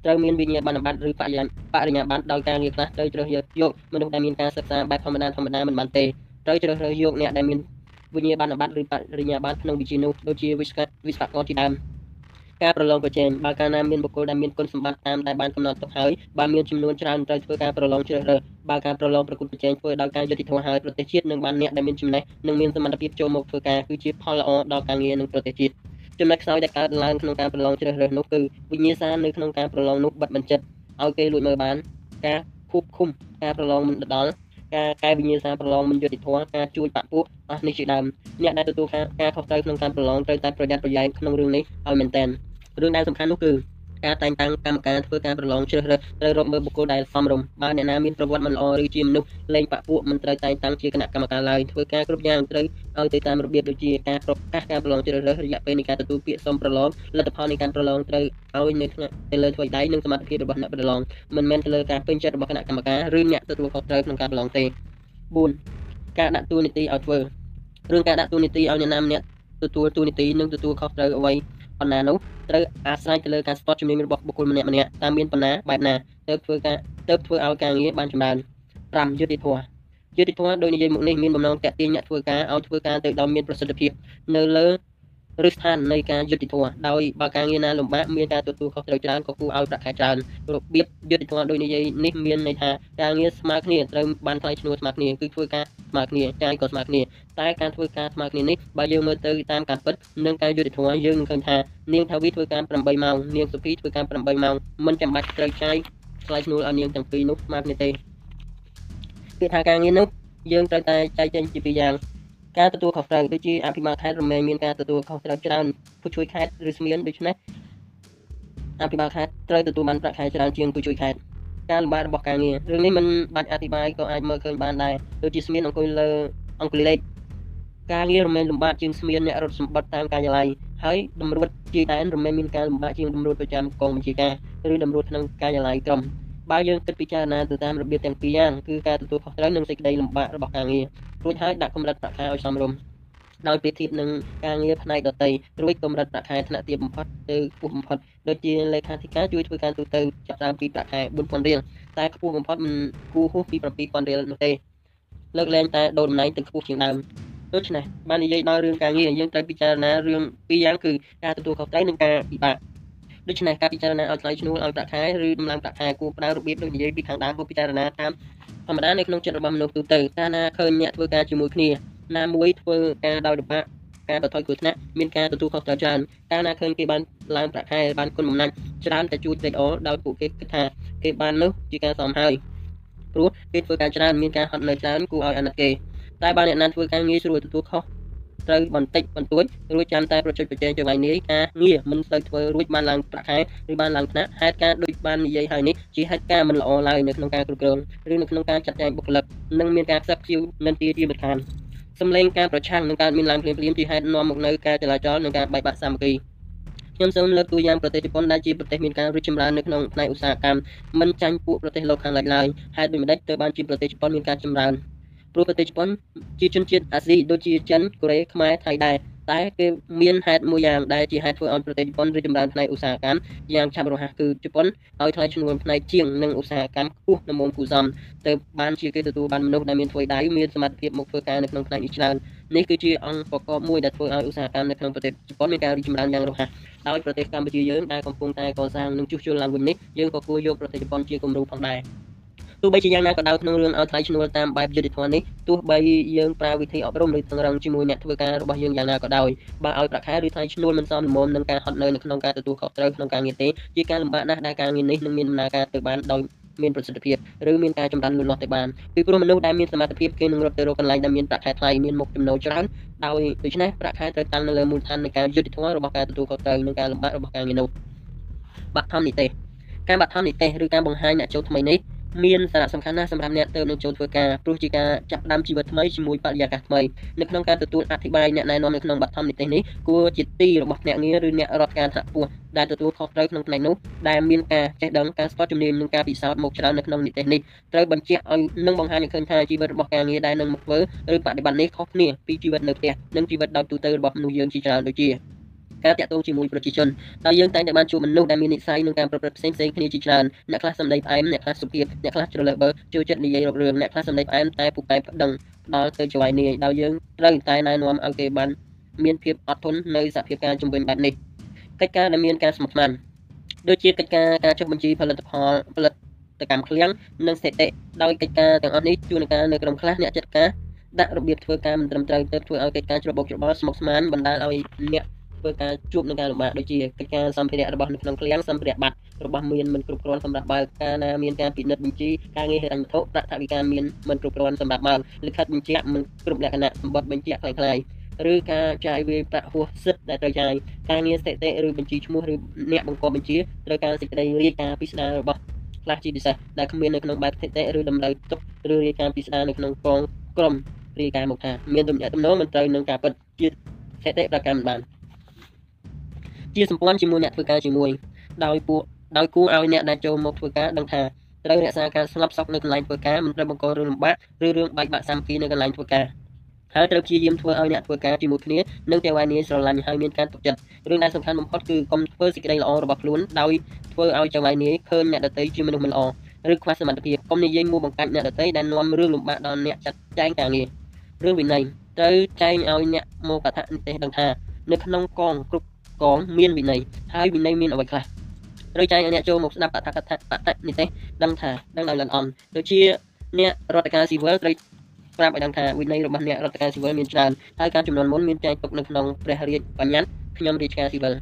ត្រូវមានវិញ្ញាបនបត្រឬបរិញ្ញាបរិញ្ញាបត្រដោយការងារខ្លះត្រូវជ្រើសយកយកមនុស្សដែលមានការសិក្សាបែបធម្មតាធម្មតាមិនបានទេត្រូវជ្រើសរើសយកអ្នកដែលមាន វិញ្ញាបនបត្រឬបរិញ្ញាបត្រក្នុងវិជានោះដូចជាវិស្វវិស្វករជាដើមការប្រឡងប្រជែងបើកាលណាមានបុគ្គលដែលមានគុណសម្បត្តិតាមដែលបានកំណត់ទុកហើយបើមានចំនួនច្រើនត្រូវធ្វើការប្រឡងជ្រើសរើសបើការប្រឡងប្រកួតប្រជែងធ្វើដោយការយុត្តិធម៌ហើយប្រទេសជាតិនឹងបានអ្នកដែលមានចំណេះនិងមានសមត្ថភាពចូលមកធ្វើការគឺជាផលល្អដល់ការងារនិងប្រទេសជាតិចំណុចខ្សោយដែលកើតឡើងក្នុងការប្រឡងជ្រើសរើសនោះគឺវិញ្ញាសានៅក្នុងការប្រឡងនោះបិទបញ្ចិតឲ្យគេលួចមើលបានការគូបឃុំការប្រឡងមិនដល់ ការកែវិញ្ញាសាប្រឡងមិនយុត្តិធម៌ការជួយបាក់ពួកអស់នេះជាដើមអ្នកដែលទទួលការខុសត្រូវក្នុងការប្រឡងត្រូវតែប្រយ័ត្នប្រយែងក្នុងរឿងនេះឲ្យមែនទែនរឿងដែលសំខាន់នោះគឺ ការតែងតាំងកម្មការធ្វើការប្រឡងជ្រើសរើសត្រូវរកមើលបុគ្គលដែលសមរម្យបើអ្នកណាមានប្រវត្តិមិនល្អឬជាមនុស្សលែងបាក់ពួកមិនត្រូវតែងតាំងជាគណៈកម្មការឡើយធ្វើការគ្រប់យ៉ាងត្រូវឲ្យទៅតាមរបៀបដូចជាការប្រកាសការប្រឡងជ្រើសរើសរយៈពេលនៃការទទួលពាក្យសុំប្រឡងលទ្ធផលនៃការប្រឡងត្រូវឲ្យនៅក្នុងទៅលើធ្វើដៃនិងសមត្ថភាពរបស់អ្នកប្រឡងមិនមែនទៅលើការពេញចិត្តរបស់គណៈកម្មការឬអ្នកទទួលខុសត្រូវក្នុងការប្រឡងទេ4ការដាក់តួនាទីឲ្យធ្វើរឿងការដាក់តួនាទីឲ្យអ្នកណាម្នាក់ទទួលតួនាទីនិងទទួលខុសត្រូវអ្វី ប៉ុណ្ណានោះត្រូវអាស្រ័យទៅលើការស្ពតជំនាញរបស់បុគ្គលម្នាក់ម្នាក់តើមានប៉ុណ្ណាបែបណាទៅធ្វើការទៅធ្វើឲ្យការងារបានចម្រើន5យុតិធម៌យុតិធម៌ដោយនិយាយមុខនេះមានបំណងតាក់ទាញអ្នកធ្វើការឲ្យធ្វើការទៅដោយមានប្រសិទ្ធភាពនៅលើ ឬស្ថាននៃការយុតិធម៌ដោយបើការងារណាលំបាកមានការទទួលខុសត្រូវច្រើនក៏គួរឲ្យប្រាក់ខែច្រើនរបៀបយុតិធម៌ដោយនិយាយនេះមានន័យថាការងារស្មើគ្នាត្រូវបានថ្លៃឈ្នួលស្មើគ្នាគឺធ្វើការស្មើគ្នាចាយក៏ស្មើគ្នាតែការធ្វើការស្មើគ្នានេះបើយើងមើលទៅតាមការពិតនិងការយុតិធម៌យើងនឹងឃើញថានាងថាវីធ្វើការ8ម៉ោងនាងសុភីធ្វើការ8ម៉ោងមិនចាំបាច់ត្រូវចាយថ្លៃឈ្នួលឲ្យនាងទាំងពីរនោះស្មើគ្នាទេគឺថាការងារនោះយើងត្រូវតែចែកចេញជាពីរយ៉ាង ការទទួលខុសត្រូវដូចជាអភិបាលខេត្តរមែងមានការទទួលខុសត្រូវច្រើនผู้ជួយខេត្តឬស្មៀនដូច្នេះអភិបាលខេត្តត្រូវទទួលបានប្រាក់ខែច្រើនជាងผู้ជួយខេត្តការលំបាករបស់ការងាររឿងនេះមិនបាច់អធិប្បាយក៏អាចមើលឃើញបានដែរដូចជាស្មៀនអង្គុយលើអង្គលេខការងាររមែងលំបាកជាងស្មៀនអ្នករត់សម្បត្តិតាមការិយាល័យហើយតម្រួតជាដែនរមែងមានការលំបាកជាងតម្រួតប្រចាំកងវិជាការឬតម្រួតក្នុងការិយាល័យក្រុម បើយើងគិតពិចារណាទៅតាមរបៀបទាំងពីរយ៉ាងគឺការទទួលខុសត្រូវនិងសេចក្តីលំបាករបស់ការងាររួចហើយដាក់កម្រិតប្រាក់ខែឲ្យសមរម្យដោយប្រៀបធៀបនឹងការងារផ្នែកដតីរួចកម្រិតប្រាក់ខែថ្នាក់ទាបបំផុតទៅខ្ពស់បំផុតដូចជាលេខាធិការជួយធ្វើការទូទៅចាប់តាមពីប្រាក់ខែ4000រៀលតែខ្ពស់បំផុតមិនគួរហួសពី7000រៀលនោះទេលើកលែងតែដូរតំណែងទៅខ្ពស់ជាងដើមដូច្នេះបាននិយាយដល់រឿងការងារយើងត្រូវពិចារណារឿងពីរយ៉ាងគឺការទទួលខុសត្រូវនិងការពិបាក ដូច្នេះការពិចារណាឲ្យថ្លៃឈ្នួលឲ្យប្រាក់ខែឬដំឡើងប្រាក់ខែគួរផ្ដល់របៀបដូចនិយាយពីខាងដើមគួរពិចារណាតាមធម្មតានៅក្នុងចិត្តរបស់មនុស្សទូទៅកាលណាឃើញអ្នកធ្វើការជាមួយគ្នាណាមួយធ្វើការដោយលំបាកការបន្ថយគ្រោះថ្នាក់មានការទទួលខុសត្រូវច្រើនកាលណាឃើញគេបានឡើងប្រាក់ខែបានគុណបំណាច់ច្រើនតែជួយត្រេកអរដោយពួកគេគិតថាគេបាននោះជាការសមហើយព្រោះគេធ្វើការច្រើនមានការហត់នឿយច្រើនគួរឲ្យអាណិតគេតែបើអ្នកណាធ្វើការងារស្រួលទទួលខុស ត្រូវបន្តិចបន្តួចរួចចាំតែប្រជុំប្រជែងចង្វាយនាយការងារមិនសូវធ្វើរួចបានឡើងប្រាក់ខែឬបានឡើងថ្នាក់ហេតុការដូចបាននិយាយហើយនេះជាហេតុការមិនល្អឡើយនៅក្នុងការគ្រប់គ្រងឬនៅក្នុងការចាត់ចែងបុគ្គលិកនិងមានការខ្សឹបខ្ជៀវនិន្ទាជាមិនខានសម្លេងការប្រឆាំងនឹងការមានឡើងភ្លាមៗជាហេតុនាំមកនៅការចលាចលនិងការបែកបាក់សាមគ្គីខ្ញុំសូមលើកតួយ៉ាងប្រទេសជប៉ុនដែលជាប្រទេសមានការរីកចម្រើននៅក្នុងផ្នែកឧស្សាហកម្មមិនចាញ់ពួកប្រទេសលោកខាងលិចឡើយហេតុដូចម្តេចទើបបានជាប្រទេសជប៉ុនមានការចម្រើន ព្រោះប្រទេសជប៉ុនជាជនជាតិអាស៊ីដូចជាចិនកូរ៉េខ្មែរថៃដែរតែគេមានហេតុមួយយ៉ាងដែលជាហេតុធ្វើឲ្យប្រទេសជប៉ុនរីកចម្រើនផ្នែកឧស្សាហកម្មយ៉ាងឆាប់រហ័សគឺជប៉ុនឲ្យថ្លៃឈ្នួលផ្នែកជាងនិងឧស្សាហកម្មខ្ពស់នៅមុំគូសំទៅបានជាគេទទួលបានមនុស្សដែលមានធ្វើដៃមានសមត្ថភាពមកធ្វើការនៅក្នុងផ្នែកនេះច្រើននេះគឺជាអង្គប្រកបមួយដែលធ្វើឲ្យឧស្សាហកម្មនៅក្នុងប្រទេសជប៉ុនមានការរីកចម្រើនយ៉ាងរហ័សដោយប្រទេសកម្ពុជាយើងដែលកំពុងតែកសាងនិងជួសជុលឡើងវិញនេះយើងក៏គួរយកប្រទេសជប៉ុនជាគំរូផងដែរ ទោះបីជាយ៉ាងណាក៏ដោយក្នុងរឿងឲ្យថ្លៃឈ្នួលតាមបែបយុត្តិធម៌នេះទោះបីយើងប្រើវិធីអប់រំឬតឹងរឹងជាមួយអ្នកធ្វើការរបស់យើងយ៉ាងណាក៏ដោយបើឲ្យប្រាក់ខែឬថ្លៃឈ្នួលមិនសមល្មមនឹងការហត់នឿយនៅក្នុងការទទួលខុសត្រូវក្នុងការងារទេជាការលំបាកណាស់ដែលការងារនេះនឹងមានដំណើរការទៅបានដោយមានប្រសិទ្ធភាពឬមានការចម្រើនលូតលាស់ទៅបានពីព្រោះមនុស្សដែលមានសមត្ថភាពគេនឹងរត់ទៅរកកន្លែងដែលមានប្រាក់ខែថ្លៃមានមុខចំណូលច្រើនដោយដូច្នេះប្រាក់ខែត្រូវតាំងនៅលើមូលដ្ឋាននៃការយុត្តិធម៌របស់ការទទួលខុសត្រូវនិងការលំបាករបស់ការងារនោះបាក់ធម្មនិទេសការបាក់ធម្មនិទេសឬការបង្ហាញអ្នកចូលថ្មីនេះ មានសារៈសំខាន់ណាស់សម្រាប់អ្នកទើបនឹងចូលធ្វើការព្រោះជាការចាប់ផ្ដើមជីវិតថ្មីជាមួយបរិយាកាសថ្មីនៅក្នុងការទទួលអធិប្បាយអ្នកណែនាំនៅក្នុងបទធម្មនិទេសនេះគួរជាទីរបស់ភ្នាក់ងារឬអ្នករដ្ឋការថ្នាក់ខ្ពស់ដែលទទួលខុសត្រូវក្នុងផ្នែកនោះដែលមានការចេះដឹងការស្ទាត់ជំនាញនិងការពិសោធន៍មកច្រើននៅក្នុងនិទេសនេះត្រូវបញ្ជាក់ឲ្យនឹងបង្ហាញឲ្យឃើញថាជីវិតរបស់ការងារដែលនឹងមកធ្វើឬបប្រតិបត្តិនេះខុសគ្នាពីជីវិតនៅផ្ទះនិងជីវិតដោយទូទៅរបស់មនុស្សយើងជាច្រើនដូចជា ការតាក់ទងជាមួយប្រជាជនដោយយើងតែងតែបានជួបមនុស្សដែលមាននិស្ស័យនិងការប្រព្រឹត្តផ្សេងផ្សេងគ្នាជាច្រើនអ្នកខ្លះសម្ដីផ្អែមអ្នកខ្លះសុភាពអ្នកខ្លះជ្រលើបើចូលចិត្តនិយាយរករឿងអ្នកខ្លះសម្ដីផ្អែមតែពូកែប្តឹងផ្ដល់ទៅចវាយនាយដោយយើងត្រូវតែណែនាំឲ្យគេបានមានភាពអត់ធន់នៅសភាពការជំវិញបែបនេះកិច្ចការដែលមានការស្មុគស្មាញដូចជាកិច្ចការការចុះបញ្ជីផលិតផលផលិតកម្មឃ្លាំងនិងស្ថិតិដោយកិច្ចការទាំងអស់នេះជួនកាលនៅក្រុមខ្លះអ្នកចាត់ការដាក់របៀបធ្វើការមិនត្រឹមត្រូវទៅធ្វើឲ្យកិច្ចការច្របូកច្របល់ស្មុគស្មាញបណ្ដាលឲ្យអ្នក ធ្វើការជួបនឹងការលំបាកដូចជាកិច្ចការសម្ភារៈរបស់នៅក្នុងឃ្លាំងសម្ភារៈបាត់របស់មានមិនគ្រប់គ្រាន់សម្រាប់បើកការណាមានការពិនិត្យបញ្ជីការងារហិរញ្ញវត្ថុប្រាក់ថវិកាមានមិនគ្រប់គ្រាន់សម្រាប់បើកលិខិតបញ្ជាក់មិនគ្រប់លក្ខណៈសម្បត្តិបញ្ជាក់คล้ายៗឬការចាយវាយប្រាក់ហួសសិទ្ធដែលត្រូវចាយការងារស្ថិតិឬបញ្ជីឈ្មោះឬអ្នកបង្កប់បញ្ជាត្រូវការសេចក្តីរាយការណ៍ពីស្ដាររបស់ខ្លះជាពិសេសដែលគ្មាននៅក្នុងបែបស្ថិតិឬតម្រូវទុកឬរាយការណ៍ពីស្ដារនៅក្នុងកងក្រុមរាយការណ៍មកថាមានទំនាក់ទំនងមិនត្រូវនឹងការពិតជាស្ថិតិប្រកាន់បាន ជាសម្ព័ន្ធជាមួយអ្នកធ្វើការជាមួយដោយពួកដោយគួរឲ្យអ្នកដែលចូលមកធ្វើការដឹងថាត្រូវរក្សាការស្ងប់សុខនៅកន្លែងធ្វើការមិនត្រូវបង្ករឿងលំបាកឬរឿងបែកបាក់សាមគ្គីនៅកន្លែងធ្វើការហើយត្រូវព្យាយាមធ្វើឲ្យអ្នកធ្វើការជាមួយគ្នានិងតែវាយនីស្រឡាញ់ហើយមានការទុកចិត្តរឿងដែលសំខាន់បំផុតគឺកុំធ្វើសេចក្តីល្អរបស់ខ្លួនដោយធ្វើឲ្យចៅវាយនីឃើញអ្នកដទៃជាមនុស្សមិនល្អឬខ្វះសមត្ថភាពកុំនិយាយមួបង្កាច់អ្នកដទៃដែលនាំរឿងលំបាកដល់អ្នកចាត់ចែងការងាររឿងវិន័យត្រូវចែងឲ្យអ្នកមកកថានិទេសដឹងថានៅក្នុងកងគ្រប់ កងមានវិន័យហើយវិន័យមានអ្វីខ្លះត្រូវចែងឲ្យអ្នកចូលមកស្ដាប់បតកថាបតនិទេសដឹងថាដឹងដោយលន់អន់ដូចជាអ្នករដ្ឋការស៊ីវិលត្រូវប្រាប់ឲ្យដឹងថាវិន័យរបស់អ្នករដ្ឋការស៊ីវិលមានច្រើនហើយការចំនួនមុនមានចែងទុកនៅក្នុងព្រះរាជបញ្ញត្តិខ្ញុំរាជការស៊ីវិល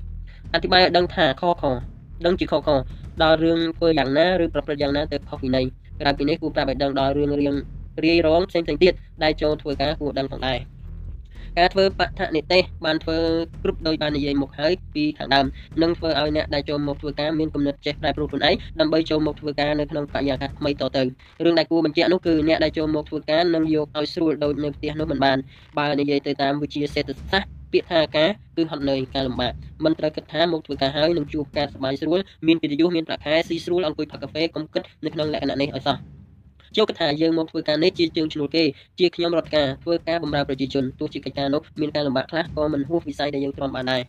អធិប្បាយឲ្យដឹងថាខខដឹងជាខខដល់រឿងធ្វើយ៉ាងណាឬប្រព្រឹត្តយ៉ាងណាទៅខុសវិន័យក្រៅពីនេះគួរប្រាប់ឲ្យដឹងដល់រឿងរៀងរាយរងផ្សេងៗទៀតដែលចូលធ្វើការគួរដឹងផងដែរ ការធ្វើបឋនិទេសបានធ្វើគ្រប់ដោយបាននិយាយមកហើយពីខាងដើមនឹងធ្វើឲ្យអ្នកដែលចូលមកធ្វើការមានគំនិតចេះប្រែប្រួលខ្លួនឯងដើម្បីចូលមកធ្វើការនៅក្នុងបរិយាកាសថ្មីតទៅរឿងដែលគួរបញ្ជាក់នោះគឺអ្នកដែលចូលមកធ្វើការនឹងយកឲ្យស្រួលដូចនៅផ្ទះនោះមិនបានបើនិយាយទៅតាមវិជាសេដ្ឋសាស្ត្រពាក្យថាការគឺហត់នឿយការលំបាកមិនត្រូវគិតថាមកធ្វើការហើយនឹងជួបការសប្បាយស្រួលមានកិត្តិយសមានប្រាក់ខែស៊ីស្រួលអង្គុយផឹកកាហ្វេកុំគិតនៅក្នុងលក្ខណៈនេះឲ្យសោះ ចូលគិតថាយើងមកធ្វើការនេះជាជើងឈ្នួលគេជាខ្ញុំរដ្ឋការធ្វើការបម្រើប្រជាជនទោះជាកិច្ចការនោះមានការលំបាកខ្លះក៏មិនហួសវិស័យដែលយើងទ្រាំបានដែរ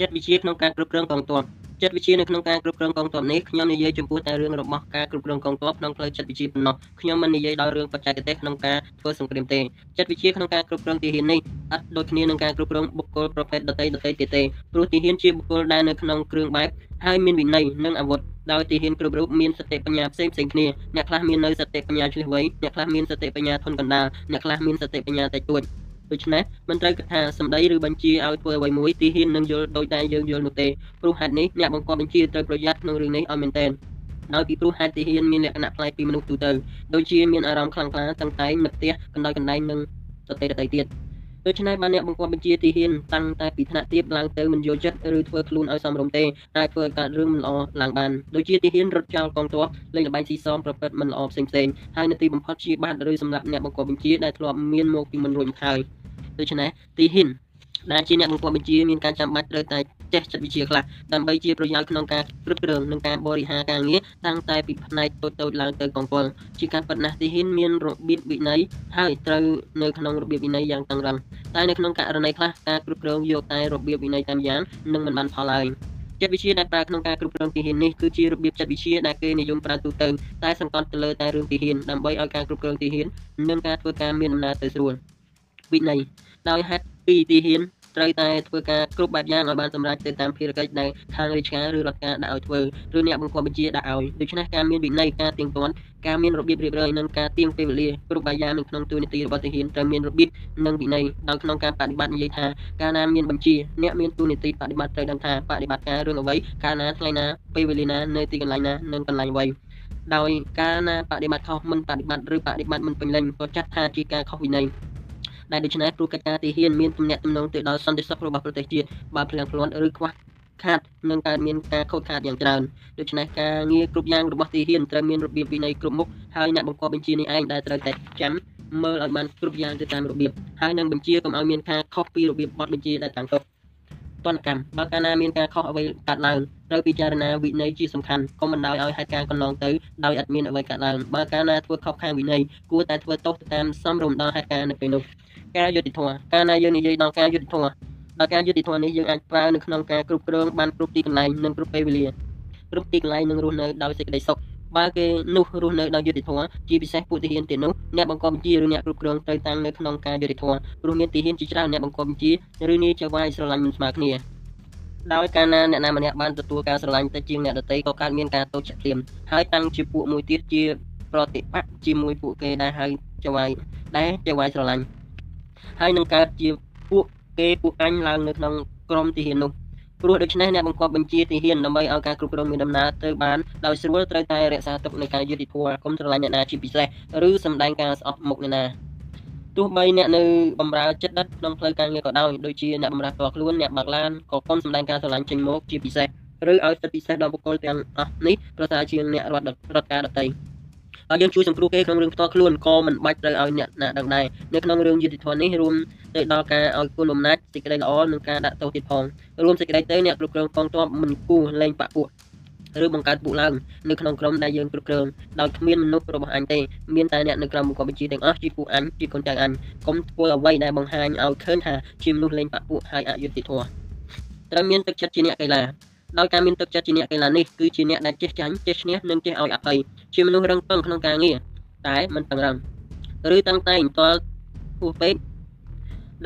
ចិត្តវិជាក្នុងការគ្រប់គ្រងកងទ័ព ចិត្តវិជានៅក្នុងការគ្រប់គ្រងកងទ័ពនេះខ្ញុំនិយាយចំពោះតែរឿងរបស់ការគ្រប់គ្រងកងទ័ពក្នុងផ្លូវចិត្តវិជាប៉ុណ្ណោះខ្ញុំមិននិយាយដល់រឿងបច្ចេកទេសក្នុងការធ្វើសង្គ្រាមទេចិត្តវិជាក្នុងការគ្រប់គ្រងទាហាននេះអត់ដូចគ្នានឹងការគ្រប់គ្រងបុគ្គលប្រភេទដតីដតីទៀតទេព្រោះទាហានជាបុគ្គលដែលនៅក្នុងគ្រឿងបែបហើយមានវិន័យនិងអាវុធដោយទាហានគ្រប់រូបមានសតិបញ្ញាផ្សេងផ្សេងគ្នាអ្នកខ្លះមាននៅសតិបញ្ញាឆ្លៀសវៃអ្នកខ្លះមានសតិបញ្ញាធន់កណ្ដាលអ្នកខ្លះមានសតិបញ្ញាតិចតួច ដូច្នេះមិនត្រូវគិតថាសម្ដីឬបញ្ជាឲ្យធ្វើអ្វីមួយទីហ៊ាននឹងយល់ដោយតែយើងយល់នោះទេព្រោះហេតុនេះអ្នកបង្គាប់បញ្ជាត្រូវប្រយ័ត្នក្នុងរឿងនេះឲ្យមែនទែនដោយពីព្រោះហេតុទីហ៊ានមានលក្ខណៈប្លែកពីមនុស្សទូទៅដូចជាមានអារម្មណ៍ខ្លាំងក្លាតាំងតែងនឹកផ្ទះកណ្ដោយកណ្ដែងនិងសតិដតីទៀត ដូច្នេះបានអ្នកបង្គាប់បញ្ជាទីហ៊ានតាំងតែពីថ្នាក់ទាបឡើងទៅមិនយល់ចិត្តឬធ្វើខ្លួនឲ្យសមរម្យទេអាចធ្វើឲ្យកើតរឿងមិនល្អឡើងបានដូចជាទីហ៊ានរត់ចោលកងទ័ពលេងល្បែងស៊ីសងប្រព្រឹត្តមិនល្អផ្សេងផ្សេងហើយនៅទីបំផុតជាបាត់ឬសម្រាប់អ្នកបង្គាប់បញ្ជាដែលធ្លាប់មានមកពីមុនរួចមកហើយដូច្នេះទីហ៊ានដែលជាអ្នកបង្គាប់បញ្ជាមានការចាំបាច់ត្រូវតែ ចេះចិត្តវិទ្យាខ្លះដើម្បីជាប្រយោជន៍ក្នុងការគ្រប់គ្រងនិងការបរិហារការងារតាំងតែពីផ្នែកតូចតូចឡើងទៅកងពលជាការប៉ັດណាស់ទីហ៊ានមានរបៀបវិន័យហើយត្រូវនៅក្នុងរបៀបវិន័យយ៉ាងតឹងរ៉ឹងតែនៅក្នុងករណីខ្លះការគ្រប់គ្រងយកតែរបៀបវិន័យតាមយ៉ាងនឹងមិនបានផលឡើយចិត្តវិទ្យាដែលប្រើក្នុងការគ្រប់គ្រងទីហ៊ាននេះគឺជារបៀបចិត្តវិទ្យាដែលគេនិយមប្រើទូទៅតែសង្កត់ទៅលើតែរឿងទីហ៊ានដើម្បីឲ្យការគ្រប់គ្រងទីហ៊ាននិងការធ្វើការមានដំណើរទៅស្រួលវិន័យដោយហេតុពីទីហ៊ាន ត្រូវតែធ្វើការគ្រប់បែបយ៉ាងឲ្យបានសម្រេចទៅតាមភារកិច្ចដែលខាងរាជការឬរដ្ឋការដាក់ឲ្យធ្វើឬអ្នកបង្គាប់បញ្ជាដាក់ឲ្យដូច្នេះការមានវិន័យការទៀងទាត់ការមានរបៀបរៀបរយនិងការទៀងពេលវេលាគ្រប់បែបយ៉ាងនៅក្នុងទូនីតិរបស់ទាហានត្រូវមានរបៀបនិងវិន័យដោយក្នុងការបដិបត្តិនិយាយថាកាលណាមានបញ្ជាអ្នកមានទូនីតិបដិបត្តិត្រូវដឹងថាបដិបត្តិការរឿងអ្វីកាលណាថ្ងៃណាពេលវេលាណានៅទីកន្លែងណានិងកន្លែងអ្វីដោយការណាបដិបត្តិខុសមិនបដិបត្តិឬបដិបត្តិមិនពេញលេញក៏ចាត់ថាជាការខុសវិន័យ ដែលដូច្នេះព្រោះកិច្ចការទីហ៊ានមានទំនាក់ទំនងទៅដល់សន្តិសុខរបស់ប្រទេសជាតិបើភ្លៀងភ្លាន់ឬខ្វះខាតនឹងកើតមានការខូចខាតយ៉ាងច្រើនដូច្នេះការងារគ្រប់យ៉ាងរបស់ទីហ៊ានត្រូវមានរបៀបវិន័យគ្រប់មុខហើយអ្នកបង្គាប់បញ្ជានេះឯងដែលត្រូវតែចាំមើលឲ្យបានគ្រប់យ៉ាងទៅតាមរបៀបហើយនឹងបញ្ជាកុំឲ្យមានការខុសពីរបៀបបទបញ្ជាដែលតាំងទុកទណ្ឌកម្មបើកាលណាមានការខុសអ្វីកើតឡើងត្រូវពិចារណាវិន័យជាសំខាន់កុំបណ្ដោយឲ្យហេតុការណ៍កន្លងទៅដោយអត់មានអ្វីកើតឡើងបើកាលណាធ្វើខុសខាងវិន័យគួរតែធ្វើទោសទៅតាមសមរម្យដល់ហេតុការណ៍នៅពេលនោះ ការយុតិធម៌កាលណាយើងនិយាយដល់ការយុតិធម៌ដល់ការយុតិធម៌នេះយើងអាចប្រើនៅក្នុងការគ្រប់គ្រងបានគ្រប់ទីកន្លែងនិងគ្រប់ពេលវេលាគ្រប់ទីកន្លែងនឹងរស់នៅដោយសេចក្តីសុខបើគេនោះរស់នៅដោយយុតិធម៌ជាពិសេសពួកទាហានទៀតនោះអ្នកបង្កប់បញ្ជាឬអ្នកគ្រប់គ្រងត្រូវតាំងនៅក្នុងការយុតិធម៌ព្រោះមានទាហានជាច្រើនអ្នកបង្កប់បញ្ជាឬនាយចៅវាយស្រឡាញ់មិនស្មើគ្នាដោយកាលណាអ្នកណាម្នាក់បានទទួលការស្រឡាញ់ទៅជាងអ្នកដទៃក៏កើតមានការតូចចាក់ភ្លាមហើយតាំងជាពួកមួយទៀតជាប្រតិបត្តិជាមួយពួកគេដែលហៅចៅវាយដែលចៅវាយស្រឡាញ់ ហើយនឹងកើតជាពួកគេពួកអញឡើងនៅក្នុងក្រុមទីហ៊ាននោះព្រោះដូច្នេះអ្នកបង្គាប់បញ្ជាទីហ៊ានដើម្បីឲ្យការគ្រប់គ្រងមានដំណើរទៅបានដោយស្រួលត្រូវតែរក្សាទុកនៃការយុត្តិធម៌កុំស្រឡាញ់អ្នកណាជាពិសេសឬសម្ដែងការស្អប់មុខអ្នកណាទោះបីអ្នកនៅបំរើចិត្តដិតក្នុងផ្លូវការងារក៏ដោយដូចជាអ្នកបម្រើផ្ទាល់ខ្លួនអ្នកបើកឡានក៏កុំសម្ដែងការស្រឡាញ់ចេញមកជាពិសេសឬឲ្យសិទ្ធិពិសេសដល់បុគ្គលទាំងអស់នេះប្រសើរជាងអ្នករដ្ឋរដ្ឋការដទៃ ហើយយើងជួយសង្គ្រោះគេក្នុងរឿងផ្ទាល់ខ្លួនក៏មិនបាច់ត្រូវឲ្យអ្នកណាដឹងដែរនៅក្នុងរឿងយុតិធម៌នេះរួមទៅដល់ការឲ្យគុណបំណាច់សេចក្តីល្អនិងការដាក់ទោសទៀតផងរួមសេចក្តីទៅអ្នកគ្រប់គ្រងកងទ័ពមិនគួរលែងបាក់ពួកឬបង្កើតពួកឡើងនៅក្នុងក្រុមដែលយើងគ្រប់គ្រងដោយគ្មានមនុស្សរបស់អញទេមានតែអ្នកនៅក្រោមបង្គាប់បញ្ជាទាំងអស់ជាពួកអញជាកូនចៅអញកុំធ្វើអ្វីដែលបង្ហាញឲ្យឃើញថាជាមនុស្សលេងបាក់ពួកហើយអយុត្តិធម៌ត្រូវមានទឹកចិត្តជាអ្នកកីឡា ដោយការមានទឹកចិត្តជាអ្នកកីឡានេះគឺជាអ្នកដែលចេះចាញ់ចេះឈ្នះនិងចេះឲ្យអភ័យជាមនុស្សរឹងប៉ឹងក្នុងការងារតែមិនតឹងរឹងឬតាំងតែងតល់ហួសពេក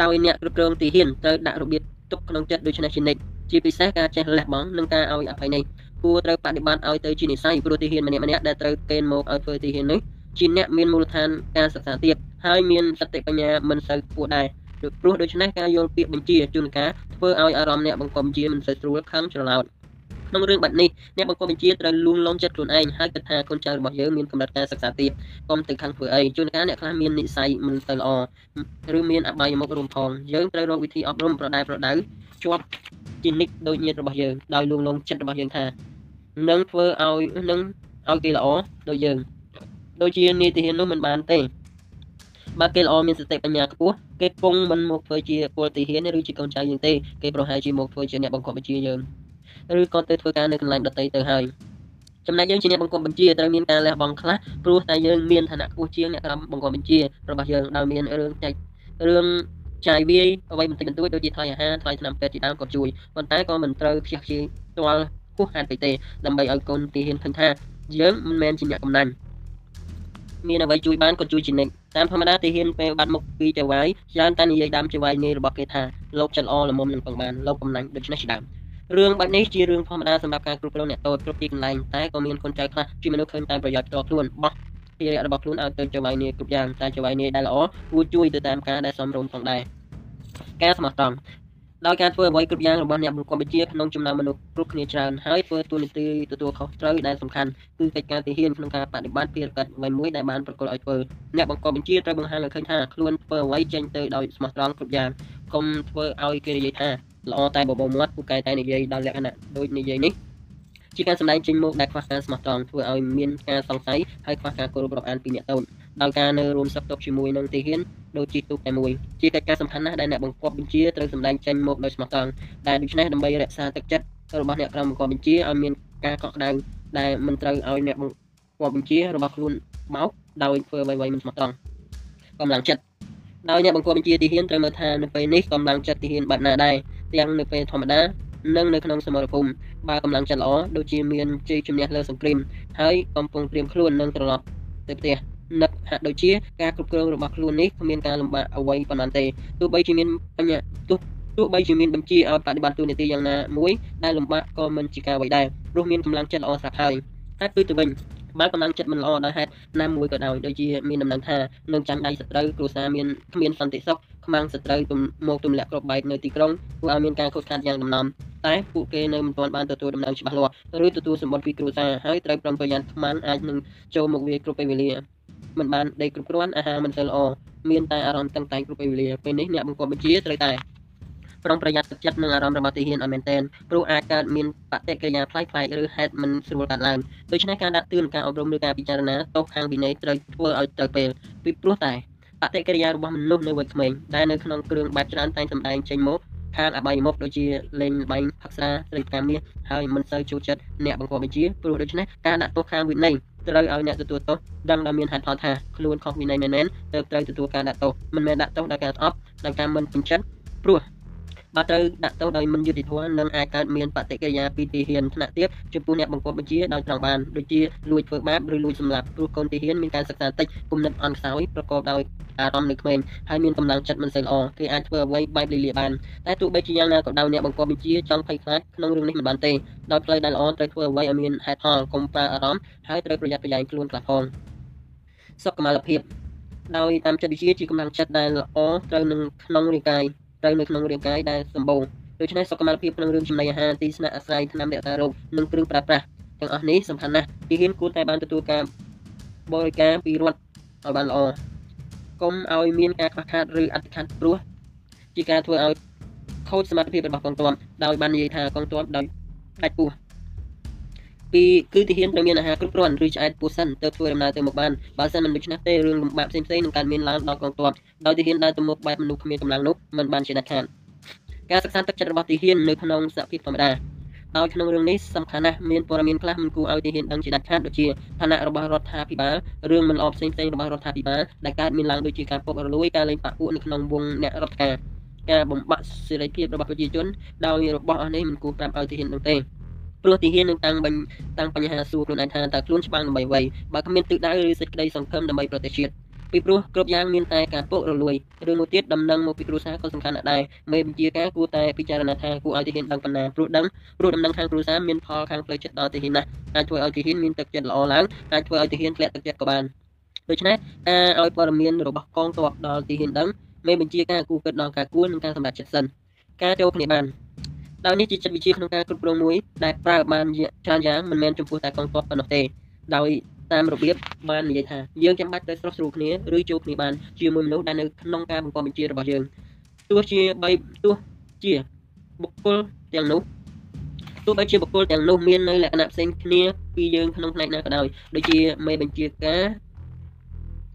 ដោយអ្នកគ្រប់គ្រងទីហ៊ានត្រូវដាក់របៀបទុកក្នុងចិត្តដូចនេះជានិច្ចជាពិសេសការចេះលះបង់និងការឲ្យអភ័យនេះគួរត្រូវបដិបត្តិឲ្យទៅជានិស័យព្រោះទីហ៊ានម្នាក់ម្នាក់ដែលត្រូវកេណ្ឌមកឲ្យធ្វើទីហ៊ាននេះជាអ្នកមានមូលដ្ឋានការសិក្សាទៀតហើយមានសតិបញ្ញាមិនសូវខ្ពស់ដែរព្រោះដូច្នេះការយល់ពាក្យបញ្ជាជួនកាលធ្វើឲ្យអារម្មណ៍អ្នកបង្កប់បញ្ជាមិនសូវស្រួលខឹងច្រឡោត ក្នុងរឿងបែបនេះអ្នកបង្កប់បញ្ជាត្រូវលួងលោមចិត្តខ្លួនឯងហើយគិតថាកូនចៅរបស់យើងមានកម្រិតការសិក្សាទៀតកុំទៅខាងធ្វើអីជួនកាលអ្នកខ្លះមាននិស្ស័យមិនទៅល្អឬមានអបាយមុខរួមផងយើងត្រូវរកវិធីអប់រំប្រដៅប្រដៅជាប់ជានិច្ចដូចញាតិរបស់យើងដោយលួងលោមចិត្តរបស់យើងថានឹងធ្វើឲ្យនឹងឲ្យគេល្អដូចយើងដូចជានីតិហ៊ាននោះមិនបានទេបើគេល្អមានសតិបញ្ញាខ្ពស់គេគង់មិនមកធ្វើជាពលទីហ៊ានឬជាកូនចៅយើងទេគេប្រហែលជាមកធ្វើជាអ្នកបង្កប់បញ្ជាយើង ឬក៏ទៅធ្វើការនៅកន្លែងដតីទៅហើយចំណែកយើងជាអ្នកបង្គាប់បញ្ជាត្រូវមានការលះបង់ខ្លះព្រោះតែយើងមានឋានៈខ្ពស់ជាងអ្នកក្រុមបង្គាប់បញ្ជារបស់យើងដោយមានរឿងចែករឿងចាយវាយអ្វីបន្តិចបន្តួចដូចជាថ្លៃអាហារថ្លៃថ្នាំពេទ្យជាដើមក៏ជួយប៉ុន្តែក៏មិនត្រូវខ្ជះខ្ជាយផ្ទាល់ហួសហេតុពេកទេដើម្បីឲ្យកូនទីហ៊ានឃើញថាយើងមិនមែនជាអ្នកកំណាញ់មានអ្វីជួយបានក៏ជួយជានិច្ចតាមធម្មតាទីហ៊ានពេលបាត់មុខពីចៅវាយច្រើនតែនិយាយដើមចៅវាយនេះរបស់គេថាលោកចិត្តល្អល្មមនឹងពឹងបានលោកកំណាញ់ដូច្នេះជាដើម រឿងបែបនេះជារឿងធម្មតាសម្រាប់ការគ្រប់គ្រងអ្នកតូចគ្រប់ទីកន្លែងតែក៏មានកូនចៅខ្លះជាមនុស្សឃើញតែប្រយោជន៍ផ្ទាល់ខ្លួនបោះភារៈរបស់ខ្លួនឲ្យទៅចៅវាយនេះគ្រប់យ៉ាងតែចៅវាយនេះដែលល្អគួរជួយទៅតាមការដែលសមរម្យផងដែរការស្មោះត្រង់ដោយការធ្វើអ្វីគ្រប់យ៉ាងរបស់អ្នកបង្គាប់បញ្ជាក្នុងចំណោមមនុស្សគ្រប់គ្នាច្រើនហើយធ្វើទូនីតិទទួលខុសត្រូវដែលសំខាន់គឺកិច្ចការទាហានក្នុងការបដិបត្តិភារកិច្ចអ្វីមួយដែលបានប្រកល់ឲ្យធ្វើអ្នកបង្គាប់បញ្ជាត្រូវបង្ហាញឲ្យឃើញថាខ្លួនធ្វើអ្វីចេញទៅដោយស្មោះត្រង់គ្រប់យ៉ាងកុំធ្វើឲ្យគេនិយាយថា ល្អតែបបោមាត់ពូកែតែនិយាយដល់លក្ខណៈដូចនិយាយនេះជាការសម្ដែងចេញមកដែលខ្វះការស្មោះត្រង់ធ្វើឲ្យមានការសង្ស័យហើយខ្វះការគោរពរាប់អានពីអ្នកតូចដោយការនៅរួមសឹកតុបជាមួយនឹងទីហ៊ានដូចជាទូកតែមួយជាកិច្ចការសំខាន់ណាស់ដែលអ្នកបង្គាប់បញ្ជាត្រូវសម្ដែងចេញមកដោយស្មោះត្រង់ដែលដូច្នេះដើម្បីរក្សាទឹកចិត្តរបស់អ្នកក្រមបង្គាប់បញ្ជាឲ្យមានការកក់ក្ដៅដែលមិនត្រូវឲ្យអ្នកបង្គាប់បញ្ជារបស់ខ្លួនបោកដោយធ្វើអ្វីៗមិនស្មោះត្រង់កម្លាំងចិត្តដោយអ្នកបង្គាប់បញ្ជាទីហ៊ានត្រូវមើលថានៅពេលនេះកម្លាំងចិត្តទីហ៊ានបាត់ណាដែរ ទាំងនៅពេលធម្មតានិងនៅក្នុងសមរភូមិបើកម្លាំងចិត្តល្អដូចជាមានជ័យជំនះលើសង្គ្រាមហើយកំពុងត្រៀមខ្លួននឹងត្រឡប់ទៅផ្ទះនឹកហាក់ដូចជាការគ្រប់គ្រងរបស់ខ្លួននេះគ្មានការលំបាកអ្វីប៉ុន្មានទេទោះបីជាមានបញ្ញាទោះទោះបីជាមានបញ្ជាឲ្យបដិបត្តិទូនាទីយ៉ាងណាមួយដែលលំបាកក៏មិនជាការអ្វីដែរព្រោះមានកម្លាំងចិត្តល្អស្រាប់ហើយតែគឺទៅវិញ បើកម្លាំងចិត្តមិនល្អដោយហេតុណាមួយក៏ដោយដូចជាមានដំណឹងថានឹងចាំដៃសត្រូវគ្រួសារមានគ្មានសន្តិសុខខ្មាំងសត្រូវមកទម្លាក់គ្រាប់បែកនៅទីក្រុងធ្វើឲ្យមានការខូចខាតយ៉ាងដំណំតែពួកគេនៅមិនទាន់បានទទួលដំណឹងច្បាស់លាស់ឬទទួលសម្បត្តិពីគ្រួសារហើយត្រូវប្រុងប្រយ័ត្នខ្មាំងអាចនឹងចូលមកវាគ្រប់ពេលវេលាមិនបានដេកគ្រប់គ្រាន់អាហារមិនសូវល្អមានតែអារម្មណ៍តឹងតែងគ្រប់ពេលវេលាពេលនេះអ្នកបង្គាប់បញ្ជាត្រូវតែ ប្រុងប្រយ័ត្នទឹកចិត្តនិងអារម្មណ៍របស់ទាហានឲ្យមែនទែនព្រោះអាចកើតមានបតិកិរិយាផ្លែកផ្លែកឬហេតុមិនស្រួលកើតឡើងដូច្នេះការដាក់ទឿនការអប់រំឬការពិចារណាទោសខាងវិន័យត្រូវធ្វើឲ្យត្រូវពេលពីព្រោះតែបតិកិរិយារបស់មនុស្សនៅវ័យក្មេងដែលនៅក្នុងគ្រឿងបែបច្រើនតែងសម្ដែងចេញមកខាងអបាយមុខដូចជាលេងបាញ់ផឹកស្រាស្រីផ្កាមាសហើយមិនសូវចូលចិត្តអ្នកបង្គាប់បញ្ជាព្រោះដូច្នេះការដាក់ទោសខាងវិន័យត្រូវឲ្យអ្នកទទួលទោសដឹងដល់មានហេតុផលថាខ្លួនខុសវិន័យមែនៗទើបត្រូវទទួលការដាក់ទោសមិនមែនដាក់ទោសដោយការស្អប់ដោយការមិនពេញចិត្តព្រោះ បើត្រូវដាក់ទោសដោយមិនយុត្តិធម៌នឹងអាចកើតមានបតិកិរិយាពីទីហ៊ានថ្នាក់ទៀតចំពោះអ្នកបង្គាប់បញ្ជាដោយត្រង់បានដូចជាលួចធ្វើបាបឬលួចសម្លាប់ព្រោះកូនទីហ៊ានមានការសិក្សាតិចគុណិតអន់ខ្សោយប្រកបដោយអារម្មណ៍នៅក្មេងហើយមានកម្លាំងចិត្តមិនសូវល្អគេអាចធ្វើអ្វីបែបលីលាបានតែទោះបីជាយ៉ាងណាក៏ដោយអ្នកបង្គាប់បញ្ជាចង់ភ័យខ្លាចក្នុងរឿងនេះមិនបានទេដោយផ្លូវដែលល្អត្រូវធ្វើអ្វីឲ្យមានហេតុផលកុំប្រើអារម្មណ៍ហើយត្រូវប្រយ័ត្នប្រយែងខ្លួនខ្លះផងសុខុមាលភាពដោយតាមចិត្តវិទ្យាជាកម្លាំងចិត្តដែលល្អត្រូវនឹងក្នុងរាងកាយ ត្រូវនៅក្នុងរាងកាយដែលសម្បូរដូច្នេះសុខុមាលភាពក្នុងរឿងចំណីអាហារទីស្នាក់អាស្រ័យថ្នាំរក្សារោគនិងគ្រឿងប្រើប្រាស់ទាំងអស់នេះសំខាន់ណាស់ទីហ៊ានគួរតែបានទទួលការបរិការពីរដ្ឋឲ្យបានល្អកុំឲ្យមានការខ្វះខាតឬអត្តខាតព្រោះជាការធ្វើឲ្យខូចសមត្ថភាពរបស់កងទ័ពដោយបាននិយាយថាកងទ័ពដោយដាច់ពោះ ពីគឺទីហ៊ានត្រូវមានអាហារគ្រប់គ្រាន់ឬឆ្អែតពោះសិនទៅធ្វើដំណើរទៅមុខបានបើសិនមិនដូច្នេះទេរឿងលំបាកផ្សេងៗនឹងកើតមានឡើងដល់កងទ័ពដោយទីហ៊ានដើរទៅមុខបែបមនុស្សគ្មានកម្លាំងនោះមិនបានជាដាច់ខាតការសិក្សាទឹកចិត្តរបស់ទីហ៊ាននៅក្នុងសហភាពធម្មតាដោយក្នុងរឿងនេះសំខាន់ណាស់មានព័ត៌មានខ្លះមិនគួរឲ្យទីហ៊ានដឹងជាដាច់ខាតដូចជាឋានៈរបស់រដ្ឋាភិបាលរឿងមិនល្អផ្សេងៗរបស់រដ្ឋាភិបាលដែលកើតមានឡើងដូចជាការពុករលួយការលេងបាក់ពួកនៅក្នុងវងអ្នករដ្ឋការការបំបាក់សេរីភាពរបស់ប្រជាជនដោយរបស់អស់នេះមិនគួរប្រាប់ឲ្យទីហ៊ានដឹងទេ ព្រោះទីហ៊ាននឹងតាំងបញ្តាំងបញ្ហាសួរខ្លួនឯងថាតើខ្លួនច្បាំងដើម្បីអ្វីបើគ្មានទិសដៅឬសេចក្តីសង្ឃឹមដើម្បីប្រទេសជាតិពីព្រោះគ្រប់យ៉ាងមានតែការពុករលួយរឿងមួយទៀតដំណឹងមកពីគ្រួសារក៏សំខាន់ដែរមេបញ្ជាការគួរតែពិចារណាថាគួរឲ្យទីហ៊ានដឹងប៉ុណ្ណាព្រោះដឹងព្រោះដំណឹងខាងគ្រួសារមានផលខាងផ្លូវចិត្តដល់ទីហ៊ានណាស់អាចធ្វើឲ្យទីហ៊ានមានទឹកចិត្តល្អឡើងអាចធ្វើឲ្យទីហ៊ានធ្លាក់ទឹកចិត្តក៏បានដូច្នេះការឲ្យព័ត៌មានរបស់កងទ័ពដល់ទីហ៊ានដឹងមេបញ្ជាការគូគិតដល់ការគួរនិងការសម្រេចចិត្តសិនការចូលគ្នាបាន ដោយនេះជាចិត្តវិទ្យាក្នុងការគ្រប់គ្រងមួយដែលប្រើបានច្រើនយ៉ាងមិនមែនចំពោះតែកងទ័ពប៉ុណ្ណោះទេដោយតាមរបៀបបាននិយាយថាយើងចាំបាច់ត្រូវស្រស់ស្រួលគ្នាឬជួបគ្នាបានជាមួយមនុស្សដែលនៅក្នុងការបង្គាប់បញ្ជារបស់យើងទោះជាបីទោះជាបុគ្គលទាំងនោះទោះបីជាបុគ្គលទាំងនោះមាននៅលក្ខណៈផ្សេងគ្នាពីយើងក្នុងផ្នែកណាក៏ដោយដូចជាមេបញ្ជាការ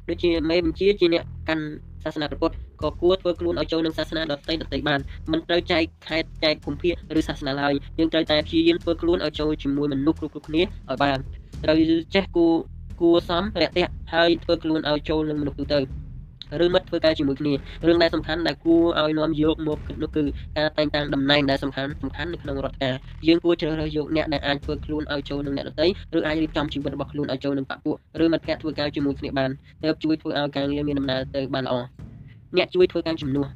ដូចជាមេបញ្ជាជាអ្នកកាន់សាសនាពុទ្ធ ក៏គួរធ្វើខ្លួនឲ្យចូលនឹងសាសនាដតីដតីបានមិនត្រូវចែកខេតចែកភូមិភាគឬសាសនាឡើយយើងត្រូវតែព្យាយាមធ្វើខ្លួនឲ្យចូលជាមួយមនុស្សគ្រប់គ្រប់គ្នាឲ្យបានត្រូវចេះគួគួសមរាក់ទាក់ហើយធ្វើខ្លួនឲ្យចូលនឹងមនុស្សទូទៅឬមិត្តធ្វើការជាមួយគ្នារឿងដែលសំខាន់ដែលគួរឲ្យនាំយកមកនោះគឺការតែងតាំងតំណែងដែលសំខាន់សំខាន់នៅក្នុងរដ្ឋការយើងគួរជ្រើសរើសយកអ្នកដែលអាចធ្វើខ្លួនឲ្យចូលនឹងអ្នកដទៃឬអាចរៀបចំជីវិតរបស់ខ្លួនឲ្យចូលនឹងបពុឬមិត្តភក្តិធ្វើការជាមួយគ្នាបានទើបជួយធ្វើឲ្យការងារមានដំណើរទៅបានល្អ អ្នកជួយធ្វើការជំនួស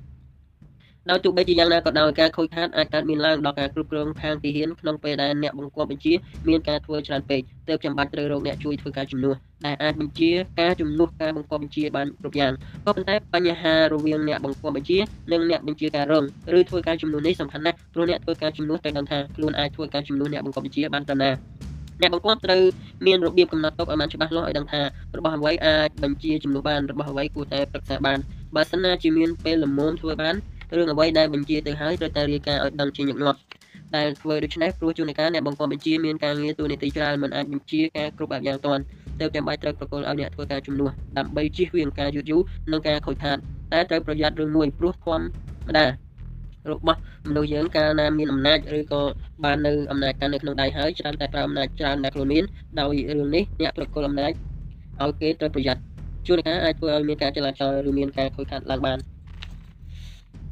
ដោយទោះបីជាយ៉ាងណាក៏ដោយការខូចខាតអាចកើតមានឡើងដល់ការគ្រប់គ្រងខាងទីហ៊ានក្នុងពេលដែលអ្នកបង្គាប់បញ្ជាមានការធ្វើច្រើនពេកទើបចាំបាច់ត្រូវរកអ្នកជួយធ្វើការជំនួសដែលអាចបញ្ជាការជំនួសការបង្គាប់បញ្ជាបានគ្រប់យ៉ាងក៏ប៉ុន្តែបញ្ហារវាងអ្នកបង្គាប់បញ្ជានិងអ្នកបញ្ជាការរងឬធ្វើការជំនួសនេះសំខាន់ណាស់ព្រោះអ្នកធ្វើការជំនួសត្រូវដឹងថាខ្លួនអាចធ្វើការជំនួសអ្នកបង្គាប់បញ្ជាបានត្រឹមណាអ្នកបង្គាប់ត្រូវមានរបៀបកំណត់ទុកឲ្យបានច្បាស់លាស់ឲ្យដឹងថារបស់អ្វីអាចបញ្ជាជំនួសបានរបស់អ្វីគួរតែប្រឹក្សាបានបើសិនណាជាមានពេលល្មមធ្វើបានរឿងអ្វីដែលបញ្ជាទៅហើយត្រូវតែរាយការណ៍ឲ្យដឹងជាញឹកញាប់ដែលធ្វើដូច្នេះព្រោះជួនកាលអ្នកបង្គាប់បញ្ជាមានការងារទូនីតិច្រើនមិនអាចបញ្ជាការគ្រប់បែបយ៉ាងទាន់ទើបចាំបាច់ត្រូវប្រកល់ឲ្យអ្នកធ្វើការជំនួសដើម្បីជៀសវាងការយឺតយូរនិងការខូចខាតតែត្រូវប្រយ័ត្នរឿងមួយព្រោះធម្មតារបស់មនុស្សយើងកាលណាមានអំណាចឬក៏បាននៅអំណាចកាន់នៅក្នុងដៃហើយច្រើនតែប្រើអំណាចច្រើនដែលខ្លួនមានដោយរឿងនេះអ្នកប្រកល់អំណាចឲ្យគេត្រូវប្រយ័ត្ន ជួនកាលអាចធ្វើឲ្យមានការចលាចលឬមានការខូចខាតឡើងបាន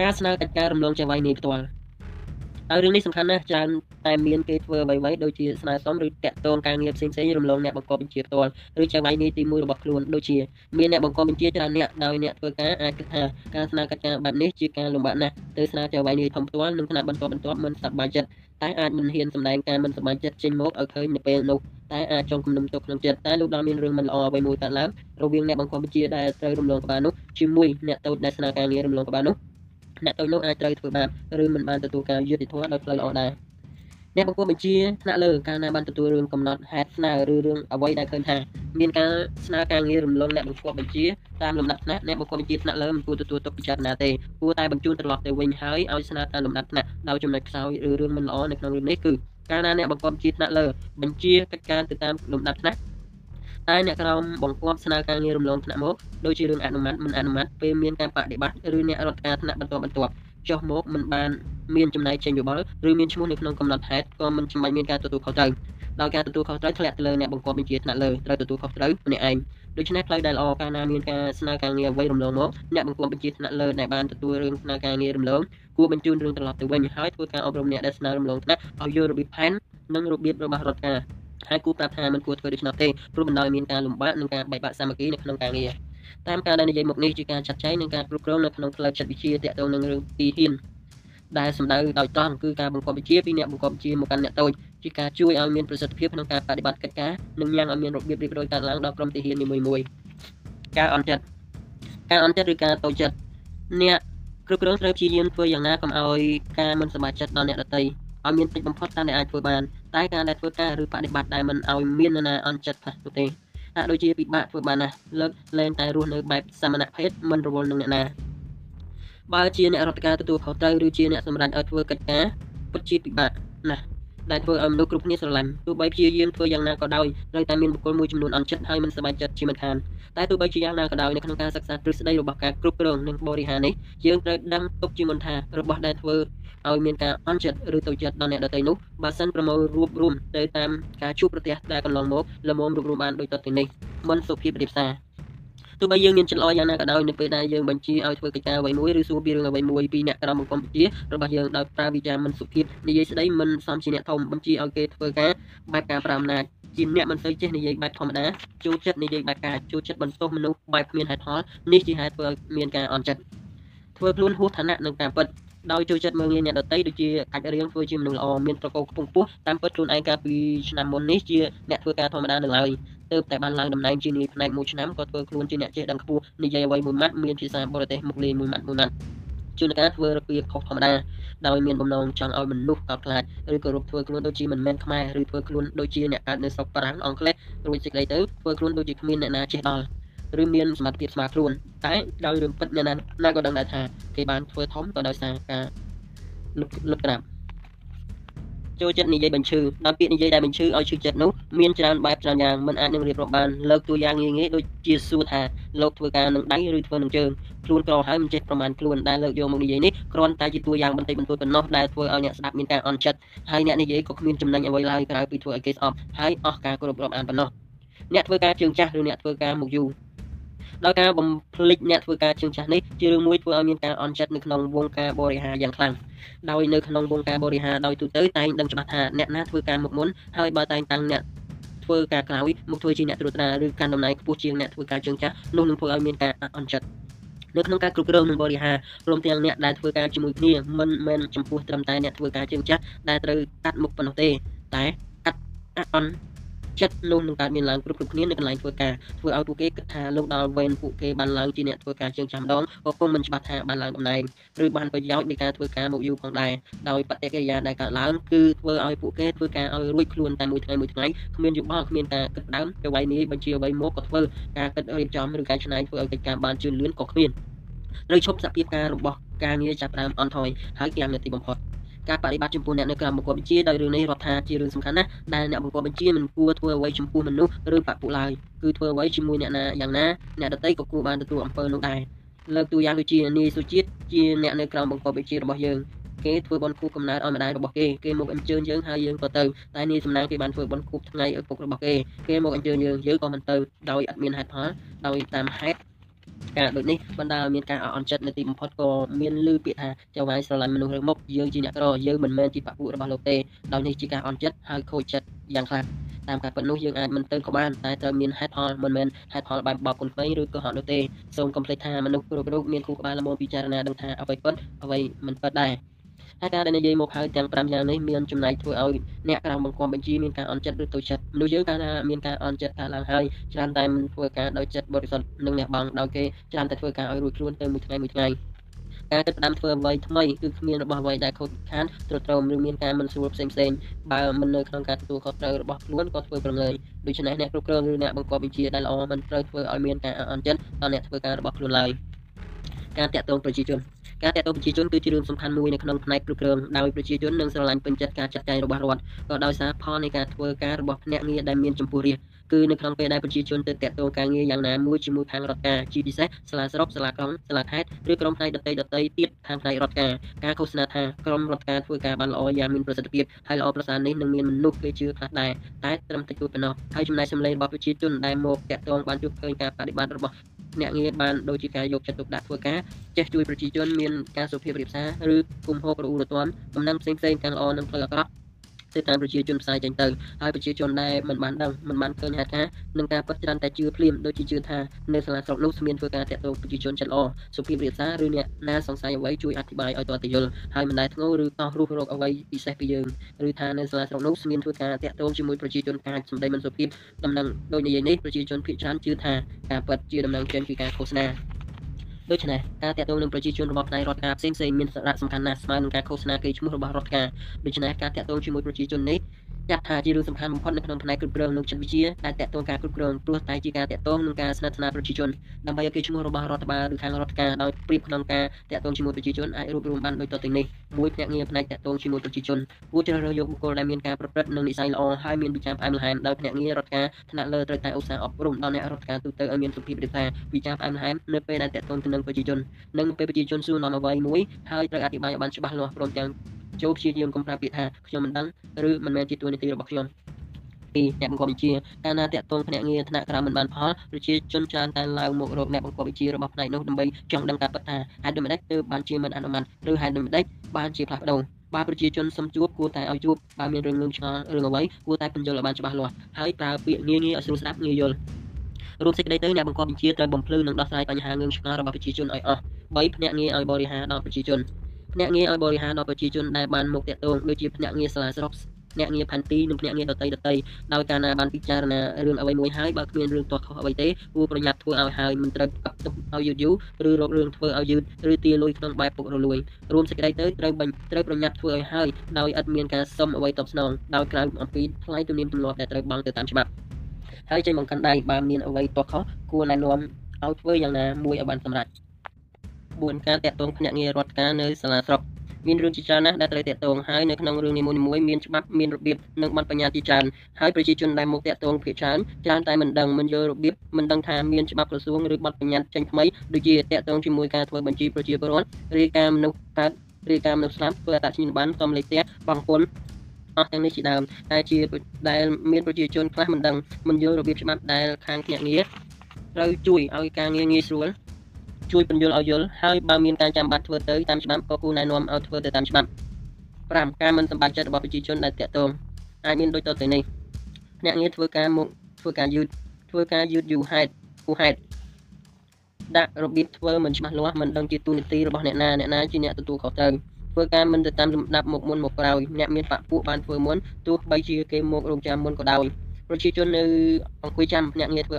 ការស្នើកិច្ចការរំលងចង្វាយនេះផ្ទាល់ ហើយរឿងនេះសំខាន់ណាស់ច្រើនតែមានគេធ្វើអ្វីៗដូចជាស្នើសុំឬតាក់ទងការងារផ្សេងៗរំលងអ្នកបង្កប់បញ្ជាផ្ទាល់ឬចង្វាយនេះទី1របស់ខ្លួនដូចជាមានអ្នកបង្កប់បញ្ជាច្រើនអ្នកដោយអ្នកធ្វើការអាចគិតថាការស្នើកិច្ចការបែបនេះជាការលំបាកណាស់ទៅស្នើចង្វាយនេះធំផ្ទាល់នឹងថ្នាក់បន្តបន្ទាប់មិនសប្បាយចិត្តតែអាចមិនហ៊ានសម្ដែងការមិនសប្បាយចិត្តចេញមកឲ្យឃើញនៅពេលនោះតែអាចចង់គំនុំទុកក្នុងចិត្តតែលោកដល់មានរឿងមិនល្អអ្វីមួយកើតឡើងរវាងអ្នកបង្កប់បញ្ជាដែលត្រូវរំលងក្បាលនោះជាមួយអ្នកតូចដែលស្នើការងាររំលងក្បាលនោះ អ្នកតូចនោះអាចត្រូវធ្វើបាបឬមិនបានទទួលការយុត្តិធម៌ដោយផ្លូវល្អដែរអ្នកបង្គាប់បញ្ជាថ្នាក់លើកាលណាបានទទួលរឿងកំណត់ហេតុស្នើឬរឿងអ្វីដែលឃើញថាមានការស្នើការងាររំលងអ្នកបង្គាប់បញ្ជាតាមលំដាប់ថ្នាក់អ្នកបង្គាប់បញ្ជាថ្នាក់លើមិនគួរទទួលទុកពិចារណាទេគួរតែបញ្ជូនត្រឡប់ទៅវិញហើយឲ្យស្នើតាមលំដាប់ថ្នាក់ដោយចំណុចខ្សោយឬរឿងមិនល្អនៅក្នុងរឿងនេះគឺកាលណាអ្នកបង្គាប់បញ្ជាថ្នាក់លើបញ្ជាកិច្ចការទៅតាមលំដាប់ថ្នាក់ តែអ្នកក្រមបង្គាប់ស្នើការងាររំលងថ្នាក់មកដូចជារឿងអនុម័តមិនអនុម័តពេលមានការបដិបត្តិឬអ្នករដ្ឋការថ្នាក់បន្តបន្ទាប់ចុះមកមិនបានមានចំណាយចេញយោបល់ឬមានឈ្មោះនៅក្នុងកំណត់ហេតុក៏មិនចាំបាច់មានការទទួលខុសត្រូវដោយការទទួលខុសត្រូវធ្លាក់ទៅលើអ្នកបង្គាប់បញ្ជាថ្នាក់លើត្រូវទទួលខុសត្រូវម្នាក់ឯងដូច្នេះផ្លូវដែលល្អកាលណាមានការស្នើការងារអ្វីរំលងមកអ្នកបង្គាប់បញ្ជាថ្នាក់លើដែលបានទទួលរឿងស្នើការងាររំលងគួរបញ្ជូនរឿងត្រឡប់ទៅវិញហើយធ្វើការអប់រំអ្នកដែលស្នើរំលងថ្នាក់ឲ្យយល់របៀបផែននិងរបៀបរបស់រដ្ឋការ ហើយគូប្រាប់ថាមិនគួរធ្វើដូច្នោះទេព្រោះបណ្ដោយមានការលំបាកនិងការបែកបាក់សាមគ្គីនៅក្នុងការងារតាមការដែលនិយាយមកនេះជាការចាត់ចែងនិងការគ្រប់គ្រងនៅក្នុងផ្លូវចិត្តវិទ្យាទាក់ទងនឹងរឿងទីហ៊ានដែលសម្ដៅដោយត្រង់គឺការបង្កប់វិជាពីអ្នកបង្កប់វិជាមកកាន់អ្នកតូចជាការជួយឲ្យមានប្រសិទ្ធភាពក្នុងការបដិបត្តិកិច្ចការនិងញ៉ាំងឲ្យមានរបៀបរៀបរយកើតឡើងដល់ក្រុមទីហ៊ាននីមួយៗការអន់ចិត្តការអន់ចិត្តឬការតូចចិត្តអ្នកគ្រប់គ្រងត្រូវព្យាយាមធ្វើយ៉ាងណាកុំឲ្យការមិនសប្បាយចិត្តដល់អ្នកដទៃ ឲ្យមានតិចបំផុតតាមដែលអាចធ្វើបានតែការដែលធ្វើការឬបដិបត្តិដែលមិនឲ្យមាននរណាអន់ចិត្តខ្លះនោះទេហាក់ដូចជាពិបាកធ្វើបានណាស់លើកលែងតែរស់នៅបែបសមណភេទមិនរវល់នឹងអ្នកណាបើជាអ្នករដ្ឋការទទួលខុសត្រូវឬជាអ្នកសម្រេចឲ្យធ្វើកិច្ចការពិតជាពិបាកណាស់ដែលធ្វើឲ្យមនុស្សគ្រប់គ្នាស្រឡាញ់ទោះបីព្យាយាមធ្វើយ៉ាងណាក៏ដោយត្រូវតែមានបុគ្គលមួយចំនួនអន់ចិត្តហើយមិនសប្បាយចិត្តជាមិនខានតែទោះបីជាយ៉ាងណាក៏ដោយនៅក្នុងការសិក្សាទ្រឹស្ដីរបស់ការគ្រប់គ្រងនិងបរិហារនេះយើងត្រូវដឹងទុកជាមុនថារបស់ដែលធ្វើ ឲ្យមានការអន់ចិត្តឬទៅចិត្តដល់អ្នកដទៃនោះបើសិនប្រមូលរួបរមទៅតាមការជួបប្រទះដែលកន្លងមកលមមរួបរមបានដោយតទៅនេះមិនសុភាពរៀបសារទោះបីយើងមានចិត្តល្អយ៉ាងណាក៏ដោយនៅពេលដែលយើងបញ្ជាឲ្យធ្វើកិច្ចការអ្វីមួយឬសួរពីរឿងអ្វីមួយពីអ្នកក្រមកម្ពុជារបស់យើងដោយប្រើវិចារមិនសុភាពនិយាយស្ដីមិនសមជាអ្នកធំបញ្ជាឲ្យគេធ្វើការបែបការប្រាំអំណាចជាអ្នកមិនសូវចេះនិយាយបែបធម្មតាចូលចិត្តនិយាយបែបការចូលចិត្តបន្ទោសមនុស្សបែបគ្មានហេតុផលនេះជាហេតុធ្វើឲ្យមានការអន់ចិត្តធ្វើខ្លួនហួសឋានៈនឹងតាមពិត ដោយចូលចិត្តមើលងាយអ្នកដទៃដូចជាកាច់រៀងធ្វើជាមនុស្សល្អមានប្រកបខ្ពង់ខ្ពស់តាមពិតខ្លួនឯងកាលពីឆ្នាំមុននេះជាអ្នកធ្វើការធម្មតានៅឡើយទើបតែបានឡើងតំណែងជានាយផ្នែកមួយឆ្នាំក៏ធ្វើខ្លួនជាអ្នកចេះដឹងខ្ពស់និយាយអ្វីមួយម៉ាត់មានភាសាបរទេសមុខលេងមួយម៉ាត់មួយម៉ាត់ជួនកាលធ្វើរបៀបខុសធម្មតាដោយមានបំណងចង់ឲ្យមនុស្សកោតខ្លាចឬគោរពធ្វើខ្លួនដូចជាមិនមែនខ្មែរឬធ្វើខ្លួនដូចជាអ្នកកើតនៅស្រុកបារាំងអង់គ្លេសរួចសេចក្តីទៅធ្វើខ្លួនដូចជាគ្មានអ្នកណាចេះដល់ ឬមានសមត្ថភាពស្មើខ្លួនតែដោយរឿងពិតអ្នកណាណាក៏ដឹងដែរថាគេបានធ្វើធំក៏ដោយសារការលុបលុបក្រាបចូលចិត្តនិយាយបញ្ឈឺដល់ពាក្យនិយាយដែលបញ្ឈឺឲ្យឈឺចិត្តនោះមានច្រើនបែបច្រើនយ៉ាងមិនអាចនឹងរៀបរាប់បានលើកតួយ៉ាងងាយងាយដូចជាសួរថាលោកធ្វើការនឹងដៃឬធ្វើនឹងជើងខ្លួនក្រហើយមិនចេះប្រមាណខ្លួនដែលលើកយកមកនិយាយនេះគ្រាន់តែជាតួយ៉ាងបន្តិចបន្តួចប៉ុណ្ណោះដែលធ្វើឲ្យអ្នកស្ដាប់មានការអន់ចិត្តហើយអ្នកនិយាយក៏គ្មានចំណេញអ្វីឡើយក្រៅពីធ្វើឲ្យគេស្អប់ហើយអស់ការគោរពរាប់អានប៉ុណ្ណោះអ្នកធ្វើការជើងចាស់ឬអ្នកធ្វើការមកយូរ ដោយការបំភ្លេចអ្នកធ្វើការជើងចាស់នេះជារឿងមួយធ្វើឲ្យមានការអន់ចិត្តនៅក្នុងវងការបរិហារយ៉ាងខ្លាំងដោយនៅក្នុងវងការបរិហារដោយទូទៅតែងដឹងច្បាស់ថាអ្នកណាធ្វើការមុខមុនហើយបើតែងតាំងអ្នកធ្វើការក្រោយមកធ្វើជាអ្នកត្រួតត្រាឬកាន់តំណែងខ្ពស់ជាងអ្នកធ្វើការជើងចាស់នោះនឹងធ្វើឲ្យមានការអន់ចិត្តនៅក្នុងការគ្រប់គ្រងនិងបរិហារព្រមទាំងអ្នកដែលធ្វើការជាមួយគ្នាមិនមែនចំពោះត្រឹមតែអ្នកធ្វើការជើងចាស់ដែលត្រូវកាត់មុខប៉ុណ្ណោះទេតែកាត់អន់ ចិត្តនោះនឹងកើតមានឡើងគ្រប់គ្រប់គ្នានៅកន្លែងធ្វើការធ្វើឲ្យពួកគេគិតថាលោកដល់វេនពួកគេបានឡើងជាអ្នកធ្វើការជើងចាំដងក៏គង់មិនច្បាស់ថាបានឡើងតំណែងឬបានប្រយោជន៍នៃការធ្វើការមកយូរផងដែរដោយបដិកិរិយាដែលកើតឡើងគឺធ្វើឲ្យពួកគេធ្វើការឲ្យរួចខ្លួនតែមួយថ្ងៃមួយថ្ងៃគ្មានយោបល់គ្មានការគិតដើមទៅវាយនេះបញ្ជាអ្វីមកក៏ធ្វើការគិតរៀបចំឬកែច្នៃធ្វើឲ្យកិច្ចការបានជឿនលឿនក៏គ្មានឬឈប់សភាពការរបស់ការងារចាប់ផ្ដើមអន់ថយហើយយ៉ាងនាទីបំផុត ការបដិបត្តិចំពោះអ្នកនៅក្រៅបង្គាប់បញ្ជាដោយរឿងនេះរដ្ឋថាជារឿងសំខាន់ណាស់ដែលអ្នកបង្គាប់បញ្ជាមិនគួរធ្វើអ្វីចំពោះមនុស្សឬបពុឡើយគឺធ្វើអ្វីជាមួយអ្នកណាយ៉ាងណាអ្នកដទៃក៏គួរបានទទួលអំពើនោះដែរលើកតួយ៉ាងដូចជានាយសុជាតិជាអ្នកនៅក្រៅបង្គាប់បញ្ជារបស់យើងគេធ្វើបន់ខួបកំណើតឲ្យម្ដាយរបស់គេគេមកអញ្ជើញយើងហើយយើងក៏ទៅតែនាយសំណាងគេបានធ្វើបន់ខួបថ្ងៃឪពុករបស់គេគេមកអញ្ជើញយើងយើងក៏មិនទៅដោយអត់មានហេតុផលដោយតាមហេតុ ការដូចនេះបណ្ដាលឲ្យមានការអន់ចិត្តនៅទីបំផុតក៏មានលឺពាក្យថាចៅវាយស្រឡាញ់មនុស្សរើមុខយើងជាអ្នកក្រយើងមិនមែនជាបពុរបស់លោកទេដោយនេះជាការអន់ចិត្តហើយខូចចិត្តយ៉ាងខ្លាំងតាមការពិតនោះយើងអាចមិនទៅក៏បានតែត្រូវមានហេតុផលមិនមែនហេតុផលបែបបបគុណថ្មីឬក៏ហត់នោះទេសូមកុំភ្លេចថាមនុស្សគ្រប់រូបមានគូក្បាលល្មមពិចារណាដឹងថាអ្វីពិតអ្វីមិនពិតដែរ ហើយការដែលនិយាយមកហើយទាំង5យ៉ាងនេះមានចំណែកធ្វើឲ្យអ្នកក្រៅបង្គាប់បញ្ជីមានការអន់ចិត្តឬទៅចិត្តមនុស្សយើងកាលណាមានការអន់ចិត្តកើតឡើងហើយច្រើនតែមិនធ្វើការដោយចិត្តបរិសុទ្ធនិងអ្នកបងដោយគេច្រើនតែធ្វើការឲ្យរួចខ្លួនទៅមួយថ្ងៃមួយថ្ងៃការគិតផ្ដាំធ្វើអ្វីថ្មីគឺគ្មានរបស់អ្វីដែលខូចខាតទ្រុឌទ្រោមឬមានការមិនស្រួលផ្សេងផ្សេងបើមិននៅក្នុងការទទួលខុសត្រូវរបស់ខ្លួនក៏ធ្វើប្រងើយដូច្នេះអ្នកគ្រប់គ្រងឬអ្នកបង្គាប់វិជាដែលល្អមិនត្រូវធ្វើឲ្យមានការអន់ចិត្តដល់អ្នកធ្វើការរបស់ខ្លួនឡើយការតាក់ទងប្រជាជន ការតេតងប្រជាជនគឺជារឿងសំខាន់មួយនៅក្នុងផ្នែកគ្រប់គ្រងដោយប្រជាជននឹងស្រឡាញ់ពេញចិត្តការចាត់ចែងរបស់រដ្ឋក៏ដោយសារផលនៃការធ្វើការរបស់ភ្នាក់ងារដែលមានចំពោះរាជគឺនៅក្នុងពេលដែលប្រជាជនទៅតាក់ទងការងារយ៉ាងណាមួយជាមួយខាងរដ្ឋការជាពិសេសសាលាស្រុកសាលាក្រុងសាលាខេត្តឬក្រុមផ្នែកដតីដតីទៀតខាងផ្នែករដ្ឋការការឃោសនាថាក្រុមរដ្ឋការធ្វើការបានល្អយ៉ាងមានប្រសិទ្ធភាពហើយល្អប្រសើរនេះនឹងមានមនុស្សគេជឿខ្លះដែរតែត្រឹមតិចតួចប៉ុណ្ណោះហើយចំណែកសម្លេងរបស់ប្រជាជនដែលមកតាក់ទងបានជួបឃើញការបដិបត្តិរបស់ អ្នកងារបានដូចជាការយកចិត្តទុកដាក់ធ្វើការចេះជួយប្រជាជនមានការសុភាពរៀបសារឬគុំហូបរអ៊ូរទាំដំណឹងផ្សេងៗទាំងល្អនិងផ្លូវអាក្រក់ ទៅតាមប្រជាជនផ្សាយចេញទៅហើយប្រជាជនដែលមិនបានដឹងមិនបានឃើញហេតុការណ៍នឹងការពិតច្រើនតែជឿភ្លាមដូចជាជឿថានៅសាលាស្រុកនោះមានធ្វើការតាក់ទងប្រជាជនចិត្តល្អសុភាពរាបសារឬអ្នកណាសង្ស័យអ្វីជួយអធិប្បាយឲ្យតទៅយល់ហើយមិនដែលធ្ងោឬតោះរស់រោគអ្វីពិសេសពីយើងឬថានៅសាលាស្រុកនោះមានធ្វើការតាក់ទងជាមួយប្រជាជនកាចសម្ដីមិនសុភាពដំណឹងដូចនិយាយនេះប្រជាជនភាគច្រើនជឿថាការពិតជាដំណឹងចេញពីការឃោសនា ដូច្នេះការតាក់ទងនឹងប្រជាជនរបស់ផ្នែករដ្ឋការផ្សេងៗមានសារៈសំខាន់ណាស់ស្មើនឹងការឃោសនាកេរ្តិ៍ឈ្មោះរបស់រដ្ឋការដូច្នេះការតាក់ទងជាមួយប្រជាជននេះ ចាត់ថាជារឿងសំខាន់បំផុតនៅក្នុងផ្នែកគ្រប់គ្រងនិងចិត្តវិទ្យាដែលតាក់ទងការគ្រប់គ្រងព្រោះតែជាការតាក់ទងនឹងការស្និទ្ធស្នាលប្រជាជនដើម្បីឲ្យគេឈ្មោះរបស់រដ្ឋបាលឬខាងរដ្ឋការដោយប្រៀបក្នុងការតាក់ទងជាមួយប្រជាជនអាចរួបរวมបានដូចតទៅនេះមួយភ្នាក់ងារផ្នែកតាក់ទងជាមួយប្រជាជនគួរជ្រើសរើសយកបុគ្គលដែលមានការប្រព្រឹត្តនិងនិស័យល្អហើយមានវិជ្ជាផ្អែមល្ហែមដោយភ្នាក់ងាររដ្ឋការថ្នាក់លើត្រូវតែឧស្សាហ៍អប់រំដល់អ្នករដ្ឋការទូទៅឲ្យមានសុភាពរាបសារវិជ្ជាផ្អែមល្ហែមនៅពេលដែលតាក់ទងទៅនឹងប្រជាជននិងពេលប្រជាជនសួរនាំអ្វីមួយហើយត្រូវអធិប្បាយឲ្យបានច្បាស់លាស់ព្រមទាំង ចូលព្យាយាមកុំប្រើពាក្យថាខ្ញុំមិនដឹងឬមិនមែនជាតួនាទីរបស់ខ្ញុំ2អ្នកបង្កប់វិជាកាលណាតាក់ទងភ្នាក់ងារថ្នាក់ក្រោមមិនបានផលប្រជាជនច្រើនតែឡើងមករកអ្នកបង្កប់វិជារបស់ផ្នែកនោះដើម្បីចង់ដឹងការពិតថាហេតុដូចម្តេចទើបបានជាមិនអនុម័តឬហេតុដូចម្តេចបានជាផ្លាស់ប្ដូរបើប្រជាជនសុំជួបគួរតែឲ្យជួបបើមានរឿងងើឆ្ងល់រឿងអ្វីគួរតែពន្យល់ឲ្យបានច្បាស់លាស់ហើយប្រើពាក្យងាយងាយឲ្យស្រួលស្ដាប់ងាយយល់រួមសេចក្តីទៅអ្នកបង្កប់វិជាត្រូវបំភ្លឺនិងដោះស្រាយបញ្ហាងឿងឆ្ងល់របស់ប្រជាជនឲ្យអស់3ភ្នាក់ងារឲ្យបរិហារដល់ប្រជាជន ភ្នាក់ងារឲ្យបរិហារដល់ប្រជាជនដែលបានមកតាក់ទងដូចជាភ្នាក់ងារសាលាស្រុកអ្នកងារផាន់ទីនិងភ្នាក់ងារដតីដតីដោយការណាបានពិចារណារឿងអ្វីមួយហើយបើគ្មានរឿងទាស់ខុសអ្វីទេគួរប្រញាប់ធ្វើឲ្យហើយមិនត្រូវកាប់ទុកឲ្យយូរយូរឬរករឿងធ្វើឲ្យយឺតឬទាលុយក្នុងបែបពុករលួយរួមសេចក្តីទៅត្រូវត្រូវប្រញាប់ធ្វើឲ្យហើយដោយឥតមានការសុំអ្វីតបស្នងដោយក្រៅអំពីថ្លៃទំនៀមទម្លាប់ដែលត្រូវបង់ទៅតាមច្បាប់ហើយចេញបង្កាន់ដៃបើមានអ្វីទាស់ខុសគួរណែនាំឲ្យធ្វើយ៉ាងណាមួយឲ្យបានសម្រេច 4ការតាក់ទងភ្នាក់ងាររដ្ឋការនៅសាលាស្រុកមានរឿងជាច្រើនណាស់ដែលត្រូវតាក់ទងហើយនៅក្នុងរឿងនីមួយៗមានច្បាប់មានរបៀបនិងបទបញ្ញត្តិជាច្រើនហើយប្រជាជនដែលមកតាក់ទងភាគច្រើនច្រើនតែមិនដឹងមិនយល់របៀបមិនដឹងថាមានច្បាប់ក្រសួងឬបទបញ្ញត្តិចេញថ្មីដូចជាតាក់ទងជាមួយការធ្វើបញ្ជីប្រជាពលរដ្ឋរាយការណ៍មនុស្សកើតរាយការណ៍មនុស្សស្លាប់ធ្វើអត្តសញ្ញាណប័ណ្ណសំលេខផ្ទះបង្គន់អស់ទាំងនេះជាដើមតែជាដែលមានប្រជាជនខ្លះមិនដឹងមិនយល់របៀបច្បាប់ដែលខាងភ្នាក់ងារត្រូវជួយឲ្យការងារងាយស្រួល ជួយពន្យល់ឲ្យយល់ហើយបើមានការចាំបាច់ធ្វើទៅតាមច្បាប់ក៏គួរណែនាំឲ្យធ្វើទៅតាមច្បាប់5ការមិនសម្បត្តិចិត្តរបស់ប្រជាជនដែលតាក់ទងអាចមានដូចតទៅនេះអ្នកងារធ្វើការមកធ្វើការយឺតធ្វើការយឺតយូរហេតុគូហេតុដាក់របៀបធ្វើមិនច្បាស់លាស់មិនដឹងជាទូនីតិរបស់អ្នកណាអ្នកណាជាអ្នកទទួលខុសត្រូវធ្វើការមិនទៅតាមលំដាប់មកមុនមកក្រោយអ្នកមានបាក់ពួកបានធ្វើមុនទោះបីជាគេមករងចាំមុនក៏ដោយប្រជាជននៅអង្គុយចាំអ្នកងារធ្វើ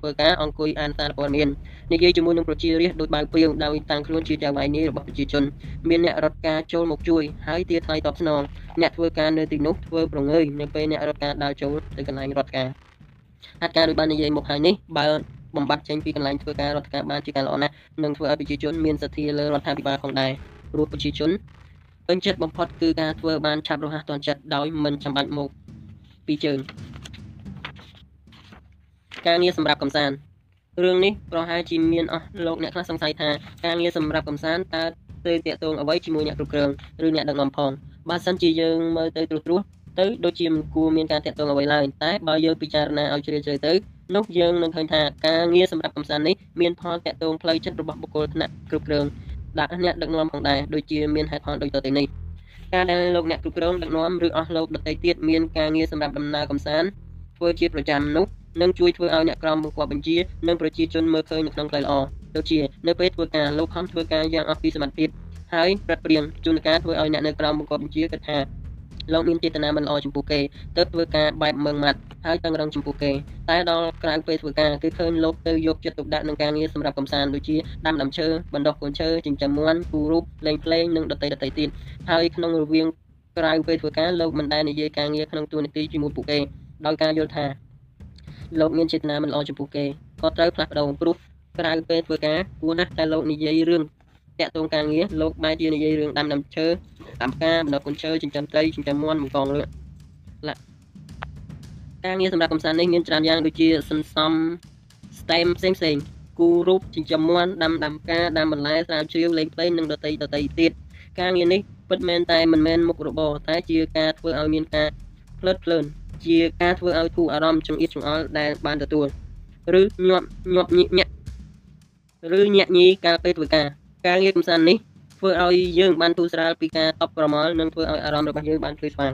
ធ្វើការអង្គុយអានសារព័ត៌មាន និយាយជាមួយនឹងប្រជារាស្ត្រដោយបើកព្រាវដោយតាំងខ្លួនជាចៅវាយនេះរបស់ប្រជាជនមានអ្នករដ្ឋការចូលមកជួយហើយទាថ្លៃតបស្នងអ្នកធ្វើការនៅទីនោះធ្វើប្រងើយនៅពេលអ្នករដ្ឋការដើរចូលទៅកន្លែងរដ្ឋការហេតុការដោយបាននិយាយមកហើយនេះបើបំបត្តិចេញពីកន្លែងធ្វើការរដ្ឋការបានជាការល្អណាស់នឹងធ្វើឲ្យប្រជាជនមានសទ្ធាលើរដ្ឋាភិបាលផងដែរព្រោះប្រជាជនពេញចិត្តបំផុតគឺការធ្វើបានឆាប់រហ័សទាន់ចិត្តដោយមិនចាំបាច់មកពីជើងការងារសម្រាប់កំសាន្ត រឿងនេះប្រហែលជាមានអស់លោកអ្នកខ្លះសង្ស័យថាការងារសម្រាប់កំសាន្តតើទៅតាក់ទងអ្វីជាមួយអ្នកគ្រប់គ្រងឬអ្នកដឹកនាំផងបើសិនជាយើងមើលទៅត្រួសត្រាសទៅដូចជាមិនគួរមានការតាក់ទងអ្វីឡើយតែបើយើងពិចារណាឲ្យជ្រាលជ្រៅទៅនោះយើងនឹងឃើញថាការងារសម្រាប់កំសាន្តនេះមានផលតាក់ទងផ្លូវចិត្តរបស់បុគ្គលថ្នាក់គ្រប់គ្រងដាក់អ្នកដឹកនាំផងដែរដូចជាមានហេតុផលដូចទៅនេះការដែលលោកអ្នកគ្រប់គ្រងដឹកនាំឬអស់លោកដទៃទៀតមានការងារសម្រាប់ដំណើរកំសាន្តធ្វើជាប្រចាំនោះ និងជួយធ្វើឲ្យអ្នកក្រមបង្គាប់បញ្ជានិងប្រជាជនមើលឃើញនៅក្នុងផ្លូវល្អដូចជានៅពេលធ្វើការលោកខំធ្វើការយ៉ាងអស់ពីសមត្ថភាពហើយប្រត់ព្រៀងជួនកាលធ្វើឲ្យអ្នកនៅក្រមបង្គាប់បញ្ជាគិតថាលោកមានចេតនាមិនល្អចំពោះគេទើបធ្វើការបែបមើងម៉ាត់ហើយតឹងរឹងចំពោះគេតែដល់ក្រៅពេលធ្វើការគឺឃើញលោកទៅយកចិត្តទុកដាក់នឹងការងារសម្រាប់កំសាន្តដូចជាដាំដើមឈើបណ្ដុះកូនឈើចិញ្ចឹមមាន់គូរូបលេងភ្លេងនិងដតីដតីទៀតហើយក្នុងរវាងក្រៅពេលធ្វើការលោកមិនដែលនិយាយការងារក្នុងទូនាទីជាមួយពួកគេដោយការយល់ថា លោកមានចេតនាមិនល្អចំពោះគេក៏ត្រូវផ្លាស់ប្ដូរព្រោះក្រៅពេលធ្វើការគួរណាស់តែលោកនិយាយរឿងតាក់ទងការងារលោកបែរជានិយាយរឿងដាំដើមឈើតាមការបណ្ដុះកូនឈើចិញ្ចឹមត្រីចិញ្ចឹមមាន់បង្កងលឿឡាការងារសម្រាប់កំសាន្តនេះមានច្រើនយ៉ាងដូចជាសន្សំ STEM ផ្សេងផ្សេងគូរូបចិញ្ចឹមមាន់ដាំដាំការដាំបន្លែស្រាវជ្រាវលេងភ្លេងនិងដតីដតីទៀតការងារនេះពិតមែនតែមិនមែនមុខរបរតែជាការធ្វើឲ្យមានការផ្លើតភ្លើន ជាការធ្វើឲ្យគូអារម្មណ៍ចង្អៀតចង្អល់ដែលបានទទួលឬញាប់ញាប់ញញាក់ឬញាក់ញីកាលពេលធ្វើការការងារកំសាន្តនេះធ្វើឲ្យយើងបានទូស្រាលពីការតប់ប្រមល់និងធ្វើឲ្យអារម្មណ៍របស់យើងបានភ្លឺស្វាង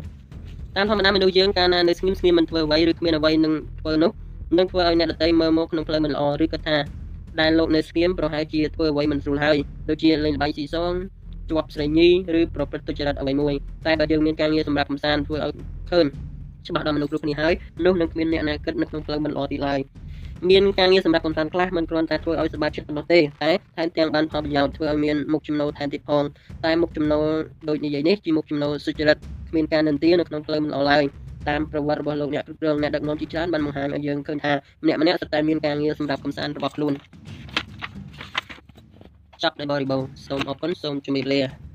តាមធម្មតាមនុស្សយើងកាលណានៅស្ងៀមស្ងៀមមិនធ្វើអ្វីឬគ្មានអ្វីនឹងធ្វើនោះនឹងធ្វើឲ្យអ្នកដទៃមើលមកក្នុងផ្លូវមិនល្អឬក៏ថាដែលលោកនៅស្ងៀមប្រហែលជាធ្វើអ្វីមិនស្រួលហើយដូចជាលេងល្បែងស៊ីសងជាប់ស្រីញីឬប្រព្រឹត្តទុច្ចរិតអ្វីមួយតែបើយើងមានការងារសម្រាប់កំសាន្តធ្វើឲ្យឃើញ ច្បាស់ដល់មនុស្សគ្រប់គ្នាហើយនោះនឹងគ្មានអ្នកណាគិតនៅក្នុងផ្លូវមិនល្អទីឡើយមានការងារសម្រាប់កំសាន្តខ្លះមិនគ្រាន់តែធ្វើឲ្យសប្បាយចិត្តប៉ុណ្ណោះទេតែថែមទាំងបានផលប្រយោជន៍ធ្វើឲ្យមានមុខចំណូលថែមទៀតផងតែមុខចំណូលដូចនិយាយនេះជាមុខចំណូលសុចរិតគ្មានការនិន្ទានៅក្នុងផ្លូវមិនល្អឡើយតាមប្រវត្តិរបស់លោកអ្នកគ្រប់គ្រងអ្នកដឹកនាំជាច្រើនបានបង្ហាញឲ្យយើងឃើញថាម្នាក់ម្នាក់សុទ្ធតែមានការងារសម្រាប់កំសាន្តរបស់ខ្លួនចប់ដោយបរិបូរណ៍សូមអរគុណសូមជម្រាបលា